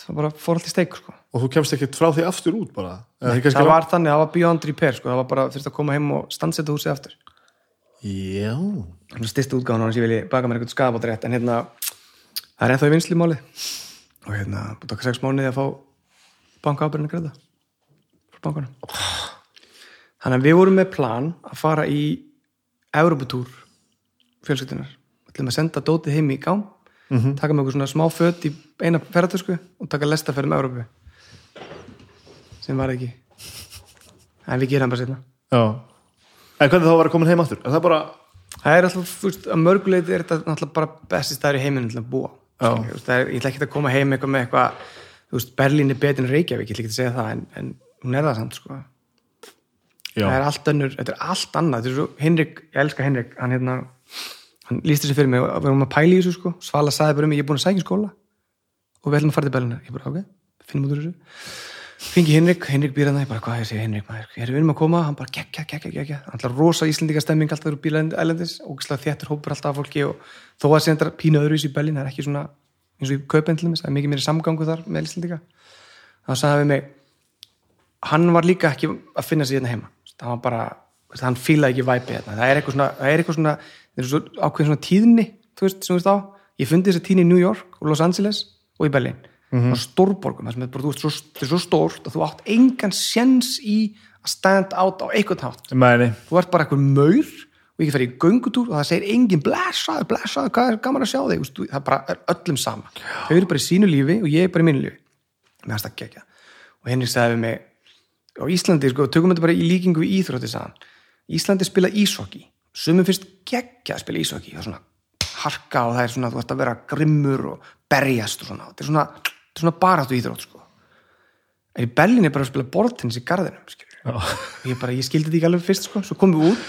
það bara fór allt í steik sko. Og þú kemst ekkert frá því aftur út bara? Kannski það var þannig, það var beyond repair sko. það var bara þurfti að koma heim og standsetta húsið aftur Já, þannig að styrsta útgáðan hans ég vilji baka mér eitthvað skafabótt rétt en hérna, það er ennþá í vinslu máli og hérna, búið takk sex mánuði að fá bankaábyrðinu greiða frá bankanum. Þannig að við vorum með plan að fara í Europatúr fjölskyldunar við ætlum að senda dótið heim í gám taka með okkur svona smá fött í eina ferðartösku og taka lestaferð með Európu sem var ekki. En við gerum bara já. En hvernig þá var að koma heim? Er það bara, það er alltaf, þú veist, að mörguleiti er þetta náttúrulega bara besti staður í heiminu til að búa. Það ég ætla ekki að koma heim eitthvað með eitthvað, þú veist, Berlín er betur en Reykjavík, ég ætla ekki að segja það en, en hún er það samt, sko. Já, það er allt önnur, þetta er allt annað. Þetta er svo, Henrik, ég elska Henrik hann hérna, hann lísti sér fyrir mig og við erum að pæla í þessu, sko, Svala sagði bara um mig ég er búin að sækja skóla. Og við ætlum að fara til Berlín ég bara, ok, finnum út úr þessu. Fengi Henrik, Henrik býr hann ég bara, hvað ég segi Henrik, maður, erum við erum að koma? Hann bara, gekk, gekk, gekk, gekk, hann ætlar rosa íslendinga stemming alltaf bíla ælendis ógislega þéttur hópur alltaf af fólki og þó að það svona eins og í kaupendlum, það er mikið meiri samgangu þar með íslendinga þá sagði við mig hann var líka ekki að finna sig hérna heima hann var bara, hann fílaði ekki væpi hérna. það er eitthvað svona, það er eitthvað svona, það er svo ákveðin svona tíðni þú veist, sem þú veist á, ég fundi þessi tíni í New York og Los Angeles og í Berlin mm -hmm. stórborgum, þar sem er bara, þú veist, þetta er svo stórt að þú átt engan sjens í að stand out á einhvern hátt Mæni. þú ert bara eitthvað maur og ég fer í göngutúr og það segir engin blessaður, blessaður, hvað er gaman að sjá þig? Þú þú- það bara er öllum sama. Þau eru bara í sínu lífi og ég er bara í mínu lífi. Mér fannst það gegja og Henrik sagði við mig á Íslandi, sko, tökum þetta bara í líkingu við íþrótti sagði hann, Íslandi spila ísokki sumum finnst geggja að spila ísokki það er svona harka og það er svona þú ert að vera grimmur og berjast og svona, þetta er svona, þetta er svona baráttu íþrótt sko. en í Berlín er bara að spila bortins í garðinum skilur ég, bara, ég skildi þetta ekki alveg fyrst sko. svo komum við út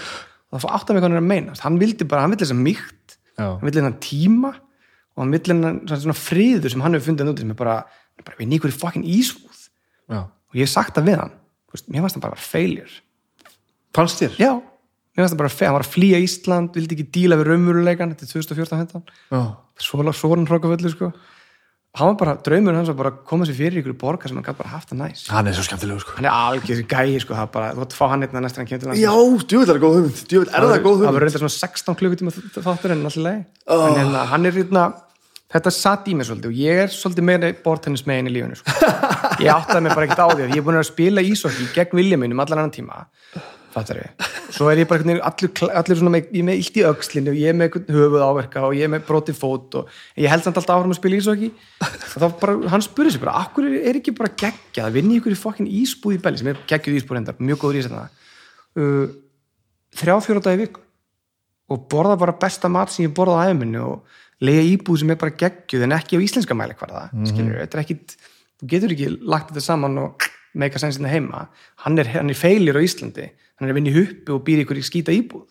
það fór átt að mig hvað hann er að meina hann vildi bara, hann vildi þess að mýkt hann vildi hennan tíma og hann vildi hennan svona, friður sem hann hefur fundið út sem er bara, bara við nýkur í fucking ísúð. Og ég hef sagt það við hann. Veist, mér fannst hann bara failure. Fannst þér? já, mér fannst hann bara failure hann var að flýja Ísland, vildi ekki díla við raumuruleikan þetta er 2014-15 Já. svo svona hrókaföllu sko hann var bara, draumur hans var bara að koma sér fyrir ykkur borga sem hann gæti bara haft að næs Hann er svo skemmtilegur sko. hann er algjör gæi sko, það er bara, þú ætti að fá hann einna næstur hann kemur til landsins. Já, djúvill er það góð hugmynd Djúvill er það góð það var hugmynd reyndar svona 16 klukkutíma þáttur en alltaf leið en hérna, hann er hérna þetta satt í mig svolítið og ég er svolítið meira bortennis megin í lífinu sko. ég áttaði mig bara ekkert á því að ég er búin að spila ísokki gegn vilja mínum allan annan tíma fattar við, svo er ég bara kla- allur svona með, ég er með illt í og ég er með höfuð áverka og ég er með broti fót og ég held samt alltaf áfram að spila ísokki og þá bara, hann spurði sig bara, akkur er ekki bara geggjað að vinna í ykkur í fokkin ísbúð í belli sem er geggjuð ísbúð reyndar, mjög góður ísætna uh, þrjá fjóra dagi í viku. Og borða bara besta mat sem ég borða á æfuminu og lega íbúð sem er bara geggjuð en ekki á íslenska mæli hverða mm -hmm. er þú getur ekki lagt þetta saman og meika sensinni heima. Hann er, hann er feilir á Íslandi hann er að vinna í huppu og býr ykkur í skýta íbúð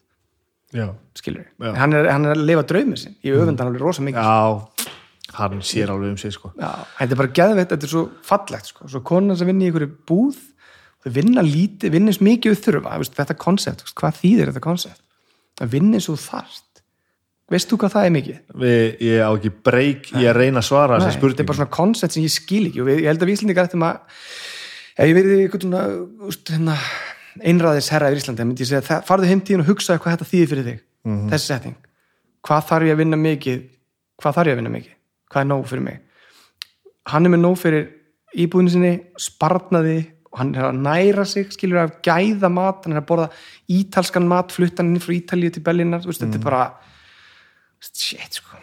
Já. skilur, Já. hann er, hann er að lifa draumið sin ég öfund hann alveg rosa mikið Já, hann sér alveg um sig sko. Já, þetta er bara geðveitt, þetta er svo fallegt sko. svo konar sem vinna í ykkur búð þau vinna lítið, vinna eins mikið við þurfa þetta veist, hvað þýðir þetta koncept að vinna eins og þarft veist þú hvað það er mikið? Við, Ég á ekki breyk í að reyna að svara Nei, þessa þetta er bara svona koncept sem ég skil ekki og við, ég held að við Íslandingar ættum að ef ég verið eitthvað svona úst, hérna, einræðis herra yfir Íslandi myndi ég segja, það- farðu heim tíðin og hugsaðu hvað þetta þýðir fyrir þig þessi setting hvað þarf ég að vinna mikið? Hvað þarf ég að vinna mikið, hvað er nóg fyrir mig? Hann er með nóg fyrir íbúðinu sinni, sparnaði og hann er að næra sig, skilur að gæða mat, hann er að borða ítalskan mat fluttan inn frá Ítalíu til Berlínar veist, þetta er bara shit sko.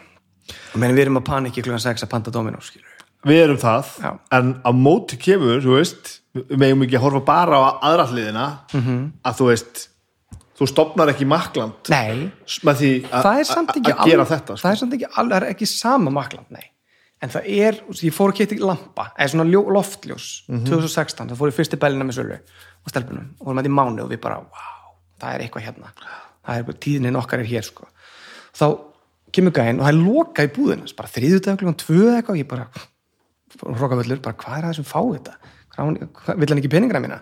Við erum að panikki klukkan 6 að panta Dominos skilur Við erum það, Já. en á móti kemur, þú veist, við megum ekki að horfa bara á aðra hliðina Mhm. að þú veist, þú stopnar ekki makland með því að er gera þetta sko. það er samt ekki, al- það er ekki sama makland, nei en það er, ég fór að keitt lampa eða svona ljó, loftljós Mhm. 2016, það fór í bellina með sölu og stelpunum, og vorum að í mánu og við bara wow, það er eitthvað hérna það er bara tíðinin okkar er hér sko þá kemur gæinn og það er lokað í búðina bara þriðudag klukkan tvö eða eitthvað ég bara, hrókavöllur, bara hvað er það sem fá þetta Á vill hann ekki peningana mína?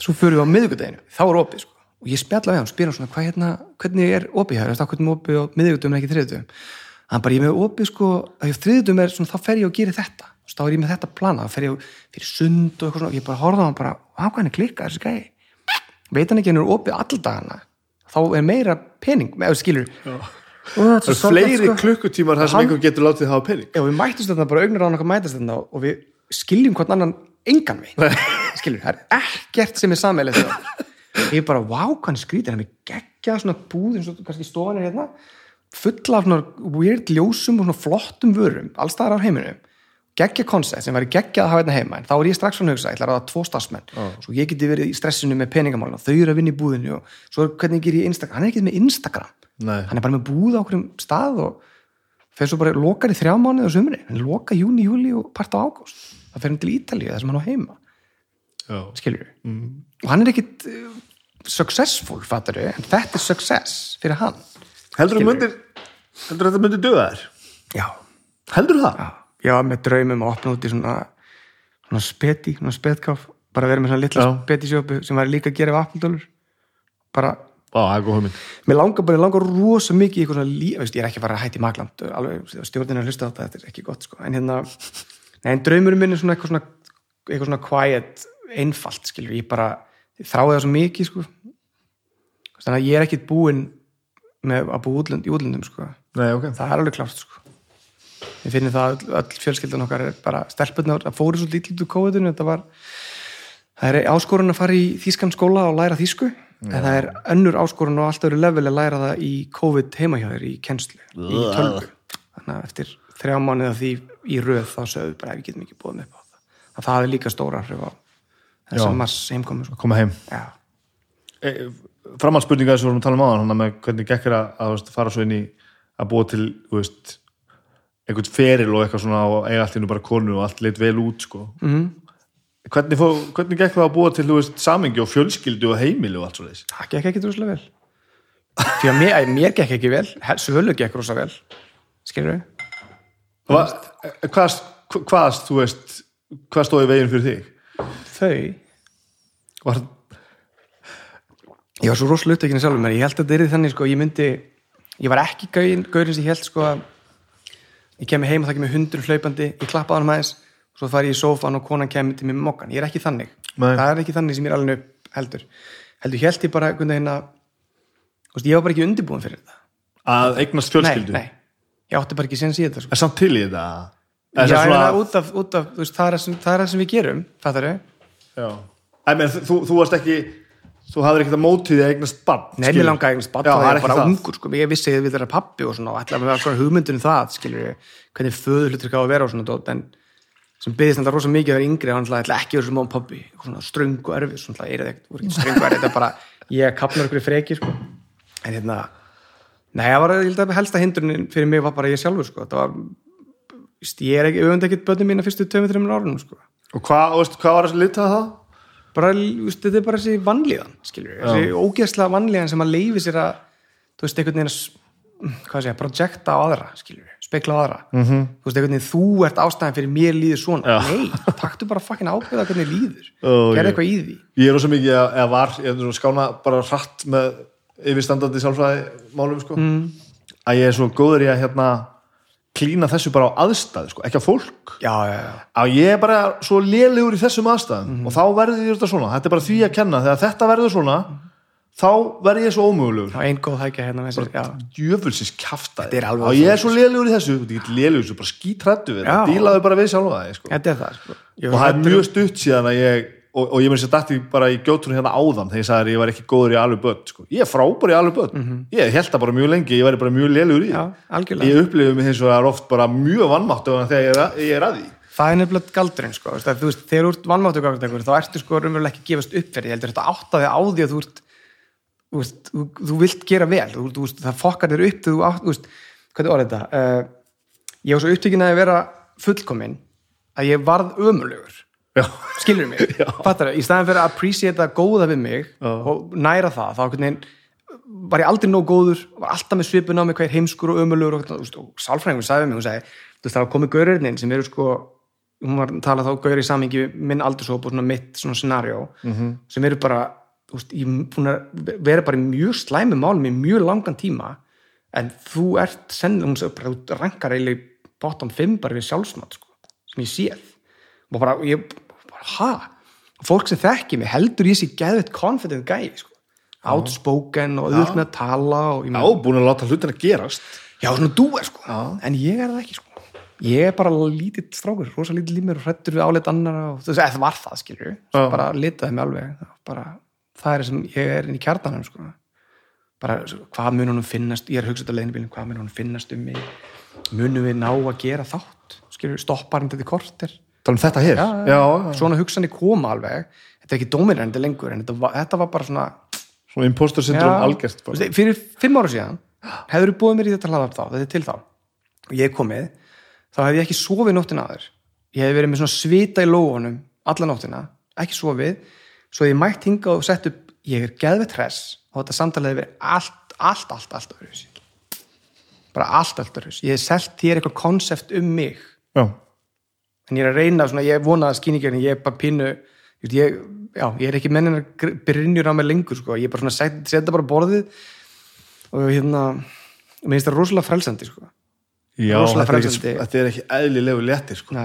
Svo fyrir við á miðvikudaginu, þá er opið sko. og ég spjalla við hann, spyr hann svona hvað hérna, hvernig er opið hér, hvernig er opið á miðvikudagum en ekki þriðudagum hann bara, ég er með opið sko, að þriðudagum er svona, þá fer ég og gerir þetta. Veist, þá er ég með þetta plana, þá fer ég fyrir sund og eitthvað svona, ég bara horfði á hann bara á hvað hann er klikkað þessi gæi? Veit hann ekki að hann er opið all dagana? Þá er meira pening, með skilur. Og Það eru fleiri klukkutímar þar sem einhver getur látið hafa pening. Já, við mættist þetta bara augnur á hann okkar mætast þetta og við skiljum hvort annan engan veginn. Skilur, það er ekkert sem er sammeilið ég bara, vá, hvað hann skrýtir hann er geggjað svona búð eins og kannski stofan er hérna. Fulla af svona weird ljósum og svona flottum vörum allstaðar á heiminum. Geggja koncept sem væri geggjað að hafa hérna heima. En þá er ég strax svona að hugsa, ég ætla að ráða tvo starfsmenn. Svo ég geti verið í stressinu með peningamálina þau eru að vinna í búðinu og svo er hvernig ger ég Instagram? Hann er ekki með Instagram. Nei. hann er bara með búð á okkur stað og fer svo bara lokar í þrjá mánuði og það fer hann til Ítalíu þar sem hann á heima. Já. skilur mm. og hann er ekkit uh, successful, fattar en þetta er success fyrir hann. Heldur þú heldur þetta myndir döða þér? já, Heldur það? já, já með draumum að opna út í svona svona speti, svona spetkáf bara vera með svona litla spetisjópu sem væri líka að gera af appildólur bara mér langar bara, ég langar rosa mikið í eitthvað svona lí, veist, ég er ekki að fara að hætti í makland alveg, stjórnin að hlusta á þetta, þetta er ekki gott sko. en hérna, nei, en draumurum minn er svona eitthvað svona, eitthvað svona quiet einfalt, skilur, ég bara ég þrái það svo mikið, sko. Þannig að ég er ekkit búinn með að búa útlönd, í útlöndum sko. Nei, ok. það er alveg klárt sko. ég finnir það öll, öll fjölskyldan okkar er bara stelpunnar að fóru svo lítið úr COVID-19 þetta var það er áskorun að fara í þýskan skóla og læra þýsku. En það er önnur áskorun og allt öðru level að læra það í COVID heima hjá þér í kennslu, í tölvu. Þannig að eftir þrjá mánuða því í röð þá sögðu bara við getum ekki búið með upp á það að það er líka stóra hrif á þess Já. að mass heimkomu sko. Koma heim. E, framhaldsspurninga þess að við vorum að tala um áðan, með hvernig gekkir að, að fara svo inn í að búa til, veist, einhvern feril og eitthvað svona og eiga allt innu bara konu og allt leit vel út, sko. Mhm. Hvernig, fó, hvernig gekk það að búa til, veist, samingi og fjölskyldu og heimili og allt svo þess? það gekk ekki droslega vel því að mér, mér gekk ekki vel Svölu gekk rosa vel skilur við Hva, hvað, hvað, þú veist, hvað stóði veginn fyrir þig? þau, Var, ég var svo rosalega upptekinn sjálfur mér, ég held að þetta er þannig sko, ég myndi ég var ekki gaurin, gaurin sem ég held sko að ég kemi heim og það kemur hundur hlaupandi, ég klappa á hann aðeins svo fari ég í sófan og konan kemur til mér með mokkan. Ég er ekki þannig, Nei. það er ekki þannig sem ég er alveg upp heldur, heldur held ég bara veist, ég var bara ekki undirbúin fyrir þetta. Að eignast fjölskyldu? nei, nei, ég átti bara ekki séns í þetta sko. Samt til í þetta? Já, ég það svona, út af, út af veist, það, er það, sem, það er það sem við gerum fattar þau? þú, þú varst ekki, þú hafðir ekkert að móti því að eignast barn. Nei, mér langaði eignast barn Já, þá það er bara það. ungur sko. ég vissi að við þeirra pappi og svona og ætlaði að vera svona hugmyndun um það skilur við, hvernig föður hlutur að vera og svona dót, en sem byggðist þetta rosa mikið að vera yngri hann ætla ekki að vera svona món pappi svona ströng og erfið, svona er það ekki ströng og erfið, þetta er bara, ég kapnar okkur í freki sko. en hérna nei, það var, ég held að helsta hindrunin fyrir mig var bara ég sjálfur, sko, það var ég er ekki, auðvitað ekkert börnum mína fyrstu 2-3 árunum, sko Og hvað, veist, hvað var þessi litað það? bara, víst, þetta er bara þessi vannlíðan skilur við, þessi ógeðslega vannlíðan sem að leifi sér að, þú veist, einhvern veginn að hvað segja, projekta á aðra skilur við, spekla á aðra Mhm. -hmm. þú veist, einhvern veginn, þú ert ástæðan fyrir mér líður svona, Já. nei, taktu bara fucking ábyrða hvernig líður, ég- eitthvað í því Ég er rosa mikið að, var, ég er svona skána bara hratt með yfirstandandi sálfræði málum, sko. Mm. Að ég er svo góður í að hérna klína þessu bara á aðstæðu, sko, ekki á fólk. já, já, já, Að ég er bara svo lélegur í þessum aðstæðum og þá verður þetta svona. Þetta er bara því að kenna. Þegar þetta verður svona, þá verður ég svo ómögulegur. þá ein góð hækja hérna með sér, já, djöfulsins alveg og ég er svo lélugur í þessu, lélugur svo bara skítrættu við, þetta dílaðu bara við sjálfa það sko. það sko. Og það er mjög stutt síðan að ég og, og ég meni sér dætti bara í gjótrunum hérna áðan þegar ég sagði að ég var ekki góður í alveg börn sko. ég er frábær í alveg börn, ég held það bara mjög lengi ég væri bara mjög lélugur í algjörlega. Ég upplifið mig hins vegar oft bara mjög vannmátt þegar ég er, að, ég er því. Það er nefnilega galdurinn sko, þú veist, þegar þú ert vannmáttu þá ertu sko raunverulega ekki að gefast upp fyrir því, heldur þetta áttaði á því að þú ert þú, veist, þú, þú vilt gera vel. Þú, þú veist, það fokkar þér upp þú átt, þú veist, er orðið þetta? Uh, ég var svo upptökin að vera fullkomin að ég varð ömulegur já, skilur mig, fattar það, í staðin fyrir að appreciate það góða við mig og næra það, þá veginn var ég aldrei nóg góður, var alltaf með svipun á mig hvað er heimskur og ömulegur og, og, og sálfræðingur sagði mig, hún sagði, þú veist það var komið gaurinn sem eru sko, hún var talað þá gaur í samingi minn aldurshóp og svona mitt svona scenario, -hmm. sem eru bara þú veist, ég að vera bara í mjög slæmi málum í mjög langan tíma en þú ert senn, hún sagði bara, þú rankar eiginlega bottom 5 bara við sjálfsmat sko, sem ég séð. Og bara, ég, ha? Fólk sem þekki mig heldur ég sé geðveitt confident gæi, sko. Outspoken og auðvitað með að tala já, búin að láta hlutin að gerast. Já, svona dúer, sko. En ég er það ekki, sko. Ég er bara lítill strákur, rosa lítill í mér og hrættur við álit annara og þú veist, eða það var það, skilur Já. bara litaði mig alveg. Bara, það er sem ég er inn í kjartanum, sko. Bara, hvað mun honum finnast? Ég er að hugsa þetta leiðinbílum, hvað mun honum finnast um mig? Munum við ná að gera þátt? Skilur, stoppar hann þetta korter tala um þetta hér? Já, já, já. svona hugsanir koma alveg. Þetta er ekki dóminandi lengur en þetta var, þetta var bara svona svona impostor syndrom algjört fyrir fimm ára síðan hefur þú búið mér í þetta hlaðarp þá, þetta er til þá. Og ég komið, þá hefði ég ekki sofið nóttina aður. Ég hefði verið með svona svita í lófunum alla nóttina, ekki sofið. Svo ég mætt hinga og sett upp ég er geðvett hress og þetta samtalið hefði verið allt, allt, allt, allt öðruvísi. Bara allt, allt öðruvísi. Ég hef selt þér eitthvað konsept um mig. Já, en ég er að reyna, svona, ég vona að skýningarinn ég er bara pínu ég, já, ég er ekki mennin að byrjunjur á mig lengur sko. ég er bara svona set, setja bara borðið og hérna mér finnst það rosalega frelsandi sko. já Rosalega þetta, er ekki, frelsandi. þetta er ekki eðlilegu léttir sko.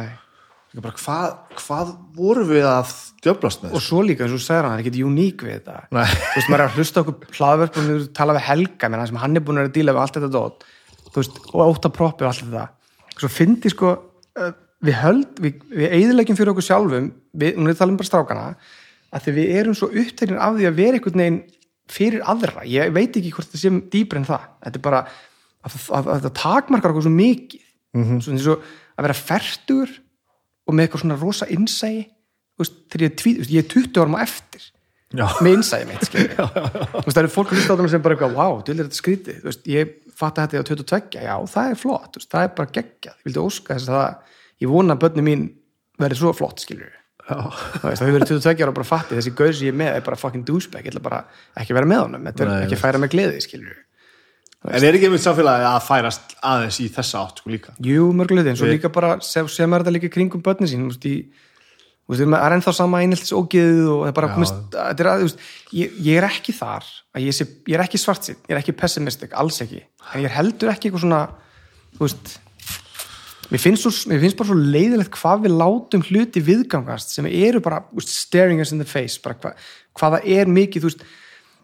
Bara, hvað, hvað vorum við að djöflast með? og svo líka eins og hann, það er ekki uník við þetta þú veist, maður er að hlusta okkur hlaðverk og við tala við Helga það sem hann er búin að díla við allt þetta dót þú veist, og óta proppi og allt þetta svo fyndi sko við höld, við, við eigðilegjum fyrir okkur sjálfum við, hún er að tala um bara strákana að því við erum svo uppteknir af því að vera einhvern veginn fyrir aðra. Ég veit ekki hvort það sé dýpr en það. Þetta er bara að, að, að, að það takmarkar okkur svo mikið. Mm -hmm. svo, eins og að vera fertur og með eitthvað svona rosa innsægi þegar ég er, tví, ég er 20 árum á eftir Já. með innsægi mitt það eru fólk að hlusta á það sem bara eitthvað, wow, þú er þetta skrítið. Ég fatt að þetta er á 22 já, það er flott, það er bara geggjað. Ég vildi óska þess að það, ég vona að börni mín verði svo flott, skilur það hefur verið 22 ára og bara fatti. Þessi gaur sem ég er með er bara fucking douchebag. Ég ætla bara ekki að vera með honum, þetta er Nei, ekki að færa með gleði, skilur. En er ekki einmitt samfélagi að færast aðeins í þessa átt sko líka? Jú, mörguleiti, en svo líka bara sem, sem er þetta líka kringum börnin sín, þú veist, það er ennþá sama einheltis ógeðið og það er bara komist, er að, veist, ég, ég er ekki þar, ég, sé, ég er ekki svart ég er ekki pessimistic, alls ekki. En ég er heldur ekki eitthvað svona þú veist mér finnst, svo, mér finnst bara svo leiðilegt hvað við látum hluti viðgangast sem eru bara veist, staring us in the face bara hva, hvað það er mikið, veist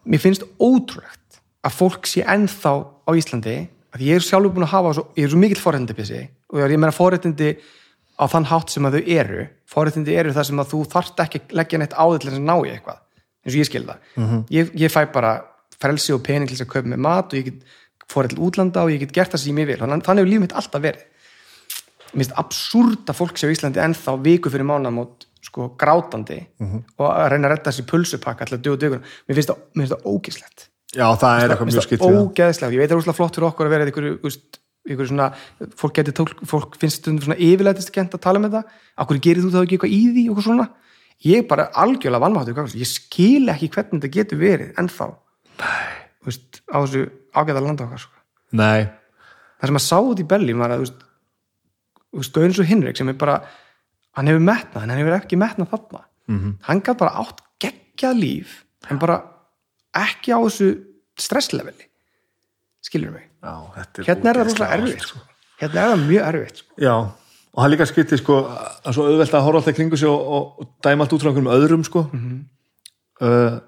mér finnst ótrúlegt að fólk sé ennþá á Íslandi að ég er sjálfur búin að hafa svo, ég er svo mikill forréttindi pissi og ég meina forréttindi á þann hátt sem að þau eru forréttindi eru það sem að þú þarft ekki leggja neitt á þess að ná í eitthvað eins og ég skil það. Ég, ég fæ bara frelsi og pening til þess að kaupa með mat og ég get til útlanda og ég get gert það sem ég vil. Þannig þannig hefur líf mitt alltaf verið mér finnst absúrt að fólk sé á Íslandi ennþá viku fyrir mánamót sko grátandi og að reyna að redda þessi pulsupakka alltaf dögu dögun mér finnst það, það ógislegt Já, það er eitthvað mjög skilt það það. ógeðslega, ég veit að það er úrslega flott fyrir okkur að vera úst, ykkur svona, fólk tólk, fólk finnst stundum svona yfirleitist að tala með það akkur gerir þú þá ekki eitthvað í því og svona? Ég er bara algjörlega vannmáttu ég skil ekki hvernig þetta getur verið ennþá. Úst, á þessu ágæða landa okkar sko. Það sem að sá út í Berlín var að Gauðins og Hinrik sem er bara hann hefur metnað, hann hefur ekki metnað þarna -hmm. hann gaf bara átt geggjað líf en bara ekki á þessu stressleveli skilur mig já, er hérna er það ógeðslega rosa erfitt ást, sko. hérna er það mjög erfitt sko. Já, og er líka skiptið sko að svo auðvelt að horfa alltaf kringu sig og, og, dæma allt út frá einhverjum öðrum sko uh,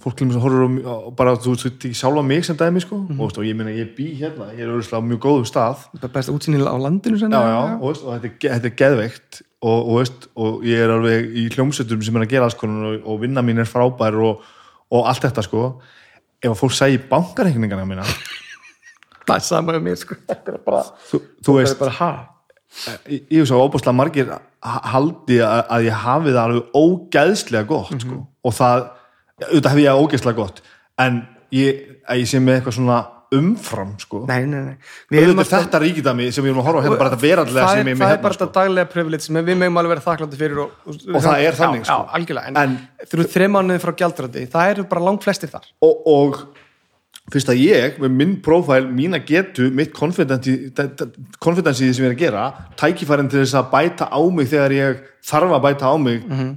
fólk til þess að horfa um, og bara þú veist ekki sjálfa mig sem dæmi sko. Og, veist, og ég meina ég bý hérna, ég er auðvitað á mjög góðum stað. Bara best útsýnilega á landinu já, já, og, veist, og þetta, er, þetta er geðveikt. Og, og, veist, og ég er alveg í hljómsveitum sem er að gera alls konar og, og vinna mín er frábær og, og allt þetta sko. Ef að fólk sæði bankareikningana mína. Það er sama um mér sko. þetta er bara, þú, þú veist, bara ha? Ég veist að óbúslega margir ha- haldi að, að ég hafi það alveg ógeðslega gott Mhm. sko. og það, auðvitað hef ég það ógeðslega gott en ég, að ég sé með eitthvað svona umfram sko. nei, nei, nei Við erum alltaf- þetta ríkidæmi sem ég erum að horfa hérna bara þetta verandlega það sem er, ég er það með er hérna bara sko. þetta daglega privilege sem við megum alveg vera þakklandi fyrir og, Og það er þannig, já, sko. já, algjörlega, en, En- þrjú þreim mánuði frá gjaldrati það eru bara langt flestir þar og, og fyrst að ég með minn prófæl, mína getu mitt konfidensi konfidensi því sem ég er að gera tækifærin til þess að bæta á mig þegar ég þarf að bæta á mig mm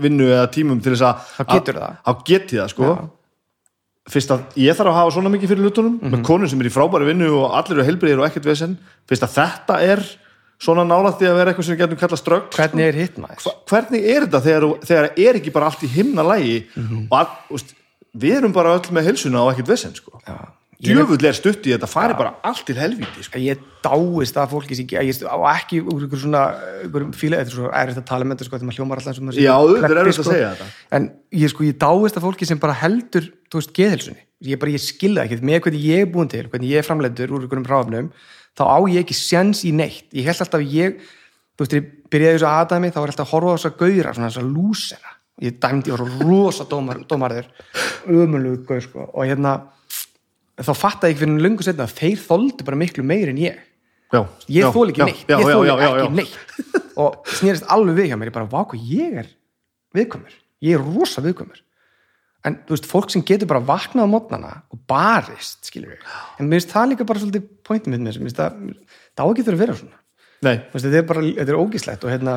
vinnu eða tímum til þess að Mhm. Þá geti það sko Já. fyrst að ég þarf að hafa svona mikið fyrir lutunum Mhm. með konur sem er í frábæri vinnu og allir eru heilbriðir og ekkert vesen fyrst að þetta er svona nálægt því að vera eitthvað sem við getum kallað strögg hvernig er hitt Hva, hvernig er þetta þegar, þegar er ekki bara allt í himna lægi Mhm. og all, við erum bara öll með heilsuna og ekkert vesen sko. Er- djöfull er stutt í þetta fari bara allt til helvíti sko. ég dáist að fólki sem ég á ekki úr ykkur svona ykkur fíla, þetta er svo erfitt að tala með þetta sko, þegar maður hljómar alltaf sé Já, auðvitað er erfitt að segja þetta. en ég sko, ég dáist að fólki sem bara heldur þú veist, geðhelsunni, ég ég skilða ekki með hvernig ég er búin til, hvernig ég er framleitur úr ykkurum ráfnum, þá á ég ekki sjens í neitt, ég held alltaf að ég þú veist, ég byrjaði þessu aðdæmi þá var ég alltaf að horfa á þess að gauðra, svona þess að lúsera ég dæmdi, ég var svo rosa dómar, dómarður. Ömulugur gauð, sko. Og hérna, þá fattaði ég fyrir lungu setna að þeir þoldu bara miklu meir en ég. Já, ég þól ekki já, neitt. já, ég þól ekki neitt. Og snýrist alveg við hjá mér. Ég bara, hvað ég er viðkvæmur. Ég er rosa viðkvæmur. En þú veist, fólk sem getur bara vaknað á mótnana og barist, skilur við en mér finnst það líka bara svolítið pointið mitt með þessu, það það á ekki þurfa að vera svona. Veist, þetta er bara, þetta er ógíslegt og hérna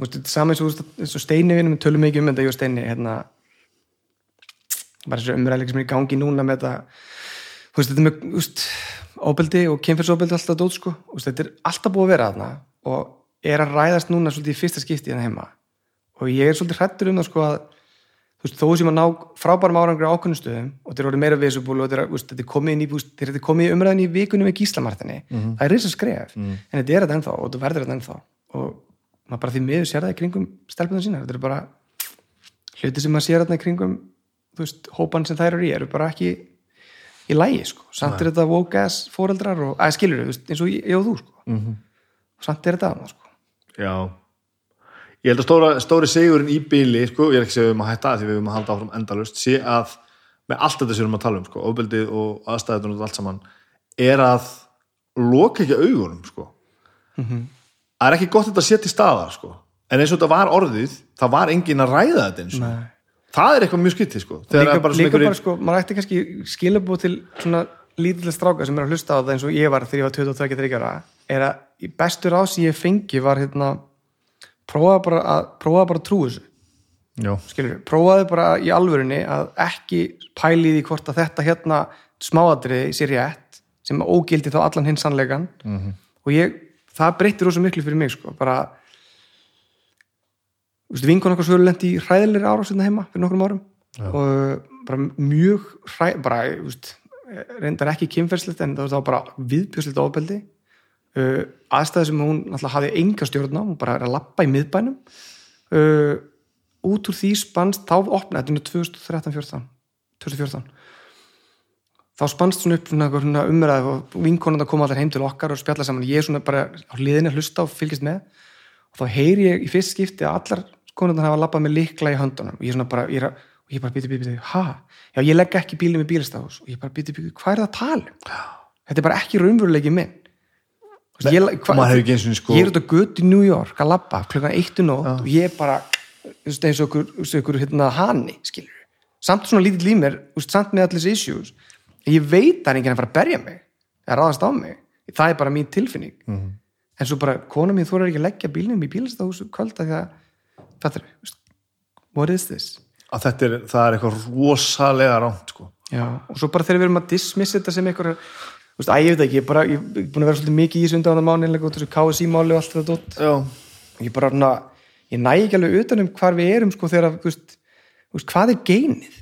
þú veist, þetta er saman eins og, vinum, við tölum mikið um þetta, ég og Steini hérna. Bara þessu umræðleik sem er í gangi núna með þetta. Þú veist, þetta með, þú veist óbeldi og kynfyrsóbeldi alltaf dót, sko, veist, þetta er alltaf búið að vera þarna og er að ræðast núna svolítið í fyrsta skipti hérna heima. Og ég er svolítið hrættur um það sko að þú veist, þó sem að ná frábærum árangur á ákveðnum stöðum og þetta er orðið meira visubúl og þetta er, veist, þetta er komið inn í, þetta er komið í umræðin í vikunum með gíslamartinni það er risa skref, en þetta er þetta ennþá og þetta verður þetta ennþá. Og maður bara því miður sér það í kringum stelpunum sína þetta er bara hluti sem maður sér þarna í kringum þú veist, hópan sem þær eru í eru bara ekki í lægi, sko, samt er þetta woke ass fóreldrar og, að skilur veist, eins og ég og þú, sko. Mhm. og samt er þetta annað, sko. Já. Ég held að stóra, stóri sigurinn í bíli sko, ég er ekki við um að hætta því við erum að halda áfram endalust sé að með allt þetta sem við erum að tala um sko, ofbeldið og aðstæðunum og allt saman er að loka ekki augunum sko. Það er ekki gott þetta að sé til staðar sko. en eins og þetta var orðið það var engin að ræða þetta eins og Nei. það er eitthvað mjög skyttið sko. líka, bara líka bara einhverjir- sko, maður ætti kannski skilabúð til svona lítilega stráka sem er að hlusta á það eins og ég var þegar ég var 22-23 ára er að í bestur ás ég fengi var hérna prófaði bara að prófaði bara að trú þessu skilur, prófaði bara í alvörinni að ekki pæli því hvort að þetta hérna smáadriði sé rétt sem ógildi þá allan hins sannleikan -hmm. og ég, það breytti rosa miklu fyrir mig sko, bara vinkon okkar svölu lendi í hræðilegri árásina heima fyrir nokkrum árum. Og bara mjög hræ, bara, veist, reyndar ekki kynferðslegt en það var bara viðbjörsleitt ofbeldi. Uh, aðstæði sem hún náttúrulega hafði enga stjórn á, hún bara er að lappa í miðbænum. Uh, út úr því spannst, þá opnaði þetta er 2013-14 2014 þá spannst svona upp svona, einhver umræð og vinkonandi að koma allir heim til okkar og spjalla saman, ég er svona bara á hliðinni að hlusta og fylgist með. Og þá heyri ég í fyrst skipti að allar konundar hafa labbað með likla í höndunum. Og ég er svona bara, ég er að og ég bara býti, býti, býti, ha? Já, ég legg ekki bílum í bílastafus og ég bara býti, býti, hvað er það að tala um? Þetta er bara ekki raunveruleiki minn. Ég, sko ég er út á götu í New York að labba klukkan eitt og nótt og ég er bara eins og ykkur, eins og ykkur hérna, hani skilur samt svona þú veist, samt með allir þessi issues ég veit að það er enginn að fara að berja mig eða ráðast á mig, það er bara mín tilfinning Mhm. en svo bara, kona mín þú er ekki að leggja bílnum í bílastafus kvölda því að, fattur what is this? að þetta er, það er eitthvað rosalega rámt sko. Já, og svo bara þegar við erum að dismiss þetta sem einhver þú veist, að ég veit ekki, ég er bara ég er búin að vera svolítið mikið í þessu undan mánu og þessu KSI-máli og allt þetta dótt Já. ég bara, ég næ ekki alveg utan um hvar við erum sko þegar, veist, þú veist hvað er geinið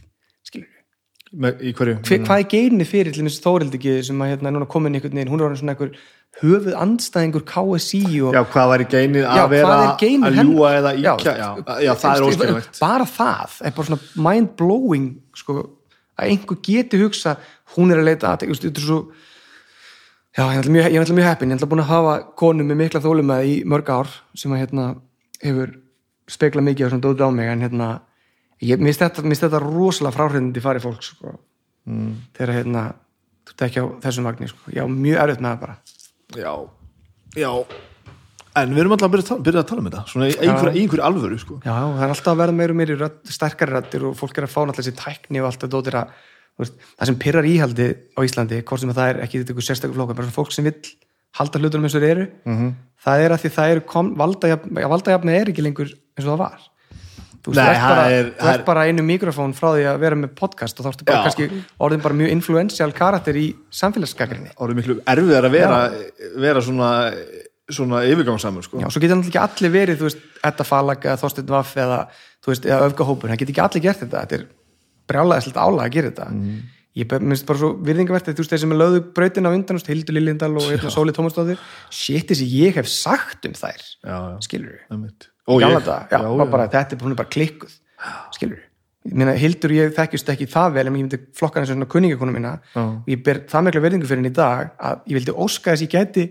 í hverju? Hver, hvað er geinið fyrir til þessi Þórildiki sem að hérna er núna komin einhvern veginn, hún er svona einhver höfuð andstæðingur KSI og Já, hvað var í geinið Já, að vera er geinið að ljúa eða Já, íkja já, já, það er óskilvægt bara það er bara svona mind blowing sko, að einhver geti hugsa hún er að leita að þetta er svo já, ég er alltaf mjög, er heppin ég er alltaf búin að hafa konu með mikla þólum í mörg ár sem að hérna hefur speklað mikið og svona dótið á mig en hérna ég minnst þetta, þetta rosalega fráhrindandi farið fólk sko. mm. þegar hérna þú ekki á þessum vagni sko. já, mjög erfitt með það bara Já, já En við erum alltaf að byrja, að tala- byrja að tala um þetta svona í einhverju, í einhverju alvöru sko. Já, það er alltaf að verða meira og meira rödd, sterkari rættir og fólk er að fá náttúrulega þessi tækni og allt það dótir að það sem pyrrar íhaldi á Íslandi, hvort sem það er ekki þetta ykkur sérstakur flóka, bara fólk sem vill halda hlutunum eins og þeir eru, -hmm. það er að því það valdajafna, valdajafna er ekki lengur eins og það var þú veist, þú ert bara, er- er- einu mikrofón frá því að vera með podcast og þá ertu bara Já. kannski orðin bara mjög influential karakter í samfélagsgagrinni Árið miklu erfiðar að vera, vera svona, svona yfirgangsamur sko. Já, svo geta náttúrulega ekki allir verið, þú veist, Edda Falag eða Þorsteinn Vaff eða, þú veist, eða öfgahópur, það geta ekki allir gert þetta, þetta er brjálæðislega álag að gera þetta. Mhm. Ég minnst bara svo virðingavert að þú veist, þeir sem er lögðu brautin á undan, Hildur Liljendal og hérna Sóli Tómasdóttir, shit sem ég hef sagt um þær, skilur við. Og ég daga, já, já, Bara, þetta er, bara klikkuð, skilur meina, Hildur ég þekkjust ekki það vel en ég myndi flokka hans svona kunningakonu mína. Já. og ég ber það mikla verðingu fyrir henni í dag að ég vildi óska þess ég gæti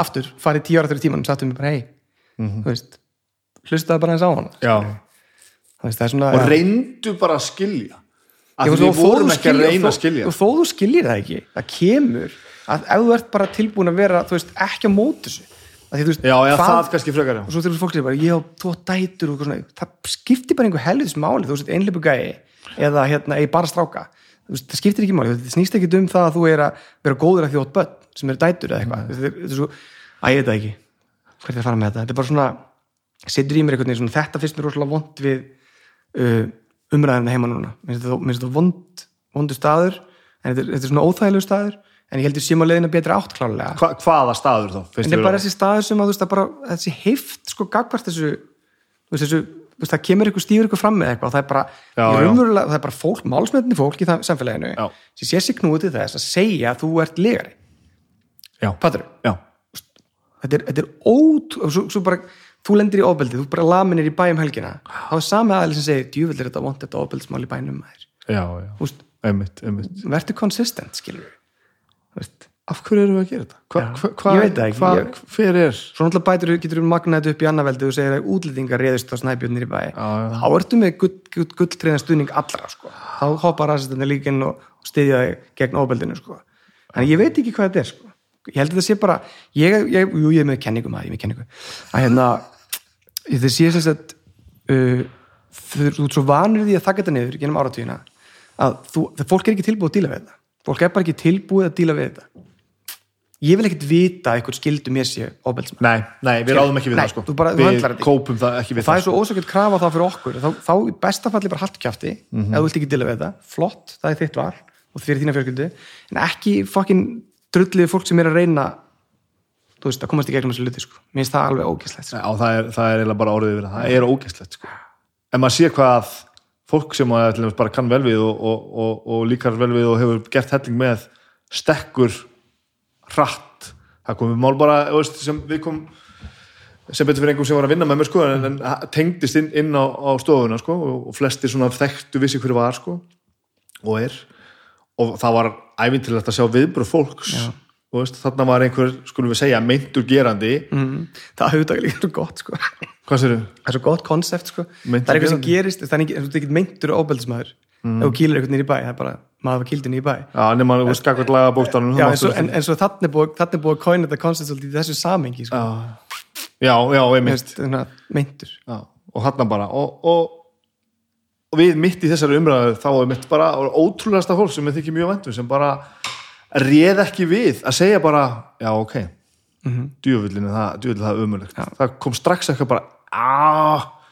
aftur, farið tíu ára fyrir tímanum sattum mig bara, hei, Mhm. þú veist hlustaði bara eins á Já, svona og já. reyndu bara að skilja. Að Já, við og vorum ekki að reyna og að skilja. og þó þú skiljir það ekki, það kemur að ef þú ert bara tilbúin að vera þú veist, ekki að móta þessu því, þú veist, Já, já, það, það, kannski frekar já. og svo þegar fólk segir bara, ég á tvo dætur það skiptir bara einhver helviðs máli, þú veist, einleipu gæi eða hérna, bara stráka. Þú veist, það skiptir ekki máli, það snýst ekki um það að þú er að vera góður að þjótt börn sem eru dætur eða eitthvað, er, þetta er svo að ég veit það ekki, hvert er að fara með þetta? Þetta er bara svona, setur í mér einhvern veginn þetta finnst mér rosalega vond við uh, umræðina heima núna. Finnst þetta vond, vondu staður en þetta er, þetta er svona óþægilegu staður en ég heldur leiðina betri átt klálega Hva, hvaða staður þá? en það er bara þessi staður sem að veist að bara þessi heift sko gagvart þessu veist þessu, veist það kemur ykkur stífur ykkur fram með eitthvað það er bara, Já, já. það er bara fólk, málsmeðni fólk í það samfélaginu Já. sem sé sig knúið til þess að segja að þú ert legari já, Patru, já, þetta er, þetta er ót svo, svo bara, þú lendir í ofbeldi þú bara laminir í bæ um helgina þá er sami aðeins sem segir, djúvill er þetta vont þetta ofbeldismál í bænum maður já, já. Þú veist, einmitt, einmitt verður konsistent, skilur við veist af hverju erum við að gera þetta? Hva, hva, hva, Ég veit það ekki. hver er Svo náttúrulega bætur, getur við magnað þetta upp í annarveldi og segir að útlendingar reyðist á snæbjörnir í bæ Já, já. þá ertu með gull, gull, gulltreiðan stuðning allra sko. þá hoppar rasistandi líka inn og styðja þig gegn óbeldinu sko. en ég veit ekki hvað þetta er sko. ég held að þetta sé bara ég, ég, jú, ég er með kenningum að ég er með kenningu að hérna þetta sé sem sagt uh, þú ert svo vanur því að þakka þetta niður genum áratvíðina að þú, það fólk er ekki tilbúið að díla við þetta fólk er bara ekki tilbúið að díla við þetta. Ég vil ekkert vita að einhver skildu mér sé óbeldsmann Nei, nei, við ráðum ekki við Nei, það sko. þú bara- Við ekki. kópum það ekki við það það er svo ósökjöld krafa þá fyrir okkur. Þá, þá í besta falli bara haltu kjafti Mhm. ef þú vilt ekki dila við þetta, flott, það er þitt val og fyrir þína fjölskyldu. En ekki fokkin drullið fólk sem er að reyna þú veist, að komast í gegnum þessu luti sko. mér finnst það alveg ógæslegt sko. Það er, það er það. Það er fólk sem að, bara kann vel við og, og, og, og líkar vel við og hefur gert helling með stekkur hratt það komið mál bara veist, sem við kom sem betur fyrir einhver sem var að vinna með mér sko en, en tengdist inn, inn á, á stofuna sko og, flestir svona þekktu vissi hverju var sko og er og það var ævintilegt að sjá viðbröð fólks Já. Og þarna var einhver, skulum við segja, meintur gerandi mm. það það líka svo gott sko. hvað sér það er svo gott konsept sko. Meintur það er eitthvað sem gerist það er ekki, þú ert ekki meintur óbeldismæður Mm. ef þú kýlir eitthvað í bæ, það er bara maður var niður í bæ Já, nema laga bókstafnum Já, en svo, en, en svo þannig er búið, er að kóina þetta koncept svolítið í þessu samengi sko. Já, já, einmitt Veist, svona, meintur og hann bara og, og, og við mitt í þessari umræðu þá er mitt bara ótrúlegasta fólk sem við þykir mjög vendum sem bara réð ekki við að segja bara já, ok, mm -hmm. djúvillinu það, djúvillinu það er umulegt það kom strax eitthvað bara aaa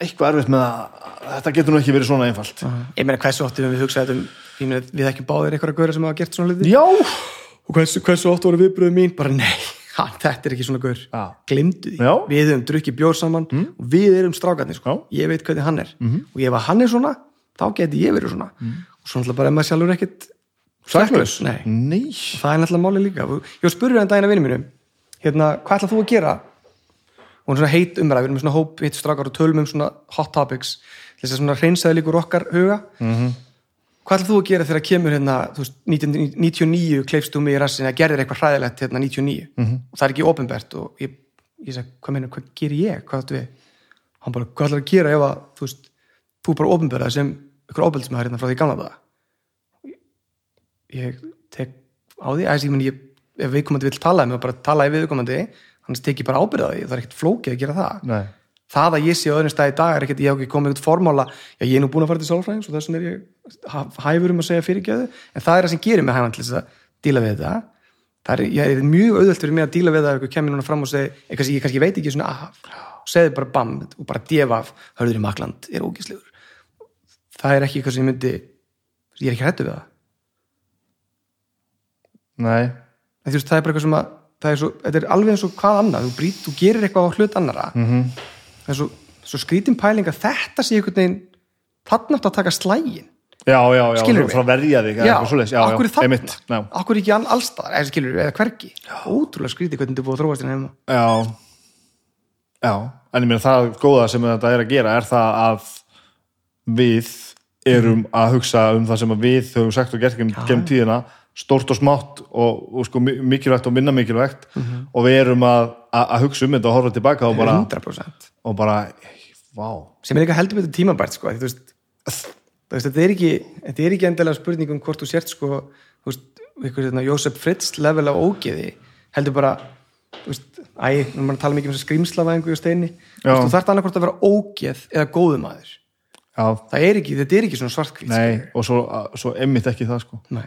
eitthvað erfitt með að þetta getur nú ekki verið svona einfalt. Ég meina hversu oft við hugsaði þetta um pínu, við ekki báðir einhverja gauðra sem hafa gert svona hluti? Já, og hversu, hversu oft voru viðbröðu mín? Bara nei, ha, þetta er ekki svona gaur. Já. glimtu því, Já. við höfum drukkið bjór saman og við erum strákarnir sko. ég veit hvernig hann er. Og ef hann er svona þá geti ég verið svona. Og svo náttúrulega bara er maður sjálfur ekkit saklaus? Nei. Nei. það er náttúrulega máli líka. Ég spurði hann daginn að vinnu mínu hérna, hvað ætlað þú að gera? Og hún svona heit umræð, við erum svona hóp hitt strákar og tölum um svona hot topics. Þess að svona hreinsaði líkur okkar huga. -hmm. hvað ætlað þú að gera þegar kemur hérna, þú veist, 1999 kleifst þú mig í rassin að gerðir eitthvað hræðilegt hérna 99 -hmm. og það er ekki ofinbært og ég, ég segi, hvað meina, hvað ger ég? Hvað ætlað við, hann bara, hvað ætlað að gera ef að, þú veist, þú bara ofinbærað sem ykkur óbeldsmaður hérna frá því gamla daga ég tek á því. Að ég, ég, ef viðkomandi vill tala mig og bara tala í viðkomandi. Þannig tek ég bara ábyrða því, það er ekkert flókið að gera það. Nei. það að ég sé á öðrum stað í dag er ekkert, ég hef ekki komið eitthvað formála, já ég er nú búin að fara til sálfræðings og þess vegna er ég hæfur um að segja fyrirgjöðu, en það er það sem gerir mig hæfan til þess að díla við þetta það er, ég er mjög auðvöld fyrir mig að díla við það ef eitthvað kemur núna fram og segi, eitthvað sem ég kannski veit ekki svona, ah, segði bara bam og bara def af, hörður í makland er ógíslegur það er ekki eitthvað sem ég myndi ég er ekki hættu við það Nei. en þú veist, það er bara eitthvað sem að það er svo, þetta er alveg eins og hvað annað. Þú, brýt, þú gerir eitthvað á hlut annara mm. -hmm. það er svo, svo skrítin pæling að þetta sé einhvern veginn þarna átt að taka slægin. Já, já, já, Skilurðu frá að verja þig eða já, eitthvað svoleiðis. já, akkur er já. akkur er ekki all- allstaðar, eða skilur eða hvergi, ótrúlega skrítið hvernig er búið að þróast hérna heima. Já, já, en ég meina það góða sem þetta er að gera er það að við erum að hugsa um það sem við höfum sagt og gert gem tíðina stórt og smátt og, og sko mi- mikilvægt og minna mikilvægt. Og við erum að, að, að hugsa um þetta og horfa tilbaka og bara, 100% og bara vá, sem er líka heldur betur tímabært sko, þú veist, þú veist, þetta er ekki þetta er ekki endilega spurning um hvort þú sért sko, þú veist, ykkur hérna, Jósef Fritz level af ógeði heldur bara þú veist, æ, nú maður tala mikið um skrýmslavæðingu og steini, þú veist, þú þarft annað hvort að vera ógeð eða góðumadur já, það er ekki, þetta er ekki svona svartkvít nei og svo, að- svo emmitt ekki það sko. Nei.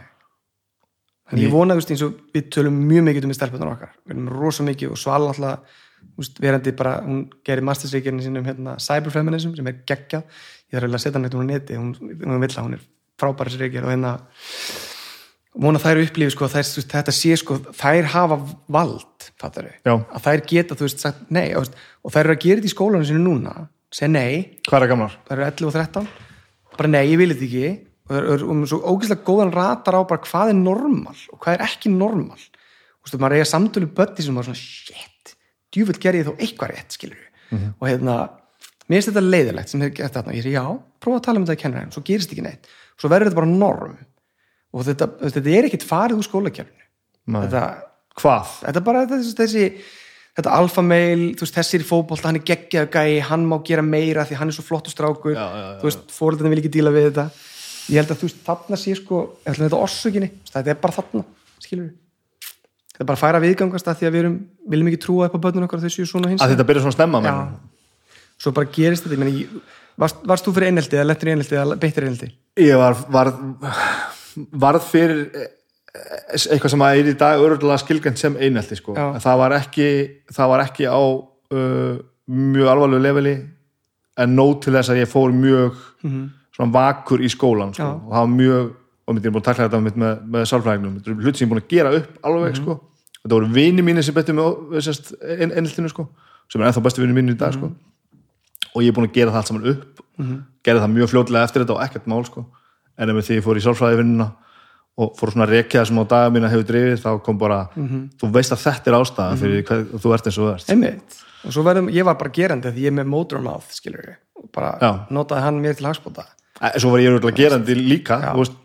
Þannig ég vona, þú veist, eins og við tölum mjög mikið um í stelpunar okkar, við erum rosa mikið og svo alltaf, þú veist, verandi bara hún gerir mastersreikirinn sínum hérna cyberfeminism sem er geggjað, ég þarf eiginlega að setja hann eitthvað á neti, hún, hún vill að hún er frábæri reikir og hérna vona þær upplifi sko, þær, veist, þetta sé sko, þær hafa vald fattar Já. að þær geta, þú veist, sagt nei og, og þær eru að gera þetta í skólanum sinu núna segja nei, Hvað er gamlar? þær eru 11 og 13 bara nei, ég vil þetta ekki og þær eru um svo ógeðslega góðan ratar á bara hvað er normal og hvað er ekki normal. Þú veist, maður eiga samtölu bötti sem maður svona, shit, djúvill gerði ég þó eitthvað rétt, skilur við og hérna, mér finnst þetta leiðilegt sem hefur gert þarna, ég segi já, prófa að tala um þetta að kenna svo gerist ekki neitt, svo verður þetta bara norm. Og þetta, þetta er ekkit farið úr skólakjörnu Nei. þetta, Hvað? þetta er bara þessi, þessi þetta alfa meil, þú veist, þessir í fótbolta hann er geggjaðu gæi, hann má gera meira því hann er svo flottur strákur, Já, já, já, þú veist fóröldarnir vil ekki díla við þetta ég held að þú veist, þarna sé sko, þetta orsökinni. Þetta er bara þarna, skilur við þetta er bara að færa viðgangast að því að við erum viljum ekki trúa upp á börnun okkar séu svona hins Að þetta byrja svona snemma með Já. svo bara gerist þetta, meni varst, varst þú fyrir einelti eða lettur í einelti eða beittir einelti? Ég var, var varð fyrir eh, eitthvað sem að er í dag öruglega skilgjönd sem einelti sko. Það var ekki það var ekki á uh, mjög alvarlegu leveli en nót til þess að ég fór mjög svona vakur í skólan sko. Og það var mjög og mitt er búin að takla þetta með, með sálfræðingnum. Þetta eru hluti sem ég er búin að gera upp alveg sko. þetta voru vini mínu sem betur með, eineltinu sko, sem er ennþá bestu vini mínu í dag sko. og ég er búin að gera það allt saman upp. Gerði það mjög fljótlega eftir þetta og ekkert mál sko. en ef því ég fór í sálfræðivinnuna og fór svona að rekja það sem á daga mína hefur drifið þá kom bara, þú veist að þetta er ástæðan fyrir hvað þú ert eins og ert. Einmitt, og svo verðum, ég var bara gerandi því ég er með motormouth, skilur við og bara Já. notaði hann mér til hagspóta svo var ég örugglega gerandi líka veist,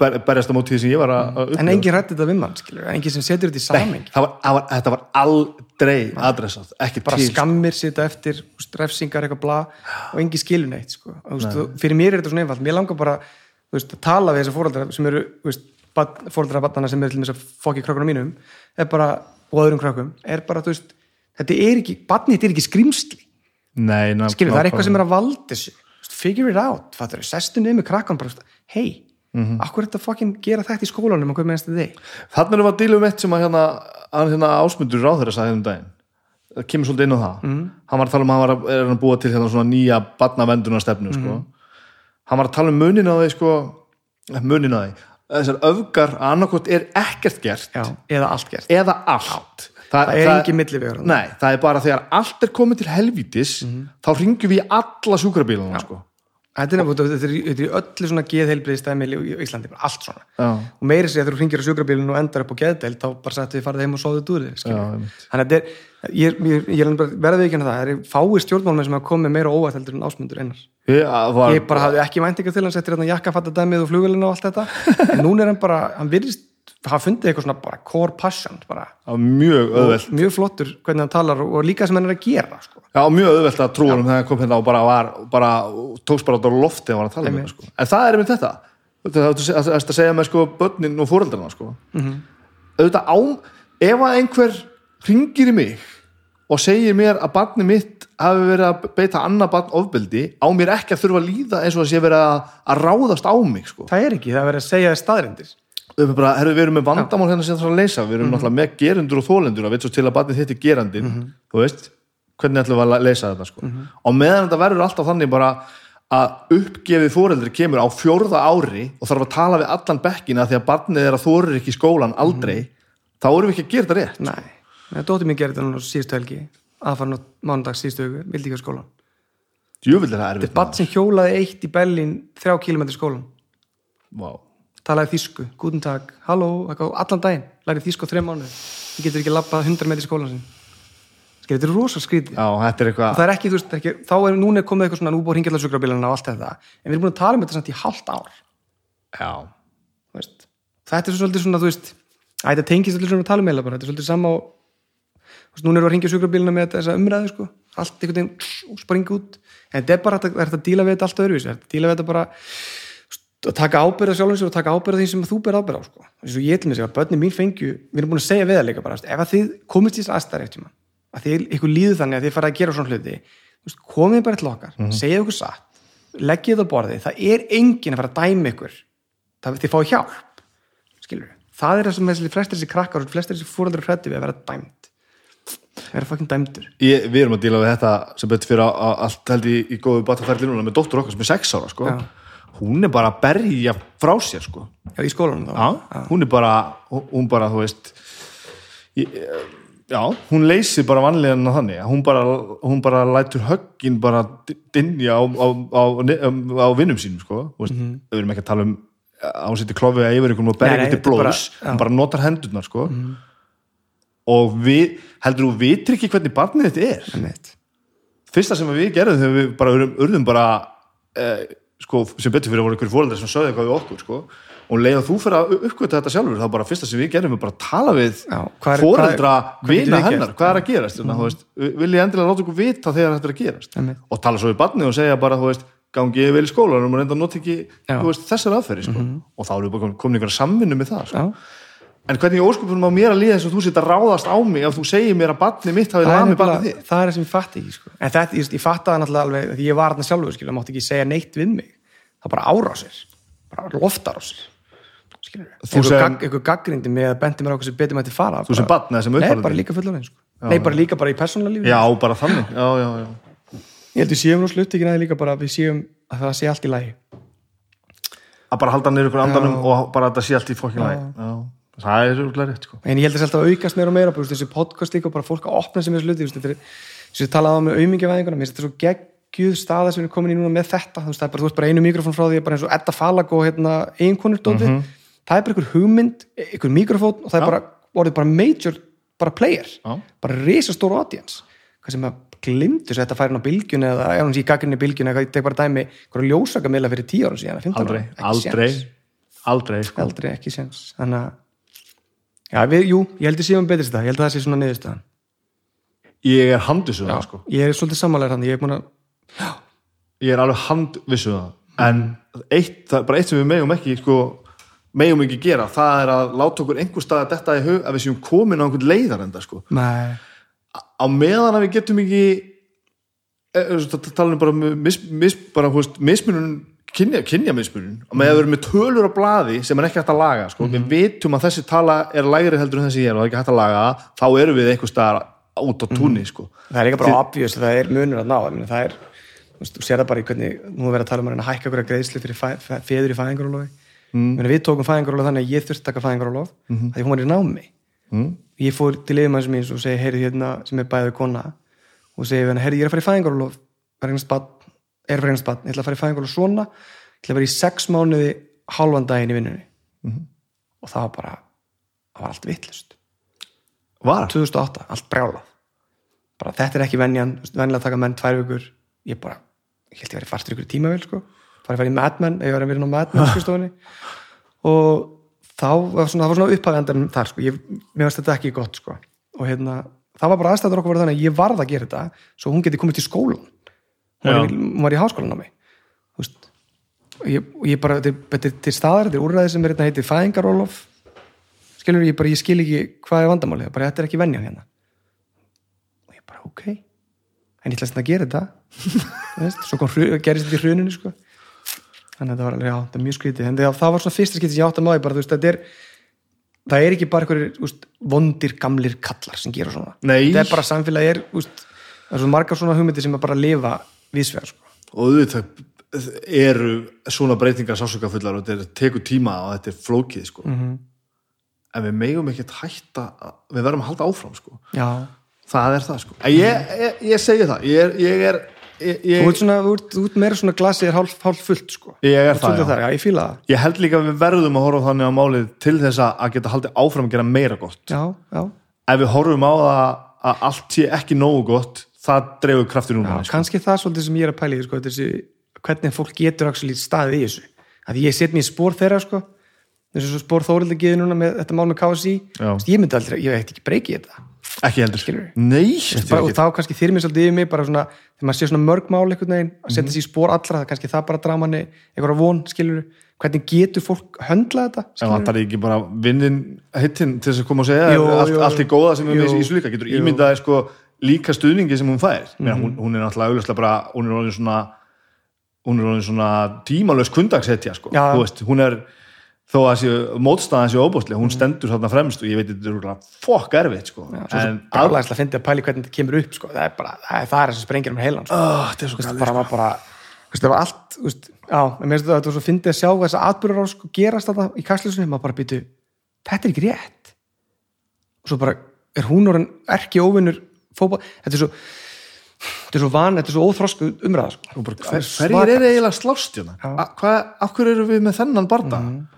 ber, berjast á móti því sem ég var að að en enginn rætti þetta við mann, skilur við enginn sem setur þetta í Nei, saming það var, var, þetta var aldrei adressat, ekki bara til. skammir sita eftir refsingar eitthvað bla og engin skilur neitt sko. Veist, fyrir mér er þetta svona einfalt. Mér langar bara veist, að tala við þessar fóreldra sem eru fóreldra barnana sem eru til þess að fokki krökkunum mínum er bara, og öðrum krökkum er bara, þú veist, þetta er ekki barnið þetta er ekki skrimsli, Nei, ná, skilur, það er eitthvað sem er að valda þessu figure it out, fattur sestu niður með krakkan bara, hei Mhm. akkur er þetta fokkin gera þetta í skólanum og hvað þetta þig Þannig erum við að díla um eitt sem að hérna, að hérna ásmundur ráður að sagði um daginn það kemur svolítið inn á það mm. hann var að tala um að hann var að, að búa til hérna svona nýja barnavenduna stefnu sko. hann var að tala um munin á því sko, munin á því þessar öfgar að annarkot er ekkert gert Já, eða allt gert eða allt það er engin millivegur þarna. Nei, það er bara þegar allt er komið til helvítis þá ringjum við alla sjúkrabíluna sko. Þetta er, þetta, þetta í öllu svona geðheilbriði stæmi í Íslandi, allt svona Já. og meiri sér þegar þú ringir á sjúkrabílinu og endar upp á geðdeild þá bara sagt við farið heim og Já, einmitt. þannig að þetta er, ég, ég, ég er verðið ekki það, það er fáið stjórnmálmenn sem hafa komið meira óvægt heldur en ásmundur einar að var, ég bara hafði ekki væntingar til hans eftir hérna jakkafattadæmið og flugvelina og allt þetta en núna er hann bara, hann virðist hafa fundið eitthvað svona bara core passion bara, mjög auðvelt. mjög flottur hvernig hann talar og, líka sem hann er að gera sko. Já, mjög auðvelt að trúa um þegar hann kom hérna og bara var, bara, tókst bara út á lofti og var að tala um þetta, sko. En það er einmitt þetta. Það er að, segja með sko börnin og fóreldrarna, sko. Mhm. Auðvitað ám, ef að einhver ringir í mig og segir mér að barni mitt hafi verið að beita annað barn ofbeldi á mér ekki að þurfa að líða eins og að sé verið að, að ráðast á mig, sko. Það er ekki, það er verið að segja þér staðrindir Við bara, herru, við erum með vandamál hérna sem það þarf að leysa. Við erum náttúrulega með gerendur og þólendur að veit svo til að barnið þitt er gerandinn. Mhm. þú veist, hvernig ætlum við að leysa þetta sko. og meðan þetta verður alltaf þannig bara að uppgefið fóreldri kemur á fjórða ári og þarf að tala við allan bekkina því að barnið er að þorir ekki í skólan aldrei, Mhm. þá erum við ekki að gera þetta rétt. Nei, dóttir mér gerði þetta síðustu helgi aðfarn á mánudags síðustu ekki á skólan djúvill er það erfitt Batt sem hjólaði eitt í Berlín þrjá kilometri skólan wow. Talaði þýsku, guten tag, halló allan daginn, lærið þýsku á þrejum mánuð ég getur ekki labbað 100 metri skólan sin þetta er rosa skrítið. Þetta er það er ekki, þú veist, ekki, þá er núna komið eitthvað svona núbúið hringilað sjúkrabílana og allt þetta. En við erum búin að tala um þetta samt í hálft ár. Já, þetta er svo svolítið svona, þú veist þetta tengist svolítið svona að tala um eða bara, þetta er svolítið sama og þú veist, núna erum við að hringja sjúkrabílana með þessa umræðu, sko, allt einhvern veginn springa út, en þetta er bara þetta- er þetta að díla við þetta allt öðruvísi, það er þetta að díla við þetta bara að taka ábyrða sjálfum sér og taka ábyrða því sem þú ber ábyrða á, sko. Eins og ég til mig segja, börnin mín fengju við erum búin að segja við það líka bara, ef að þið komist í þess aðstæður eftir mann, að þið ykkur líður þannig að þið farið að gera svona hluti komið bara til okkar, mm segja ykkur satt leggið það á borðið, það er enginn að fara að dæma ykkur það þið fáið hjálp skilur það er það sem þessi flestir þessi krakkar og flestir þessi fóröldur hrætti við að vera dæmt vera fucking dæmdur. Ég, við erum að díla við þetta sem betur fyrir að, að allt held í, í góðu bataferli núna með dóttur okkar sem er sex ára sko. Hún er bara að berja frá sér sko. Já, í skólanum þá. Já, hún er bara hún bara, þú veist ég, já, hún leysir bara vanlega en þannig, hún bara, hún bara lætur höggin bara dinja á, á, á, á, á vinnum sínum sko, þú veist, við erum ekki að tala um að hún setja klofið að yfir einhvern og. Nei, berja nei, er bara- blóðs, hún bara notar hendurnar sko. Og við, heldur þú vitir ekki hvernig barnið þetta er? Einmitt. fyrsta sem við gerðum þegar við bara urðum, urðum bara eh, sko, sem betur fyrir að voru ykkur fóreldrar sem sögðu eitthvað við okkur sko. og leið að þú fyrir að uppgöta þetta sjálfur þá bara fyrsta sem við gerðum er bara að tala við getum vina hennar, hvað er að gerast mm. veist, vil ég endilega láta ykkur vita þegar þetta er að gerast Einmitt. og tala svo við barnið og segja bara veist, gangi ég vel í skólanum og reynda að nota ekki. Mhm. veist, þessar aðferði sko. og þá erum við bara komin ykkur samvinnu með það sko. En hvernig óskupunum á mér að líða þess að þú sitt að ráðast á mig ef þú segir mér að barnið mitt hafi það nefnilega- barnið þitt? það er það sem ég fatti ekki sko. en þetta, ég, ég fatta það náttúrulega alveg því ég var þarna sjálfur, skilur, mátti ekki segja neitt við mig. Það bara árásir. Bara sem- gag, einhver gaggrindi mig að bendi mér á sem betur mætti fara Þú sem barn eða sem Nei, bara líka fullorðin sko. Nei, bara líka bara í persónulega lífi já, bara þannig. Já, já, já. Ég held við séum nú slutt ekki næði líka bara við séum að það sé allt í lagi. Að bara halda niður ykkur andanum og bara að þetta sé allt í fokkin læg það er rúglega rétt sko. En ég held þess alltaf að aukast meira og meira bara, þessi podcast líka og bara fólk að opna sem þessi hluti þú veist, þetta er, þess að talaði á með auðmingjavæðinguna þetta er svo geggjuð staða sem erum komin í núna með þetta þú veist, það er bara, þú veist bara einu mikrofón frá því bara eins og Edda Falag og hérna, einkonur dóti það er bara einhver hugmynd, einhver mikrofón og það er Já. bara, orðið bara major bara player, Já. bara risastór audience, hvað sem að glimtu svo þetta færi inn á bylgjun eða ef hann sé í gaggrinni bylgjun eða tek bara dæmi einhverju ljósaka miðla fyrir 10 ára síðan 15 aldrei, aldrei séns aldrei sko. aldrei ekki séns þannig að já, við, jú, ég held að séum betri þetta ég held að það sé svona niðurstaðan. Ég er handvissuð það sko. ég er svolítið sammálega hann ég er búin að ég er alveg handvissuð það. En eitt, það er bara eitt sem við megum ekki sko, megum ekki gera það er að láta okkur einhver stað að detta í hug að við séum komin á einhvern leiðarenda sko. nei, á meðan að við getum ekki tala um bara mis, mis, bara, hú veist, mismunun kynja, kynja mismunun og að við erum með tölur á blaði sem er ekki hægt að laga sko. við vitum að þessi tala er lægri heldur en þessi er og það er ekki hægt að laga þá erum við einhver staðar út á túnni sko. það er líka bara obvious að það er munur að ná það er, þú sér það bara í hvernig nú er verið að tala um að hækka okkur að greiðslu fyrir feður í fæðingarólofi mm. við tókum fæðingarólof þannig að ég þurfti að taka fæðingarólof mm -hmm. því hún var í námi mm. ég fór til segi heyrðu hérna sem er bæðið kona og við hann, heyrðu ég er að fara í fæðingarólof er að fara í spann, ég ætla að fara í fæðingarólof svona ég ætla að vera í sex mánuði halvan daginn í vinnunni. Og það var bara það var allt vittlust var, 2008, allt brjálað. Bara þetta er ekki venjan, venjulega taka menn tvær vikur, ég bara ég held ég verið fastur ykkur í tímavel sko. Farið að fara í Mad Men, ég var að vera inn á Mad Men skrifstofunni og þá það var svona upphafendan þar sko, ég, mér finnst þetta ekki gott sko. Og hérna, það var bara aðstæður okkur verið þannig að ég varð að gera þetta, svo hún geti komið til skólan hún var, í, hún var í háskólan á mig. Og ég, ég bara, þetta er- þetta til staðar þetta er úrræði sem er hérna heitir fæðingarólof skilur ég bara, ég skil ekki hvað er vandamálið, bara þetta er ekki venjan hérna. Og ég bara, ok. En ég ætla að gera þetta. Svo kom, gerist þetta í hruninu sko. þannig að þetta var alveg, já, þetta er mjög skrítið. En það, það var svona fyrsta skrítið sem ég átt að maður bara, þú veist, þetta er það er ekki bara einhverjir vondir gamlir kallar sem gera svona Nei. þetta er bara samfélagi er, úst, það er svo margar svona hugmyndir sem að bara lifa viðsvegar sko. og auðvitað eru svona breytingar sásökafullar og þetta tekur tíma og þetta er flókið sko. Mhm. en við ekkert hætta að- við verðum að halda áfram sko. það er það sko. Ég, ég, ég segi það ég er, ég er ég, þú ég, ert, svona, þú ert, þú ert meira svona glasið er hálf, hálf fullt sko. Ég er Þú það, já. þar, já, ég fíla það. Ég held líka að við verðum að horfa þannig á málið til þess að geta haldið áfram að gera meira gott. Já, já, ef við horfum á það að allt sé ekki nógu gott það dreifur kraftur já núna sko. kannski það er svolítið sem ég er að pæla í sko, þessi, hvernig fólk getur staðið í þessu. Að ég set mér spór þeirra sko, þessu spór þórildi geði núna með þetta mál með KSI Já. Þú ég myndi aldrei, ég veit ekki breykið þetta. Ekki heldur. Nei, og þá kannski þýr mér svolítið yfir mig bara svona, þegar maður sé svona mörg mál einhvern veginn að Mhm. setja sig í spór allra, það er kannski það bara dramanni einhverja von, skilur hvernig getur fólk höndla þetta en vantar ekki bara vinnin hittin til þess að koma og segja Jú, allt, jú. allt í góða sem við Jú. með í þessu líka getur Jú. ímyndaði sko líka stuðningi sem hún fær mm Mhm. hún, hún er náttúrulega auðvitað bara hún er orðin svona er svona tímalös kundagshetja sko. Já. Þú veist, hún er þó að mótstaðan sé óbústlega, hún stendur þarna fremst og ég veit þetta er örugglega fokk erfitt sko. Já, svo en brálaðislega að fyndi að pæli hvernig þetta kemur upp sko. það er bara, það er það er sem sprengir um heilan sko. oh, þetta er svo veist, galið bara, maður bara, það var allt, veist, já, en mér finnst þetta að svo fyndið að sjá þessa atbyrður á sko gerast þetta í kastljósunni, maður bara býtu þetta er ekki rétt og svo bara, er hún orðin erki óvinnur fótball, þetta er svo þetta er svo van, þetta er svo óþrosku umræða sko. Bara, hver, hverjir eru eiginlega slást hérna? Já. A- Hvað, akkur eru við með þennan barda? Það er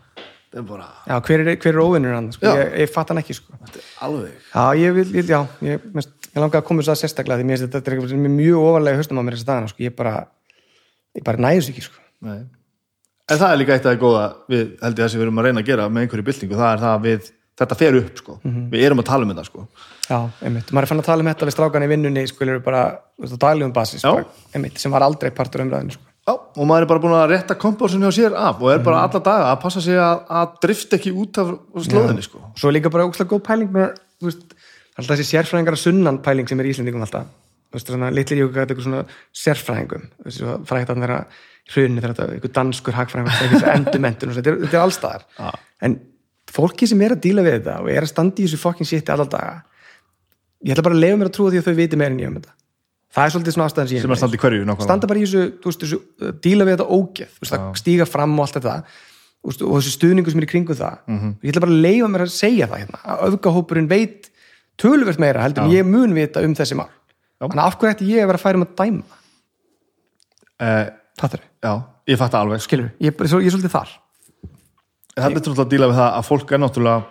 bara Já, hver er, hver er óvinnur hann, sko, ég, ég fatt hann ekki sko. alveg Já, ég ég, já, ég, mest, ég langa að koma þess að sérstaklega því mér finnst þetta er mjög ofarlega í haustum á mér þess að dagana, sko, ég bara bara næðis ekki, sko. En það er líka eitt af það góða við held ég það sem við erum að reyna að gera með einhverju byltingu, það er það að við, þetta fer upp sko. við erum að tala um þetta sko. Já, einmitt, maður er fann að tala um þetta við strákan í vinnunni, sko, eru bara, þú veist, á daglegum basis, bara, einmitt, sem var aldrei partur umræðinu, Já, og maður er bara búin að rétta kompásun hjá sér af og er bara alla daga að passa sig að, að drifta ekki út af slóðinni sko. Svo er líka bara ógslag góð pæling með, veist, alltaf þessi sérfræðingar að sunnan pæling sem er í Íslendingum alltaf. Þú veist, svona litlir jökugat eitthvað svona sérfræðingum. Frægt að vera hrunni þegar þetta, eitthvað danskur endumendun og svo, þetta er, þetta er allstaðar Já. en fólki sem er að díla við þetta og er að standa í þessu fucking shiti alla daga ég ætla bara að lefa mér að trúa því að þau viti meira en ég um þetta það er svolítið svona ástæðan sem ég standi hverju nákvæmlega. standa bara í þessu, veist, þessu uh, díla við þetta ógeð, veist, að stíga fram og allt þetta. Veist, og þessu stuðningu sem er í kringum það. Mhm. ég ætla bara að leifa mér að segja það hérna, að öfgahópurinn veit töluvert meira heldur en ég mun vita um þessi mál. Þannig að af hverju ætti ég að vera að færa um að dæma? Eh, fattar þau, Já, ég fatt það alveg. Skilur ég, er- ég er svolítið þar. Það er náttúrulega að díla við það að fólk er náttúrulega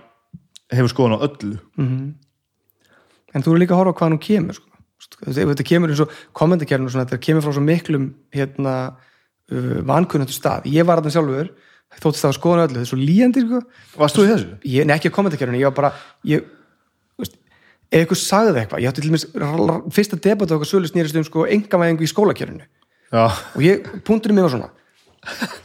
hefur skoðun á öllu. En þú eru líka að horfa á hvaðan hún kemur sko. Þetta kemur eins og kommentarkerfinu svona, þetta kemur frá svo miklum hérna, uh, vankunnandi stað ég var að það sjálfur, þóttist það að skoða öllu þetta er svo líjandi sko. Varst þú í þessu? ég, nei ekki að kommentarkerfinu, ég var bara ég, veist, ef ykkur sagði eitthvað ég átti til dæmis fyrsta debat á okkur sölu snýrist um sko engavæðingu í skólakerfinu og ég, punkturinn mér var svona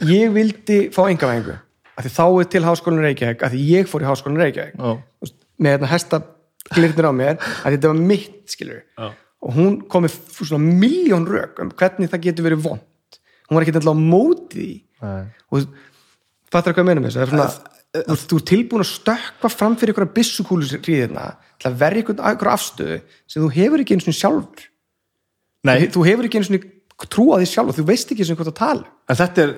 ég vildi fá engavæðingu af því þá er til háskólinn Reykjavík af því ég fór í háskólinn Reykjavík með þetta hesta glirnir á mér að þetta var mitt skilur Já. Og hún kom með svona miljón rök um hvernig það getur verið vond hún var ekki alltaf á móti því. Nei. og fattar hvað ég meina með þessu? Það er þú, er tilbúin að stökkva fram fyrir ykkur byssukúlu ríðina til að verja ykkur, afstöðu sem þú hefur ekki eins og sjálfur. Nei, þú hefur ekki eins og trú á því sjálfur. Þú veist ekki eins og hvað það tala. En þetta er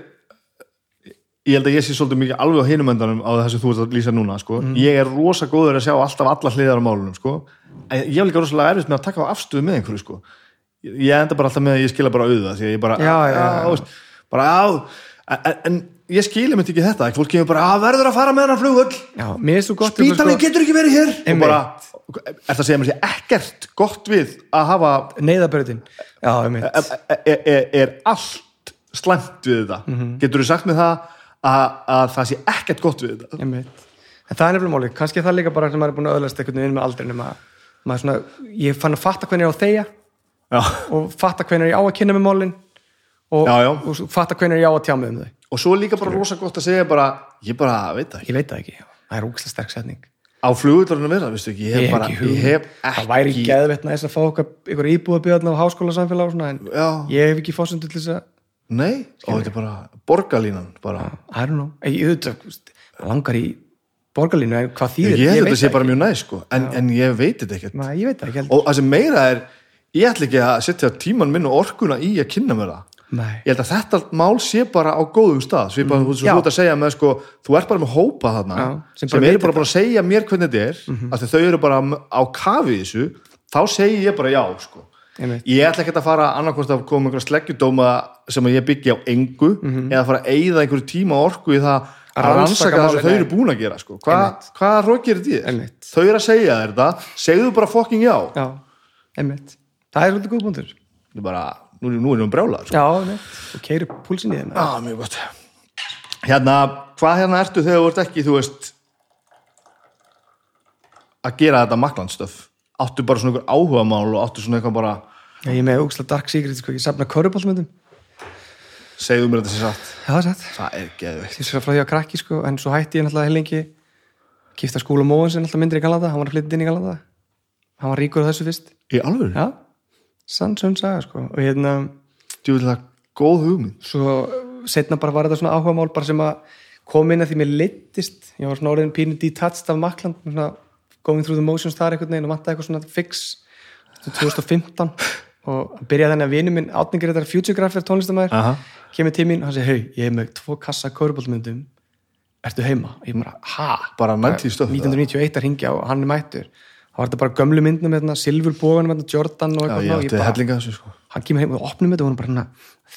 ég held að ég sé svolítið mikið alveg á hinum endanum á sem þú ert að lýsa núna sko. ég er rosa góður að sjá alltaf alla hliðar á málunum sko. ég hef líka rosalega erfitt með að taka á afstöðu með einhverju sko. ég enda bara alltaf með að ég skila bara auða því að ég bara, Já, já, já. bara en, en ég skilja myndi ekki þetta fólk kemur bara, að verður að fara með er svo gott bítalinn getur ekki verið hér og bara, er það að segja mér sé ekkert gott við að hafa mitt er, er, er, er allt slæmt við þetta Mhm. getur þú sagt með það að, að það sé ekkert gott við þetta. En það er nefnilega máli, kannski það líka bara sem maður er búin að öðlast einhvern veginn með aldrinum að maður svona, ég fann að fatta hvernig ég á þegja já. og fatta hvernig ég á að kynna með málin og, Já, já. og fatta hvernig ég á að tjá mig um þau. Og svo er líka bara rosa gott að segja bara ég bara veit það ekki. Ég veit það ekki, það er úkslega sterk setning. Á flugvöldurinn að vera, veistu ekki, ég hef bara ekki ég hef Það væri ekki geðvett næst að fá ykkur íbúðabjöðna á háskóla samfélag og svona en Já. ég hef ekki fórsendur til þess að nei, og þetta er bara borgarlínan bara. I don't know, ég auðvitað langar í borgarlínu en hvað ég, þýðir, held veit þetta sé bara mjög næ sko. en, en ég veit þetta ekkert Nei, ég veit ekki og það sem meira er ég ætla ekki að setja tíman minn og orkuna í að kynna mér það Nei. ég held að þetta mál sé bara á góðum stað svipað mm. þú ert að segja með sko þú ert bara með hópa þarna Já, sem sem, eru bara búin að segja mér hvernig þetta er mm -hmm. þau eru bara á kafi þessu þá segi ég bara já sko. Ég ætla ekki að fara annarkvæmst að koma einhverja sleggjudóma sem ég byggja á engu eða fara að eyða einhverju tíma orku í það að rannsaka það sem þau eru búin að gera sko. Hva, hvað rókir þetta í þér? Þau eru að segja þér þetta segðu bara fucking já. Já, einmitt. Það er svolítið góð bara, nú, nú er hún brjálað sko. Og keiri púlsin í þeim Hérna, hvað hérna ertu þegar þú ert ekki, þú veist að gera þetta maklandstöf áttu bara svona einhver áhugamál og áttu svona eitthvað bara Já, ég er með úkslega dark secret, sko, ég safna körubálsmyndum segðu mér þetta sér satt. Já, það er satt. Það er geðveikt. Ég sér frá því að krakki, sko, en svo hætti ég náttúrulega heilengi Kifta skúla móðin sem náttúrulega myndir í Galanda Hann var að flytja inn í Galanda Hann var ríkur á þessu fyrst. Í alveg, Já, sann sönn saga, sko. Og hérna, djú vil það góð hugmynd. Svo setna bara var þetta svona áhugamál bara sem að kom inn að því mér leittist ég var svona orðin pínu detached af Makland svona going through the motions þar einhvern veginn og vantaði eitthvað svona fix 2015 og byrjaði þannig að vinu minn átningur þetta futuregrapher tónlistamæður Aha. kemur til mín og hann segi, hei, ég er með tvo kassa körbólmyndum, ertu heima? Og ég bara, ha? Bara 90 stöð 1991 að ringja og hann er mættur þá var þetta bara gömlu myndum með silfurbóganum, hérna, Jordan og Já, eitthvað ég svona, og átti bara- sko hann kemur heim og opnum þetta og hún bara svona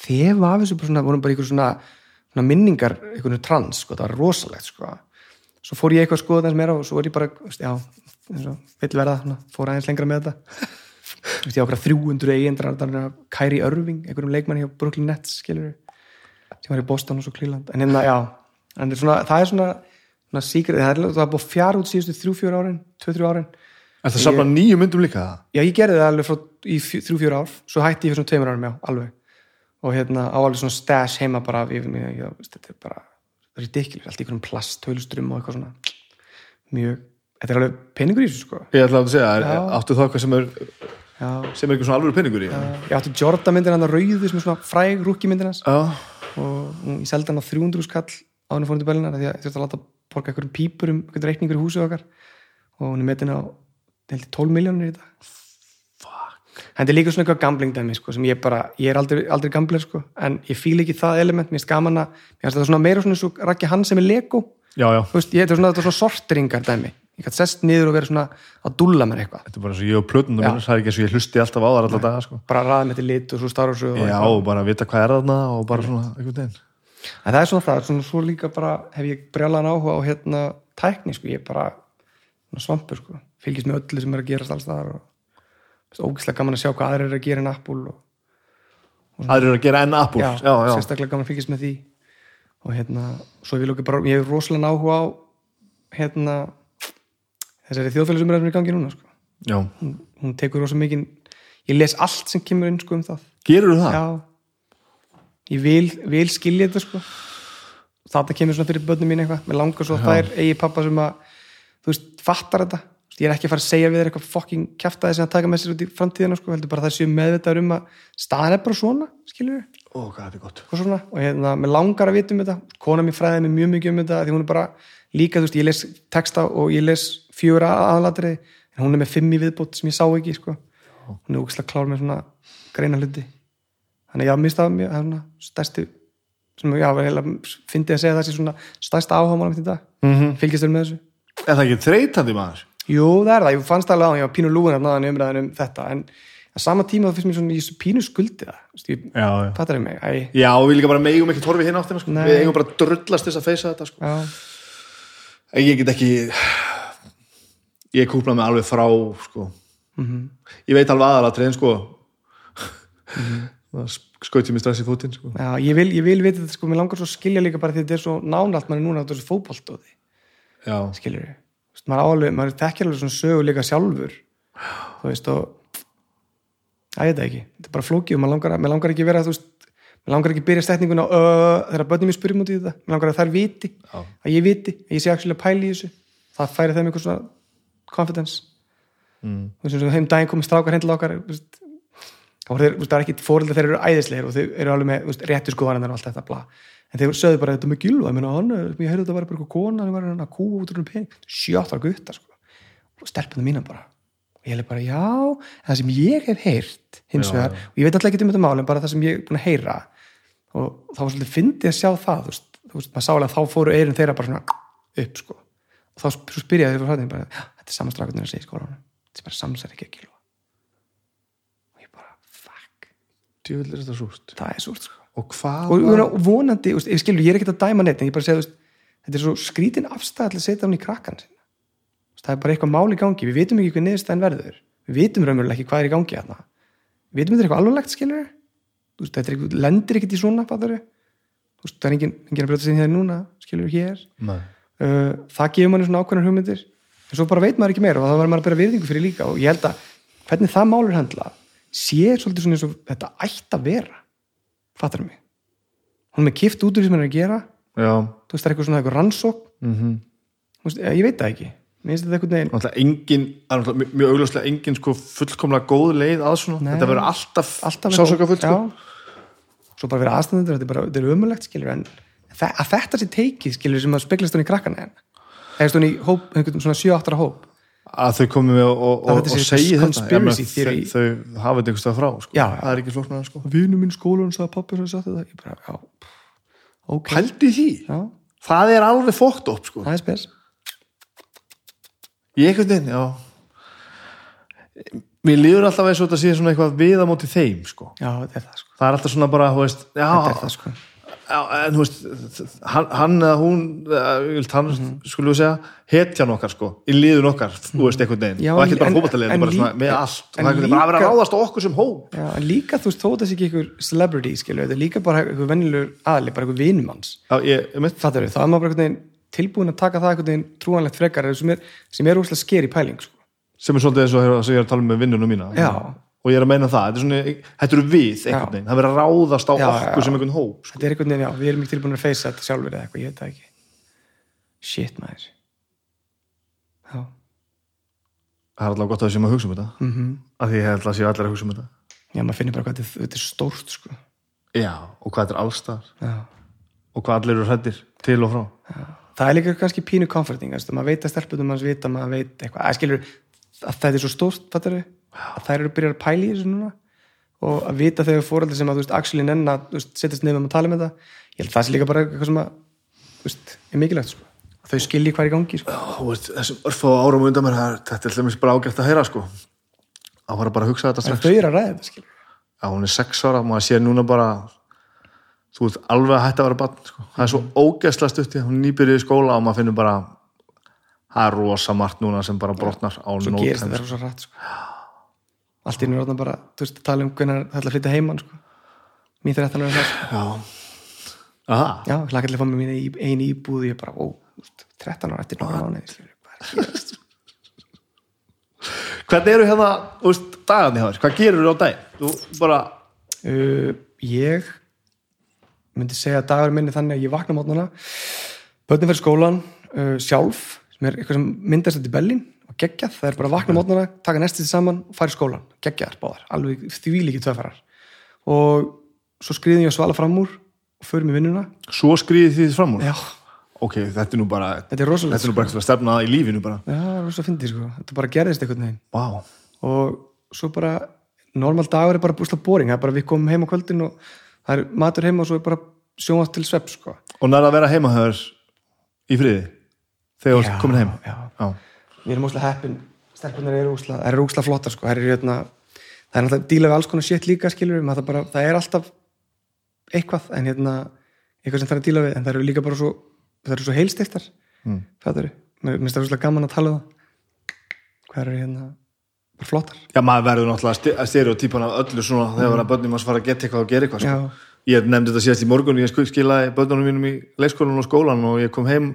þefa af þessu, vorum bara svona minningar, ykkur trans sko, það var rosalegt sko svo fór ég eitthvað að skoða þess meira og svo var ég bara já, vill verða fór aðeins lengra með þetta. Ég á okkar 300 eigendrar þannig að Kyrie Irving, einhverjum leikmanni hjá Brooklyn Nets, skilur sem var í Boston og svo Cleveland, en hérna, já en er svona, það er svona, svona secret, það er, er búið fjár út síðustu 3-4 árin 2-3 árin. Er það safna nýju myndum líka? Já, ég gerði það alveg frá í fjö- þrjú, fjóra ár svo hætti ég fyrir svona tveimur árum, já, alveg. Og hérna á alveg svona stash heima bara yfir mig, já, veist, þetta er bara ridiculous, allt í einhverjum plast, tölustrum og eitthvað svona. Mjög, þetta er alveg peningur í þessu, sko. Ég ætla að segja, er, Já. áttu það eitthvað sem er Já, sem er eitthvað svona alveg peningur í ég átti Jordan myndin hann að rauðu sem er svona fræg rúkki myndin hans. Já, og ég seldi hann á 300 skall á henni fórum til Berlinar því að ég þurfti að láta borga einhverjum pípur um einhvern reikningur í húsið okkar. Og hún er metin á held ég, 12 miljónir í dag þetta er líka svona eitthvað gambling dæmi sko, sem ég bara, ég er aldrei, aldrei gambler sko, en ég fíl ekki það element, mér finnst gaman að mér finnst þetta svona meira svona og rakki hann sem er Lego. Já, já. Þú veist, ég þetta er svona, þetta er svona sorteringar dæmi. Ég gæti sest niður og vera svona að dúlla mér eitthvað. Þetta er bara eins og ég og minnur, það er ekki eins og ég hlusti alltaf á þar alltaf daga sko. bara ræða með til lit og svo starf og svo Já, og bara vita hvað er þarna og bara svona veginn. En það er svona það, svona, svo líka bara hef ég brjálan áhuga á hérna tækni sko, ég er bara svampur sko, fylgist með öllu sem er að gerast alls þar og ógislega gaman að sjá hvað aðrir er að gera en Apple og, Aðrir eru að gera enn Apple. Já, já, já. sérstaklega gaman að fylgjast með því. Og hérna, svo ég vil okkur bara ég hef rosalega áhuga á hérna þessari þjóðfélagsumræðum í gangi núna sko. hún, hún tekur rosa mikið ég les allt sem kemur inn sko um það. Gerur það? já. Ég vil, vil skilja þetta sko. Þetta kemur svona fyrir börnum mín eitthvað. Mér langar svo að það er eigi pappa sem að þú veist, fattar þetta. Þú ég er ekki að fara að segja við þér eitthvað fucking kjaftaði sem að taka með sér út í framtíðina sko, heldur bara að það séu meðvitaður um að staðan er bara svona, skilur við Ó, hvað þetta er gott. Og svona, og hérna, mér langar að vita um þetta. Kona mér fræði mér mjög mikið um þetta því hún er bara líka, þú veist, ég les texta og ég les fjögur aðalatriði en hún er með fimm í viðbót sem ég sá ekki sko. hún er ógislega klár með svona greina hluti. Þannig mér staðum mér, það er svona stærsti sem já, fyndi að segja það svona Er það ekki þreytandi maður? Jú, það er það, ég fannst alveg á ég var pínu lúin að náðan umræðan um þetta. En á sama tíma það finnst mér svona, ég er pínu skuldi það, þú veist, ég fattar ég mig Æ, Já, við líka bara megum ekki torfi hinn áttina sko. Við eigum bara að drullast þess að feysa þetta sko. Ég get ekki Ég kúpla mig alveg frá sko. mhm. Ég veit alveg aðalatriðin sko. Það skauti mér strax í fótinn sko. Já, ég vil, ég vil vita þetta sko, mér langar svo að skilja líka bara því þetta er svo nánalt mann er núna svo fótboltóði, Já, skilur við maður álega, maður þekkir alveg svona sögu líka sjálfur. Þú veist og að ég veit ekki, þetta er bara flókið og maður langar, að- mér langar ekki að vera þú veist, mér langar ekki að byrja stætninguna uh, þegar börnum mér spyrjum út í þetta, mér langar að þær viti Já. að ég viti, að ég sé að pæla í þessu. Það færi þeim eitthvað svona confidence. Mm. þú veist, og heim daginn komið strákar hendla okkar þú veist, það er ekki fóröldar þeir eru æðislegir og þeir eru alveg með þú veist, réttu skoðanir en þeir sögðu bara þetta með gilva, ég heyrði þetta var bara eitthvað kona, hann var hann að kúa út úr um pening. Sjöttar gutta sko. Og stelpunum mína bara. Og ég hef bara já, það sem ég hef heyrt hins vegar, og ég veit alltaf ekki um þetta mál en bara það sem ég er búin að heyra. Og þá var svolítið fyndið að sjá það þú veist, þú veist maður sá alveg að þá fóru eirinn þeirra bara svona upp sko. Og þá spyrjaði þeir frá hræðin bara, "Já, þetta er saman strákarnir að segja skólanum þetta er bara samsar ekki að gilva og ég bara, fuck. Er það er súrt sko Og hvað og, og, vonandi, veist, ég skilur, ég er ekkert að dæma neitt en ég bara segja, veist, þetta er svo skrítin afstæð að setja hann í krakkan sinna veist, það er bara eitthvað mál í gangi, við vitum ekki hvað niðurstæðan verður. Við vitum raunverulega ekki hvað er í gangi við vitum þetta er eitthvað alvarlegt, skilur þetta er eitthvað, lendir ekkert í svona það er engin, engin að brjóta inn hér núna, skilur hér. Uh, það gefur manni svona ákveðnar hugmyndir. En svo bara veit maður ekki meira og það verður maður að bera virðingu fattar mig. Hún er með kift út úr því sem hann er að gera. Já. Þú veist það er eitthvað svona eitthvað rannsók mm veist, eh, ég veit það ekki. Engin, mjög- augljóslega engin sko fullkomlega góð leið að svona. Nei. Þetta verður alltaf, alltaf sásöka fullt sko. svo bara vera aðstæðandur þetta er bara, þetta er umulegt skilur en að þetta sé teikið skilur sem að speglast hún í krakkana en eða hún í hóp, einhvern svona 7-8 hóp að þau komi með og, og, og, segi þetta. þau, þau hafa þetta einhverstað frá sko. Já, það er ekki flóknar sko. vinu minn skólan sagði pappi sem sagði þetta. Ég bara, já, ok. Pældi í því, já, það er alveg fókt upp sko. það er spes. Ég einhvern veginn, já. Mér líður alltaf eins og þetta sé svona eitthvað við á móti þeim sko. já, þetta er það sko. Það er alltaf svona bara, þú veist já, þetta er það sko en þú veist hann, eða hún vilt hann, Mhm. skulum við segja hetjan okkar sko, í liðun okkar þú veist, einhvern veginn, Já, og ekki bara en bara svona með allt, og það er bara að vera að ráðast á okkur sem hóp já, en líka þú veist, þó sé ekki einhver celebrity skilur, þetta er líka bara einhver venjulegur aðli bara einhver vinumanns, já, ég, ég mitt, fattar við, þá er maður bara einhvern veginn tilbúin að taka það einhvern veginn trúanlegt frekar sem er, sem er úrslega sker í pæling sko. sem er svolítið eins og þegar ég er að tala um með vinnunum mína Já. Og ég er að meina það, þetta er svona þetta eru við, einhvern veginn, það er verið að ráðast á Já, okkur já. sem einhvern hóp sko. þetta er einhvern veginn, já, við erum ekki tilbúin að feysa þetta sjálfur eða eitthvað, ég veit það ekki. Shit maður. Já, það er alltaf gott að við séum að hugsa um þetta. Mhm. Af því ég held að séu allir að hugsa um þetta. Já, maður finnir bara hvað þetta, þetta er stórt sko. já, og hvað þetta er allstar. Já. og hvað allir eru hrættir til og frá. Það er líka kannski pínu comforting að maður veit að stelpunum að að að þær eru að byrja að pæla í þessu núna. Og að vita þegar fórhaldi sem að að þú veist, setjast nefnum að tala með það ég held að það sé líka bara eitthvað sem að veist, er mikilvægt sko. að þau skilji hvað er í gangi sko. Þessum örfá árum undan mér þetta er hlumins bara ágæft að heyra sko. Að fara bara að hugsa þetta strax. þau eru að ræða þetta Já, hún er sex ára, maður sé núna bara þú veist, alveg að hætta að vera barn sko. það er svo ógeðslega stutti hún nýbyrjuð í skóla og maður finnur bara það er rosa margt núna sem bara brotnar á svo nót þetta allt í einu er orðna bara þú veist, tala um hvernig það ætla að flytja heimann sko. mín þeir ætla að það sko. Já, Aha. já, hlaka til að fá mig mín í- einu íbúð og ég bara, ó, þú veist, 13 ára eftir er að gerast? Hvernig eru hérna, veist, dagarni þér? Hvað gerur þú á dag? Þú bara, uh, ég myndi segja að dagur minni þannig að ég vakna mótnana börnum fyrir skólan uh, sjálf sem er eitthvað sem myndast þetta í Berlín og geggjað, það er bara að vakna mótnana taka næstið saman og fara í skólan. Geggjaðar báðar, alveg því líki tvöfarar og svo skriðum ég að svala fram úr og förum í vinnuna. Svo skrýðið því fram úr? Já, Ok, þetta er nú bara þetta er rosalega þetta er nú bara eitthvað að stefna það í lífinu bara. Já, það er rosalega fyndið sko, þetta bara gerðist einhvern veginn. Vá, og svo bara normal dagur er bara búslega boring. Það er bara við komum heim á kvöldin og það er matur heima og svo er bara sjónast til svepp sko. og nær að vera heima höfður í friði? Þegar þú komin heim? já. Já, við erum óslega heppin stelpunar eru óslega flottar sko. það er hérna, það er náttúrulega díla við alls konar shit líka skilur við, það, bara, það er alltaf eitthvað en hérna eitthvað sem það er að díla við, en það eru líka bara svo svo heilstiftar Mm. það eru, mér finnst það óslega gaman að tala um það hvað eru hérna bara flottar Já maður verður náttúrulega stereotypan af öllu svona þegar mm. börnum að fara að geta eitthvað og gera eitthvað sko. Ég nefndi þetta síðast í morgun ég skil- skilaði börnunum mínum í leikskólan og skólan og ég kom heim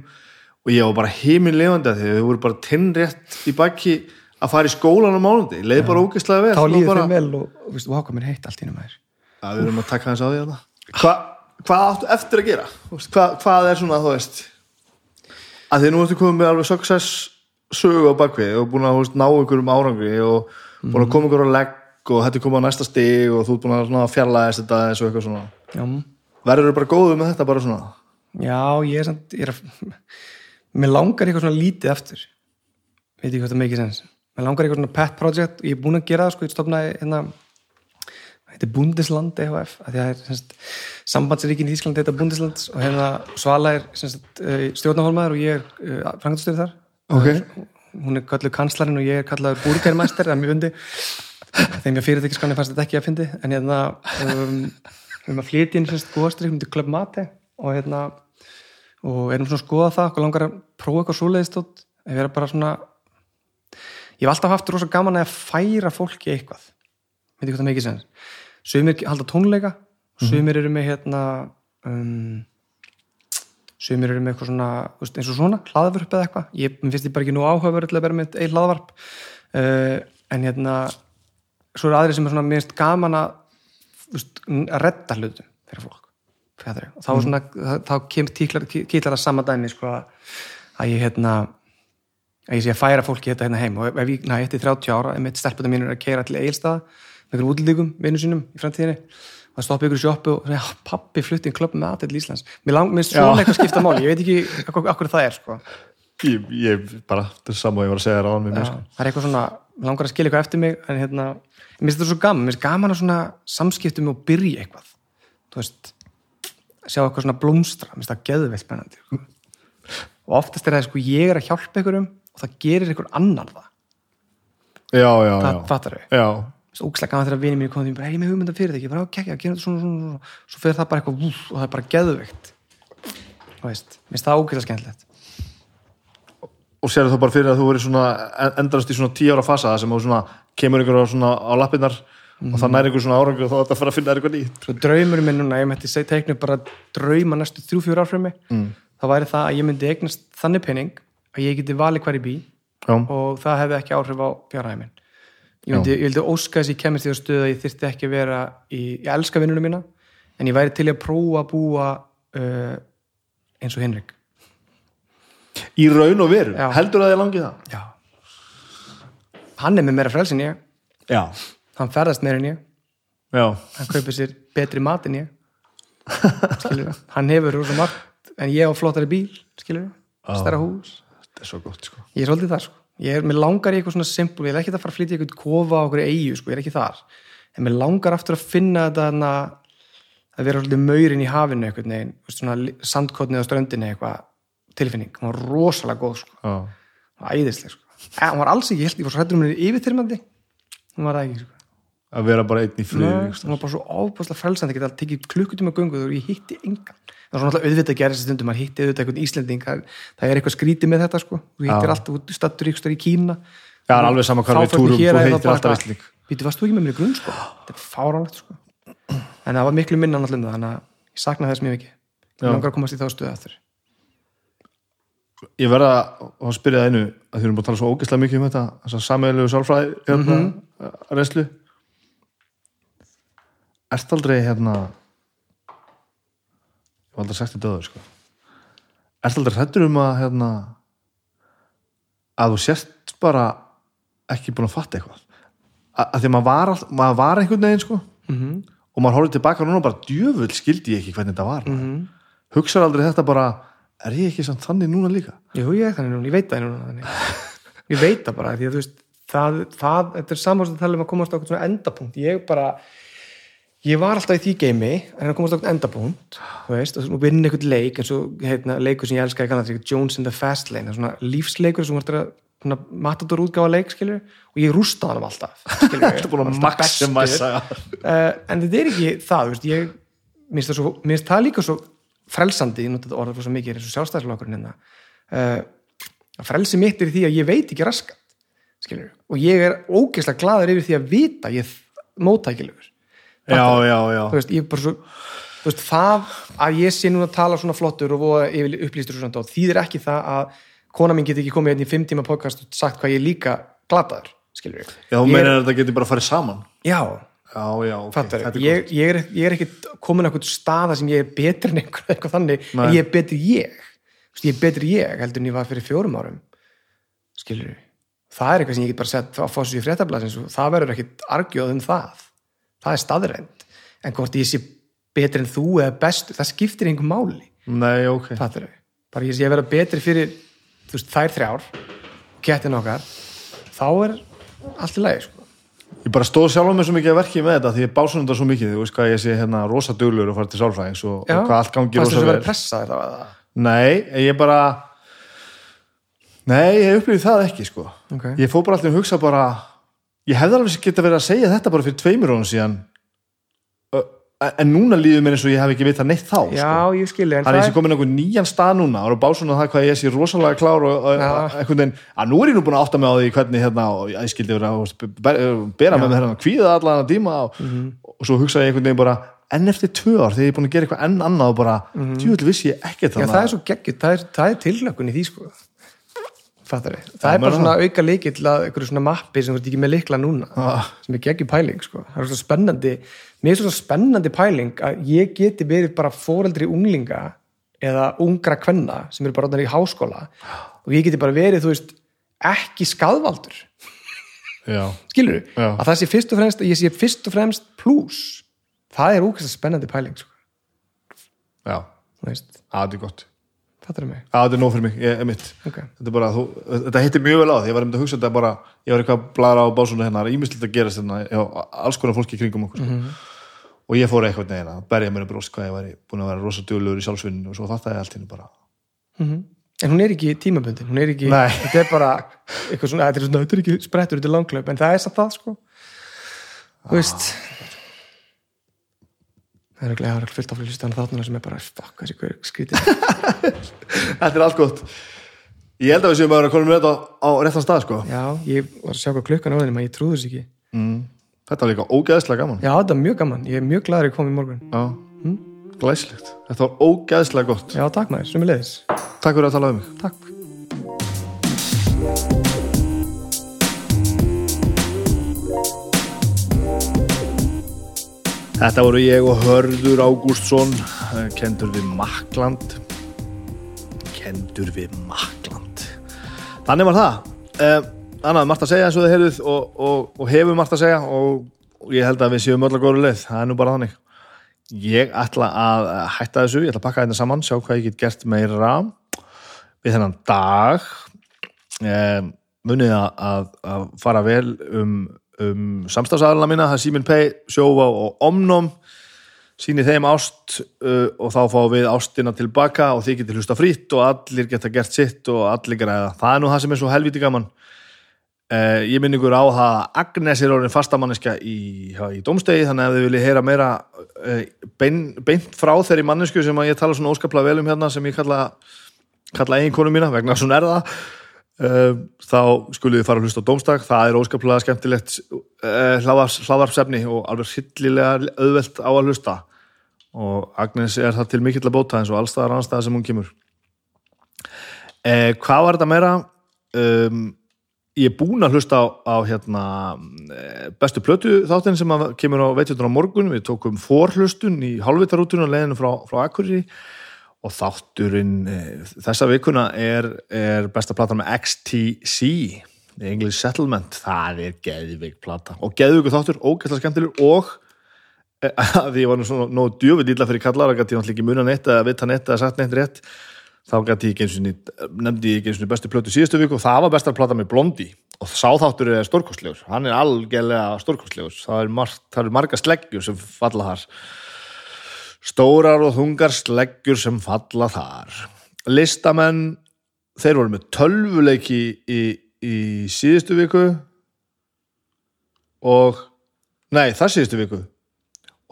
og ég var bara heiminn lifandi að því þau voru bara tinnrétt í baki að fara í skólan á mánundi, leið bara ógeðslega vel. Þá og líður þeim vel og, og veist, váka mér heitt allt í einu maður. Að við erum að taka hans á því þetta Hva, hvað áttu eftir að gera? Þú veist, hvað, er svona þú veist að því nú ertu komið með alveg success sögu á bakvið og búin að þú veist, ná ykkur um árangri og búin að koma ykkur á legg og þetta er komið á næsta stig og þú ert búin að svona fjarlæðist þetta eins og eitthvað svona. Verður þú bara góðu með þetta bara svona? Já ég er samt ég er að, mér langar eitthvað svona lítið eftir veit ekki hvað það mikið sens mér langar eitthvað svona pet project og ég er búin að gera það sko, ég stofnaði hérna þetta er Bundesland EHF það er semst, sambandsríkin í Ísland þetta Bundeslands og hérna Svala er stjórnahólmaður og ég er uh, frangatastöður þar. Ok. hún er kalluð kanslarinn og ég er kallaður búrgermæster það er mjög fyndi þeim ég fyrirtækiskanni fannst þetta ekki að fyndi en hérna um, við erum að flytja inn góðastrík myndi Club Mate og hérna og erum svona að skoða það og langar að prófa eitthvað svoleiðist út að vera bara svona ég hef alltaf haft rosa gaman að færa fólki eitthvað. Veit ekki hvað það mikið sem sumir halda tónleika sumir eru með hérna um, sumir eru með eitthvað svona eins og svona, hlaðvörp eða eitthvað. Ég finnst ég bara ekki nú áhugaverð til að vera með einn hlaðvarp. Uh, en hérna svo eru aðri sem er svona mér finnst gaman að að redda hlutum fyrir fólk Ég? og þá, mm. svona, þá, þá kýtlar að sama dæmi sko, að ég hérna að ég sé að færa fólki þetta hérna heim og ef ég næ eftir 30 ára, ef mitt stelpunum mín er að keira til eilstaða með einhverjum útlíkum vinnu sínum í framtíðinni og það stoppa ykkur í sjoppu og segja, pappi flutti inn klubb með aðeins til Íslands mér lang, mér er svona eitthvað skipta máli, ég veit ekki akkur það er sko. ég, ég bara, þetta er saman og ég var að segja ráðan með mér sko. það er eitthvað svona, langar að skilja eitthvað eftir mig en hérna, mér finnst þetta svo gaman mér finnst gaman að svona samskiptum og byrja eitthvað þú veist sjá eitthvað svona blómstra, mér finnst það geðveitt spennandi sko. og oftast er það sko ég er að hjálpa einhverjum og það gerir einhver annar það, já, já, það já, fattar við já. svo ókslega gaman þegar vinið mínu komið til mér bara, "Hey, ég er með hugmynda fyrir þig, ég bara, ok, já, gera þetta svona, svona, svona, svona. Svo fyrir það bara eitthvað, úf, og það er bara geðveikt. Þú veist, mér finnst það ógeðslega skemmtilegt. Og sér þá bara fyrir að þú verið svona endarast í svona tíu ára fasa sem þú svona kemur ykkur á svona á lappirnar og það næri ykkur svona árangur og þá er þetta að fara að finna eitthvað nýtt. Svo draumurinn minn núna, ég mætti segja teiknu bara drauma næstu þrjú, fjóru ár fyrir mig mm. þá væri það að ég myndi eignast þannig penning að ég geti valið hver í bí já, og það hefði ekki áhrif á fjárhæði minn. Ég myndi, ég vildi óska þess að ég kemist í það stöð að ég þyrfti ekki að vera í, ég elska vinnunum mína en ég væri til að prófa að búa uh, eins og Henrik í raun og veru, Já. heldur að þið langi það? Já. Hann er með meira frelsi en ég. Já, hann ferðast meira en ég. Já, hann kaupir sér betri mat en ég. Skilur við, hann hefur rosa margt en ég á flottari bíl, skilur við. Stærra hús, þetta er svo gott sko. Ég er svolítið þar sko. ég er, mér langar í eitthvað svona simpul, ég er ekki að fara að flytja eitthvað kofa á okkur eigu, sko, ég er ekki þar. En mér langar aftur að finna þetta að vera svolítið maurin í hafinu eitthvað neginn, svona sandkotnið á ströndinni eitthvað tilfinning, hún var rosalega góð sko, hún var æðisleg sko. En hún var alls ekki, ég held ég var svo hættur um henni yfirþyrmandi. Hún var það ekki sko að vera bara einn í frið hún var bara svo ábúrslega frelsandi geta tekið klukkutíma göngu og ég hitti engan. Það var svona alltaf auðvitað að gera þessi stundum maður hitti auðvitað einhvern Íslending það, það er eitthvað skrítið með þetta sko. Þú hittir alltaf út stattur í Kína. Já, það er alveg sama hvar við túrum, þú hittir alltaf Íslending. Býtu, varst þú ekki með mér í grunn sko? Þetta er fáránlegt sko. En það var miklu minna náttúrulega þannig að Ert aldrei hérna ég var aldrei sagt þetta öður sko Ert aldrei hrættur um að hérna að þú sért bara ekki búin að fatta eitthvað að, því að maður var, maður var einhvern veginn sko mm -hmm. og maður horfði tilbaka núna bara djöfull skildi ég ekki hvernig þetta var mm Mhm. hugsaði aldrei þetta bara er ég ekki samt þannig núna líka Jú, ég er þannig núna, ég veit það núna þannig. Ég veit það bara, því að þú veist það, það, þetta er samast að tala um að komast á eitthvað svona endapunkt, ég bara ég var alltaf í því geimi en að komast þú veist og vinna eitthvað leik, eins og heitna, leikur sem ég elska, ég kannan þetta, Jones in the Fast Lane svona lífsleikur sem vartur að svona, matador útgáfa leik, skilur og ég rústaði hann alltaf, uh, en þetta er ekki það, veist, ég minnst það, svo, minnst það líka svo frelsandi, ég nota þetta orðið svo mikið eins og sjálfstæðslokkurinn hérna uh, að frelsi mitt er því að ég veit ekki raskat skilur, og ég er ógeðslega glaður yfir því að vita ég móttækilegur Já, já, já. þú veist, ég bara svo veist, það að ég sé núna að tala svona flottur og voða upplýstur og og þýðir ekki það að kona mín get ekki komið hérna í fimm tíma podcast og sagt hvað ég líka glataður, skilur ég Já, þú Ég er- meina að þetta getur bara fara saman. Já, Já, já, ok, fattar þetta er ég, ég, er, ég er ekkit komin á einhvern staða sem ég er betri en einhver eitthvað þannig, Nei. en ég er betri ég. Þú veist, ég er betri ég heldur en ég var fyrir fjórum árum skilur það er eitthvað sem ég get bara sett á fóssu í fréttablasins og það verður ekkit argjóð um það það er staðrænd en hvort ég sé betri en þú eða best það skiptir einhver máli. Nei, ok. Fattar bara ég sé að vera betri fyrir veist, þær þrjár kettin okkar þá er allt í lagi sko. Ég bara stóð sjálf með svo mikið að verki með þetta því ég básun þetta svo mikið, þú veist hvað ég sé hérna rosa duglur og fara til sálfræðings og, og hvað allt gangi rosa vel. Nei, ég bara Nei, ég upplýði það ekki sko. Ok. Ég fór bara alltaf að hugsa bara Ég hefði alveg geta verið að segja þetta bara fyrir tveimur ónum síðan Ö, En núna líður mér eins og ég hef ekki vitað neitt þá sko. Já, ég skilji, en Það er ég sem komin einhvern nýjan stað núna og bá svona það hvað ég sé rosalega klár og, og Já. einhvern veginn, að nú er ég nú búin að átta mig á því hvernig hérna, og ég skildi vera að ber- bera með með hérna, kvíða allan að tíma og, og svo hugsaði ég einhvern veginn bara enn eftir tvö ár þegar ég er búin að gera eitthvað enn annað og bara, mm -hmm. vissi ég ekkert Já, þannig það er svo geggjut, það er, er tilhlökkun í því sko Fattar þið? Það er bara svona auka líkill að einhverju svona mappi sem þú ert ekki með likla núna Ah. sem er geggjum pæling sko. Það er svo spennandi, mér er svo spennandi pæling að ég geti verið bara foreldri unglinga eða ungra kvenna sem eru bara orðnar í háskóla og ég geti bara verið, þú veist ekki skadvaldur, skilur Já. að það sé fyrst og fremst, ég sé fyrst og fremst plus, það er úkvæmst spennandi pæling sko, já, þú það er gott fattar mig. Já, þetta er nóg fyrir mig, ég er mitt ok, Þetta, er bara, þú, þetta hittir mjög vel á því, ég var einmitt að hugsa þetta bara, ég var eitthvað að blara á básuna hérna, ímislegt að gerast hérna, já, alls konar fólki í kringum okkur sko. og ég fór eitthvað neina berja mér að bróst hvað ég var búin að vera rosa djúlegur í sjálfsvinnu og svo fattaði ég allt hérna bara. En hún er ekki tímabundin hún er ekki, Nei. þetta er bara eitthvað svona, þetta er, svona, þetta er ekki sprettur, þetta er langklöp en það er samt það sko. Veist það er ekki, fyllt af hlustan þáttunum sem er bara, fuck, þessi hver skrítið Þetta er allt gott. Ég held að við séum að vera konum með þetta á réttan stað sko. já, ég var að sjá hvað klukkan á þeim að ég trúði þess ekki. Mm. Þetta var líka ógeðslega gaman. Já, þetta er mjög gaman, ég er mjög gladur að ég kom í morgun. Já, glæslegt Þetta var ógeðslega gott. Já, takk maður, sem er leiðis Takk fyrir að tala um mig. Takk Þetta voru ég og Hörður Ágústsson eh, kendur við Makland kendur við Makland Þannig var það. Eh, Annað margt að segja eins og þið heyrðuð og, og, og hefur margt að segja og, ég held að við séum öll að góru leið. Það er nú bara þannig. Ég ætla að hætta þessu, ég ætla að pakka þetta saman sjá hvað ég get gert meira við þennan dag. Eh, munið að, að, að fara vel um, um samstafsæðalina mína, það er Simin Pay, Sjófa og Omnum síni þeim ást uh, og þá fá við ástina tilbaka og þið getur hlusta frýtt og allir geta gert sitt og allir græða. Það er nú það sem er svo helviti gaman. Uh, ég minn ykkur á það að Agnes er orðin fastamanniska í, í domstegi þannig að þið viljið heyra meira uh, bein, beint frá þeirri mannesku sem ég tala svona óskaplega vel um hérna sem ég kalla, kalla eiginkonu mína vegna svona er uh, þá skulið þið fara að hlusta á domstag það er óskaplega skemmtilegt uh, hlaðarpsefni og alveg hillilega auðvelt á að hlusta. Og Agnes er það til mikill að bóta eins og allstaðar annarstaðar sem hún kemur. Uh, hvað var þetta meira? Um, ég er búinn að hlusta á, á hérna, eh, bestu plötu þáttinn sem kemur á veitjöldun á morgun. Við tókum forhlustun í halvvitarútunum leiðinu frá, frá Akureyri og þátturinn eh, þessa vikuna er, er besta platan með XTC English Settlement. Það er geðvig plata. Og geðvigur þáttur, ógæslega skemmtilegur og að því ég var nú svona nóg djöfið illa fyrir kallar að ég náttúrulega ekki muna neitt eða vita neitt eða sagt neitt rétt. Þá gæti ég ekki eins og nefndi ég ekki eins og bestu plötu síðustu viku og það var besta plata með Blondi og sáþáttur er stórkostlegur. Hann er algjörlega stórkostlegur. Það er, margt, það er marga sleggjur sem falla þar stórar og þungar sleggjur sem falla þar. Listamenn þeir voru með tölvuleiki í, í síðustu viku og nei, það síðustu viku.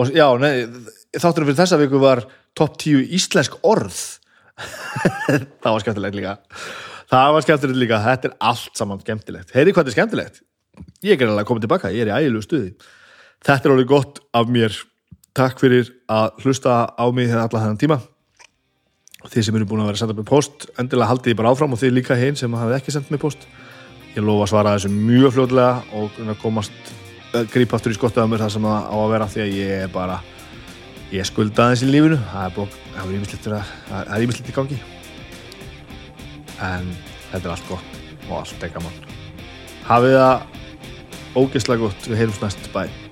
Og já, nei, þátturum fyrir þessa viku var topp 10 íslensk orð. Það var skemmtilegt líka. Það var skemmtilegt líka, þetta er allt saman skemmtilegt. Heyri hvað er skemmtilegt? Ég er alveg komið tilbaka, ég er í ægilegu stuði. Þetta er alveg gott af mér takk fyrir að hlusta á mig þegar alla þennan tíma. Þið sem eru búin að vera að senda mig post endilega haldið ég bara áfram og þið líka hinn sem hafið ekki sendt mig post ég lofa að svara þessu mjög fljóðlega og að komast grípa aftur í skottaða mér það sem það á að vera því að ég er bara ég skulda aðeins í lífinu. Það er ímislegt í gangi. En þetta er allt gott og allt er gaman. Hafið það ógeðslega gott. Við heyrums næst. Bæ